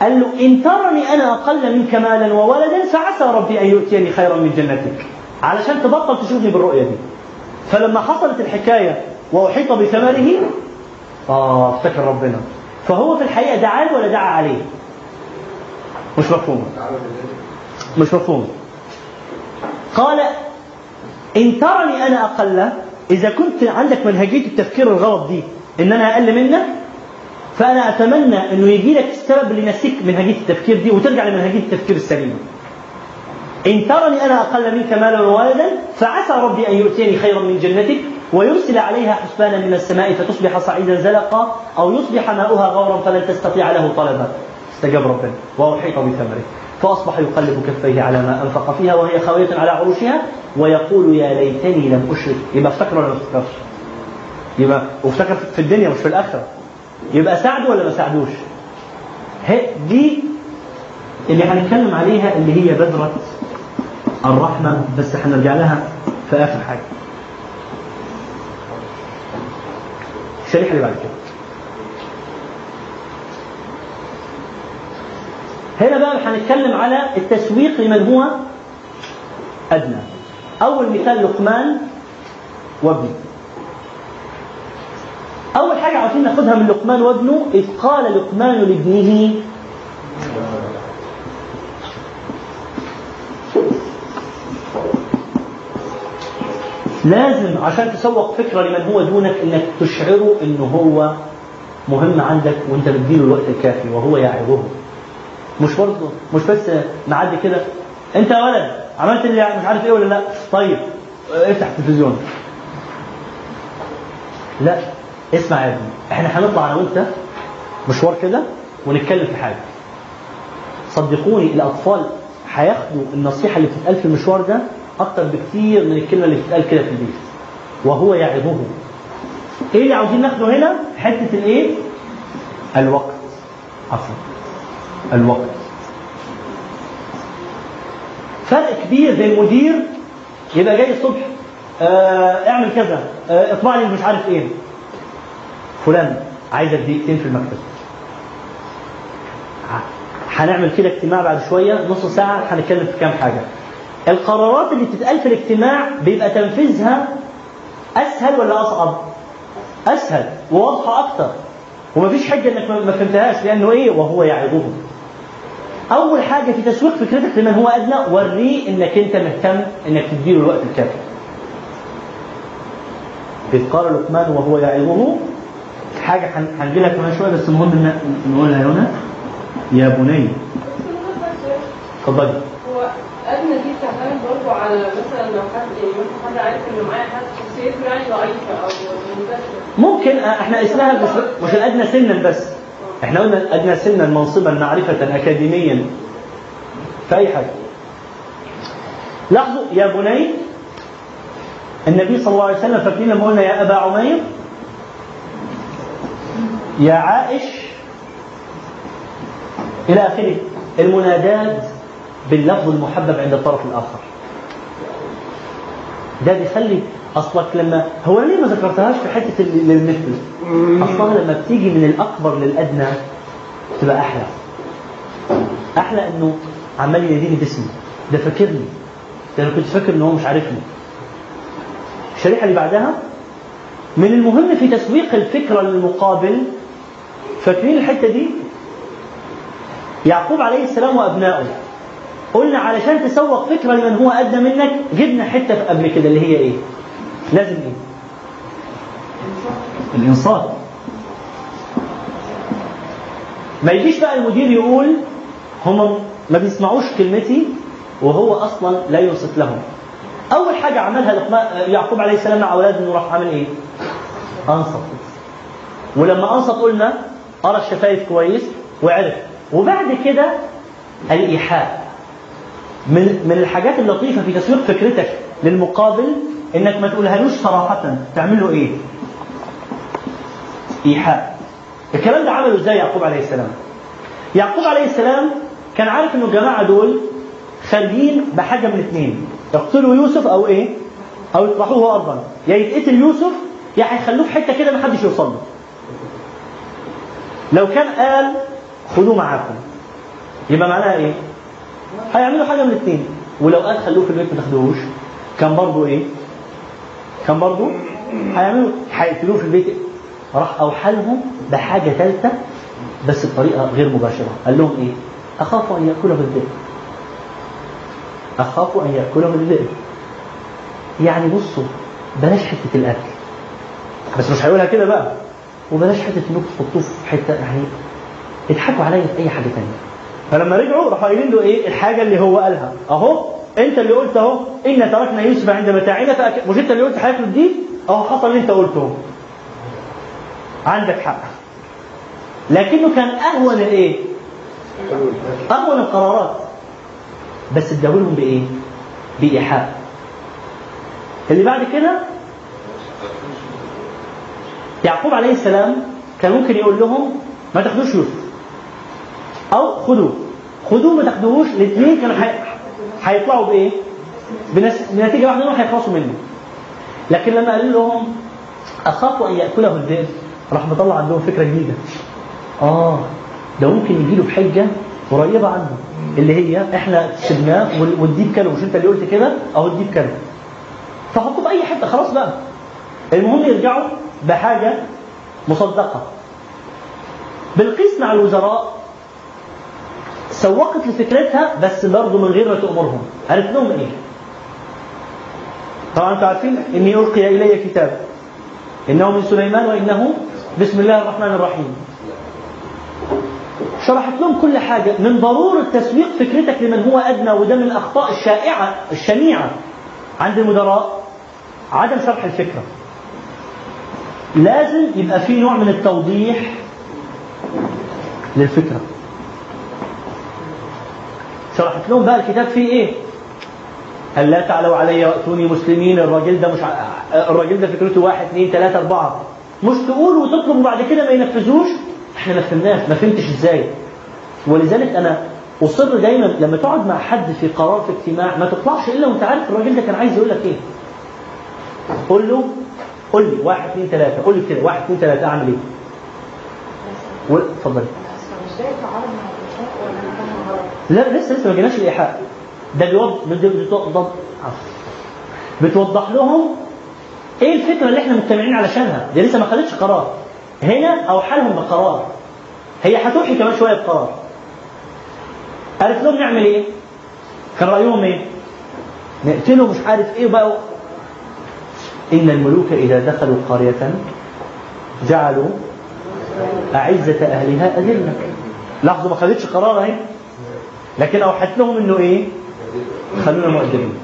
قال له إن ترني أنا أقل منك مالا وولدا فعسى ربي أن يؤتيني خيرا من جنتك. علشان تبطل تشوفني بالرؤية دي. فلما حصلت الحكاية وأحيط بثمره آه افتكر ربنا. فهو في الحقيقة دعا له ولا دعا عليه؟ مش مفهوم. مش مفهوم. قال إن ترني أنا أقل إذا كنت عندك منهجية التفكير الغلط دي إن أنا أقل منك فأنا أتمنى إنه يجي لك السبب اللي ينسيك منهجية التفكير دي وترجع لمنهجية التفكير السليمة إن ترني أنا أقل منك مالا وولدا فعسى ربي أن يؤتيني خيرا من جنتك ويرسل عليها حسبانا من السماء فتصبح صعيدا زلقا أو يصبح ماؤها غورا فلن تستطيع له طلبا استجاب ربنا وأحيط بثمره فأصبح يقلب كفيه على ما أنفق فيها وهي خاوية على عروشها ويقول يا ليتني لم أشرك يبقى افتكر ولا ما افتكرش؟ يبقى وافتكر في الدنيا مش في الآخرة يبقى ساعده ولا ما ساعدوش؟ دي اللي هنتكلم عليها اللي هي بذرة الرحمة بس هنرجع لها في آخر حاجة. الشريحة اللي بعد كده. هنا بقى هنتكلم على التسويق لمن هو أدنى أول مثال لقمان وابنه أول حاجة عاوزين ناخدها من لقمان وابنه إذ قال لقمان لابنه لازم عشان تسوق فكرة لمن هو دونك إنك تشعره إنه هو مهم عندك وإنت بتديله الوقت الكافي وهو يعظه. مش برضه مش بس معدي كده أنت يا ولد عملت اللي مش عارف إيه ولا لأ؟ طيب افتح التلفزيون. لأ اسمع يا ابني إحنا هنطلع أنا وأنت مشوار كده ونتكلم في حاجة. صدقوني الأطفال هياخدوا النصيحة اللي بتتقال في المشوار ده أكتر بكتير من الكلمة اللي بتتقال كده في البيت. وهو يعظه. إيه اللي عاوزين ناخده هنا؟ حتة الإيه؟ الوقت. عفوا الوقت. فرق كبير بين مدير يبقى جاي الصبح آه اعمل كذا آه اطبع لي مش عارف إيه. فلان عايزك دقيقتين في المكتب. هنعمل كده اجتماع بعد شوية نص ساعة هنتكلم في كام حاجة. القرارات اللي بتتقال في الاجتماع بيبقى تنفيذها أسهل ولا أصعب؟ أسهل وواضحة أكتر. ومفيش حجة إنك ما فهمتهاش لأنه إيه؟ وهو يعظه أول حاجة في تسويق فكرتك لمن هو أدنى وريه إنك أنت مهتم إنك تديله الوقت الكافي. إذ قال لقمان وهو يعظه حاجة هن- هنجي لها كمان شوية بس المهم نقولها هنا. يا بني اتفضلي هو أدنى دي بتعتمد برضه على مثلا لو حد يعني مثلا حد عارف إنه معاه حد شخصيته يعني أو منتشرة. ممكن آه، إحنا اسمها مش, الأدنى سنا بس. إحنا قلنا الأدنى سنا منصبا معرفة اكاديميا. في اي حاجة لاحظوا يا بني النبي صلى الله عليه وسلم فاكرين لما قلنا يا أبا عمير؟ يا عائش؟ إلى آخره. المنادات باللفظ المحبب عند الطرف الآخر. ده بيخلي أصلك لما هو ليه ما ذكرتهاش في حتة للمثل أصلها لما بتيجي من الأكبر للأدنى تبقى أحلى. أحلى إنه عمال يناديني باسمي. ده فاكرني. ده أنا كنت فاكر إن هو مش عارفني. الشريحة اللي بعدها من المهم في تسويق الفكرة للمقابل فاكرين الحتة دي؟ يعقوب عليه السلام وأبنائه. قلنا علشان تسوق فكرة لمن هو أدنى منك جبنا حتة قبل كده اللي هي إيه؟ لازم إيه؟ الانصاف ما يجيش بقى المدير يقول هم ما بيسمعوش كلمتي وهو أصلا لا ينصت لهم أول حاجة عملها يعقوب عليه السلام مع أولاده إنه راح عامل إيه؟ أنصت ولما أنصت قلنا قرا الشفايف كويس وعرف وبعد كده الإيحاء من من الحاجات اللطيفة في تسويق فكرتك للمقابل إنك ما تقولهالوش صراحة تعمل له إيه؟ إيحاء الكلام ده عمله إزاي يعقوب عليه السلام؟ يعقوب عليه السلام كان عارف إنه الجماعة دول خارجين بحاجة من اثنين يقتلوا يوسف أو إيه؟ أو يطرحوه ارضا يا يتقتل يوسف يا هيخلوه في حتة كده ما حدش يوصل له لو كان قال خدوه معاكم يبقى معناها إيه؟ هيعملوا حاجة من الاثنين ولو قال خلوه في البيت ما تاخدوهوش. كان برضه إيه؟ كان برضه هيعملوا هيقتلوه في البيت. راح اوحى لهم بحاجة ثالثه بس بطريقة غير مباشرة. قال لهم إيه؟ اخاف أن ياكله الذئب اخاف أن ياكله الذئب يعني بصوا بلاش حتة الأكل. بس مش هيقولها كده بقى. وبلاش حتة إنكم تحطوه في حتة يعني اضحكوا عليا في أي حاجة ثانية فلما رجعوا راحوا قايلين له إيه؟ الحاجة اللي هو قالها. أهو أنت اللي قلت أهو إن تركنا يوسف عند متاعنا فأك... مش أنت اللي قلت هياكلوا الديب أهو حصل اللي أنت قلته. عندك حق. لكنه كان أهون الايه أهون القرارات. بس اداهولهم بإيه؟ بإيحاء. اللي بعد كده يعقوب عليه السلام كان ممكن يقول لهم ما تاخدوش يوسف. أو خدوه خدوه ما تاخدوهوش. الاثنين كانوا. هيطلعوا بإيه؟ بنتيجة واحدة إنهم هيخلصوا منه. لكن لما قال لهم أخاف أن يأكله الذئب راح مطلع عندهم فكرة جديدة. آه ده ممكن يجي له بحجة قريبة عنه. اللي هي إحنا شبناه وال- والديب كانوا مش أنت اللي قلت كده؟ أو الديب كانوا فحطوا في أي حتة. خلاص بقى. المهم يرجعوا بحاجة مصدقة. بالقيس مع الوزراء سوقت لفكرتها بس برضه من غير ما تأمرهم. قالت لهم إيه؟ طبعا أنتم عارفين إني ألقي إلي كتاب. إنه من سليمان وإنه بسم الله الرحمن الرحيم. شرحت لهم كل حاجة من ضرورة تسويق فكرتك لمن هو أدنى وده من الأخطاء الشائعة الشنيعة. عند المدراء عدم شرح الفكرة. لازم يبقى في نوع من التوضيح للفكرة. شرحت لهم بقى الكتاب فيه إيه؟ هل لا تعلوا علي واتوني مسلمين الراجل ده مش ع... الراجل ده فكرته واحد اثنين ثلاثة أربعة. مش تقول وتطلب وبعد كده ما ينفذوش؟ إحنا ما فهمناش ما فهمتش إزاي. ولذلك أنا أصر دايما لما تقعد مع حد في قرار في اجتماع ما تطلعش إلا وأنت عارف الراجل ده كان عايز يقول لك إيه. قول له قول لي واحد اثنين ثلاثة قول لي كده واحد اثنين ثلاثة أعمل إيه؟ اتفضلي مش ده يتعارض مع الإنشاء ولا أنا فاهمة غلط؟ لا لسه لسه ما جيناش الإيحاء. ده بيوضح بتوضح بتوضح لهم إيه الفكرة اللي إحنا مجتمعين علشانها؟ دي لسه ما خدتش قرار. هنا أو حالهم بقرار. هي هتوحي كمان شوية بقرار. قالت لهم نعمل إيه؟ كان رأيهم إيه؟ نقتله مش عارف إيه بقى. إن الملوك إذا دخلوا قرية جعلوا أعزة أهلها أذلة. لاحظوا ما خدتش قرار أهي. لكن اوحت لهم إنه إيه؟ خلونا مؤدبين.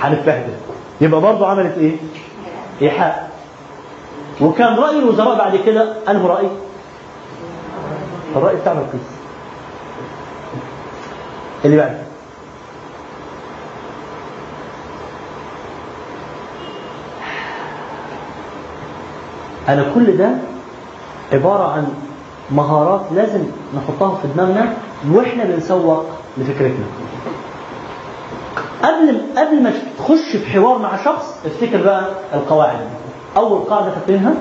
هنتبهدل. يبقى برضه عملت إيه؟ إيحاء. وكان رأي الوزراء بعد كده أنه رأي. الرأي بتاع القيس اللي بعده. أنا كل ده عبارة عن مهارات لازم نحطها في دماغنا وإحنا بنسوق لفكرتنا. قبل قبل ما تخش في حوار مع شخص افتكر بقى القواعد. أول قاعدة فاكرينها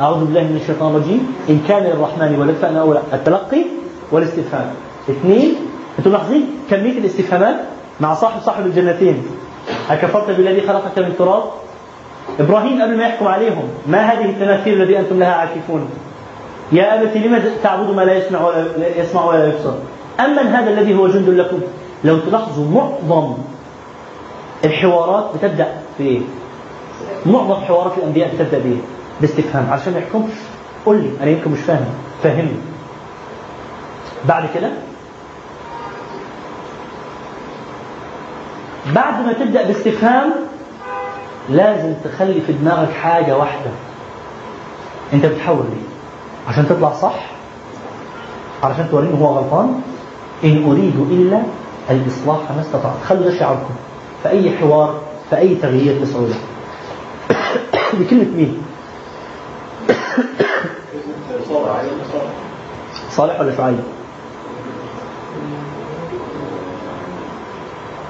أعوذ بالله من الشيطان الرجيم. إن كان للرحمن ولد فأنا اول التلقي والاستفهام. اثنين أنتم ملاحظين كمية الاستفهامات مع صاحب صاحب الجنتين. اكفرت بالذي خلقك من تراب؟ إبراهيم قبل ما يحكم عليهم ما هذه التماثيل التي أنتم لها عاكفون؟ يا أبت لم تعبد ما لا يسمع ولا لا يسمع ولا يبصر أمن هذا الذي هو جند لكم لو تلاحظوا معظم الحوارات بتبدأ بإيه؟ معظم حوارات الأنبياء بتبدأ بإيه؟ باستفهام عشان ما يحكمش قل لي أنا يمكن مش فاهم فهمني بعد كده بعد ما تبدأ باستفهام لازم تخلي في دماغك حاجة واحدة أنت بتحاول ليه؟ عشان تطلع صح علشان توريني هو غلطان إن أريد إلا الإصلاح ما استطعت. خلوا ده شعاركم في أي حوار في أي تغيير تسعوا له. [coughs] بكلمة مين؟ [coughs] صالح ولا شعيب؟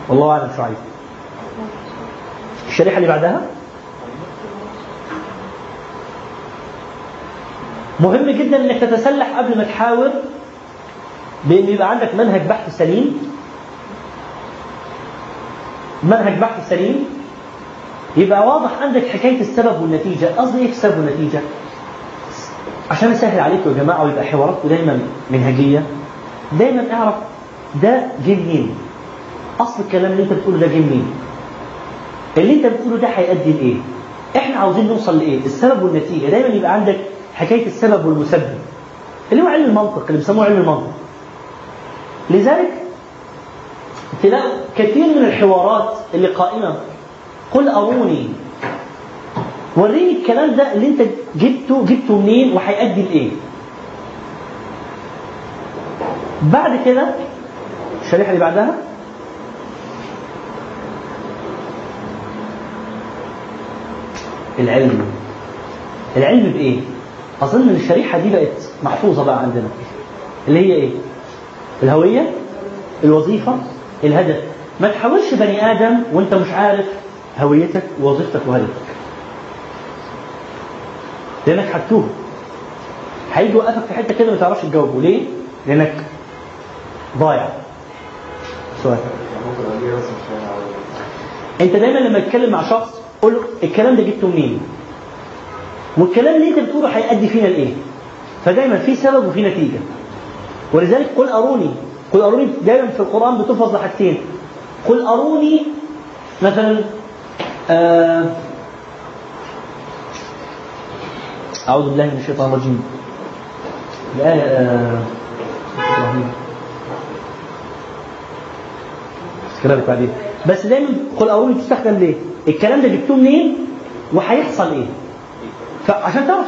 والله أعلم شعيب الشريحة اللي بعدها؟ مهم جدا إنك تتسلح قبل ما تحاور بان يبقى عندك منهج بحث سليم. منهج بحث سليم. يبقى واضح عندك حكاية السبب والنتيجة قصدي إيه السبب والنتيجة؟ عشان أسهل عليكم يا جماعة ويبقى حواراتكم دايما منهجية. دايما اعرف ده جه منين أصل الكلام اللي أنت بتقوله ده جه منين اللي أنت بتقوله ده هيؤدي لإيه؟ إحنا عاوزين نوصل لإيه؟ السبب والنتيجة. دايما يبقى عندك حكاية السبب والمسبب. اللي هو علم المنطق اللي بيسموه علم المنطق. لذلك تلاقوا كثير من الحوارات اللي قائمة. قل أروني. وريني الكلام ده اللي انت جبته جبته منين وهيؤدي لإيه. بعد كده الشريحة اللي بعدها العلم. العلم بإيه؟ أظن ان الشريحة دي بقت محفوظة بقى عندنا. اللي هي إيه؟ الهوية الوظيفة الهدف. ما تحاولش بني آدم وأنت مش عارف هويتك ووظيفتك وهدفك. لأنك هتوه هيجي يوقفك في حتة كده ما تعرفش تجاوبه. ليه؟ لأنك ضايع. سؤال. أنت دايما لما تتكلم مع شخص قول له الكلام ده جبته منين؟ والكلام اللي انت بتقوله هيؤدي فينا لإيه فدايما في سبب وفي نتيجة ولذلك قل أروني قل أروني دايما في القرآن بتلفظ لحاجتين قل أروني مثلا آه أعوذ بالله من الشيطان الرجيم الآية آه. كلامك بعدين بس دايما قل أروني تستخدم ليه؟ الكلام ده جبتوه منين؟ وهيحصل إيه؟ فعشان تعرف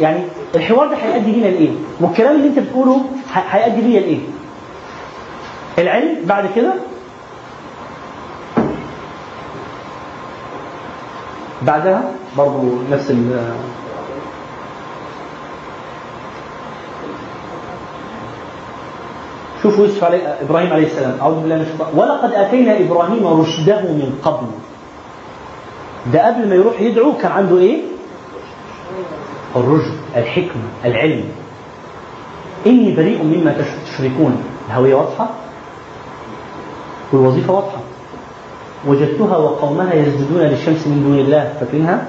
يعني الحوار ده هيؤدي بينا لإيه؟ والكلام اللي أنت بتقوله هيؤدي بينا لإيه؟ العلم بعد كده بعدها برضو نفس ال شوفوا يوسف عليه إبراهيم عليه السلام أعوذ بالله من الشيطان ولقد أتينا إبراهيم رشده من قبل ده قبل ما يروح يدعو كان عنده إيه؟ الرشد الحكمة العلم. إني بريء مما تش- تشركون. الهوية واضحة؟ والوظيفة واضحة. وجدتها وقومها يسجدون للشمس من دون الله. فاكرينها؟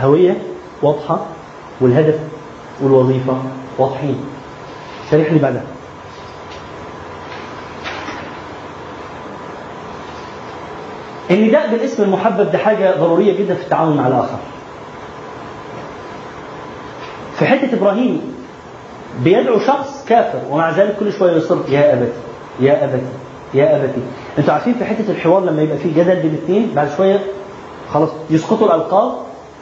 هوية واضحة. والهدف والوظيفة واضحين. شريح لي بعدها. النداء بالاسم المحبب ده حاجة ضرورية جدا في التعامل مع الآخر. في حتة إبراهيم بيدعو شخص كافر ومع ذلك كل شوية يصر يا أبتي يا أبتي يا أبتي. أنتوا عارفين في حتة الحوار لما يبقى فيه جدل بين الاثنين بعد شوية خلاص يسقطوا الألقاب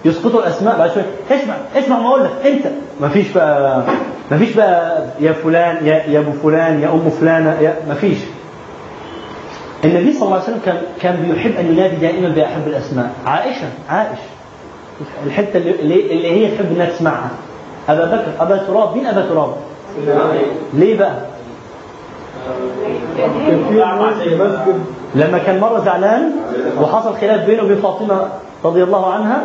يسقطوا الأسماء بعد شوية اسمع اسمع ما أقول لك أنت. ما فيش بقى ما فيش بقى يا فلان يا يا أبو فلان يا أم فلانة يا ما فيش. النبي صلى الله عليه وسلم كان كان بيحب أن ينادي دائما بأحب الأسماء. عائشة عائش الحتة اللي, اللي هي تحب إنها تسمعها. أبا بكر أبا تراب مين أبا تراب؟ ليه بقى؟ لما كان مرة زعلان وحصل خلاف بينه وبين فاطمة رضي الله عنها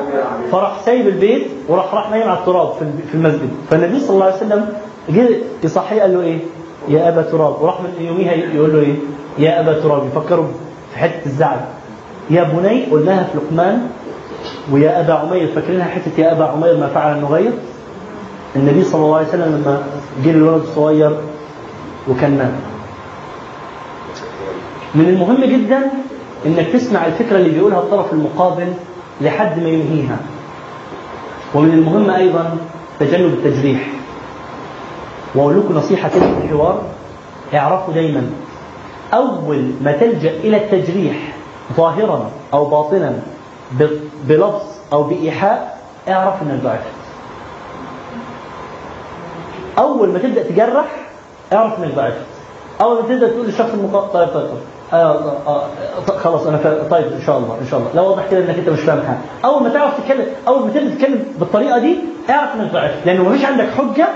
فراح سايب البيت وراح راح نايم على التراب في المسجد فالنبي صلى الله عليه وسلم جه يصحيه قال له إيه؟ يا أبا تراب وراح من يوميها يقول له إيه؟ يا أبا تراب يفكروا في حتة الزعل يا بني قلناها في لقمان ويا أبا عمير فاكرينها حتة يا أبا عمير ما فعل النغير النبي صلى الله عليه وسلم لما جه الولد الصغير وكان نام من المهم جدا إنك تسمع الفكرة اللي بيقولها الطرف المقابل لحد ما ينهيها. ومن المهم أيضا تجنب التجريح. واقول لكم نصيحة كده في الحوار اعرفوا دايما أول ما تلجأ إلى التجريح ظاهرا أو باطنا بلفظ أو بإيحاء اعرف انك ضعفت أول ما تبدأ تجرح اعرف انك ضعفت أول ما تبدأ تقول للشخص المقابل طيب طيب طيب. آه آه آه خلاص أنا طيب إن شاء الله إن شاء الله. لا واضح كده إنك أنت مش فاهم حاجة. أول ما تعرف تتكلم أول ما تبدأ تتكلم بالطريقة دي اعرف انك ضعفت لأنه مفيش عندك حجة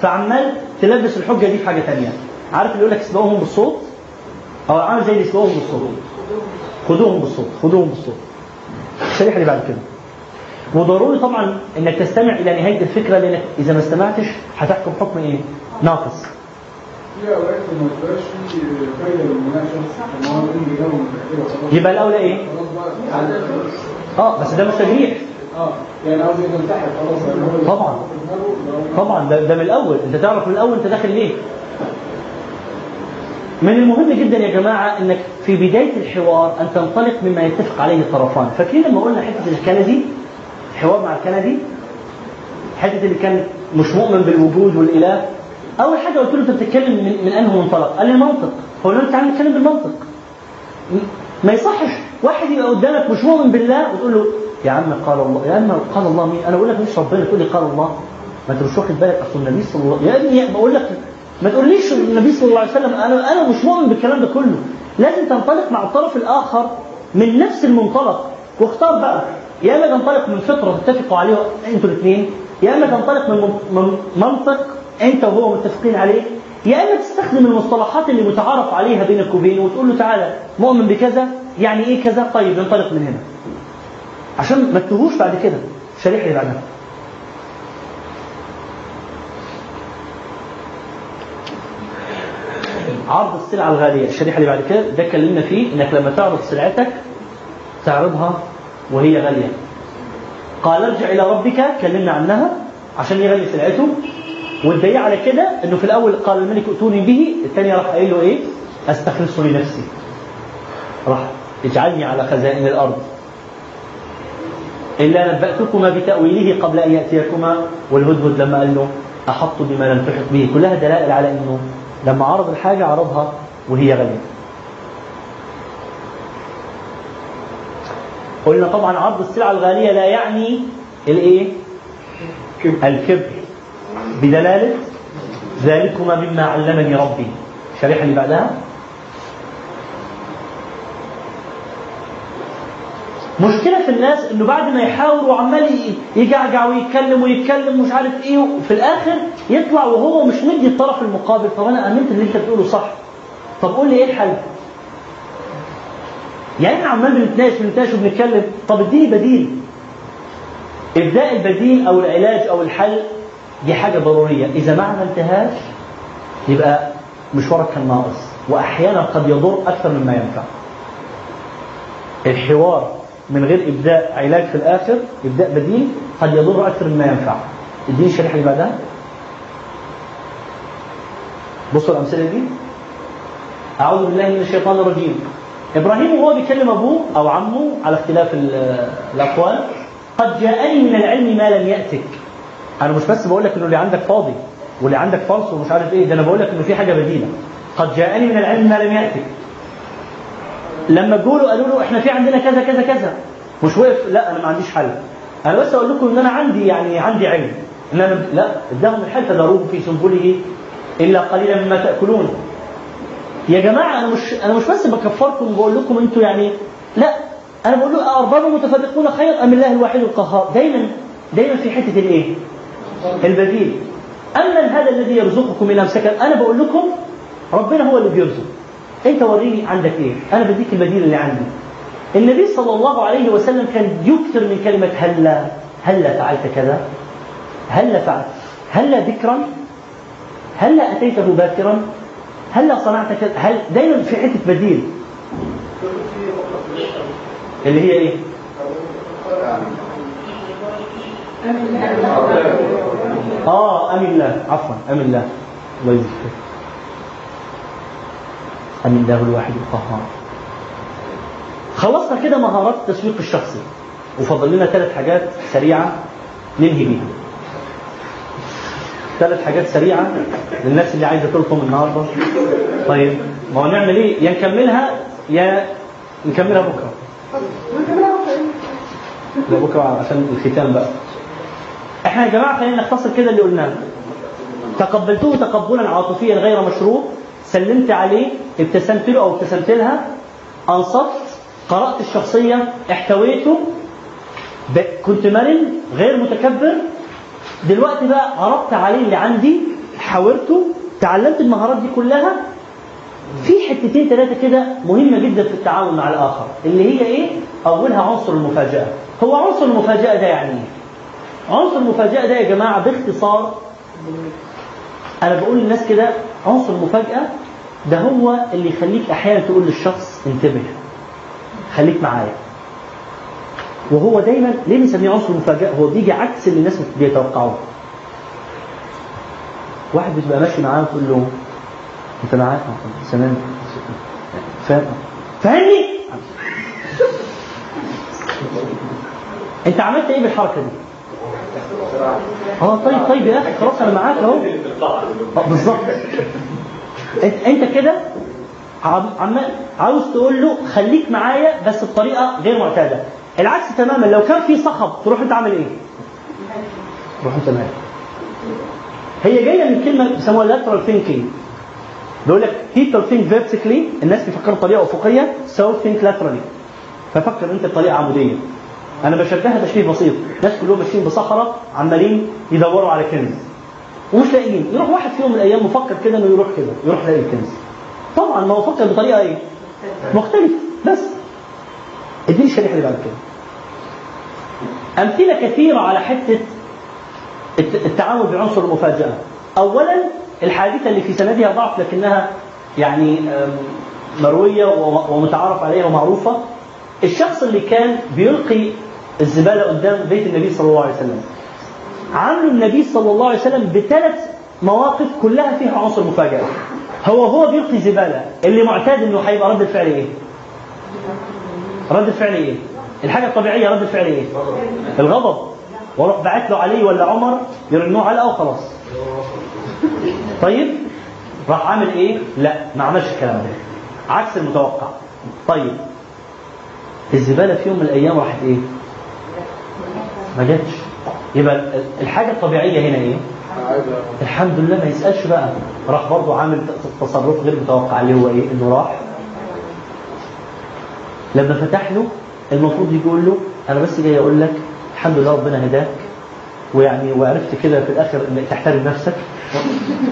فعمال تلبس الحجة دي في حاجة ثانية عارف اللي يقول لك اسبقوهم بالصوت؟ أو عامل زي اللي اسبقوهم بالصوت. خدوهم بالصوت. خدوهم بالصوت. الشريحه اللي بعد كده. وضروري طبعا إنك تستمع إلى نهاية الفكرة لأنك إذا ما استمعتش هتحكم حكم إيه؟ ناقص يبقى الأولى إيه؟ آه بس ده مش تجريح آه يعني خلاص طبعا. طبعا ده, ده من الأول أنت تعرف من الأول أنت داخل ليه من المهم جدا يا جماعة إنك في بداية الحوار أن تنطلق مما يتفق عليه الطرفان فاكرين لما قلنا حتة الكندي الحوار مع الكندي؟ حتة اللي كان مش مؤمن بالوجود والإله؟ أول حاجة قلت له أنت بتتكلم من, من أنه منطلق. قال لي المنطق فقلت له تعالى نتكلم بالمنطق. ما يصحش. واحد يبقى قدامك مش مؤمن بالله وتقول له يا عم قال الله يا عم قال الله مين؟ أنا أقول لك مش ربنا. تقول لي قال الله. ما أنت مش واخد بالك أصل النبي صلى الله يا ابني بقول لك ما تقوليش النبي صلى الله عليه وسلم. أنا أنا مش مؤمن بالكلام ده كله. لازم تنطلق مع الطرف الآخر من نفس المنطلق. واختار بقى. يا إما تنطلق من فطره تتفقوا عليها أنتوا الاثنين يا إما تنطلق من من- من منطق أنت وهو متفقين عليه يا إما تستخدم المصطلحات اللي متعارف عليها بينك وبينه وتقول له تعالى مؤمن بكذا يعني إيه كذا؟ طيب ننطلق من هنا. عشان ما تتوهوش بعد كده الشريحه اللي بعدها عرض السلعة الغالية الشريحة اللي بعد كده؟ ده اتكلمنا فيه إنك لما تعرض سلعتك تعرضها وهي غالية. قال ارجع إلى ربك اتكلمنا عنها عشان يغلي سلعته والدليل على كده إنه في الأول قال الملك ائتوني به الثاني راح قايل له إيه؟ أستخلصه لنفسي. راح اجعلني على خزائن الأرض. إلا نبأتكما بتأويله قبل أن يأتيكما والهدهد لما قال له أحط بما لم تحط به. كلها دلائل على أنه لما عرض الحاجة عرضها وهي غالية. قلنا طبعا عرض السلعة الغالية لا يعني الإيه؟ الكبر. بدلالة ذلكما مما علمني ربي. الشريحة اللي بعدها. مشكلة في الناس إنه بعد ما يحاول وعمال يجعجع ويتكلم ويتكلم ومش عارف إيه وفي الآخر يطلع وهو مش مدي الطرف المقابل. طب أنا آمنت اللي أنت بتقوله صح. طب قول لي إيه الحل؟ يعني إحنا عمال بنتناقش بنتناقش وبنتكلم. طب اديني بديل. إبداء البديل أو العلاج أو الحل دي حاجة ضرورية. إذا ما عملتهاش يبقى مشوارك كان ناقص. وأحيانا قد يضر أكثر مما ينفع. الحوار من غير إبداء علاج في الآخر إبداء بديل قد يضر أكثر مما ينفع. اديني الشريحة اللي بعدها. بصوا الأمثلة دي. أعوذ بالله من الشيطان الرجيم. إبراهيم وهو بيكلم أبوه أو عمه على اختلاف ال- الأقوال. قد جاءني من العلم ما لم يأتك. أنا مش بس بقول لك إنه اللي عندك فاضي واللي عندك فالص ومش عارف إيه ده أنا بقول لك إنه في حاجة بديلة. قد جاءني من العلم ما لم يأتك. لما تقولوا قالوا له إحنا في عندنا كذا كذا كذا. مش وقف لا أنا ما عنديش حل. أنا بس أقول لكم إن أنا عندي يعني عندي علم. إن أنا لا اداهم الحل فذروه في سنبله إلا قليلا مما تأكلون. يا جماعة أنا مش أنا مش بس بكفركم وبقول لكم أنتوا يعني لا أنا بقول له ارباب متفرقون خير أم الله الواحد القهار؟ دايما دايما في حتة الإيه؟ البديل. اما هذا الذي يرزقكم من امسكا أنا بقول لكم ربنا هو اللي بيرزق. أنت وريني عندك إيه؟ أنا بديك البديل اللي عندي. النبي صلى الله عليه وسلم كان يكثر من كلمة هلا. هلا فعلت كذا. هلا فعلت. هلا ذكرا هلا أتيته باكرا. هلا صنعت كذا هل دايما في حتة بديل؟ اللي هي إيه؟ آه امن الله. عفوا امن الله. الله يجزيك. امن الله الواحد القهار. خلصنا كده مهارات التسويق الشخصي. وفضل لنا ثلاث حاجات سريعة ننهي بيها. ثلاث حاجات سريعة للناس اللي عايزة تلطم النهارده. طيب ما هو نعمل إيه؟ يا نكملها يا نكملها بكرة. لا بكرة عشان الختام بقى. إحنا يا جماعة خلينا نختصر كده اللي قلناه. تقبلته تقبلا عاطفيا غير مشروط سلمت عليه ابتسمت له أو ابتسمت لها انصفت قرأت الشخصية احتويته كنت مرن غير متكبر دلوقتي بقى عرضت عليه اللي عندي حاورته تعلمت المهارات دي كلها في حتتين ثلاثة كده مهمة جدا في التعامل مع الآخر اللي هي إيه؟ أولها عنصر المفاجأة هو عنصر المفاجأة ده يعني إيه؟ عنصر المفاجأة ده يا جماعة باختصار أنا بقول للناس كده عنصر المفاجأة ده هو اللي يخليك أحيانا تقول للشخص انتبه خليك معايا وهو دايما ليه بنسميه عنصر المفاجأة؟ هو بيجي عكس اللي الناس بيتوقعوه. واحد بتبقى ماشي معاه وتقول له أنت معاك؟ سلام فاهم؟ فاهمني؟ أنت عملت إيه بالحركة دي؟ آه طيب طيب يا أخي خلاص أنا معاك أهو. آه، بالظبط. أنت كده عم- عاوز تقول له خليك معايا بس بطريقة غير معتادة. العكس تماما. لو كان في صخب تروح انت عامل إيه؟ تروح انت مالك؟ هي جاية من كلمة بيسموها lateral thinking. بيقول لك people think vertically. الناس بيفكروا بطريقة أفقية so think laterally. ففكر انت بطريقة عمودية. أنا بشبهها تشبيه بسيط. ناس كلهم ماشيين بصحراء عمالين يدوروا على كنز. ومش لاقيين؟ يروح واحد فيهم من الأيام مفكر كده إنه يروح كده يروح يلاقي الكنز. طبعا ما هو فكر بطريقة إيه؟ مختلفة. بس اديني الشريحة اللي بعد كده. أمثلة كثيرة على حتة الت- التعامل بعنصر المفاجأة. اولا الحادثة اللي في سندها ضعف لكنها يعني مروية ومتعارف عليها ومعروفة. الشخص اللي كان بيلقي الزبالة قدام بيت النبي صلى الله عليه وسلم. عامله النبي صلى الله عليه وسلم بثلاث مواقف كلها فيها عنصر مفاجأة. هو هو بيلقي زبالة اللي معتاد إنه هيبقى رد الفعل إيه؟ رد الفعل إيه؟ الحاجة الطبيعية رد الفعل إيه؟ الغضب وأروح باعت له علي ولا عمر يرنوه علقه وخلاص طيب راح عامل إيه؟ لا ما عملش الكلام ده عكس المتوقع طيب الزبالة في يوم من الأيام راحت إيه؟ ما جاتش يبقى الحاجة الطبيعية هنا إيه؟ الحمد لله ما يسألش بقى راح برضه عامل تصرف غير متوقع اللي هو إيه؟ إنه راح لما فتح له المفروض يقول له أنا بس جاي أقول لك الحمد لله ربنا هداك ويعني وعرفت كده في الآخر إنك تحترم نفسك.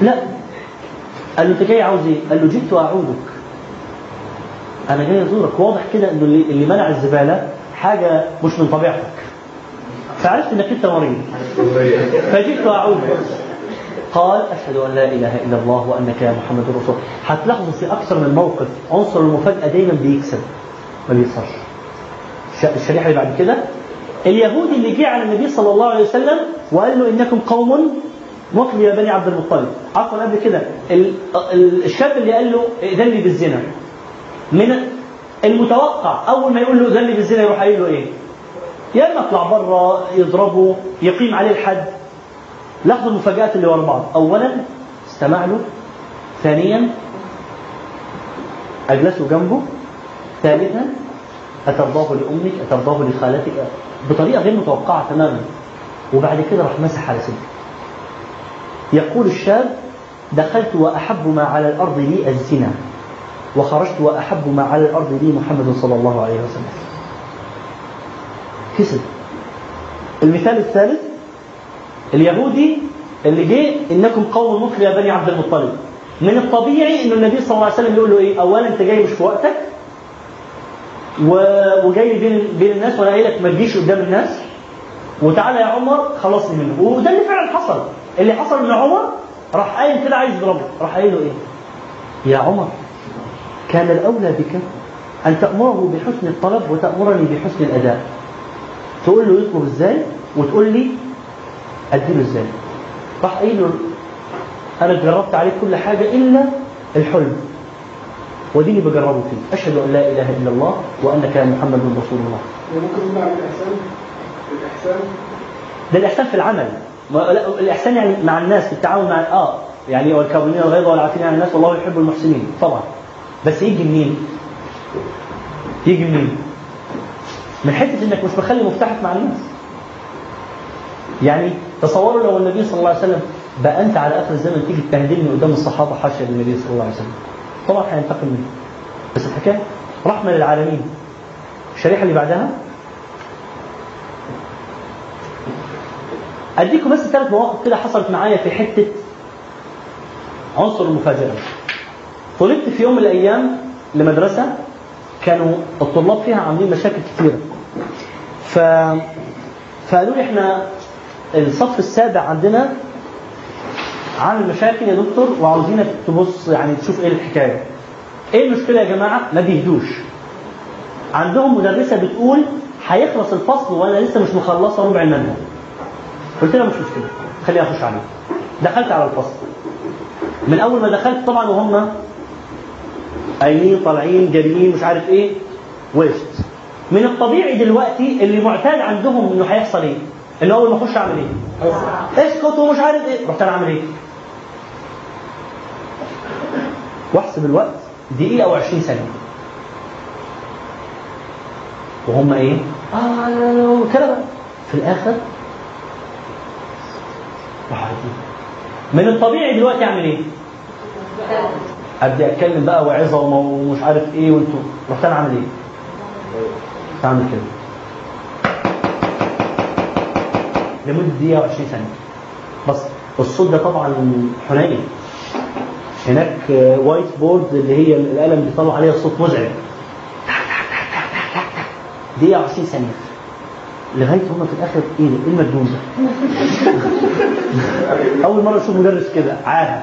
لا. قال له أنت جاي عاوز إيه؟ قال له جئت أعودك. أنا جاي أزورك. واضح كده إنه اللي, اللي منع الزبالة حاجة مش من طبيعتك. فعرفت إنك أنت مريض. فجئت أعودك. قال أشهد أن لا إله إلا الله وأنك يا محمد رسول هتلاحظوا في أكثر من موقف عنصر المفاجأة دايما بيكسب. ما الش- الشريحة اللي بعد كده اليهودي اللي جه على النبي صلى الله عليه وسلم وقال له إنكم قوم مطلب يا بني عبد المطلب. عفوا قبل كده ال- ال- الشاب اللي قال له ائذن لي بالزنا. من المتوقع أول ما يقول له ائذن لي بالزنا يروح قايل له إيه؟ يا إما اطلع بره يضربه يقيم عليه الحد. لاحظوا المفاجآت اللي ورا بعض. اولا استمع له. ثانيا أجلسه جنبه. ثالثا أترضاه لأمك أترضاه لخالتك بطريقة غير متوقعة تماما. وبعد كده راح مسح على صدره يقول الشاب دخلت وأحب ما على الأرض لي الزنا. وخرجت وأحب ما على الأرض لي محمد صلى الله عليه وسلم. كسب. المثال الثالث اليهودي اللي جه إنكم قوم مخل يا بني عبد المطلب. من الطبيعي إن النبي صلى الله عليه وسلم يقول له إيه؟ اولا أنت جاي مش في وقتك وجاي بين بين الناس وأنا قايل لك ما تجيش قدام الناس؟ وتعالى يا عمر خلصني منه. وده اللي فعلا حصل. اللي حصل إن عمر راح قايل كده عايز يضربه. راح قايل له إيه؟ يا عمر كان الأولى بك أن تأمره بحسن الطلب وتأمرني بحسن الأداء. تقول له يطلب إزاي؟ وتقول لي أديله إزاي. راح قايل له أنا جربت عليك كل حاجة إلا الحلم. وديني بجربه فيه أشهد أن لا إله إلا الله وانك محمد رسول الله. ممكن نقول الإحسان؟ الإحسان؟ ده الإحسان في العمل. لا، الإحسان يعني مع الناس في التعامل مع آه يعني والكاظمين الغيظ والعافين عن الناس والله يحب المحسنين طبعا. بس يجي منين؟ يجي منين؟ من حتة إنك مش مخلي مفتاحك مع الناس. يعني تصوروا لو النبي صلى الله عليه وسلم بقى انت على آخر الزمن تيجي تبهدلني قدام الصحابة حاشا للنبي صلى الله عليه وسلم. طبعا هينتقم منه. بس الحكاية رحمة للعالمين. الشريحة اللي بعدها؟ أديكم بس ثلاث مواقف كده حصلت معايا في حتة عنصر المفاجأة. طلبت في يوم من الأيام لمدرسة كانوا الطلاب فيها عاملين مشاكل كثيره ف فقالوا لي إحنا الصف السابع عندنا عامل مشاكل يا دكتور وعاوزينك تبص يعني تشوف إيه الحكاية. إيه المشكلة يا جماعة؟ ما بيهدوش. عندهم مدرسة بتقول هيخلص الفصل وأنا لسه مش مخلصة ربع المنهج. قلت لها مش مشكلة خليني أخش عليه. دخلت على الفصل. من أول ما دخلت طبعا وهم قايمين طالعين جاريين مش عارف إيه وقفت. من الطبيعي دلوقتي اللي معتاد عندهم إنه هيحصل إيه؟ ان اول ما اخش اعمل إيه؟ اسكت ومش عارف إيه رحت أنا اعمل إيه؟ واحسب الوقت دقيقة أو 20 ثانية وهم إيه؟ آه كده في الآخر. من الطبيعي دلوقتي اعمل إيه؟ ابدأ اتكلم بقى وعظة وم- ومش عارف إيه وانتوا رحت أنا عامل إيه؟ اعمل كده لمدة دقيقة و20 ثانية. بس الصوت ده طبعا حنين. هناك white board اللي هي القلم بيطلع عليها صوت مزعج. دقيقة و20 ثانية. لغاية هم في الآخر إيه ده؟ إيه المجنون ده؟ أول مرة أشوف مدرس كده. عاهة.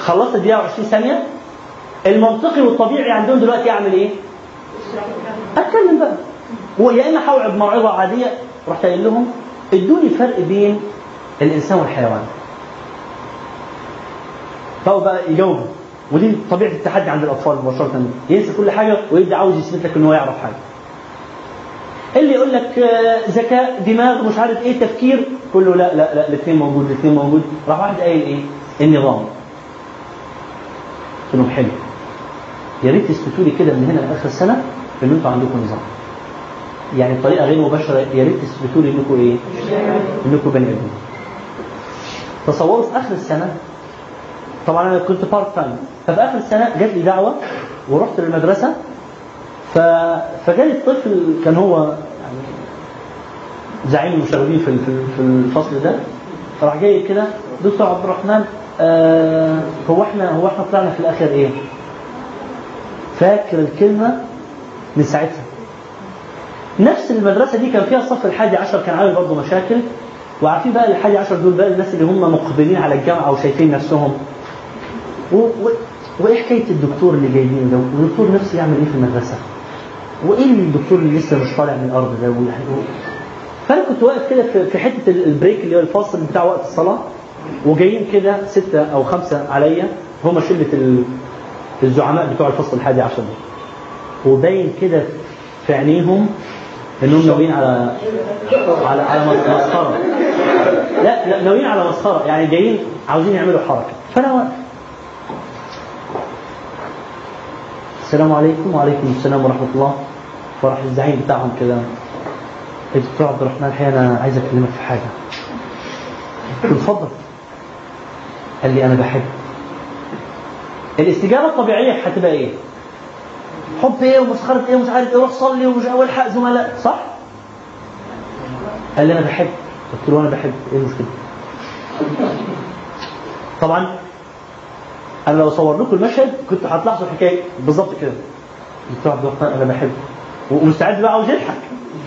خلصت دقيقه و20 ثانية. المنطقي والطبيعي عندهم دلوقتي أعمل إيه؟ أتكلم بقى. ويا إما هوعظ موعظه عادية رحت قايل لهم ادوني فرق بين الإنسان والحيوان. فهو بقى يجاوب ودي طبيعة التحدي عند الأطفال. مباشره ينسى كل حاجة ويبدا عاوز يثبت لك ان هو يعرف حاجة. اللي يقول لك آه، ذكاء دماغ مش عارف إيه تفكير كله لا لا لا الاثنين موجود الاثنين موجود. راح واحد قايل إيه؟ النظام قلت لهم حلو. يا ريت تثبتوا لي كده من هنا لآخر السنة ان أنتوا عندكم نظام. يعني بطريقه غير مباشرة يا ريت تثبتوا لي إنكم إيه؟ إنكم بني آدمين. تصوروا في آخر السنة طبعا أنا كنت part time ففي آخر السنة جات لي دعوة ورحت للمدرسة ف... فجالي الطفل كان هو يعني زعيم المشاغبين في في الفصل ده فراح جاي كده دكتور عبد الرحمن آه هو إحنا هو إحنا طلعنا في الآخر إيه؟ فاكر الكلمة من ساعتها. نفس المدرسة دي كان فيها الصف الحادي عشر كان عامل برضه مشاكل. وعارفين بقى الحادي عشر دول بقى الناس اللي هم مقبلين على الجامعة وشايفين نفسهم؟ و... و... وإيه حكاية الدكتور اللي جايبينه ده والدكتور نفسه يعمل إيه في المدرسة؟ وإيه الدكتور اللي لسه مش طالع من الأرض ده؟ ويعني فأنا كنت واقف كده في- ال- البريك اللي هو الفاصل بتاع وقت الصلاة وجايين كده ستة أو خمسة عليا هم شلة ال- الزعماء بتوع الفصل الحادي عشر ده. وباين كده في عينيهم إنهم ناويين على على على مس- مسخرة. لا ناويين على مسخرة. يعني جايين عاوزين يعملوا حركة. فأنا واقف السلام عليكم. وعليكم السلام ورحمة الله. فراح الزعيم بتاعهم كده. يا دكتور عبد الرحمن الحقيقة أنا عايز أكلمك في حاجة. اتفضل. قال لي أنا بحب. الاستجابة الطبيعية هتبقى إيه؟ حب إيه ومسخره إيه ومش عارف إيه روح صلي ومش والحق زملاء. صح؟ قال لي أنا بحب. قلت له أنا بحب. إيه المشكلة؟ طبعا أنا لو اصور لكم المشهد كنت هتلاحظوا الحكاية. بالظبط كده. عبد الرحمن أنا بحب. ومستعد بقى عاوز يضحك.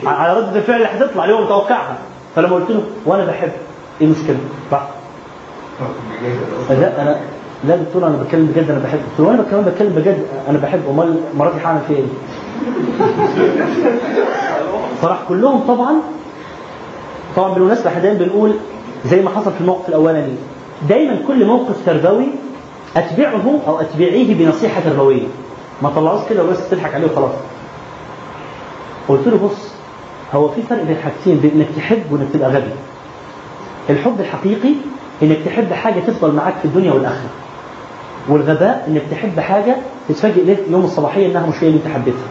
على ردة الفعل اللي هتطلع اللي هو متوقعها فلما قلت له وأنا بحب. إيه المشكلة؟ راح. لا أنا لا دكتور أنا بتكلم بجد أنا بحب. له وأنا كمان بتكلم بجد أنا بحب. أمال مراتي هعمل فيها إيه؟ [laughs] فراح كلهم طبعا. طبعا بالمناسبة إحنا دايما بنقول زي ما حصل في الموقف الأولاني. دايما كل موقف تربوي أتبعه أو أتبعيه بنصيحة تربوية. ما طلعوش كده وبس تضحك عليه وخلاص. قلت له بص هو في فرق بين حاجتين بين إنك تحب وإنك تبقى غبي. الحب الحقيقي إنك تحب حاجة تفضل معاك في الدنيا والآخرة. والغباء إنك تحب حاجة تتفاجئ ليه يوم الصباحية إنها مش هي اللي أنت حبيتها.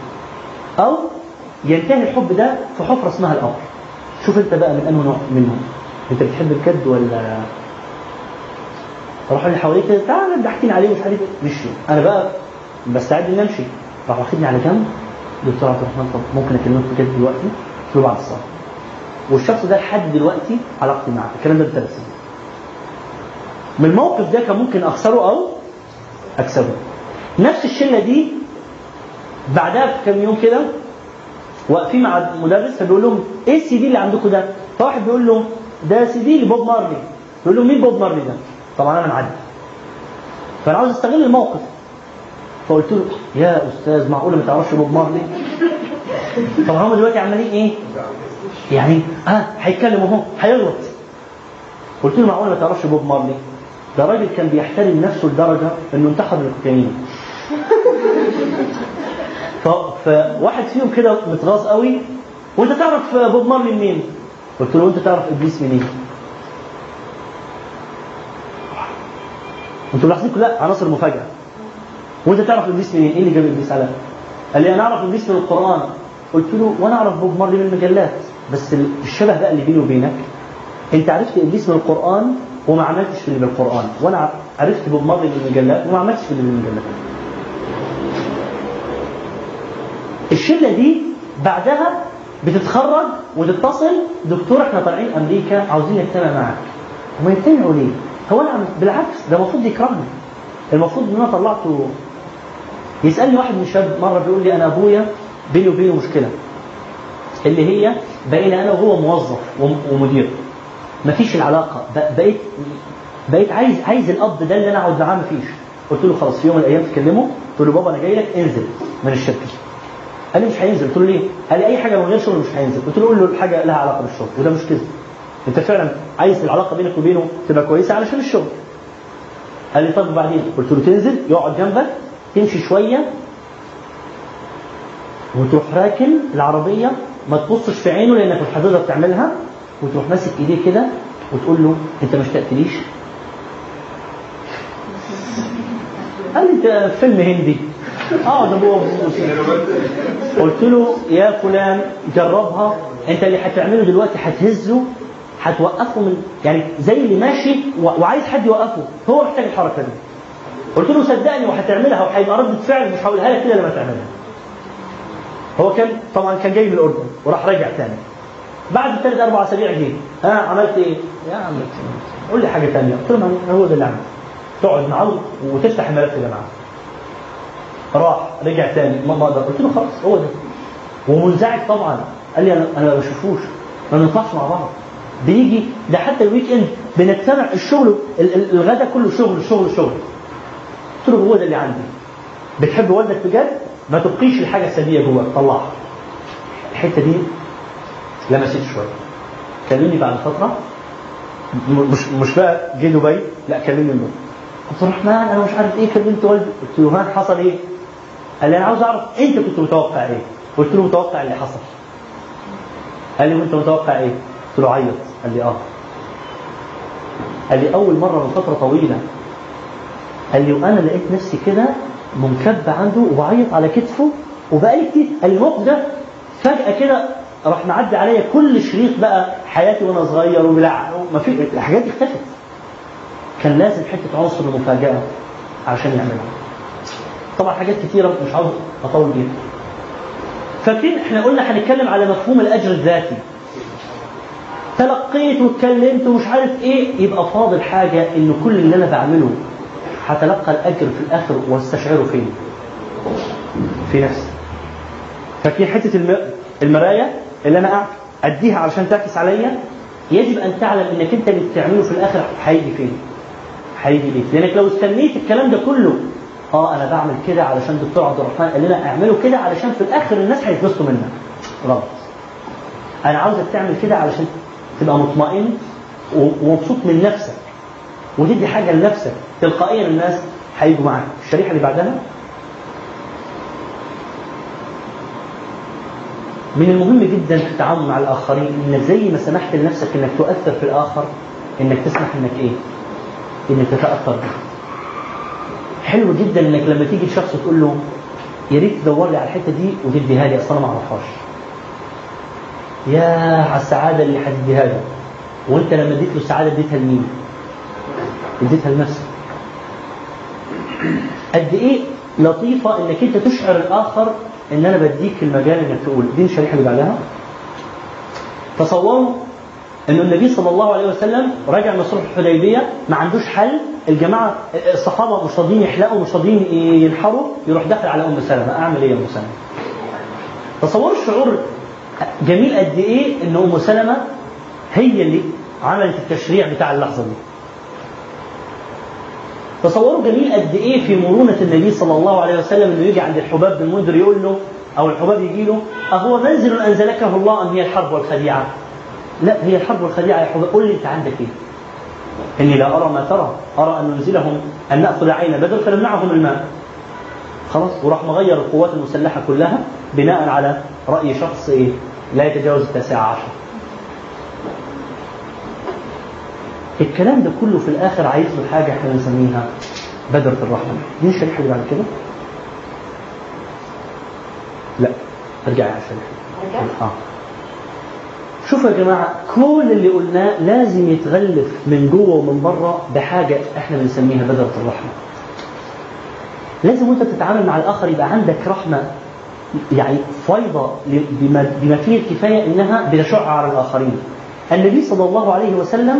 أو ينتهي الحب ده في حفرة اسمها القبر شوف أنت بقى من انه نوع منهم. أنت بتحب الكد ولا راحوا اللي حواليك تعالى ضحكين عليه مش عارف إيه. مشي أنا بقى بستعد إني أمشي. راح واخدني على جنب. دكتور عبد الرحمن طب ممكن أكلمك بجد دلوقتي؟ قلت له بعد الصلاة. والشخص ده لحد دلوقتي علاقتي معاه الكلام ده من سنين من الموقف ده كان ممكن أخسره أو أكسبه نفس الشلة دي بعدها بكام يوم كده واقفين مع المدرس فبيقول لهم إيه السي دي اللي عندكم ده؟ فواحد بيقول له ده سي دي لبوب مارلي بيقول له مين بوب مارلي ده؟ طبعا أنا معدي فأنا عاوز أستغل الموقف فقلت له يا أستاذ معقولة ما تعرفش بوب مارلي؟ طبعا هم دلوقتي عمالين إيه؟ يعني آه هيتكلم أهو هيغلط قلت له معقولة ما تعرفش بوب مارلي؟ ده راجل كان بيحترم نفسه لدرجة إنه انتحر الكوكايين فواحد فيهم كده متغاظ قوي وأنت تعرف بوب مارلي منين؟ قلت له انت تعرف إبليس منين؟ أنتوا ملاحظين كلها عناصر مفاجأة وأنت تعرف إبليس منين؟ إيه اللي جاب إبليس على؟ قال لي أنا أعرف إبليس من القرآن قلت له وأنا أعرف بوب مارلي من المجلات بس الشبه بقى اللي بيني وبينك أنت عرفت إبليس من القرآن وما عملتش في اللي بالقران وأنا عرفت بوب مارلي من المجلات وما عملتش في اللي بالمجلات الشلة دي بعدها بتتخرج وتتصل دكتور إحنا طالعين أمريكا عاوزين نجتمع معاك. هما يجتمعوا ليه؟ هو عم- بالعكس ده المفروض يكرهني. المفروض إن أنا طلعته يسألني واحد من الشباب مرة بيقول لي أنا أبويا بيني وبينه مشكلة. اللي هي بقينا أنا وهو موظف وم- ومدير. مفيش العلاقة. بقيت بقيت عايز عايز القبض ده اللي أنا اقعد معاه مفيش قلت له خلاص في يوم من الأيام تكلمه قلت له بابا أنا جاي لك انزل من الشركة. قال لي مش هينزل. قلت له ليه؟ قال لي أي حاجة من غير شغل مش هينزل. قلت له قول له حاجة لها علاقة بالشغل وده مش كذب. أنت فعلا عايز العلاقة بينك وبينه تبقى كويسة علشان الشغل. قال لي طب وبعدين قلت له تنزل يقعد جنبك تمشي شوية وتروح راكن العربية ما تبصش في عينه لأنك مش هتقدر تعملها وتروح ماسك ايديه كده وتقول له انت ما اشتقتليش؟ قال لي انت فيلم هندي. اقعد ابوه قلت له يا فلان جربها. انت اللي هتعمله دلوقتي هتهزه هتوقفه من يعني زي اللي ماشي وعايز حد يوقفه. هو محتاج الحركة دي. قلت له صدقني وهتعملها وهيبقى ردة فعل مش هقولها لك كده لما تعملها. هو كان طبعا كان جاي من الأردن وراح راجع تاني. بعد ثلاث أربع أسابيع جه. ها عملت إيه؟ يا عم. قول لي حاجة ثانية قلت له هو ده اللي عملته؟ تقعد معاه وتفتح الملف ده معاه راح رجع تاني. ما بقدر. قلت له خلاص هو ده. ومنزعج طبعا. قال لي أنا أنا ما بشوفوش. ما بنطلعش مع بعض. بيجي ده حتى الويك إند بنجتمع الشغل ال- ال- الغدا كله شغل شغل شغل. قلت له هو ده اللي عندي. بتحب والدك بجد؟ ما تبقيش الحاجة السلبية جواك. طلعها. الحتة دي لمست شوية كلمني بعد فترة. مش مش بقى جه دبي. لا كلمني من عبد الرحمن أنا مش عارف إيه كلمت والدي. قلت له ها حصل إيه؟ قال لي أنا عاوز أعرف أنت كنت متوقع إيه؟ قلت له متوقع اللي حصل. قال لي وأنت متوقع إيه؟ قلت له عيط. قال لي آه. قال لي أول مرة من فترة طويلة. قال لي وأنا لقيت نفسي كده منكب عنده وبعيط على كتفه وبقالي كتير. قال لي الموقف ده فجأة كده راح معدي عليا كل شريط بقى حياتي وأنا صغير وبلع ما في الحاجات دي اختفت كان لازم حتة عنصر المفاجأة عشان يعملها طبعا حاجات كتيرة مش عاوز أطول بيها فاكرين إحنا قلنا هنتكلم على مفهوم الأجر الذاتي تلقيت واتكلمت ومش عارف إيه يبقى فاضل حاجة إن كل اللي أنا بعمله هتلقى الأجر في الآخر واستشعره فين؟ في نفسي. فاكرين حتة الم... المرايه اللي أنا أديها علشان تعكس عليا. يجب أن تعلم إنك أنت اللي بتعمله في الآخر هيجي فين؟ هيجي ليك. لأنك لو استنيت الكلام ده كله آه أنا بعمل كده علشان دكتور عبد الرحمن قال لنا اعمله كده علشان في الآخر الناس هيتبسطوا منك. غلط أنا عاوزك تعمل كده علشان تبقى مطمئن ومبسوط من نفسك وتدي حاجة لنفسك تلقائيا الناس هيجوا معاك. الشريحة اللي بعدها؟ من المهم جدا في التعامل مع الآخرين إنك زي ما سمحت لنفسك إنك تؤثر في الآخر إنك تسمح إنك إيه؟ إنك تتأثر به. حلو جدا إنك لما تيجي لشخص تقول له يا ريت تدور لي على الحتة دي وتديها لي أصل أنا ما أعرفهاش. يا على السعادة اللي هتديها له. وأنت لما اديت له السعادة اديتها لمين؟ اديتها لنفسك. قد إيه لطيفة إنك أنت تشعر الآخر إن أنا بديك المجال إنك تقول. دي الشريحة اللي بعدها. تصوروا إن النبي صلى الله عليه وسلم راجع من صلح الحديبية ما عندوش حل. الجماعة الصحابة مش راضيين يحلقوا مش راضيين ينحروا يروح داخل على أم سلمة. أعمل إيه يا أم سلمة؟ تصوروا الشعور جميل قد إيه إن أم سلمة هي اللي عملت التشريع بتاع اللحظة دي. تصوروا جميل قد إيه في مرونة النبي صلى الله عليه وسلم إنه يجي عند الحباب بن المنذر يقول له أو الحباب يجي له أهو منزل أنزلكه الله أم هي الحرب والخديعة؟ لا هي الحرب والخديعة يا حباب قول لي أنت عندك إيه؟ إني لا أرى ما ترى أرى أن ننزلهم أن نأخذ عين بدر فنمنعهم الماء خلاص وراح مغير القوات المسلحة كلها بناء على رأي شخص إيه؟ لا يتجاوز التاسعة عشر الكلام ده كله في الآخر عايز له حاجة إحنا بنسميها بدرة الرحمة. دي الشريحه اللي بعد كده؟ لا ارجعي على الشريحه آه. شوفوا يا جماعة كل اللي قلناه لازم يتغلف من جوه ومن بره بحاجة إحنا بنسميها بدرة الرحمة. لازم وأنت بتتعامل مع الآخر يبقى عندك رحمة يعني فيضة بما بما فيه الكفاية إنها بتشع على الآخرين. النبي صلى الله عليه وسلم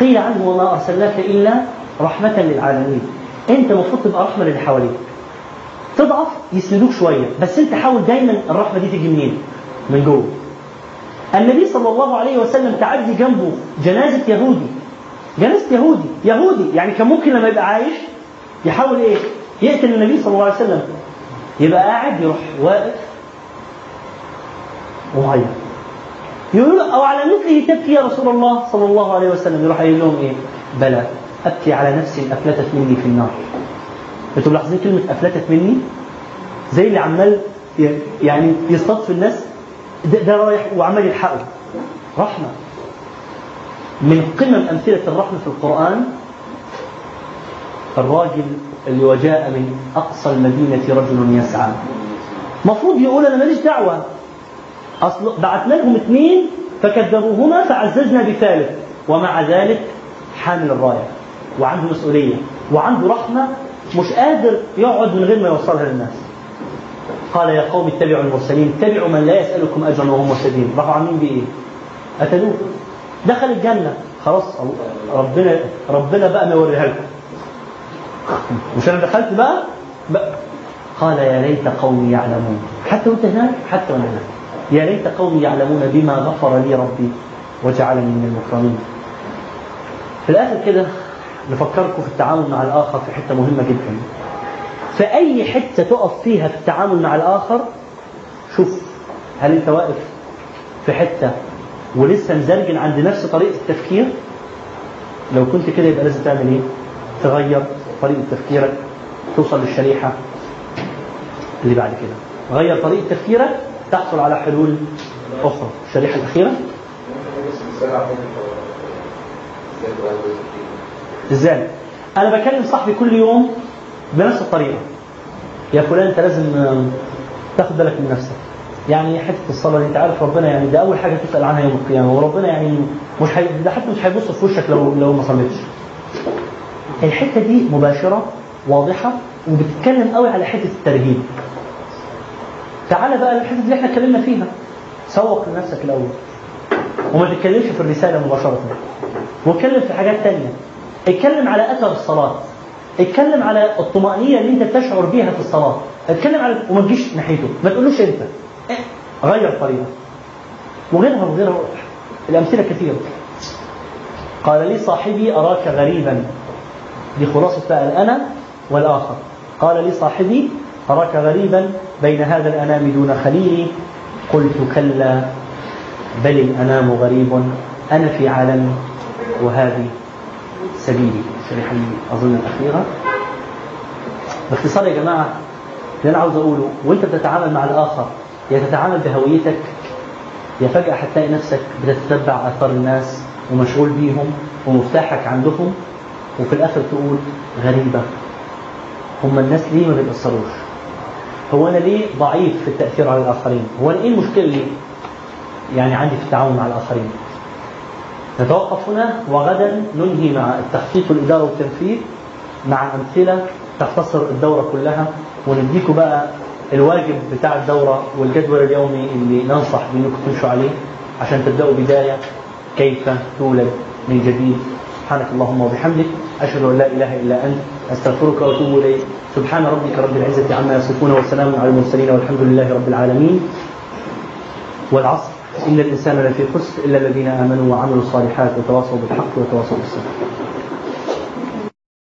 قيل عنه وما أرسلناك إلا رحمة للعالمين. أنت المفروض تبقى رحمة للي حواليك. تضعف يسندوك شوية بس أنت حاول دايما الرحمة دي تيجي منين؟ من جوه. النبي صلى الله عليه وسلم تعدي جنبه جنازة يهودي. جنازة يهودي يهودي. يعني كان ممكن لما يبقى عايش يحاول إيه؟ يقتل النبي صلى الله عليه وسلم. يبقى قاعد يروح واقف ومعيط يقول له أو على مثله تبكي يا رسول الله صلى الله عليه وسلم. يروح قايل لهم إيه؟ بلى أبكي على نفسي أفلتت مني في النار. أنتوا ملاحظين كلمه أفلتت مني؟ زي اللي عمال يعني يصطاد في الناس. ده, ده رايح وعمال يلحقه. رحمة. من قمم أمثلة الرحمة في القرآن الراجل اللي وجاء من أقصى المدينة رجل يسعى. المفروض يقول أنا ماليش دعوة. أصل بعثنا لهم اثنين فكذبوهما فعززنا بثالث. ومع ذلك حامل الراية وعنده مسؤولية وعنده رحمة مش قادر يقعد من غير ما يوصلها للناس. قال يا قوم اتبعوا المرسلين اتبعوا من لا يسألكم أجرا وهم مهتدين راحوا عاملين بيه إيه؟ قتلوه دخل الجنة. خلاص ربنا ربنا بقى ما يوريها لكم. مش أنا دخلت بقى, بقى قال يا ليت قومي يعلمون. حتى وأنت هناك؟ حتى وأنا هناك. يا ليت قومي يعلمون بما غفر لي ربي وجعلني من المكرمين. في الآخر كده نفكركم في التعامل مع الآخر في حتة مهمة جدا. في أي حتة تقف فيها في التعامل مع الآخر؟ شوف هل أنت واقف في حتة ولسه مزرجن عند نفس طريقة التفكير؟ لو كنت كده يبقى لازم تعمل إيه؟ تغير طريقة تفكيرك توصل للشريحة اللي بعد كده. غير طريقة تفكيرك تحصل على حلول أخرى. الشريحه الأخيرة؟ إزاي؟ أنا بكلم صاحبي كل يوم بنفس الطريقة. يا فلان أنت لازم تاخد بالك من نفسك. يعني حتة الصلاة دي أنت عارف ربنا يعني ده أول حاجة تسأل عنها يوم القيامة. وربنا يعني مش هي... ده حتى مش هيبص في وشك لو لو ما صليتش. الحتة دي مباشرة واضحة وبتتكلم قوي على حتة الترهيب. تعالى بقى الحته اللي إحنا اتكلمنا فيها. سوق لنفسك الأول. وما تتكلمش في الرسالة مباشرة. واتكلم في حاجات تانية. اتكلم على أثر الصلاة. اتكلم على الطمأنينة اللي انت تشعر بيها في الصلاة. اتكلم على وما تجيش ناحيته. ما تقولوش انت. آه، غير طريقة. وغيرها وغيرها. الأمثلة كثيرة. قال لي صاحبي أراك غريبا. دي خلاصة بقى الأنا والآخر. قال لي صاحبي أراك غريبا بين هذا الأنام دون خليلي. قلت كلا بل الأنام غريب. أنا في عالم وهذه سبيلي. اللي أظن الأخيرة. باختصار يا جماعة اللي أنا عاوز أقوله وأنت بتتعامل مع الآخر يا تتعامل بهويتك يا فجأة هتلاقي نفسك بتتبع آثار الناس ومشغول بيهم ومفتاحك عندهم وفي الآخر تقول غريبة. هم الناس ليه ما بيتأثروش؟ هو أنا ليه ضعيف في التأثير على الآخرين؟ هو أنا إيه المشكلة اللي يعني عندي في التعامل مع الآخرين؟ نتوقف هنا وغدا ننهي مع التخطيط والإدارة والتنفيذ مع أمثلة تختصر الدورة كلها ونديكم بقى الواجب بتاع الدورة والجدول اليومي اللي ننصح بأنكم تمشوا عليه عشان تبدأوا بداية كيف تولد من جديد سبحانك اللهم وبحمدك أشهد أن لا إله إلا أنت أستغفرك وأتوب إليك. سبحان ربك رب العزة عما يصفون وسلام على المرسلين والحمد لله رب العالمين. والعصر إن الإنسان لفي خسر إلا الذين آمنوا وعملوا الصالحات وتواصوا بالحق وتواصوا بالصبر.